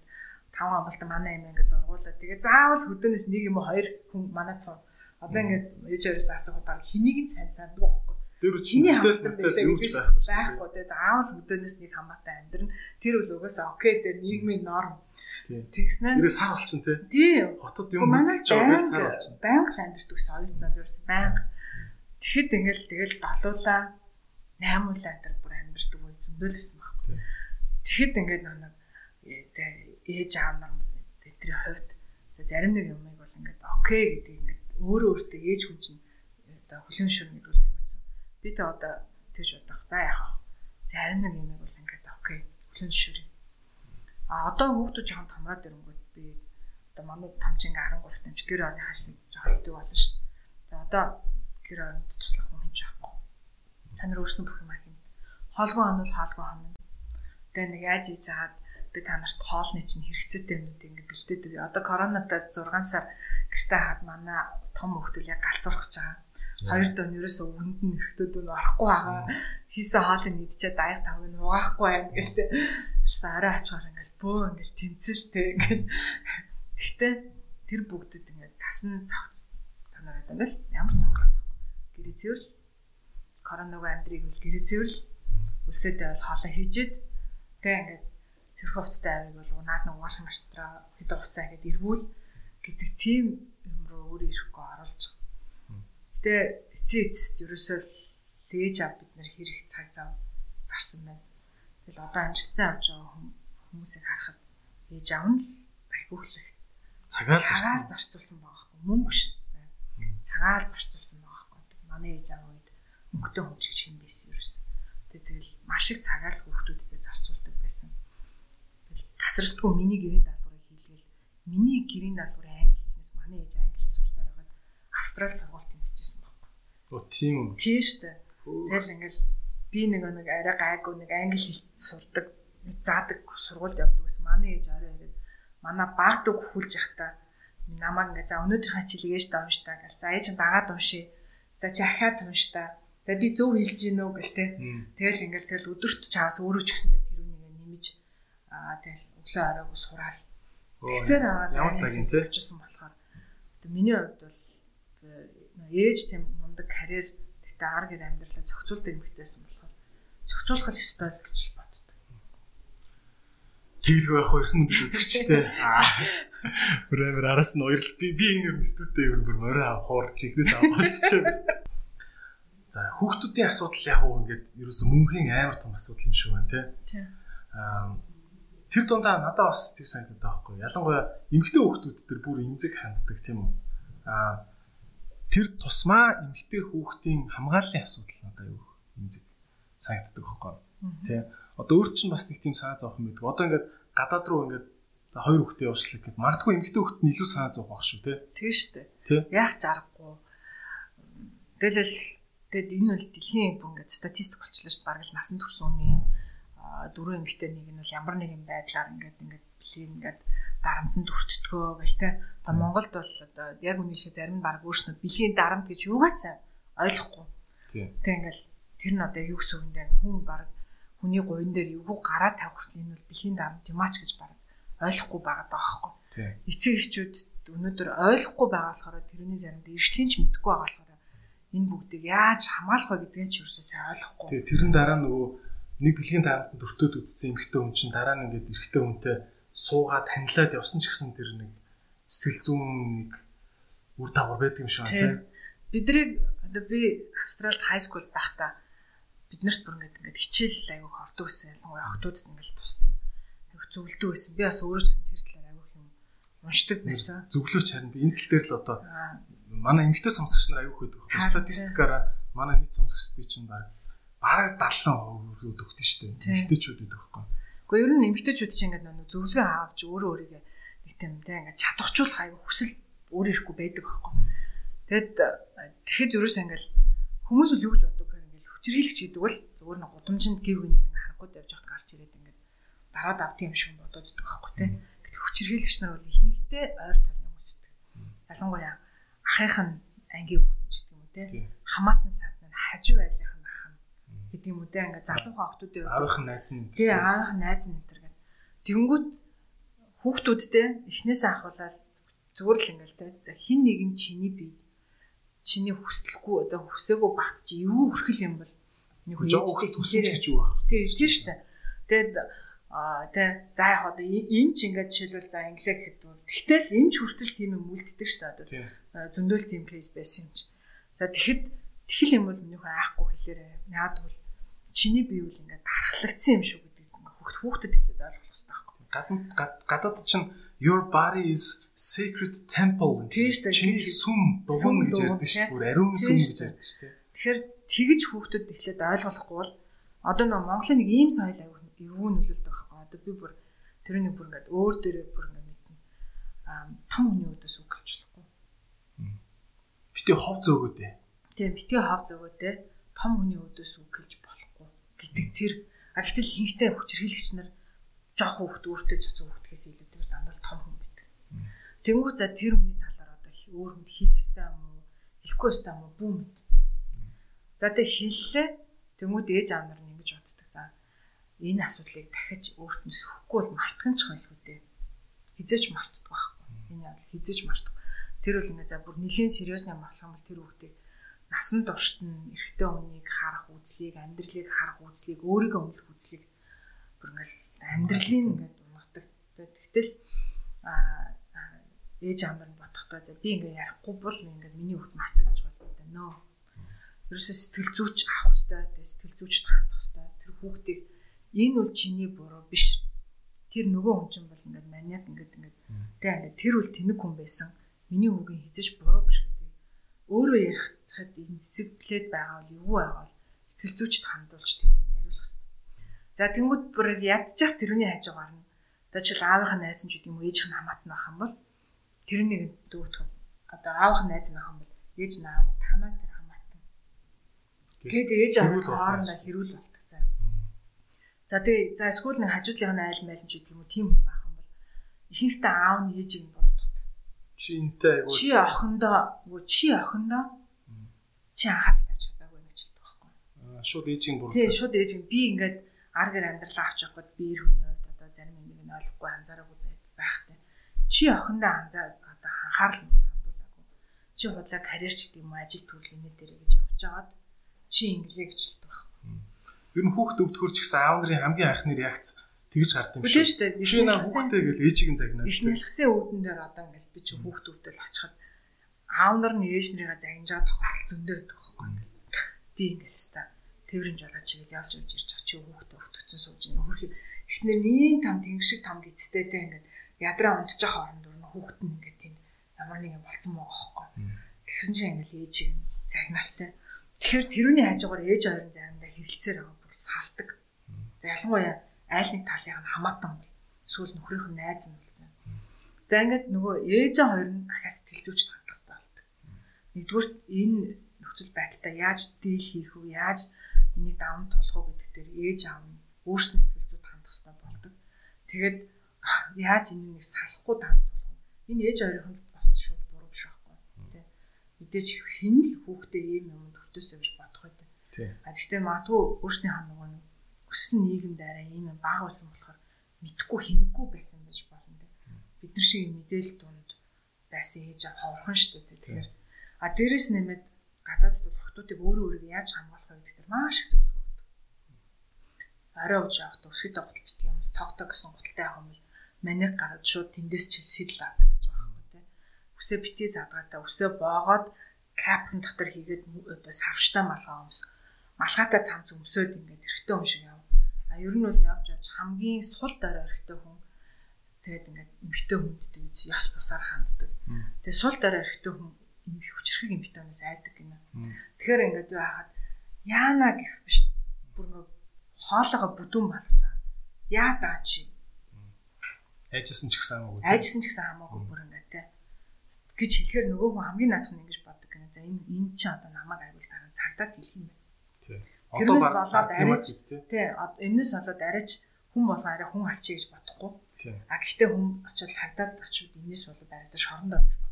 таван амбалтан манай юм ингээд зургуулаад тэгээ заавал хөдөөнөөс нэг юм уу хоёр хүн манад суу. Одоо ингээд ээжээрээс асуух баг хэнийг нь сайн санддаг байхгүй. Тэр чиний хамттай юу ч байхгүй. Байхгүй тэгээ заавал хөдөөнөөс нэг хамаатай амьдрын тэр үл угаасаа окей дээр нийгмийн норм. Тэгснэ. Тэрээ сар болчихсон тий. Тий. Хотод юм үзэж байгаа сар болчихсон. Байнга амьддаг соёлтнод ерөөс байнга. Тэгэхэд ингээл тэгэл долуулаа 8 уул амтар бүр амьддаг үе зөндөл байсан байхгүй. Тэгэхэд ингээд нэг ээж аав нар тэдний хувьд зарим нэг юмыг бол ингээд окей гэдэг ингээд өөрөө өөртөө ээж хүн чинь одоо хүлэн шүрнэ гэдэг бол аюулсан. Би тэ одоо тэгж бодох. За яах вэ? Зарим нэг юмыг бол ингээд окей хүлэн шүрнэ. А одоо хүүхдүүд жоохон томроод ирэнгүүт би одоо манай тамчин 13 тамч гэр орны хаашлыг жоохон идэг болно шүү дээ. За одоо гэр оронд туслах хүн хинж байхгүй. Танаар өөрснөө бүх юм аа хин. Хоолгой онол хоолгой хонно. Тэгээ нэг яаж хийж хаад би та нарт хоолны чинь хэрэгцээтэй юмнууд ингэ бэлдээд өгье. Одоо коронавитай 6 сар гэртээ хаад манай том хөлтөл яг галзуурах гэж байгаа. Хоёр дон ерөөсөө үнд нь эрэхтүүд нь орохгүй байгаа. Хийсэн хоолыг идчихээ даяг тавг нь угаахгүй байна гэлтэй. Тэс арай ачаар ингээл бөө ингээл тэмцэлтэй ингээл. Гэхдээ тэр бүгдэд ингээд тасн цогц танаар одоо ингээл ямар цогцлоо. Гэрээ цэвэрл коронавигийн амдрыг бол гэрээ цэвэрл үлсээдээ бол хоолоо хийжээд тэг ингээд цэрх хувцтай авиг бол наад нэг угаалх маш дотроо хэд хувцаа гэд эргүүл гэдэг тийм юм руу өөрөө ирэхгүй оруулж байгаа. Гэтэ эцээ эцэст ерөөсөө лээж ав бид нар хэрэг цаг зав зарсан байна. Тэгэл одоо амжилттай авч байгаа хүмүүсийг харахад ээж аав нь л баягуулах цагаал зарцсан зарцуулсан байгаа байхгүй мөнгө биш. Цагаал зарцуулсан байгаа байхгүй. Манай ээж аав үед мөнгөтэй хүн шиг шин байсан ерөөсөө. Тэгэл маш их цагаал хүүхдүүдэд зарцуулдаг байсан. Тасралтгүй миний гэрийн даалгаврыг хийлгээл миний гэрийн даалгаврын англи хэлнээс манай ээж англи хэл сурсаар байгаад австрал сургуульд тэнцэжсэн байхгүй. Оо тийм үү. Тийм шүү дээ. Тэгэл ингээл би нэг нэг арай гайгүй нэг англи хэл сурдаг заадаг сургуульд явдаг гэсэн манай ээж орой ирээд манай баг дүү хүлж явахдаа намайг ингээ за өнөөдрийнхээ хичээлийг ээж унштай гэл за ээж дагаад уншия. За чи ахаад унштай Тэгээ би зөв хэлж гин үү гэл те. Тэгэл ингээл тэгэл өдөрт чаас өөрөө ч гэсэндээ тэр үнийг нэмж аа тэгэл өглөө оройг сураал. Тэгсээр аваад ямар юмсэ явчихсан болохоор миний хувьд бол ээж тийм мундаг карьер тэгтээ ар гэр амьдралаа зохицуулдаг эмэгтэйсэн болохоор зохицуулах л ёстой л гэж боддог. Тэглэг байх хэрхэн үзэгчтэй. Аа. Бүрээр араас нь хоёр би би ингэ студид өөр бүр морой авах хуурч ихнээс аваач. За хүүхдүүдийн асуудал яг уу ингээд ерөөсөө мөнхийн амар том асуудал юм шиг байна тий. Аа тэр дундаа надад бас тэр санагдаад байгаа байхгүй. Ялангуяа эмэгтэй хүүхдүүд төр бүр эмзэг ханддаг тийм үү. Аа тэр тусмаа эмэгтэй хүүхдийн хамгааллын асуудал надад юу эмзэг санагддаг байхгүй. Тий. Одоо өөр чинь бас нэг тийм санаа зовх юм байдаг. Одоо ингээд гадаад руу ингээд хоёр хүүхдээ явуулах гэхэд магадгүй эмэгтэй хүүхд нь илүү санаа зовх байх шүү шүү дээ. Тий. Яах ч аргагүй. Тэгэл Тэгэд энэ бол дэлхийн бүр ингээд статистик болчихлоо шүү дээ. Бараг л насан турш үний дөрөв эмэгтэй нэг нь бол ямар нэг юм байдлаар ингээд ингээд бэлгийн ингээд дарамтанд өртдгөө гэл те. Одоо Монголд бол одоо яг үнэхээр зарим нь баг өөрснөө бэлгийн дарамт гэж юугаа цаа ойлгохгүй. Тэг ингээл тэр нь одоо юу гэсэн үгтэй хүн баг хүний гуйн дээр юу гараа тавих хүртэл энэ бол бэлгийн дарамт юмаач гэж баг ойлгохгүй байгаа даа байхгүй. Эцэг эхчүүд өнөөдөр ойлгохгүй байгаа болохоор тэрний заримдаа иршлийнч мэдгүй байгаа болохоор энэ бүгдийг яаж хамгаалах вэ гэдгийг ч юусоо сайн ойлгохгүй. Тэгээ тэрэн дараа нөгөө нэг бэлгийн таамтанд өртөөд үтцсэн эмэгтэй хүн чинь дараа нь ингээд эрэгтэй хүнтэй суугаад танилаад явсан ч гэсэн тэр нэг сэтгэл зүйн нэг үр дагавар байдаг юм шиг байна. Бидний одоо би Австралид хай скул байхдаа биднэрт бүр ингээд ингээд хичээл аягүй ховдог гэсэн ялангуяа охтуудад ингээд тусна. Аягүй зөвлөдөг байсан. Би бас өөрөө ч тэр талаар аягүй юм уншдаг байсан. Зөвлөөч харин би энэ тал дээр л одоо манай эмэгтэй сонсогч нар аягүй хөдөг. Статистикаараа манай нийт сонсогчдын чинь баг бараг 70% өгдөө шүү дээ. Эмэгтэйчүүд гэдэг байхгүй. Гэхдээ ер нь эмэгтэйчүүд чинь ингээд нэг зөвлөгөө авч өөрөө өөрийгөө нэг тийм тэ ингээд чадахжуулах аягүй хүсэл өөрөө ирэхгүй байдаг байхгүй. Тэгэд тэгэхэд ерөөсөө ингээд хүмүүс л юу гэж боддог гэхээр ингээд хүчрхийлэгч гэдэг бол зүгээр нэг гудамжинд гів гинэд ингээд харахгүй явж байхад гарч ирээд ингээд дараад авт юм шиг бодоод идэх байхгүй тэ. Гэтэл хүчрхийлэгч нар бол ихэнхдээ ойр тойрны хүмүүс гэдэг. Ялангуяа ахынх нь ангийн хүүхдч гэдэг юм те хамаатан саад нь хажуу нь гэдэг юм уу те ингээ залуухан охтуудын аавынх нь найз нь тий нь найз нь энэ гэдэг. Тэнгүүд хүүхдүүдтэй эхнээсээ ахуулаад зүгээр л ингээл те за хин нэгэн чиний бие чиний хүсэлгүй одоо хүсээгүй багт чи юу хүрхэл юм бол нэг ээжтэй төсөж гэж юу баг. Тий тийм шүү дээ. Тэгэд аа тий за яг одоо энэ ч ингээд жишээлбэл за инглээ гэхэд тэгтэл энэ ч хүртэл тийм юм үлддэг дээ. Одоо зөндөл тийм кейс байсан юм чи. За тэгэхэд тэгхэл юм бол минийх аахгүй хэлээрээ. Яад бол чиний бие үл ингээд дарахлагдсан юм шүү гэдэг хүүхд хүүхдэд эхлээд ойлгох хэрэгтэй байхгүй. Гадаад гадаад чинь your body is sacred temple. Дээ. Чиний сүм дугуун гэж ярьдэн шүү. Бүр ариун сүм гэж ярьдэн шүү. Тэгэхээр тэгж хүүхдэд эхлээд ойлгохгүй бол одоо нөө Монголын нэг ийм соёл аягүй эвгүй нөлөөлдөг байхгүй. Одоо би бүр тэр нэг бүр ингээд өөр дээрээ бүр ингээд мэднэ. Аа том хүний өдөөс үг гэлж болохгүй. Бити хов зөөгөөдөө. Тийм бити хов зөөгөөдөө том хүний өдөөс гэдэг тэр а гэтэл хинхтэй хүчрхийлэгч нар жоох хүүхд өөртөө цоцсон хүүхдгээс илүүтэйгээр дандаа том хүн байдаг. Тэнгүү за тэр хүний талаар одоо өөр хүнд хийх ёстой юм уу? Хэлэхгүй ёстой юм уу? Бүү мэд. За тэг хэллээ. Тэнгүүд ээж аав нар ингэж боддог. За энэ асуудлыг дахиж өөртнөөс хөхгүй бол мартах ч байлгүй дээ. Хизээч мартдаг байхгүй. Энэ яг хизээч мартдаг. Тэр бол ингээ за бүр нэлийн сериусны болох юм бол тэр хүүхдийг насан туршид нь эрэгтэй хүнийг харах үзлийг, амьдралыг харах үзлийг, өөрийгөө өмнөх үзлийг бүр ингээл амьдралын ингээд унагадаг. Тэгтэл аа ээж аамдар нь бодохдоо за би ингээ ярихгүй бол ингээ миний хүүхд мартаг гэж болно дээ нөө. ерөөсөө сэтгэл зүйч авах хэрэгтэй, тэгээ сэтгэл зүйчд хандах хэрэгтэй. Тэр хүүхдийг энэ бол чиний буруу биш. Тэр нөгөө хүн чинь бол ингээд маниак ингээд ингээд тэгээ ингээд тэр үл тэнэг хүн байсан. Миний хүүгийн хизэж буруу биш гэдэг. Өөрөө ярихад энэ зэвлээд байгаа бол юу байгаа бол сэтгэл зүйчд хандуулж тэрнийг яриулах хэрэгтэй. За тэнгууд бүр ядчих тэрний хажуугаар нь одоо чил аавынхаа найз нь ч юм уу ээжийнх нь хамаатан байх юм бол тэрнийг дүүтэх одоо аавынхаа найз нь байх юм бол ээж нь аав танаа тэр хамаатан. Гээд ээж аав хоорондоо хэрүүл болдог заа. За тэгээ за эсвэл нэг хажуудлынх нь айл майл ч гэдэг юм уу тийм хүн байх юм бол ихэнхдээ аав нь ээжийг буруутгадаг. Чи энтэй айгуу. Чи охиндоо үгүй чи охиндоо чи анхаарал тавьж чадаагүй хэлдэг байхгүй. Аа шууд ээжийг буруутгадаг. Тий шууд ээжийг би ингээд ар гэр амьдралаа авч явах гээд би эр хүний хувьд одоо зарим юм нэг ойлгохгүй анзаараагүй байхтай. Чи охиндоо анзаа одоо анхаарал хандуулаагүй. Чи худлаа карьер ч гэдэг юм уу ажил төрлийн дээр гэж явж байгаад чи гэж хэлдэг байхгүй. Ер нь хүүхд өвдөхөр ч гэсэн аав нарын хамгийн анхны реакц тэгж гард юм шүү. шүү дээ. Чи наа хүүхдээ гэл ээжийг нь загнаад. Их нэлгсэн үүдэн дээр одоо ингээл би чи хүүхд өвдөл очиход аав нар нь ээж нарыгаа загнажаа тохиолдол зөндөө байдаг байхгүй. Би ингээл ста тэрвэрж болоод чигээл явж явж ирж байгаа чи хүүхдээ өвдөгцөн сууж ин хөрх эхнэр нийн там тэнгэр шиг там гизтэй те ингээд ядраа байгаа хооронд өрнө хүүхэд нь ингээд тийм ямар нэгэн болцсон мó аахгүй. Тэгсэн чинь ингээл ээжийг загнаалтай. Тэгэхээр тэрүүний хажуугаар ээж хоёрын заримдаа хэрэлцээр байгаа бүр салдаг. За ялангуяа айл нэг талын хамаатан сүүл нөхрийнх нь найз нь болсон. За ингээд нөгөө ээж хоёр нь тэлзүүч хандах хэрэгтэй болдог. Нэгдүгээр энэ нөхцөл байдалтай яаж дийл хийх вэ? Яаж энийг даван тулах уу гэдэг дээр ээж аав нь өөрснөө сэтгэл зүйд хандах хэрэгтэй болдог. Тэгээд яаж энийг салахгүй даван тулах вэ? Энэ ээж хоёрын бас шууд буруу биш байхгүй. Тэ. Мэдээж хэн л хүүхдээ ийм юм төртөөсөө гэж бодох байдаг. А гэхдээ магадгүй өөрсний хаа нөгөө өссөн нийгэмд арай ийм юм бага байсан болохоор мэдхгүй хинэггүй байсан байж болно тэ. Бид нар шиг мэдээлэл дунд байсан ээж ховхон шүү дээ. Тэгэхээр а дээрэс нэмээд гадаадд бол охтуудыг өөрөө өөрийгөө яаж хамгаалах вэ гэдэг маш их зөвлөгөө өгдөг. Орой ууж явах төсөд гутал битгий юм тогтоо гэсэн гуталтай бол маник гараад шууд тэндээс чил сэтэл авдаг гэж байгаа юм тий. Үсээ битгий задгаатай үсээ боогоод капн дотор хийгээд одоо савштай малгай өмс малгайтай цамц өмсөд ингээд эргэтэй юм шиг яв. А ер нь бол явж явж хамгийн сул дорой эргэтэй хүн тэгээд ингээд эмхтэй хүнд тэгээд яс бусаар ханддаг. Тэгээд сул дорой эргэтэй хүн эмх хүчрхэг эмхтэйнээс айдаг гинэ. Тэгэхээр ингээд юу хахад яана гэх биш. Бүр ингээд хоолоогоо бүдүүн болгож байгаа. Яа даа чи. Айжсэн ч гэсэн хамаагүй. Айжсэн ч гэсэн хамаагүй бүр ингээд те гэж хэлэхээр нөгөө хүн хамгийн наацх нь ингэж боддог гинэ. За энэ энэ чи одоо намайг аюул дараа цагдаад хэлэх юм байна. Тэрнээс болоод арайч тий энэс болоод арайч хүн болгоо арай хүн алчий гэж бодохгүй. А гэхдээ хүн очиод цагдаад очиод энэс болоод шоронд орно гэж бодохгүй байхгүй.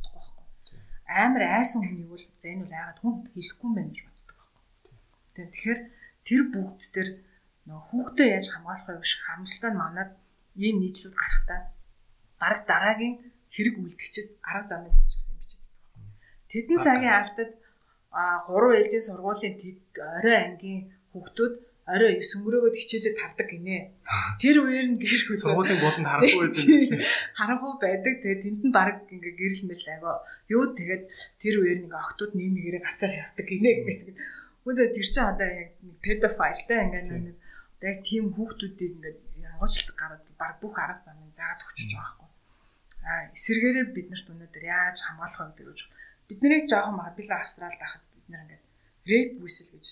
Амар айсан хүнийг бол за энэ бол яагаад хүн хэлэхгүй юм бэ гэж боддог байхгүй. Тэгэхээр тэр бүгд төр нөө хүүхдээ яаж хамгаалах вэ гэж харамсалтай нь манад ийм нийтлүүд гарахтаа баг дараагийн хэрэг үлдгчихэд арга замыг зааж өгсөн бичиж байгаа. Тэдэн цагийн алдад а 3 ээлжийн сургуулийн орой ангийн хүүхдүүд орой 9 өнгөрөөгөө хичээлээ тардаг гинэ. Тэр үеэр нь гэр бүл сургуулийн болонд харахгүй [laughs] байдаг. Харахгүй байдаг. Тэгээд тэнд нь баг ингээ гэрэл мэл агаа. Юу тэгээд тэр үеэр нэг октод нэг нэгээрээ гарцаар явдаг гинэ гэдэг. Үүнээ тэр чинь одоо яг нэг педофилтай ингээ нэг одоо яг тийм хүүхдүүдийг ингээ янгуучлалт гараад баг бүх арга замыг заагаад өгчөж байгаа байхгүй. А эсэргээрээ бид нарт өнөөдөр яаж хамгаалах вэ гэдэг нь биднийг жоохон мобила австралид байхад бид нэр ингээд рэп бүсэл гэж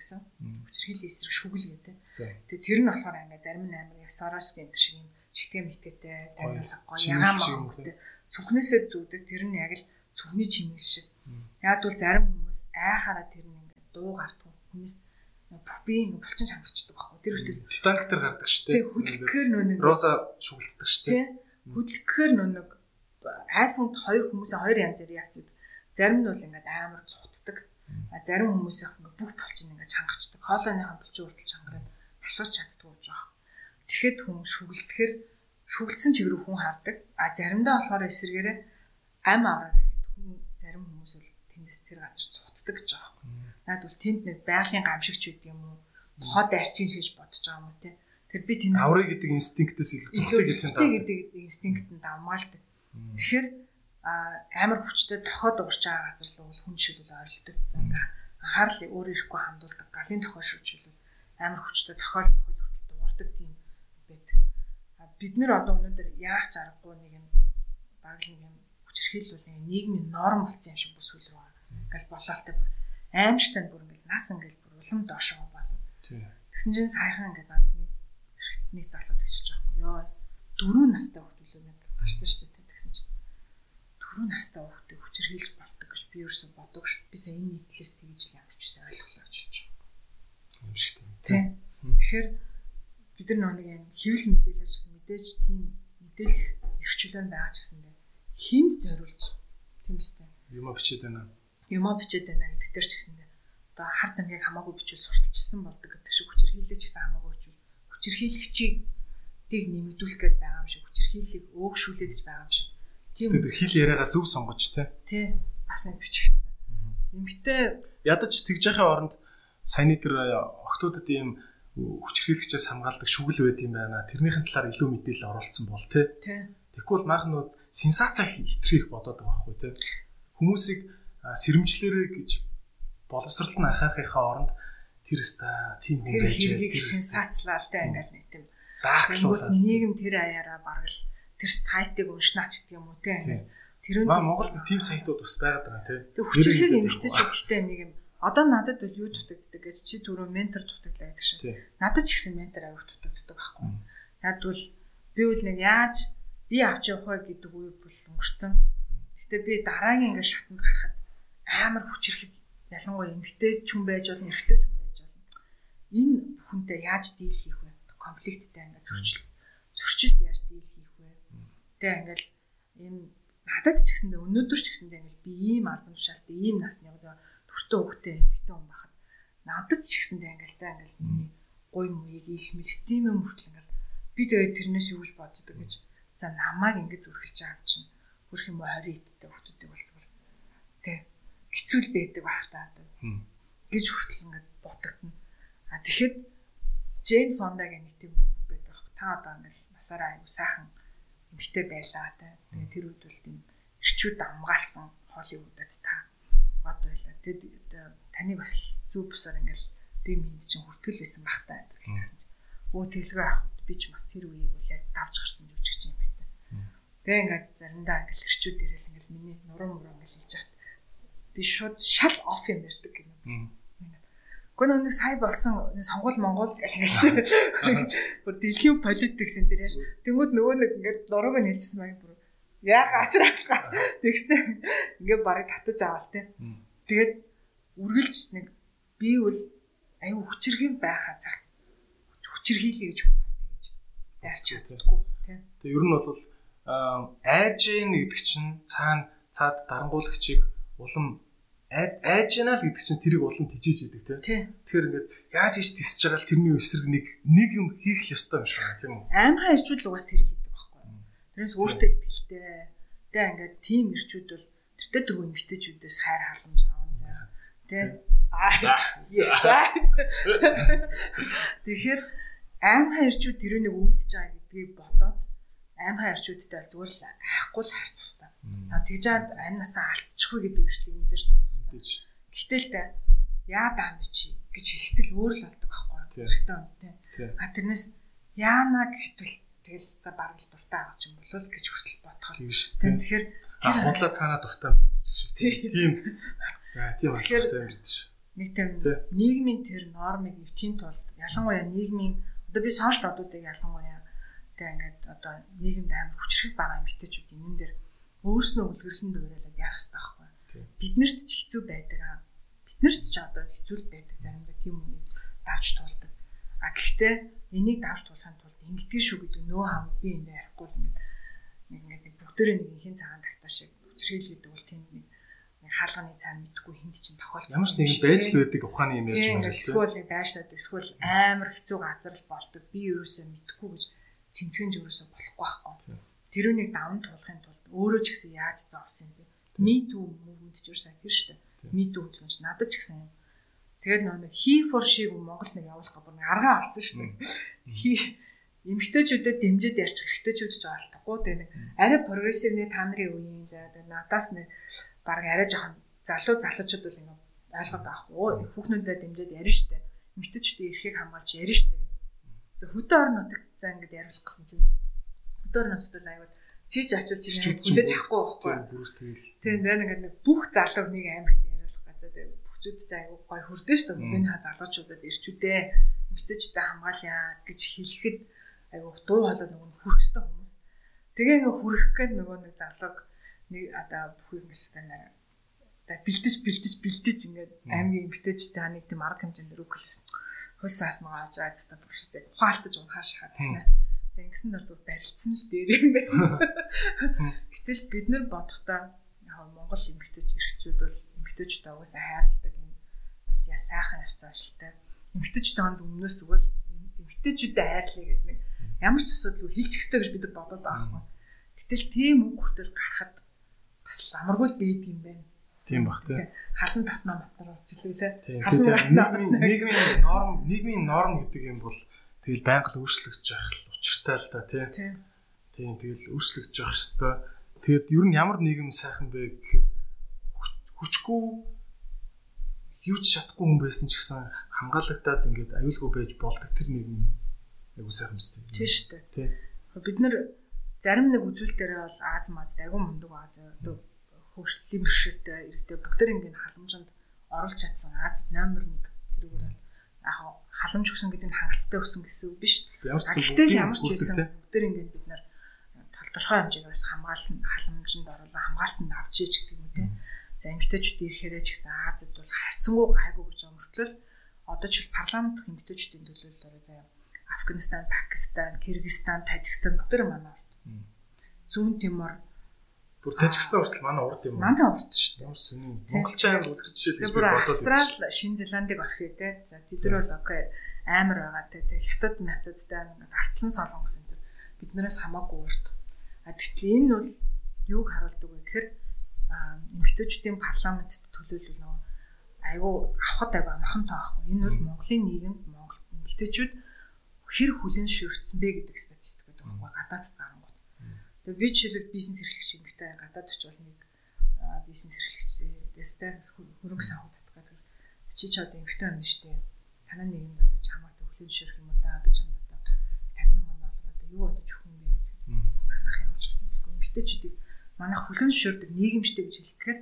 өгсөн. Хүчрхийлэл эсрэг шүгэл гэдэг. Тэгээ тэр нь болохоор ингээд зарим нь амар Евсорош гэнтэр шиг юм шигтэй мэтгээтэй тамилах гоё ягаан мөнгөтэй сүхнээсээ зүүдэг тэр нь яг л сүхний чимэг шиг. Яг бол зарим хүмүүс айхаараа тэр нь ингээд дуу гардаг хүмүүс би ингээд булчин шангачдаг байхгүй. Тэр хөтөл Титаник тэр гардаг шүү дээ. Тэгээ хөдөлгөөр нөө нэг Роса шүгэлдэг шүү дээ. Хөдөлгөөр нөө айсанд хоёр хүмүүсийн хоёр янзын реакц Зарим нь бол ингээд амар зарим хүмүүсийнх ингээд бүх булчин ингээд чангарчдаг. Хоолойныхан булчин хүртэл чангараад тасгарч чаддгүй гэж байна. Тэгэхэд хүн шүглдэхэр шүглдсэн чиг рүү хүн хардаг. А заримдаа болохоор эсэргээрээ ам авраа гэхэд хүн зарим хүмүүс бол тэндээс тэр газар цутдаг гэж байгаа юм. Наад бол тэнд нэг байгалийн гамшигч байдаг юм уу? Тухайд арчин гэж бодож байгаа юм уу те. Тэр би тэндээс аврыг гэдэг инстинктээс илүү цутдаг гэх юм даа. гэдэг инстинкт нь давмаалдаг. Тэгэхээр амар хүчтэй дохоод уурч байгаа газар л бол хүн шиг л ойролдог. Ингээ анхаарал өөр ирэхгүй хандуулдаг галын тохиол шүүжүүлэл амар хүчтэй тохиол тохиол хүртэл дуурдаг тийм байдаг. Бид нэр одоо өнөөдөр яах ч аргагүй нэг юм баг нэг юм хүчрхийлэл бол нийгмийн норм болсон юм шиг бүсгүүл рүү ингээл болоолтой бүр аимштай бүр ингээл нас ингээл бүр улам доошоо болов. Тэгсэн чинь саяхан ингээд надад нэг нэг залуу тэгчихэж байгаа юм. Йоо дөрөв настай л нэг гарсан шүү дээ 10 настай хүүхдээ хүчрхийлж болдог гэж би ерөөсөө боддог шүү. Би сая энэ нийтлээс тэгж л явж байсан ойлголоо гэж хэлж байгаа. Юм шиг тийм. Тэгэхээр бид нар нэг юм хэвэл мэдээлэлж гэсэн мэдээж тийм мэдээлэх эрхчлэн байгаа ч гэсэн дээ хинд зориулж тийм үстэй. Юма бичээд байна. Юма бичээд байна гэдэгтэр ч гэсэн дээ одоо хар дамгийг хамаагүй бичүүл сурталчилсан болдог гэдэг шиг хүчрхийлээч гэсэн хамаагүй бичүүл хүчрхийлэгчийг тийг нэмэгдүүлэх гээд байгаа юм шиг хүчрхийллийг өөгшүүлээд байгаа юм шиг Тийм хэл яриагаа зөв сонгож тий. Тий. Бас нэг бичих. Эмэгтэй ядаж тэгж яхаа оронд саяны тэр э, октодод ийм хүчирхийлэгчээс хамгаалдаг шүгэл байд юм байна. Тэрнийхэн талаар илүү мэдээлэл оруулсан бол тий. Тэгвэл маахнууд сенсац хитрхийх бодоод байгаа байхгүй тий. Хүмүүсийг сэрэмжлэрээ гэж боловсралт нь анхаарахынхаа оронд тэр ста тийм юм байж хэргийг сенсацлалтай ингээл нэг тийм бааглуулаад нийгэм тэр аяараа бараг л тэр сайтыг уншнаач гэдэг юм уу те тэр нь Монголд тийм сайтууд бас байгаад байгаа те тэг хүчирхэг эмгтэйчүүдтэй нэг юм. Одоо надад бол юу дутагддаг гэж чи түрүү ментор дутагдлаа гэдэг шиг. Надад ч гэсэн ментор авих дутагддаг байхгүй. Яг бол би бол нэг яаж би авч явах вэ гэдэг үе бол өнгөрцөн. Гэтээ би дараагийн ингээд шатанд гарахад амар хүчирхэг ялангуяа эмгтэй ч хүн байж болно эрэгтэй ч хүн энэ бүхэнтэй яаж дийл хийх вэ? Конфликттэй ингээд зөрчил. Зөрчилд яаж дийл? Тэ ингээд энэ надад ч гэсэндээ өнөөдөр ч гэсэндээ ингээд би ийм албан тушаалтай ийм насны одоо төртөө хөвгтэй эмэгтэй хүн байхад надад ч гэсэндээ ингээд та ингээд миний гой мууийг илмэл тийм юм хүртэл ингээд би тэгээд тэрнээс юу гэж боддог гэж за намайг ингээд зүрхэлж байгаа чинь хөрх юм уу 20 идтэй хүмүүсийг бол зүгээр тэ хэцүү л байдаг байх та гэж хүртэл ингээд бодогдно. А тэгэхэд Джейн Фондагийн нэг тийм үг байдаг. Та одоо ингээл насаараа аюу сайхан эмэгтэй байлаа та. Тэгээ тэр үед бол тийм ирчүүд амгаалсан Холливуудад та бод байлаа. Тэгээд таныг бас зүв бусаар ингээл би минь чинь хүртгэл байсан бах та гэсэн чинь өө тэлгээ авах би ч бас тэр үеийг бол яг давж гарсан жүжигч юм байна. Тэгээ ингээд заримдаа ингээл ирчүүд ирэл ингээл миний нуруу муруу ингээл хийж хат би шууд шал оф юм ярьдаг юм. Гэхдээ нэг сая болсон сонгол Монгол. Бүр дэлхийн политикс энэ дээр яаш. Тэнгүүд нөгөө нэг ингээд нурууг нь хэлчихсэн маяг бүр яг ачраа. Тэгснэ ингээд барыг татаж аваал те. Тэгээд үргэлж нэг би бол аюу хүчрхийг байхаа цаг хүчрхийлээ гэж хүмүүс тэгж дайрч чаддаггүй тий. Тэгээ ер нь бол айж нэгдэг чинь цаана цаад дарангуулагчийг улам айжна л гэдэг чинь тэрийг улам тижээж идэг тийм. Тэгэхээр ингээд яаж хийж тисэж байгаа л тэрний эсрэг нэг нэг юм хийх ёстой юм шиг байна тийм үү? Аймхаа ирчүүд л угаас тэрийг хийдэг байхгүй. Тэрнээс өөртөө ихтэй. Тэгээ ингээд тим ирчүүд бол тэртээ дөрөв эмгтээчүүдээс хайр халамж аавн заа. Тэ? Аа. Yes. [laughs] Тэгэхээр аймхаа ирчүүд нэг үлдэж байгаа гэдгийг бодоод аймхаа ирчүүдтэй зүгээр л айхгүй л хайрцах хэрэгтэй. Аа тэгж чад амнасаа алдчихгүй гэдэг иршлиг мэдээж тань. Гэтэл та яа даам чи гэж хэлэхдээ өөр л болдог байхгүй юу? Хэрэгтэй үнтэй. А тэрнээс яана гэхтэл тэгэл за бараг л дуртай байгаа юм болов гэж хүртэл бодхоо. Тийм шүү дээ. Тэгэхээр тэр худлаа цаанаа дуртай байж шүү. Тийм. [laughs] Тийм юм биш. Нэг тийм нийгмийн тэр нормыг эвтхийн тулд ялангуяа нийгмийн одоо би сошиал одуудыг ялангуяа тэг ингээд одоо нийгэмд амар хүчрэх байгаа юм битээчүүд энэ дээр өөрснөө үлгэрлэн дуурайлаад яах хэрэгтэй байхгүй биднэрт ч хэцүү байдаг аа. Биднэрт ч одоо хэцүү л байдаг заримдаа тийм үнийг давж туулдаг. А гэхдээ энийг давж туулахын тулд ингэдэг шүү гэдэг нөө хам би энэ ярихгүй л ингэ нэг ингэ нэг бүгдээрээ нэг инхийн цагаан тагтаа шиг хүчрхийл гэдэг бол тэнд нэг хаалганы цаан мэдгүй хинт чинь тохиолдсон. Ямар ч нэг байж л байдаг ухааны юм ярьж байна. Эсвэл нэг байшаад эсвэл амар хэцүү газар л болдог. Би ерөөсөө мэдгүй гэж цэмцгэнж ерөөсөө болохгүй байхгүй. Тэр үнийг даван туулахын тулд өөрөө ч гэсэн яаж зовсон юм бэ? Me too movement ч юу сайн тэр штэ. Me too хөдөлгөөнч надад ч гэсэн юм. Тэгээд нөгөө he for she Монгол нэг явуулах гоо нэг аргаа авсан штэ. He эмгтээчүүдэд дэмжиж ярьчих хэрэгтэйчүүд ч оролдохгүй. Тэгээ нэг арай прогрессивны та нарын үеийн за надаас нэг баг арай жоохон залуу залуучууд бол ингээ ойлгоод авахгүй. Хүүхнүүдэд дэмжиж ярина штэ. Эмэгтэйчүүдийн эрхийг хамгаалж ярина штэ. За хөдөө орон нутагт за ингэж яриулах гэсэн чинь хөдөө орон нутагт аюул чиж очил чинь хүлээж авахгүй байхгүй. Тийм нэр нэг бүх залуу нэг аймагт яриулах газар тийм бүхчүүд ч аюу гой хүрдэн штэ. Хөдөөний ха залуучуудад ирчүүдээ эмэгтэйчүүдэд хамгаалъя гэж хэлэхэд аюу дуу хоолой нөгөө хүрхстэй хүмүүс. Тэгээ ингээ хүрэх гээд нөгөө нэг залууг нэг одоо бүхий гэлстэй нэр бэлдэж бэлдэж бэлдэж ингээд аймгийн эмгтээчтэй ханыг тийм арга хэмжээнд өгөхлөөс хус сааснагаа авч айцтай бүрштэй ухаалтаж унхааш хаад гэсэн. За ингэсэн нар зүг барилцсан л дээр юм байна. [laughs] Гэтэл бид нар бодохдоо яг Монгол эмгтээч эрхчүүд бол эмгтээчтэй угаасаа хайрладаг юм бас яа сайхан ёс заншилтай. Эмгтээчтэй онц өмнөөс зүгээр эмгтээчүүдэд хайрлаа гэдэг нэг ямар ч асуудалгүй хэлчих ёстой гэж бид нар бодоод байгаа юм. Гэтэл тийм үг хүртэл гарахад бас амаргүй л байдаг юм байна Тийм бах тий. Халан татна матар үзлүүлээ. Нийгмийн нийгмийн норм нийгмийн норм гэдэг юм бол тэгэл байнга л өөрчлөгдөж байх л учиртай л да тий. Тийм тэгэл өөрчлөгдөж явах хэвээр. Тэгэд ер нь ямар нийгэм сайхан бэ гэхээр хүчгүй юу ч чадахгүй хүн байсан ч гэсэн хамгаалагдаад ингээд аюулгүй байж болдог тэр нийгэм айгуу сайхан юмс тийм шүү дээ. Тий. Бид нар зарим нэг үзүүлэлтээр бол Аз маз айгуу мундаг Аз одоо хөгжлийн бэрхшээлтэй иргэдэд бүгдээр ингээд халамжинд оруулж чадсан Аз номер 1 тэрүүгээр яг халамж өгсөн гэдэг нь хангалттай өгсөн гэсэн үг биш. Гэтэл ямар ч байсан бүгдээр ингээд бид нар толторхой хэмжээгээс хамгаална халамжинд оруулаа хамгаалтанд авч иж гэдэг юм те. За эмгтээчүүд ирэхээрээ ч гэсэн Азад бол харьцангуй гайгүй гэж өмөртлөл одоо ч парламент эмгтээчүүдийн төлөөлөл заяа Афганистан, Пакистан, Кыргызстан, Тажикстан бүгдээр манай урт. Зүүн Тимор Бүр Тажикстан хүртэл манай урд юм? Манай урд шүү дээ. Ямар сони. Монголчин аим үлгэр жишээл гэж би бодоод байна. Австрал, Шинэ Зеландыг орхиё те. За тэдэр бол окей амар байгаа те. Хятад ингээд арцсан солонгос энэ биднээс хамаагүй урд. А тэгтэл энэ бол юуг харуулдаг вэ гэхээр эмэгтэйчүүдийн парламентт төлөөлөл нөгөө айгүй авахд айгүй амархан тоо байхгүй. Энэ бол Монголын нийгэмд Монгол эмэгтэйчүүд хэр хүлэн шүрдсэн бэ гэдэг статистик гэдэг байхгүй. Гадаадд гарангууд Тэгээ би жишээлбэл бизнес эрхлэгч юмтай гадаад очивол нэг бизнес эрхлэгчээстэй хөрөнгө санхүү татгаад чи ч одоо эмхтэй байна шүү дээ. Танай нийгэмд одоо чамаа төвлөн ширх юм уу да би чамд одоо 50 мянган доллар одоо юу одоо юм бэ гэдэг. Манайх явуулж гэсэн төлөв. Эмхтэйчүүдийг манайх хүлэн зөвшөөрдөг нийгэмчтэй гэж хэлэхээр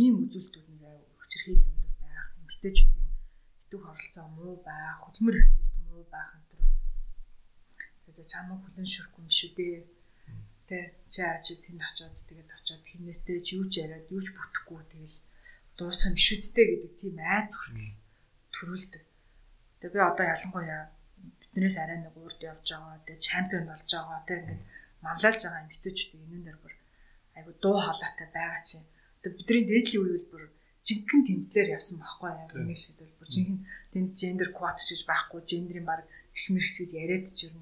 ийм үзүүлэлтүүд нь заа хүчирхийлэл өндөр байх. Эмхтэйчүүдийн итүх оролцоо муу байх, хөдөлмөр эрхлэлт муу байх энэ төр бол тэгээ чамаа хүлэн зөвшөөрөхгүй юм шүү дээ Тэ чи ааж тэнд очиод тэгээд очиод хинээтэй ч юу ч яриад юу ч бүтэхгүй тэгэл дуусах биш үсттэй гэдэг тийм айц хүртэл төрүүлдэг. Тэгээ би одоо ялангуяа биднээс арай нэг урд явж байгаа тэгээ чемпион болж байгаа тэгээ ингээд манлайлж байгаа эмэгтэйчүүд энүүн дээр бүр айгу дуу хоолойтой байгаа чинь. Тэгээ бидний дээдлийн үе бол бүр жинхэнэ тэмцлэр явсан байхгүй яг нэлээд бол бүр жинхэнэ тэнд гендер квот гэж байхгүй гендрийн баг их мэрэгч гэж яриад ч юм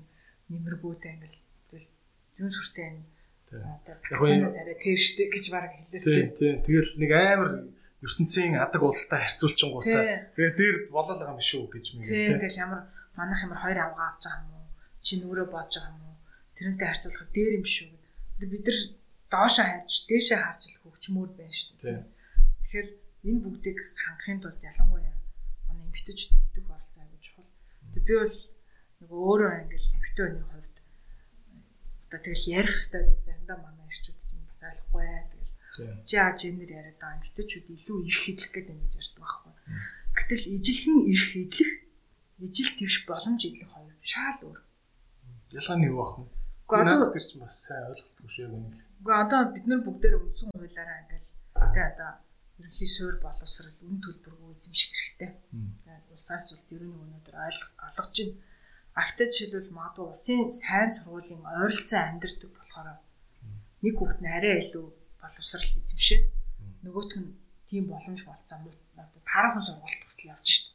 нэмэргүүтэй ингээл зүүн сүртэй энэ одоо арай тэрштэй гэж баг хэлээ. Тийм тийм. Тэгэл нэг амар ертөнцийн адаг улстай харьцуулчингуудаа. Тэгээ дээр болол байгаа юм шүү гэж мэгэл. Тийм тэгэл ямар манайх ямар хоёр авгаа авч байгаа юм уу? Чи нүрээ бодож байгаа юм уу? Тэрнтэй харьцуулахад дээр юм шүү. Бид нар доошоо харж, дээшээ харж л хөгжмөр байна шүү дээ. Тэгэхээр энэ бүгдийг хангахын тулд ялангуяа манай эмгтээчүүд идэх оролцоо аягүй чухал. Тэг би бол нэг өөрөө ангил эмгтээ хувьд одоо тэгэл ярих хэвээр заримдаа манай ирчүүд чинь бас ойлгохгүй ээ тэгэл чи аа гендер яриад байгаа эмэгтэйчүүд илүү их хэдлэх гэдэг юм гэж ярьдаг байхгүй. Гэтэл ижилхэн ирэх хэдлэх ижил твш боломж идэх хоёр шал өөр. Ялгаа нь юу бах вэ? Гэхдээ одоо чинь бас сайн ойлгохгүй шүү юм. Гэхдээ одоо бид нар бүгдээр үндсэн хуулиараа ингээл тэгээ одоо ерөнхий суурь боловсрал үн төлбөргүй эзэмших хэрэгтэй. Улсаас тэр нэг өнөөдөр ойлгож байна Агтад жишээлбэл магадгүй улсын сайн сургуулийн ойролцоо амьдардаг болохоор нэг хүүхэд нь арай илүү боловсрал эзэмшээд нөгөөх нь тийм боломж болцсон мөн одоо таархан сургуульд хүртэл явж шít.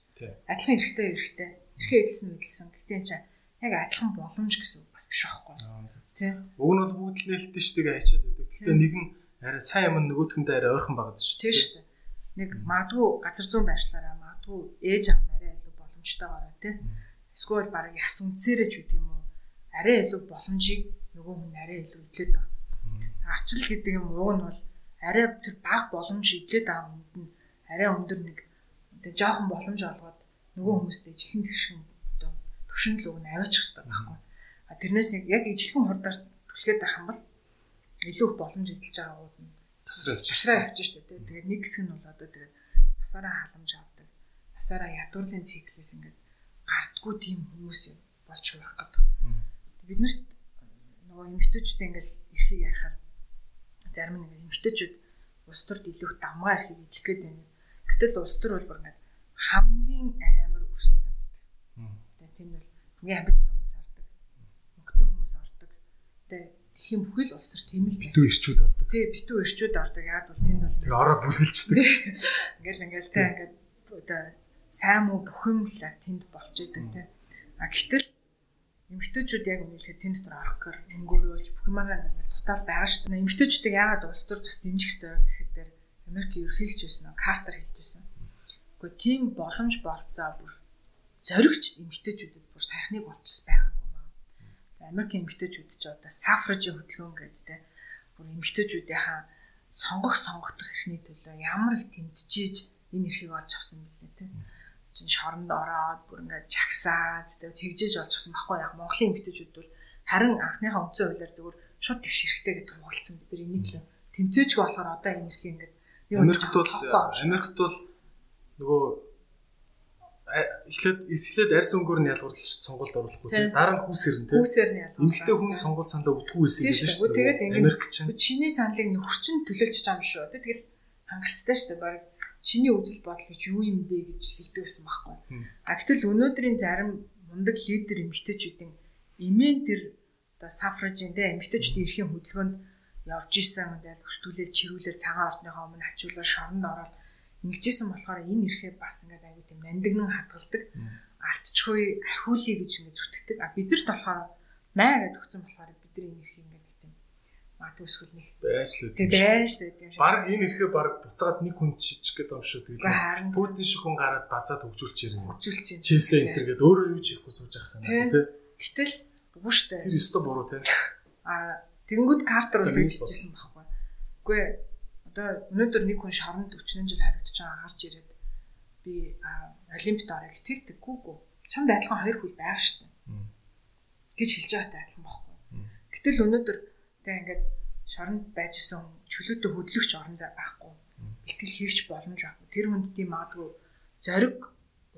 Адилхан эрэгтэй эрэгтэй. Эрхээ эдэлсэн мэдлсэн. Гэтэ энэ яг адилхан боломж гэсэн бас биш байхгүй. Тийм. Уг нь бол бүгд л нээлттэй шүү дээ ачаад байдаг. Гэтэ нэг нь арай сайн юм нөгөөтгөндөө арай ойрхон шүү дээ. Тийм дээ. Нэг магадгүй газар зүүн байршлаараа магадгүй ээж аав арай илүү боломжтойгоороо тийм эсвэл баг яс үнцээрээ ч үт юм уу арай илүү боломжийг нөгөө хүн арай илүү идлээд байгаа. Арчил гэдэг юм ууг нь бол арай тэр баг боломж идлээд байгаа хүнд нь арай өндөр нэг тэгээ жоохон боломж олгоод нөгөө хүмүүст ижлэн тэгшин одоо төвшин л үг нь аваачих хэрэгтэй байхгүй. А тэрнээс яг ижлэн хурдаар түлхээд байх юм бол илүү их боломж эдэлж байгаа ууд нь тасраа авчих. тасраа явчих шүү дээ. Тэгээд нэг хэсэг нь бол одоо тэгээд насаараа халамж авдаг. Насаараа ядуурлын циклээс ингээд гардггүй тийм хүмүүс болж байх гэдэг. Бид нарт нөгөө эмгтээчүүд ингээл эрхийг ярихаар зарим нэг эмгтээчүүд улс төрд илүү давмгаа эрхийг эзлэх гээд байна. Гэтэл улс төр бол бүр ингээд хамгийн амар өрсөлдөөн байдаг. Тэгээ тийм бол хамгийн амбицтай хүмүүс ордог. Мөнгөтэй хүмүүс ордог. Тэгээ дэлхийн бүхэл улс төр тийм л битүү ирчүүд ордог. Тий, битүү ирчүүд ордог. Яг бол тэнд бол Тэгээ ороод бүлгэлцдэг. [laughs] ингээл ингээл тэ ингээд одоо сайн муу бүх юм л тэнд болж идэг тэ. А гэтэл эмгтээчүүд яг үнэлэхэд тэнд дотор орох гэр өнгөөрөөж бүх юмараа ингээд тутаал байгаа шүү дээ. Эмгтээчүүдийг яагаад улс төр бас дэмжих хэрэгтэй вэ гэхэд дээр Америк ерхийлж байсан, Картер хэлж байсан. Гэхдээ тийм боломж болцоо бүр зоригч эмгтээчүүдэд бүр сайхныг болтолс байгаагүй маа. Америк эмгтээчүүд ч одоо сафражийн хөдөлгөөн гэдэг тэ бүр эмгтээчүүдийнхаа сонгох сонгогдох эрхний төлөө ямар их тэмцэж энэ эрхийг олж авсан билээ тэ чин шоронд ороод бүр ингээд чагсаад тэ тэгжээж олж авсан баггүй яг Монголын эмгтээчүүд бол харин анхныхаа үндсэн хуулиар зөвхөн шууд тэгш хэрэгтэй гэж тунгалцсан бид нар энийг л тэмцээчгүй болохоор одоо энэ эрхийг ингээд Америкт бол Америкт бол нөгөө эхлээд эхлээд арьс өнгөөр нь ялгуурлаж сонгуульд оруулахгүй тийм дараа нь хүүсээр нь тийм хүүсээр нь ялгуурлаа. Эмэгтэй хүн сонгуул саналаа өгдөг байсан гэж шүү дээ. Тэгээд ингээд Америк чинь чиний саналыг нөхөрчин төлөөлж байгаа юм шүү. Тэгэл хангалттай шүү дээ. Бараг чиний үзэл бодол гэж юу юм бэ гэж хэлдэг байсан байхгүй. А гэтэл өнөөдрийн зарим мундаг лидер эмэгтэйчүүдийн имэн тэр одоо сафражин тэ эмэгтэйчүүдийн эрхийн хөдөлгөөнд явж исэн тэгэл хөштүүлэл чирүүлэл цагаан ордныхоо өмнө хачуулаад шоронд ороод ингэжсэн болохоор энэ эрхээ бас ингээд аягүй тийм нандинан хадгалдаг. Алтчгүй ахиулъя гэж ингээд зүтгэдэг. А бидэрт болохоор маа гэдэг өгсөн болохоор бид нар энэ эрхийг мат өсгөл нэг байж л тийм байж л тийм шиг. Бараг энэ эрхээ бараг буцаад нэг хүн шижих гэдэг юм шүү тэгээд. харин Путин шиг хүн гараад базаад хөгжүүлж ирнэ. хөгжүүлж юм. Челси энтер гэдэг өөрөө юу ч хийхгүй сууж байгаа санаа Тийм. Гэтэл үгүй штэ. Тэр өстө буруу тийм. А тэгэнгүүт картер бол тэгж хэлжсэн байхгүй. Үгүй. Одоо өнөөдөр нэг хүн шоронд 40 жил харагдаж байгаа гарч ирээд би олимпиад орё гэх тэр тэггүйгүй. Чамд адилхан хоёр хөл байгаа штэ. гэж хэлж байгаатай адилхан байхгүй. Гэтэл өнөөдөр тэг ингээд шоронд байжсэн чөлөөтэй хөдлөгч орон зай байхгүй. Бэлтгэл хийвч боломж байхгүй. Тэр хүнд тийм магадгүй зориг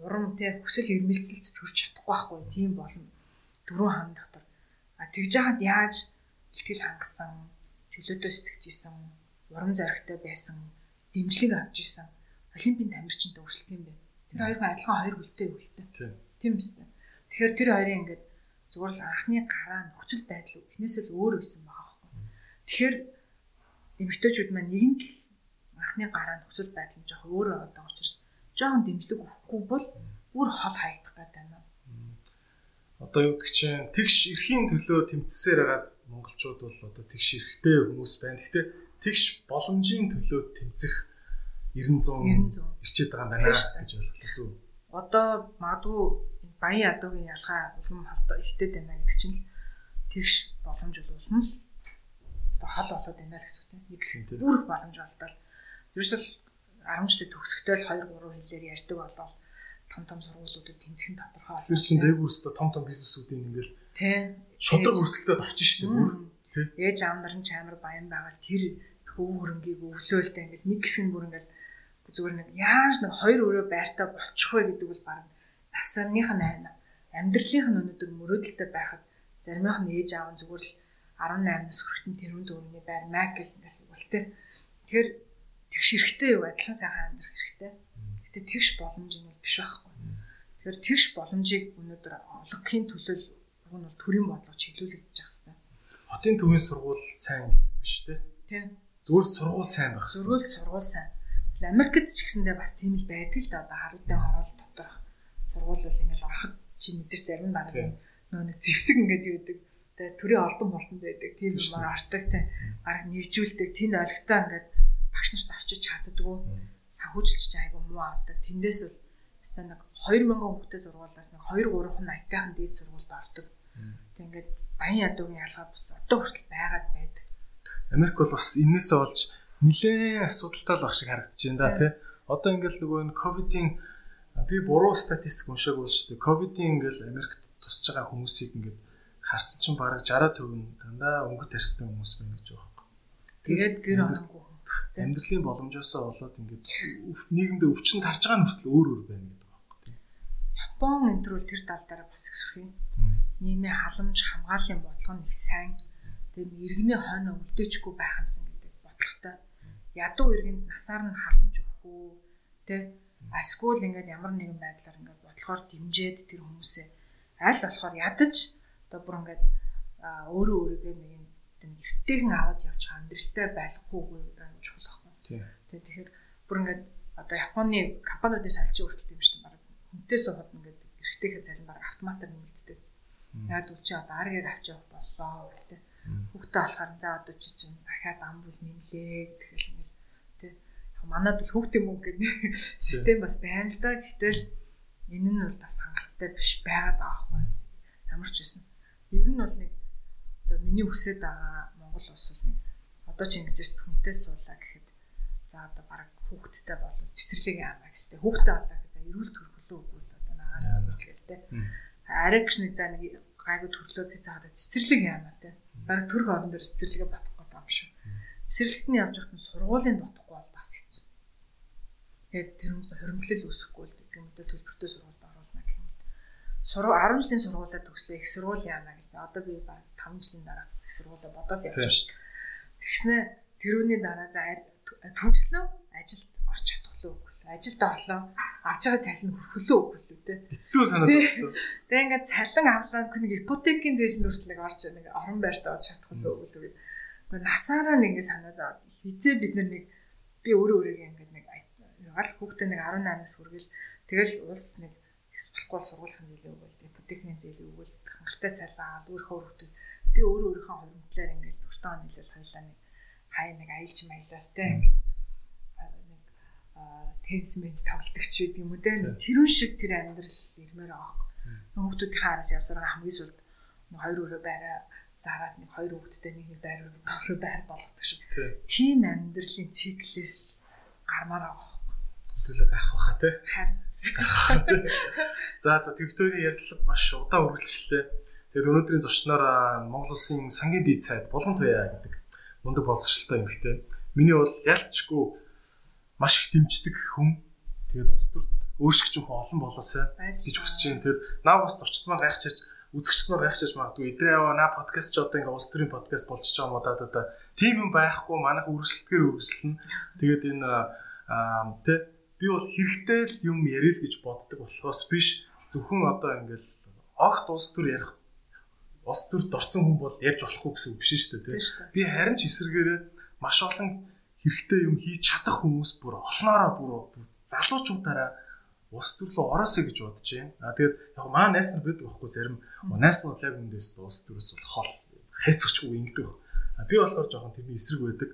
урам те хүсэл эрмэлзэлд төрж чадахгүй байхгүй. Тийм болно. Дөрөв хаан дотор. А тэгж яхад яаж бэлтгэл хангасан, чөлөөтэй сэтгэжсэн, урам зоригтой байсан, дэмжлэг авч исэн олимпийн тамирчинтай өрсөлдөх юм бэ. Тэр хоёр адилхан хоёр хөлтэй юу хэлтэй. Тийм. Үстэй. Тэгэхээр тэр хоёрын ингээд зүгээр л анхны гараа нөхцөл байдал эхнээсээ л өөр байсан байхгүй. Тэгэхээр эмэгтэйчүүд маань нэгэн л анхны гараа нөхцөл байдал нь жоох өөр байгаа учраас жоохон дэмжлэг өгөхгүй бол бүр хол хаягдах гэдэг байна. Одоо юу гэдэг чинь тэгш эрхийн төлөө тэмцсээр хагаад монголчууд бол одоо тэгш эрхтэй хүмүүс байна. Гэхдээ тэгш боломжийн төлөө тэмцэх 900 900 ирчээд байгаа юм байна гэж ойлголоо зүг. Одоо магадгүй баян ядуугийн ялгаа улам холтой ихтэй байна гэдэг чинь тэгш боломж улам одоо хол болоод байна л гэсэн үг. Нэг Тийм. хэсэг бүр их боломж болдоо. Ерөөсөл 10 жилийн төгсгөтэй л 2 3 хэлээр ярьдаг болол том том сургуулиудад тэнцэх нь тодорхой Тэр чинь дээгүүр өстө том том бизнесүүдийн ингээл тийм шудраг өрсөлдөд авчих шүү дээ бүр. Тий. ээж аав нар нь ч амар баян байгаа тэр их өв хөрөнгийг өвлөөлтэй ингээл нэг хэсэг нь бүр ингээл зүгээр нэг яаж нэг хоёр өрөө байртаа болчих вэ гэдэг бол баг насаарных нь айна амьдралынх нь өнөөдөр мөрөөдөлтэй байхад заримынх нь ээж аав нь зүгээр л 18-наас хүрэхтэн тэрүүн дөрөвний байр гэл ингээл үлтэй тэгэхээр тэгш эрэхтэй юу адилхан сайхан амьдрах хэрэгтэй гэтээ тэгш боломж бол биш байхгүй тэгэхээр тэгш боломжийг өнөөдөр олгохын төлөө уг нь бол төрийн бодлого чиглүүлэгдэж байгаа хэрэгтэй Хотын төвийн сургууль сайн гэдэг биш те. тийм Зүгээр сургууль сайн байх хэрэгтэй. Зөрүүл сургууль сайн. Америкт ч гэсэндээ бас тийм л байдаг л да. Одоо харуудын хороол доторх сургууль бол ингээл ороход чи мэдэрч зарим нь баг нөө нэг зевсэг ингээд юу гэдэг. Тэгээ төрийн ордон мортонд байдаг. Тийм юм артдаг те. Бараг нэгжүүлдэг. Тэнд олигтой ингээд багш нарт очиж чаддггүй. Санхүүжилч айгу муу авдаг. Тэндээс бол өстой нэг 2000 хүүхдэд сургуулаас нэг 2 3 найтайхан дээд сургуульд ордог. Тэг ингээд баян ядуугийн ялгаа бас одоо хүртэл байгаад байдаг. Америк бол бас энээсээ олж нилээн асуудалтай л баг шиг харагдаж байна да тий. Одоо ингээл нөгөө энэ ковидын би буруу статистик уншаагүй шүү дээ. Ковидын ингээл Америкт тусч байгаа хүмүүсийг ингээд харсан чинь бараг 60% нь дандаа өнгөт тарьсан хүмүүс байна гэж байгаа юм. Тэгээд гэр онохгүй амьдралын боломжоосоо болоод ингээд нийгэмдээ өвчин тарж байгаа нүртэл өөр өөр байна гэдэг байгаа юм. Япон төр тэр тал дээр бас их сүрх юм. Нийгмийн халамж хамгааллын бодлого нь их сайн. Тэгээд иргэний хойно үлдээчгүй байхансан гэдэг бодлоготой. Ядуу иргэнд насаар нь халамж өгөх үү? Тэ эсвэл ингээд ямар нэгэн байдлаар ингээд бодлохоор дэмжиэд тэр хүмүүсээ аль болохоор ядаж одоо бүр ингээд өөрөө өөрийгөө нэг юм нэвтэйгэн аваад явж байгаа амьдралтай байхгүй аюул чухал байхгүй. Тэгэхээр бүр ингээд одоо Японы компаниудын салжин хүртэл юм шүү дээ. Бараг хүнтэй суугаад ингээд эргэтэйхээ цалин бараг автоматар нэмэгддэг. Яг үл чи одоо аргаар авч явах боллоо гэдэг. Хүүхдээ болохоор за одоо чи чинь дахиад амбул нэмлээ гэхэл ингээд тий. Манад бол хүүхдийн мөнгө гэдэг систем бас байна л да. Гэтэл энэ нь бол бас хангалттай биш байгаад байгаа байхгүй. Ямар ч байсан. Ер нь бол нэг одоо миний хүсэж байгаа Монгол улс бол нэг одоо ч ингэж хүнтэй суулаа гэхэд за одоо баг хүүхдтэй болов цэцэрлэгийн амаа гэлтэй хүүхдтэй болоо гэж за эрүүл төрхлөө өгвөл одоо нагаад хэлтэй арай гэж нэг за нэг гайгүй төрлөө гэж заагаад цэцэрлэгийн амаа те. Баг төрх орон дээр цэцэрлэгээ батах гэдэг юм шүү цэцэрлэгт нь явж байхад сургуулийн дутахгүй бол бас хэцүү. Тэгээд тэр хөрөнгөлөл үүсэхгүй л гэх юм дэ төлбөртэй юм сургууль 10 жилийн сургуулаа төгслөө их сургууль яана гэдэг одоо би баг 5 жилийн дараа их сургуулаа бодоол явж шүү Тэгснэ тэрүүний дараа за төгслөө ажилд орч чадхлаа үгүй. Ажилд орлоо. Авч байгаа цалин хөрхөлөө үгүй те. Итүү санаа зовлоо. Тэгээ ингээд цалин авлаа нэг ипотекийн зээл нүртлэг орж нэг орон байртаа орж чадхлаа үгүй. Гэхдээ насаараа нэг ингээд санаа зовоод хизээ бид нэг би өөрөө өөрийгөө ингээд нэг ягаал хүүхдээ нэг 18-аас хүргээл тэгэл улс нэг экспортлгүй сургуулах нь зээл өгөөл ипотекийн зээл өгөөл хангалттай цалин аваад өөрийнхөө хүүхдээ би өөрөө өөрийнхөө хуримтлаар ингээд 40 тонн нийлэл хоёлаа нэг хай нэг аялж маялалтай ингээд нэг тенс менс тоглолтогч гэдэг юм уу те тэрүүн шиг тэр амьдрал ирмээр байгаа. Хүүхдүүдийн хараас явсараа хамгийн сүлд хоёр өрөө байраа зараад нэг хоёр хүүхэдтэй нэг байр өрөө байр болгодог шиг. Тийм амьдралын циклээс гармаар байгаа. Төлөө гарах баха те. Харин. За за Викторийн ярилцлага маш удаан үргэлжлээ. Тэгээд өнөөдрийн зочноор Монгол Улсын сангийн дээд сайд Булган туяа гэдэг мундаг боловсралтай эмэгтэй. Миний бол ялчгүй маш их дэмждэг хүн. Тэгээд улс төрд өөрсгч хүн олон болоосай гэж хүсэж байна. Тэгээд наа бас зочдмаар гайхчихж үзэгчдмээр гайхчихж магадгүй идрээ яваа наа подкаст ч одоо ингээ улс төрийн подкаст болчихж байгаа уу да да. Тийм юм байхгүй манайх үргэлжлэхээр үргэлжлэнэ. Тэгээд энэ тэ би бол хэрэгтэй л юм ярил гэж боддог болохоос биш зөвхөн одоо ингээл огт улс төр ярих ус төрд орсон хүн бол ярьж болохгүй гэсэн үг биш шүү дээ тийм. Би харин ч эсэргээрээ маш олон хэрэгтэй юм хийж чадах хүмүүс бүр олноороо бүр залуучуудаараа ус төрлөө ороосэй гэж бодож байна. А тэгээд яг маа найс нар байдаг байхгүй зарим найс нар яг үндээс ус төрөөс бол хол хайцагчгүй ингэдэг. А би болохоор жоохон тэрний эсрэг байдаг.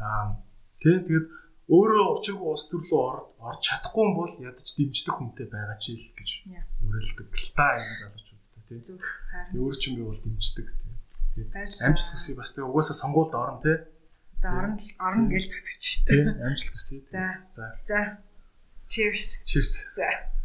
Аа тийм тэгээд өөрөө учиргүй ус төрлөө орж орж чадахгүй юм бол ядаж дэмждэг хүнтэй байгаа ч ил гэж өрөлдөг л та энэ залууч тий. Тэгээ өөр чинь би бол дэмждэг тий. Тэгээ амжилт хүсье бас тэгээ угаасаа сонгуульд орно тий. Тэгээ орно орно зүтгэж штэ. Тий амжилт хүсье. За. За. За. Cheers. Cheers. За.